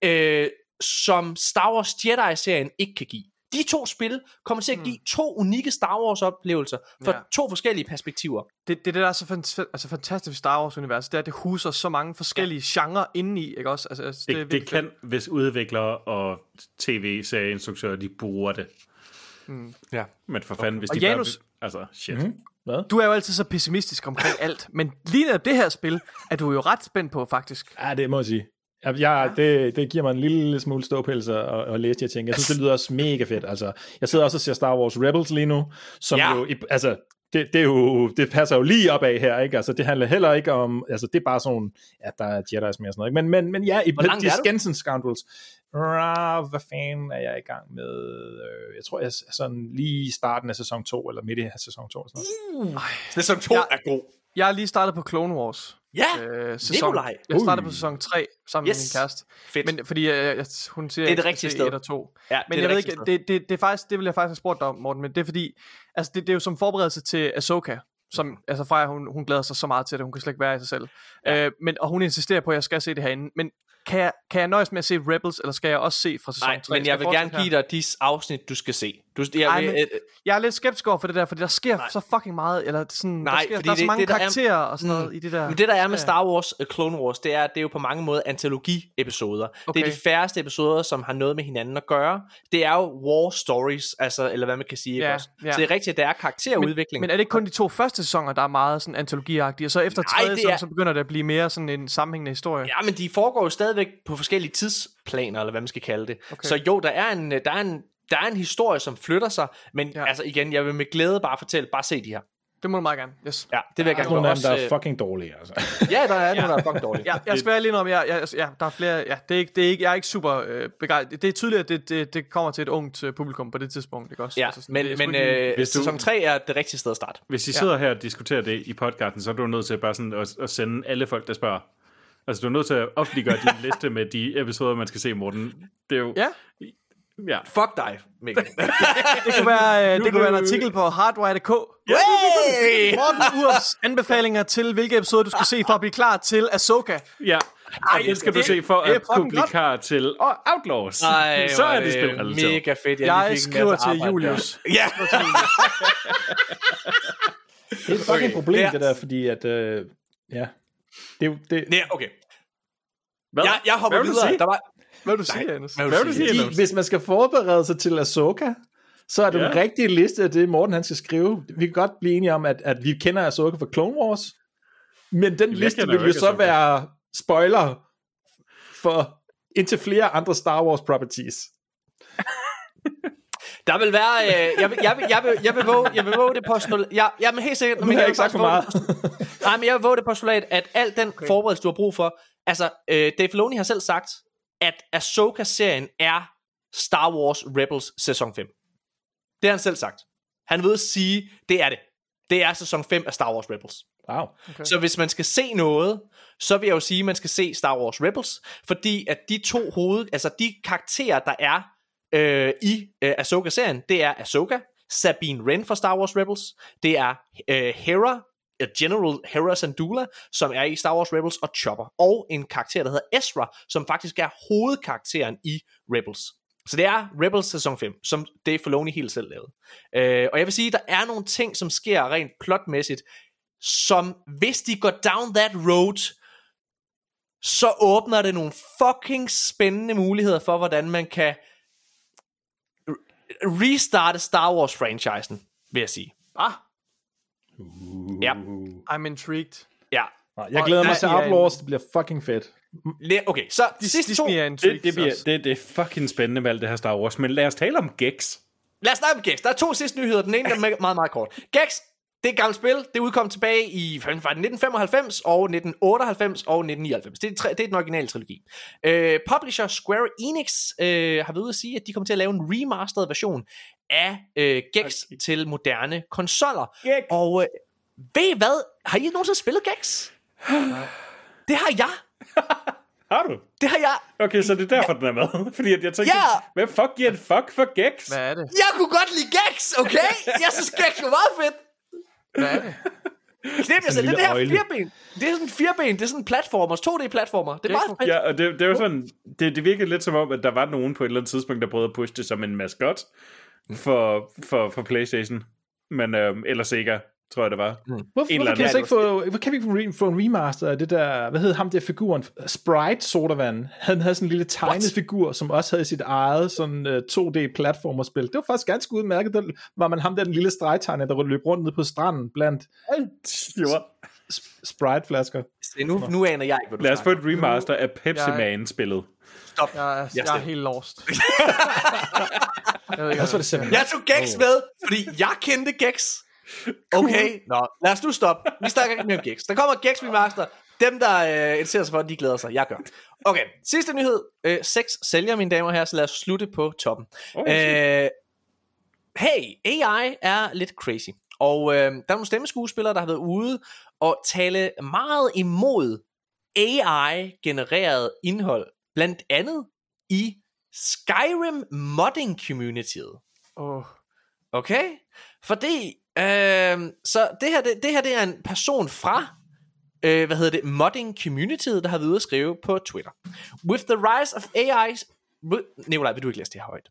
øh, som Star Wars Jedi-serien ikke kan give. De to spil kommer til at give to unikke Star Wars-oplevelser fra Ja. to forskellige perspektiver. Det, det, det der er så fant- altså, fantastisk ved Star Wars-universet, det er, at det huser så mange forskellige ja. genrer indeni, ikke også? Altså, altså, Det, er det, det kan, hvis udviklere og tv-serieinstruktører, de bruger det. Ja. Men for fanden, hvis Og de Janus- bare... Altså, shit. Mhm. Mm-hmm. Du er jo altid så pessimistisk omkring alt, men lige netop det her spil er du jo ret spændt på, faktisk. Ja, det må jeg sige. Jeg, jeg, det, det giver mig en lille smule ståpels at, at, at læse de her ting. Jeg synes, det lyder også mega fedt. Altså, jeg sidder også og ser Star Wars Rebels lige nu, som Ja. ja. jo, altså, det, det, er jo, det passer jo lige op af her, ikke? Altså, det handler heller ikke om, altså, det er bare sådan, ja, der er Jedi's mere og sådan noget, ikke? Men, men, men ja, i de du? Skensen Scoundrels, Rah, hvad fanden er jeg i gang med? Øh, Jeg tror, jeg er sådan lige i starten af sæson 2, eller midt i sæson 2. Sådan noget. Sæson 2 Ja. er god. Jeg er lige startet på Clone Wars. Ja, Øh, sæson. Nikolaj. Jeg startede på sæson 3 sammen Yes. med min kæreste. fedt. Men fordi øh, jeg, hun siger, Det er det jeg skal rigtige se sted. et og to. ja, Men det jeg ved ikke, det, det, det, er faktisk, det vil jeg faktisk have spurgt dig om, Morten, men det er fordi, altså det, det er jo som forberedelse til Ahsoka, som, altså Freja, hun, hun glæder sig så meget til det, hun kan slet ikke være i sig selv. Ja. Øh, men, og hun insisterer på, at jeg skal se det herinde. Men kan jeg, kan jeg nøjes med at se Rebels, eller skal jeg også se fra sæson Nej, 3? men Skal jeg vil gerne give dig de afsnit, du skal se. Du, jeg, Ej, vil, men- øh, Jeg er lidt skeptisk over for det der, fordi der sker Nej. så fucking meget, eller sådan, Nej, der, sker, der er så det- mange det, er- karakterer og sådan noget Mm. i det der. Men det der er med. Star Wars uh, Clone Wars, det er, det er jo på mange måder antologi-episoder. Okay. Det er de færreste episoder, som har noget med hinanden at gøre. Det er jo war stories, altså, eller hvad man kan sige. Ja, også? ja. Så det er rigtigt, at der er karakterudvikling. Men er det ikke kun de to første sæsoner, der er meget sådan antologiagtige, og så efter Nej, tredje det sæson, er- så begynder det at blive mere sådan en sammenhængende historie? Ja, men de foregår jo stadigvæk på forskellige tidsplaner, eller hvad man skal kalde det. Okay. Så jo, der er en, der er en, der er en historie, som flytter sig, men ja. Ja. altså igen, jeg vil med glæde bare fortælle, bare se de her. Det må du meget gerne. Yes. Ja, det vil jeg Der er gerne nogle af dem, også, der er øh, fucking dårlige, altså. Ja, der er nogle, der er fucking dårlige. Ja, jeg skal være lige om, jeg, jeg, ja, der er flere, ja, det er ikke, det er ikke, jeg er ikke super øh, begejstret. Det er tydeligt, at det, det, det kommer til et ungt øh, publikum på det tidspunkt, ikke også? Ja, Altså sådan, men, det er men øh, Hvis du- sæson 3 er det rigtige sted at starte. Hvis I sidder her og diskuterer det i podcasten, så er du nødt til bare sådan at, at sende alle folk, der spørger. Altså, du er nødt til at offentliggøre din liste med de episoder, man skal se, Morten. Det er jo... Ja, ja. Fuck dig, Mikkel. det kunne være, øh, det kunne være en artikel på hardwire.dk. Hey! Morten Urs anbefalinger til, hvilke episoder du skal se for at blive klar til Ahsoka. Ja, og det skal du det- se for det at kunne blive klar til oh, Outlaws. Ej, så er det spilrelateret. Mega fedt. Jeg en skriver til Julius. Der. Ja, Det er et fucking Okay. problem, det der, fordi at, øh, ja, det, det, ja okay. Hvad? Jeg, jeg hopper Hvad videre. sige? Der var, Hvad vil du sige, Janus? hvad Hvad vil du sige, Janus? hvis man skal forberede sig til Ahsoka, så er det Ja. ja. en rigtig liste af det, Morten han skal skrive. Vi kan godt blive enige om, at, at vi kender Ahsoka fra Clone Wars, men den Jeg liste vil jo så Ahsoka. være spoiler for indtil flere andre Star Wars properties. der vil være... Øh, jeg, vil, jeg, vil, jeg, vil, jeg, vil våge, jeg vil våge det postulat... Jeg, jeg er helt sikkert... Har jeg ikke sagt for meget. Nej, men jeg vil våge det postulat, at al den okay. forberedelse, du har brug for... Altså, øh, Dave Filoni har selv sagt, at Ahsoka-serien er Star Wars Rebels sæson 5. Det har han selv sagt. Han ved at sige, det er det. Det er sæson 5 af Star Wars Rebels. Wow. Okay. Så hvis man skal se noget, så vil jeg jo sige, at man skal se Star Wars Rebels, fordi at de to hoved, altså de karakterer, der er øh, i øh, Ahsoka-serien, det er Ahsoka, Sabine Wren fra Star Wars Rebels, det er øh, Hera, øh, General Hera Syndulla, som er i Star Wars Rebels, og Chopper, og en karakter, der hedder Ezra, som faktisk er hovedkarakteren i Rebels. Så det er Rebels sæson 5, som Dave Filoni helt selv lavede. Øh, og jeg vil sige, der er nogle ting, som sker rent plotmæssigt, som hvis de går down that road, så åbner det nogle fucking spændende muligheder for, hvordan man kan restarte Star Wars franchisen, vil jeg sige. Ah, Ja, I'm intrigued. ja. Jeg glæder Og mig til Outlaws, det bliver fucking fedt. Okay, så de sidste to... Disney er intrigued. Det, det, bliver, det, det er fucking spændende med alt det her Star Wars, men lad os tale om Gex. Lad os snakke om Gex. Der er to sidste nyheder. Den ene er meget, meget, meget kort. Gex, det er et gammelt spil. Det udkom tilbage i hvad var det, 1995 og 1998 og 1999. Det er, tre, det er den originale trilogi. Øh, publisher Square Enix øh, har været ude at sige, at de kommer til at lave en remastered version af øh, Gex okay. til moderne konsoller. Gex. Og øh, ved I hvad? Har I nogensinde spillet Gex? det har jeg. Har du? Det har jeg. Okay, så det er derfor, den er med. Fordi at jeg tænkte, Ja. hvad fuck giver en fuck for Gex? Hvad er det? Jeg kunne godt lide Gex, okay? Jeg synes Gex var meget fedt. Hvad er det? Knip jeg selv, det lille her øjle. fireben. Det er sådan en fireben, det er sådan en platformer, 2D-platformer. Det er meget fedt. Ja, og det, det var sådan, det, det virkede lidt som om, at der var nogen på et eller andet tidspunkt, der prøvede at pushe det som en maskot for, for, for Playstation. Men, øhm, eller Sega, tror jeg det var. Hvorfor, En hvorfor eller kan, vi så ikke få, hvorfor kan vi ikke få, en remaster af det der, hvad hed ham der figuren, Sprite Sodavand. Han havde sådan en lille tegnet What? figur, som også havde sit eget sådan uh, 2D-platformerspil. Det var faktisk ganske udmærket. Der var man ham der, den lille stregtegner, der løb rundt nede på stranden blandt Sprite-flasker. Se, nu, nu aner jeg ikke, hvad du Lad os få et remaster af Pepsi Jeg- Man-spillet. Stop. Jeg er, Jeg jeg er helt lost. jeg ved ikke, simpelthen. Jeg tog Gex med, fordi jeg kendte Gex. Okay, nå, lad os nu stoppe. Vi snakker ikke mere om Gex. Der kommer Gex Remaster. Dem, der øh, interesserer sig for, de glæder sig. Jeg gør. Okay, sidste nyhed. Øh, sex sælger, mine damer og herrer, så lad os slutte på toppen. Okay. Øh, hey, AI er lidt crazy. Og øh, der er nogle stemmeskuespillere, der har været ude og tale meget imod AI-genereret indhold. Blandt andet i Skyrim modding communityet. Åh, Okay? Fordi, øh, så det her, det, det her det er en person fra, øh, hvad hedder det, modding communityet, der har været ude at skrive på Twitter. With the rise of AI... Nikolaj, vil du ikke læse det her højt?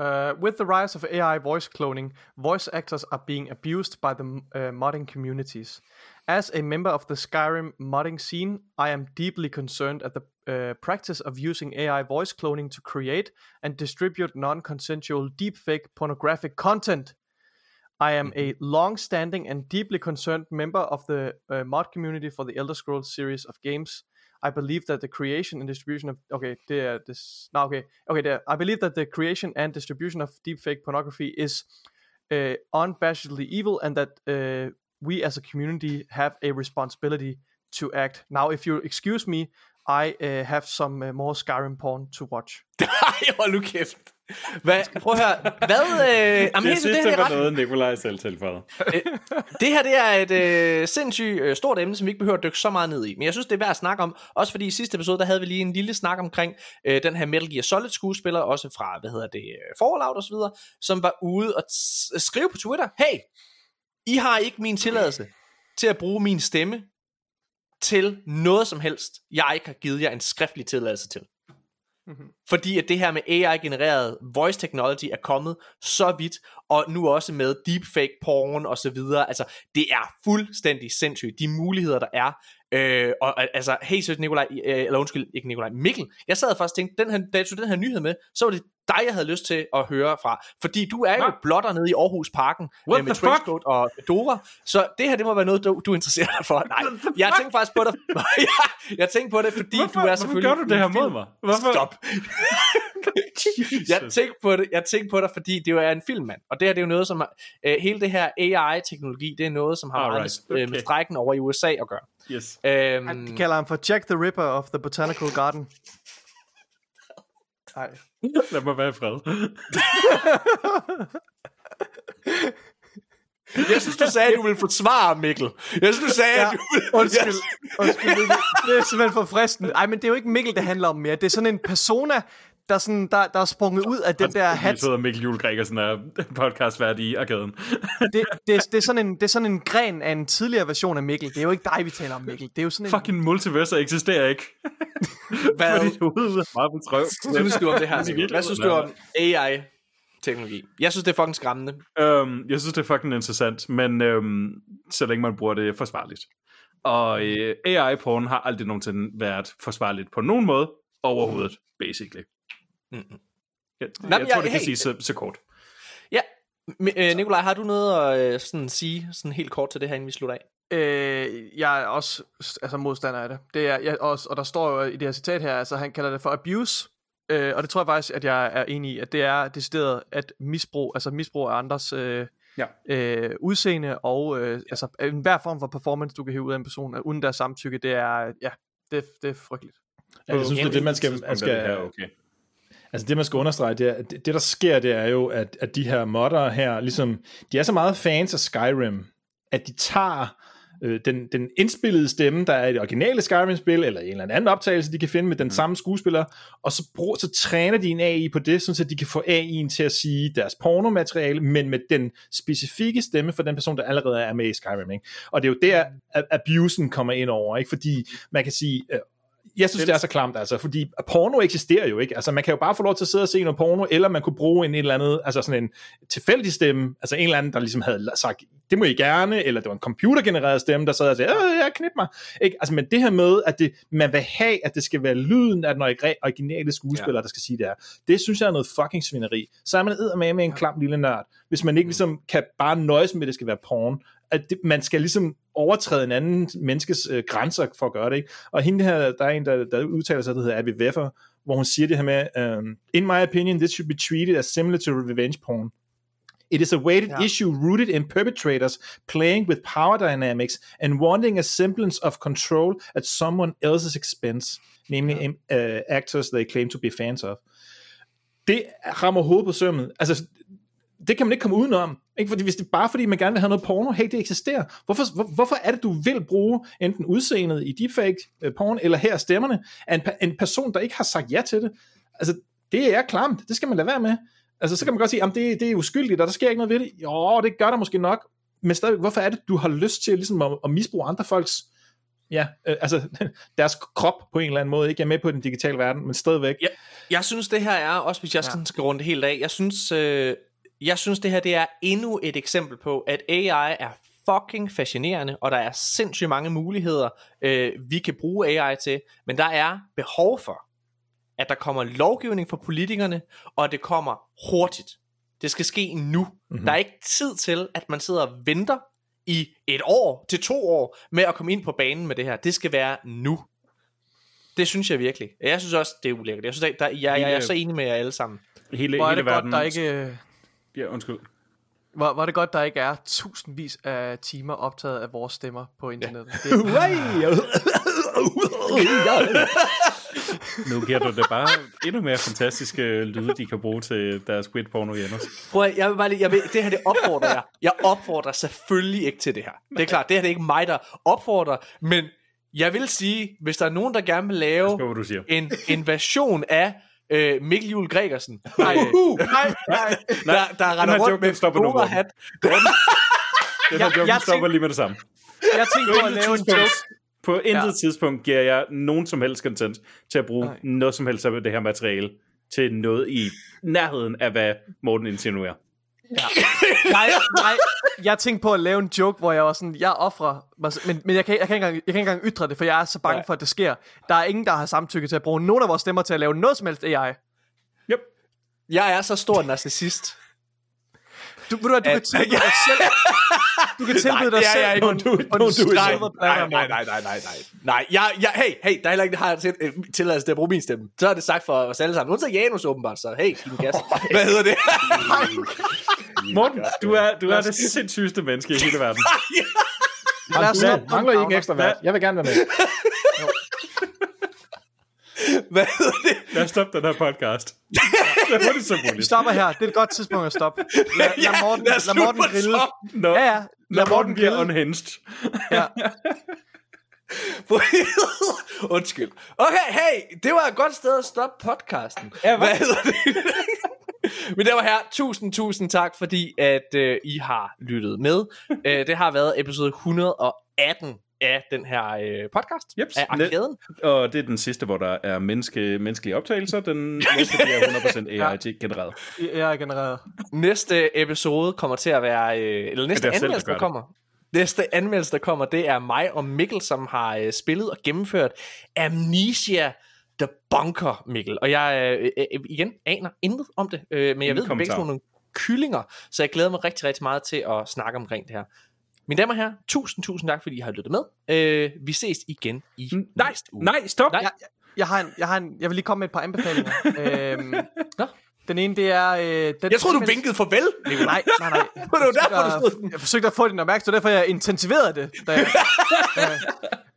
Uh, with the rise of AI voice cloning, voice actors are being abused by the uh, modding communities. As a member of the Skyrim modding scene, I am deeply concerned at the uh, practice of using AI voice cloning to create and distribute non consensual deepfake pornographic content. I am a long standing and deeply concerned member of the uh, mod community for the Elder Scrolls series of games. I believe that the creation and distribution of okay, er this no, okay, okay, there. I believe that the creation and distribution of deepfake pornography is uh, unabashedly evil, and that uh, we as a community have a responsibility to act. Now, if you excuse me, I uh, have some uh, more Skyrim porn to watch. Hold nu kæft. Hvad, prøv at høre. Hvad, øh, jamen, Jeg synes, det, her, det, var ret, noget, Nikolaj selv tilføjede. det her det er et øh, sindssygt øh, stort emne, som vi ikke behøver at dykke så meget ned i. Men jeg synes, det er værd at snakke om. Også fordi i sidste episode, der havde vi lige en lille snak omkring øh, den her Metal Gear Solid skuespiller, også fra, hvad hedder det, øh, Fallout og så videre, som var ude og skrive på Twitter, hey, I har ikke min tilladelse til at bruge min stemme til noget som helst, jeg ikke har givet jer en skriftlig tilladelse til. Mm-hmm. Fordi at det her med AI-genereret voice technology er kommet så vidt, og nu også med deepfake porn og så videre. Altså, det er fuldstændig sindssygt, de muligheder, der er. Øh, og altså, hey, så Nikolaj, øh, eller undskyld, ikke Nikolaj, Mikkel, jeg sad faktisk og tænkte, den her, da jeg tog den her nyhed med, så var det dig, jeg havde lyst til at høre fra. Fordi du er jo Hvad? blotter nede i Aarhus Parken What øh, med trenchcoat og fedora. Så det her, det må være noget, du, du interesserer dig for. Nej, jeg tænkte faktisk på dig. jeg, jeg tænkte på det, fordi Hvorfor, du er hvorfor selvfølgelig... gør du det her mod mig? Hvorfor? Stop. jeg tænkte på det, jeg tænkte på dig, fordi det jo er en filmmand, og det her det er jo noget, som øh, hele det her AI-teknologi, det er noget, som har meget Alright, med, øh, med okay. strækken over i USA at gøre. Yes. Øhm, De kalder ham for Jack the Ripper of the Botanical Garden. Nej. Lad mig være i fred. Jeg synes, du sagde, at du ville forsvare Mikkel. Jeg synes, du sagde, Ja, at du ville... undskyld. undskyld Mikkel. Det er simpelthen for fristende. Ej, men det er jo ikke Mikkel, det handler om mere. Det er sådan en persona, der, sådan, der, der er sprunget ud af den der hat. sidder Mikkel Juhl Gregersen er podcastvært i arkaden. Det, det, er, det, er sådan en, det er sådan en gren af en tidligere version af Mikkel. Det er jo ikke dig, vi taler om, Mikkel. Det er jo sådan en... Fucking multiverser eksisterer ikke. Hvad Fordi hovedet ud af Marvels røv. synes du om det her? Hvad synes du om AI-teknologi? Jeg synes, det er fucking skræmmende. Øhm, jeg synes, det er fucking interessant, men øhm, så længe man bruger det forsvarligt. Og øh, AI-porn har aldrig nogensinde været forsvarligt på nogen måde overhovedet, basically. Mm-mm. Jeg, men jeg, jeg- tror, det kan hey. sige så, så kort. Ja. Øh, Nikolaj, har du noget at øh, sådan sige sådan helt kort til det her, inden vi slutter af? Øh, jeg er også altså, modstander af det. det er, jeg, også, og der står jo i det her citat her, altså han kalder det for abuse. Øh, og det tror jeg faktisk, at jeg er enig i, at det er decideret at misbrug, altså misbrug af andres øh, Ja. øh, udseende og øh, altså enhver form for performance, du kan hive ud af en person, uden deres samtykke, det er, ja, det, det er frygteligt. Ja, jeg synes, det er det, man skal, man er det skal, her okay. Altså det, man skal understrege, det, er, at det, der sker, det er jo, at, at de her modder her, ligesom, de er så meget fans af Skyrim, at de tager øh, den, den indspillede stemme, der er i det originale Skyrim-spil, eller en eller anden optagelse, de kan finde med den mm. samme skuespiller, og så, brug, så træner de en AI på det, at de kan få AI'en til at sige deres pornomateriale, men med den specifikke stemme for den person, der allerede er med i Skyrim. Ikke? Og det er jo der, at abusen kommer ind over, ikke? fordi man kan sige, øh, jeg synes, det er så klamt, altså, fordi porno eksisterer jo ikke. Altså, man kan jo bare få lov til at sidde og se noget porno, eller man kunne bruge en, en eller anden, altså sådan en tilfældig stemme, altså en eller anden, der ligesom havde sagt, det må I gerne, eller det var en computergenereret stemme, der sad og sagde, øh, jeg knip mig. Ikke? Altså, men det her med, at det, man vil have, at det skal være lyden af den origi- originale skuespiller, ja. der skal sige det her, det synes jeg er noget fucking svineri. Så er man med med en klam lille nørd, hvis man ikke ligesom kan bare nøjes med, at det skal være porn at det, man skal ligesom overtræde en anden menneskes øh, grænser for at gøre det. Ikke? Og hende her, der er en, der, der udtaler sig, der hedder Abby Weffer, hvor hun siger det her med, um, In my opinion, this should be treated as similar to revenge porn. It is a weighted yeah. issue rooted in perpetrators playing with power dynamics and wanting a semblance of control at someone else's expense, namely yeah. uh, actors they claim to be fans of. Det rammer hovedet på sømmet. Altså, det kan man ikke komme udenom. Ikke? Fordi hvis det er bare fordi, man gerne vil have noget porno, hey, det eksisterer. Hvorfor, hvor, hvorfor er det, du vil bruge enten udseendet i deepfake øh, porn, eller her stemmerne af en, en person, der ikke har sagt ja til det? Altså, det er klamt. Det skal man lade være med. Altså, så kan man godt sige, at det, det er uskyldigt, og der sker ikke noget ved det. Jo, det gør der måske nok. Men stadig, hvorfor er det, du har lyst til ligesom, at, at misbruge andre folks ja, øh, altså deres krop på en eller anden måde. Ikke jeg er med på den digitale verden, men stadigvæk. Ja. Jeg synes, det her er, også hvis jeg ja. skal runde helt af, jeg synes, øh, jeg synes, det her det er endnu et eksempel på, at AI er fucking fascinerende, og der er sindssygt mange muligheder, øh, vi kan bruge AI til, men der er behov for, at der kommer lovgivning fra politikerne, og at det kommer hurtigt. Det skal ske nu. Mm-hmm. Der er ikke tid til, at man sidder og venter i et år til to år med at komme ind på banen med det her. Det skal være nu. Det synes jeg virkelig. Jeg synes også, det er ulækkert. Jeg, synes, der, jeg, jeg, jeg er så enig med jer alle sammen. Hele, Hvor er hele det godt, verden... der ikke... Ja, undskyld. Hvor, hvor er det godt, der ikke er tusindvis af timer optaget af vores stemmer på internettet. Ja. Det, Nu giver du det bare endnu mere fantastiske lyde, de kan bruge til deres squid porno hjemme. Prøv at, jeg vil bare lige, jeg vil, det her det opfordrer jeg. Jeg opfordrer selvfølgelig ikke til det her. Det er klart, det her det er ikke mig, der opfordrer, men jeg vil sige, hvis der er nogen, der gerne vil lave en, en version af øh, Mikkel Juhl Gregersen, nej, nej, nej. der, der Den render her rundt med den stopper nu, en hat. Den her Jeg- joke jeg stopper tænker- lige med det samme. Jeg tænkte på at lave en joke. På intet Ja. tidspunkt giver jeg nogen som helst content til at bruge Nej. noget som helst af det her materiale til noget i nærheden af, hvad Morten insinuerer. Ja. nej, nej, jeg tænkte på at lave en joke, hvor jeg var sådan, jeg offrer mig, men, men jeg, kan, jeg, kan ikke engang, jeg kan ikke engang ytre det, for jeg er så bange Nej. for, at det sker. Der er ingen, der har samtykke til at bruge nogen af vores stemmer til at lave noget som helst AI. Yep. Jeg er så stor narcissist. Du, ved du, hvad, du kan At- tilbyde dig selv. Du kan tilbyde dig er selv på en, på do it. Nej, nej, nej, nej, nej, nej, nej. Nej, jeg, jeg, hey, hey, der er heller ikke, der har øh, tilladelse til at bruge min stemme. Så er det sagt for os alle sammen. Undtagen Janus åbenbart, så hey, din gas. Hvad hedder det? Morten, du er, du er det sindssygeste menneske i hele verden. Lad os stoppe mangler I ikke ekstra vært? Jeg vil gerne være med. Hvad hedder det? Lad os stoppe den her podcast. Så hurtigt som Vi muligt. stopper her. Det er et godt tidspunkt at stoppe. Lad, lad Morten, lad lad Morten grille. Nå, Ja, ja. når Morten bliver grille. unhinged. Ja. Undskyld. Okay, hey, det var et godt sted at stoppe podcasten. Ja, hvad? Hvad hedder det? Men det var her. Tusind, tusind tak, fordi at øh, I har lyttet med. øh, det har været episode 118 af den her øh, podcast Jeps. af Arkaden. Og det er den sidste, hvor der er menneske, menneskelige optagelser. Den næste bliver 100% AI-genereret. Jeg er genereret. Næste episode kommer til at være, øh, eller næste der anmeldelse, der det. kommer. Næste anmeldelse, der kommer, det er mig og Mikkel, som har øh, spillet og gennemført Amnesia The Bunker, Mikkel. Og jeg, øh, øh, igen, aner intet om det, øh, men jeg Ingen ved, at begge nogle kyllinger, så jeg glæder mig rigtig, rigtig meget til at snakke omkring det her. Mine damer og herrer, tusind, tusind tak, fordi I har lyttet med. Øh, vi ses igen i Nej, næste uge. nej, stop. Nej. Jeg, jeg, har en, jeg, har en, jeg vil lige komme med et par anbefalinger. øhm, Nå. den ene, det er... Øh, den Jeg tror du vinkede farvel, Mikkel. Nej, nej, nej. Det var derfor, du jeg, stod jeg, jeg forsøgte at få din opmærksomhed, er derfor jeg intensiverede det, da jeg, øh,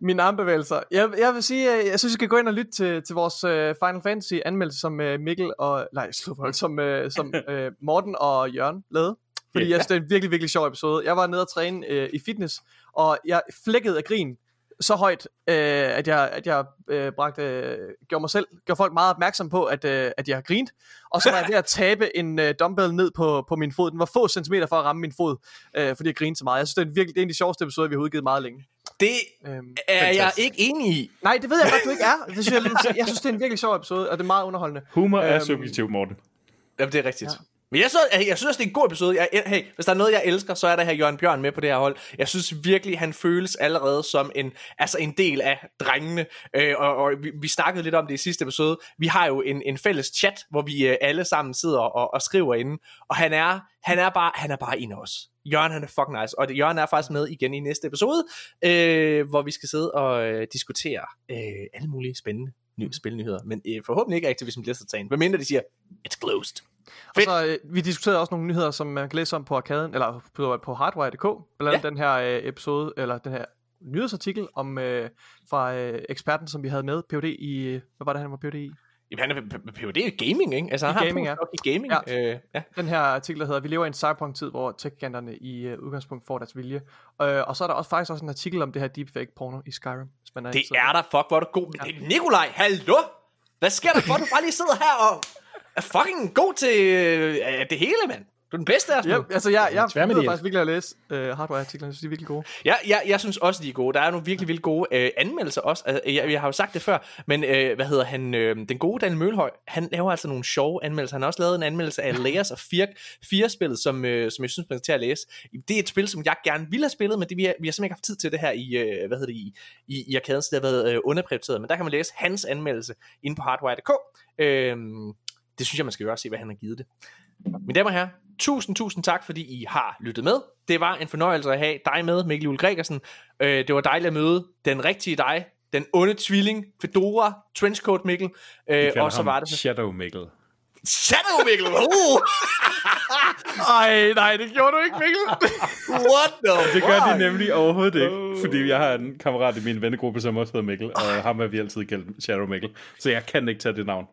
mine armbevægelser. Jeg, jeg vil sige, øh, jeg synes, I skal gå ind og lytte til, til vores øh, Final Fantasy anmeldelse, som øh, Mikkel og, nej, slutvold, som, øh, som øh, Morten og Jørgen lavede. Fordi jeg synes, det er en virkelig, virkelig sjov episode. Jeg var nede og træne øh, i fitness, og jeg flækkede af grin så højt, øh, at jeg, at jeg øh, bragte, øh, gjorde mig selv, gjorde folk meget opmærksom på, at, øh, at jeg har grint. Og så var jeg ved at tabe en øh, dumbbell ned på, på min fod. Den var få centimeter for at ramme min fod, øh, fordi jeg grinede så meget. Jeg synes, det er en virkelig det er en af de sjoveste episoder, vi har udgivet meget længe. Det Øhm, er jeg ikke enig i. nej, det ved jeg godt, du ikke er. Det synes jeg, jeg synes, det er en virkelig sjov episode, og det er meget underholdende. Humor er Øhm, subjektiv, Morten. Jamen, det er rigtigt. Ja. Men jeg synes, jeg, synes det er en god episode. Jeg, hey, hvis der er noget, jeg elsker, så er der her Jørgen Bjørn med på det her hold. Jeg synes virkelig, han føles allerede som en, altså en del af drengene. Øh, og og vi, vi snakkede lidt om det i sidste episode. Vi har jo en, en fælles chat, hvor vi øh, alle sammen sidder og, og skriver inde. Og han er, han er bare, han er bare en af os. Jørgen han er fucking nice, og Jørgen er faktisk med igen i næste episode, øh, hvor vi skal sidde og øh, diskutere øh, alle mulige spændende nye spilnyheder, men øh, forhåbentlig ikke Activision Blizzard-sagen, hvad mindre de siger, it's closed. Og så, øh, vi diskuterede også nogle nyheder, som man kan læse om på arkaden, eller på, på hardware.dk. Blandt andet ja. den her øh, episode, eller den her nyhedsartikel om øh, fra øh, eksperten, som vi havde med, PhD i, hvad var det, han var PhD i? Jamen, han er Ph.D. i gaming, ikke? Altså, han I har gaming, postdoc i gaming. Ja. Ja. Øh, ja. Den her artikel, der hedder, vi lever i en cyberpunk-tid, hvor tech-giganterne i øh, udgangspunkt får deres vilje. Øh, og så er der også faktisk også en artikel om det her deepfake-porno i Skyrim. Er Det er der, fuck, hvor er du god. Er Nikolaj, hallo? Hvad sker der for, du bare lige sidder her og er fucking god til øh, det hele, mand? Du er den bedste af os. Ja, altså jeg, jeg nyder faktisk virkelig at læse øh, hardware-artiklerne. Jeg synes, de er virkelig gode. Ja, ja, jeg synes også, de er gode. Der er nogle virkelig, virkelig gode øh, anmeldelser også. Altså, jeg, jeg har jo sagt det før, men øh, hvad hedder han? Øh, den gode Daniel Mølhøj, han laver altså nogle sjove anmeldelser. Han har også lavet en anmeldelse af Layers of Fear, 4-spillet, som, øh, som jeg synes, man skal til at læse. Det er et spil, som jeg gerne ville have spillet, men det, vi, har, vi har simpelthen ikke haft tid til det her i, øh, hvad hedder det, i, i, i arkaden, så det har været øh, underprioriteret. Men der kan man læse hans anmeldelse inde på hardware.dk. Øh, det synes jeg, man skal gøre og se, hvad han har givet det. Mine damer og herrer, tusind, tusind tak, fordi I har lyttet med. Det var en fornøjelse at have dig med, Mikkel Jule Gregersen. Øh, det var dejligt at møde den rigtige dig, den onde tvilling, Fedora, Trenchcoat Mikkel. Øh, og så var det så... Shadow Mikkel. Shadow Mikkel! Uh! Ej, nej, det gjorde du ikke, Mikkel. What the Det gør fuck? de nemlig overhovedet ikke, fordi jeg har en kammerat i min vennegruppe, som også hedder Mikkel, og ham har vi altid kaldt Shadow Mikkel. Så jeg kan ikke tage det navn.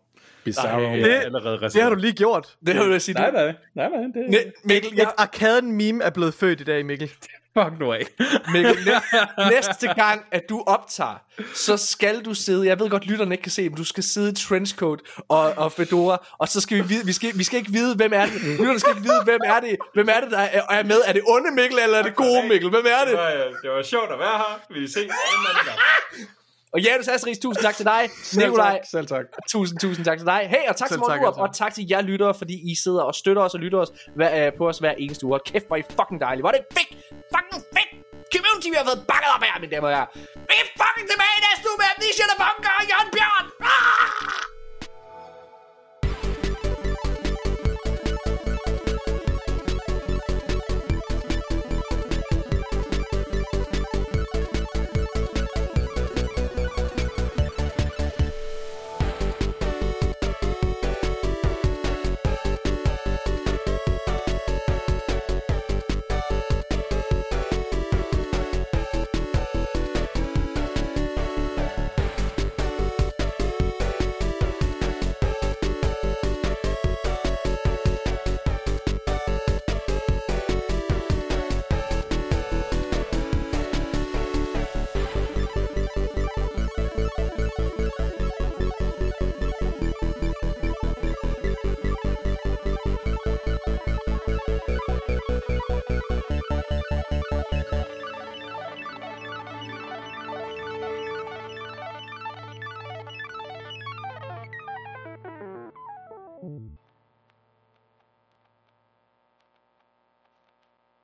Bizarro. Jeg Det- er allerede det har du lige gjort. Det har du sige. Nej, nej, nej, nej, det Ne- Mikkel, jeg, Et arkaden-meme er blevet født i dag, Mikkel. fuck nu af. Mikkel, næ- næste gang, at du optager, så skal du sidde, jeg ved godt, lytterne ikke kan se, men du skal sidde i trenchcoat og, og fedora, og så skal vi vide, vi skal, vi skal ikke vide, hvem er det, lytterne skal ikke vide, hvem er det, hvem er det, der er, er med, er det onde Mikkel, eller er det gode Mikkel, hvem er det? var, det var sjovt at være her. Vi ses en anden gang. Og Janus Asseris, tusind tak til dig, Nikolaj, Selv tak. tusind, tusind tak til dig, hey, og tak til Selv Morten tak, Urup, altså. og tak til jer lyttere, fordi I sidder og støtter os og lytter os hver, øh, på os hver eneste uge, kæft, hvor I fucking dejlige, hvor er det fedt, fucking fedt, community, vi har fået bakket op af mine damer og herrer. Vi er fucking tilbage næste uge med Amnesia der Bunker og Jørgen Bjørn. Ah!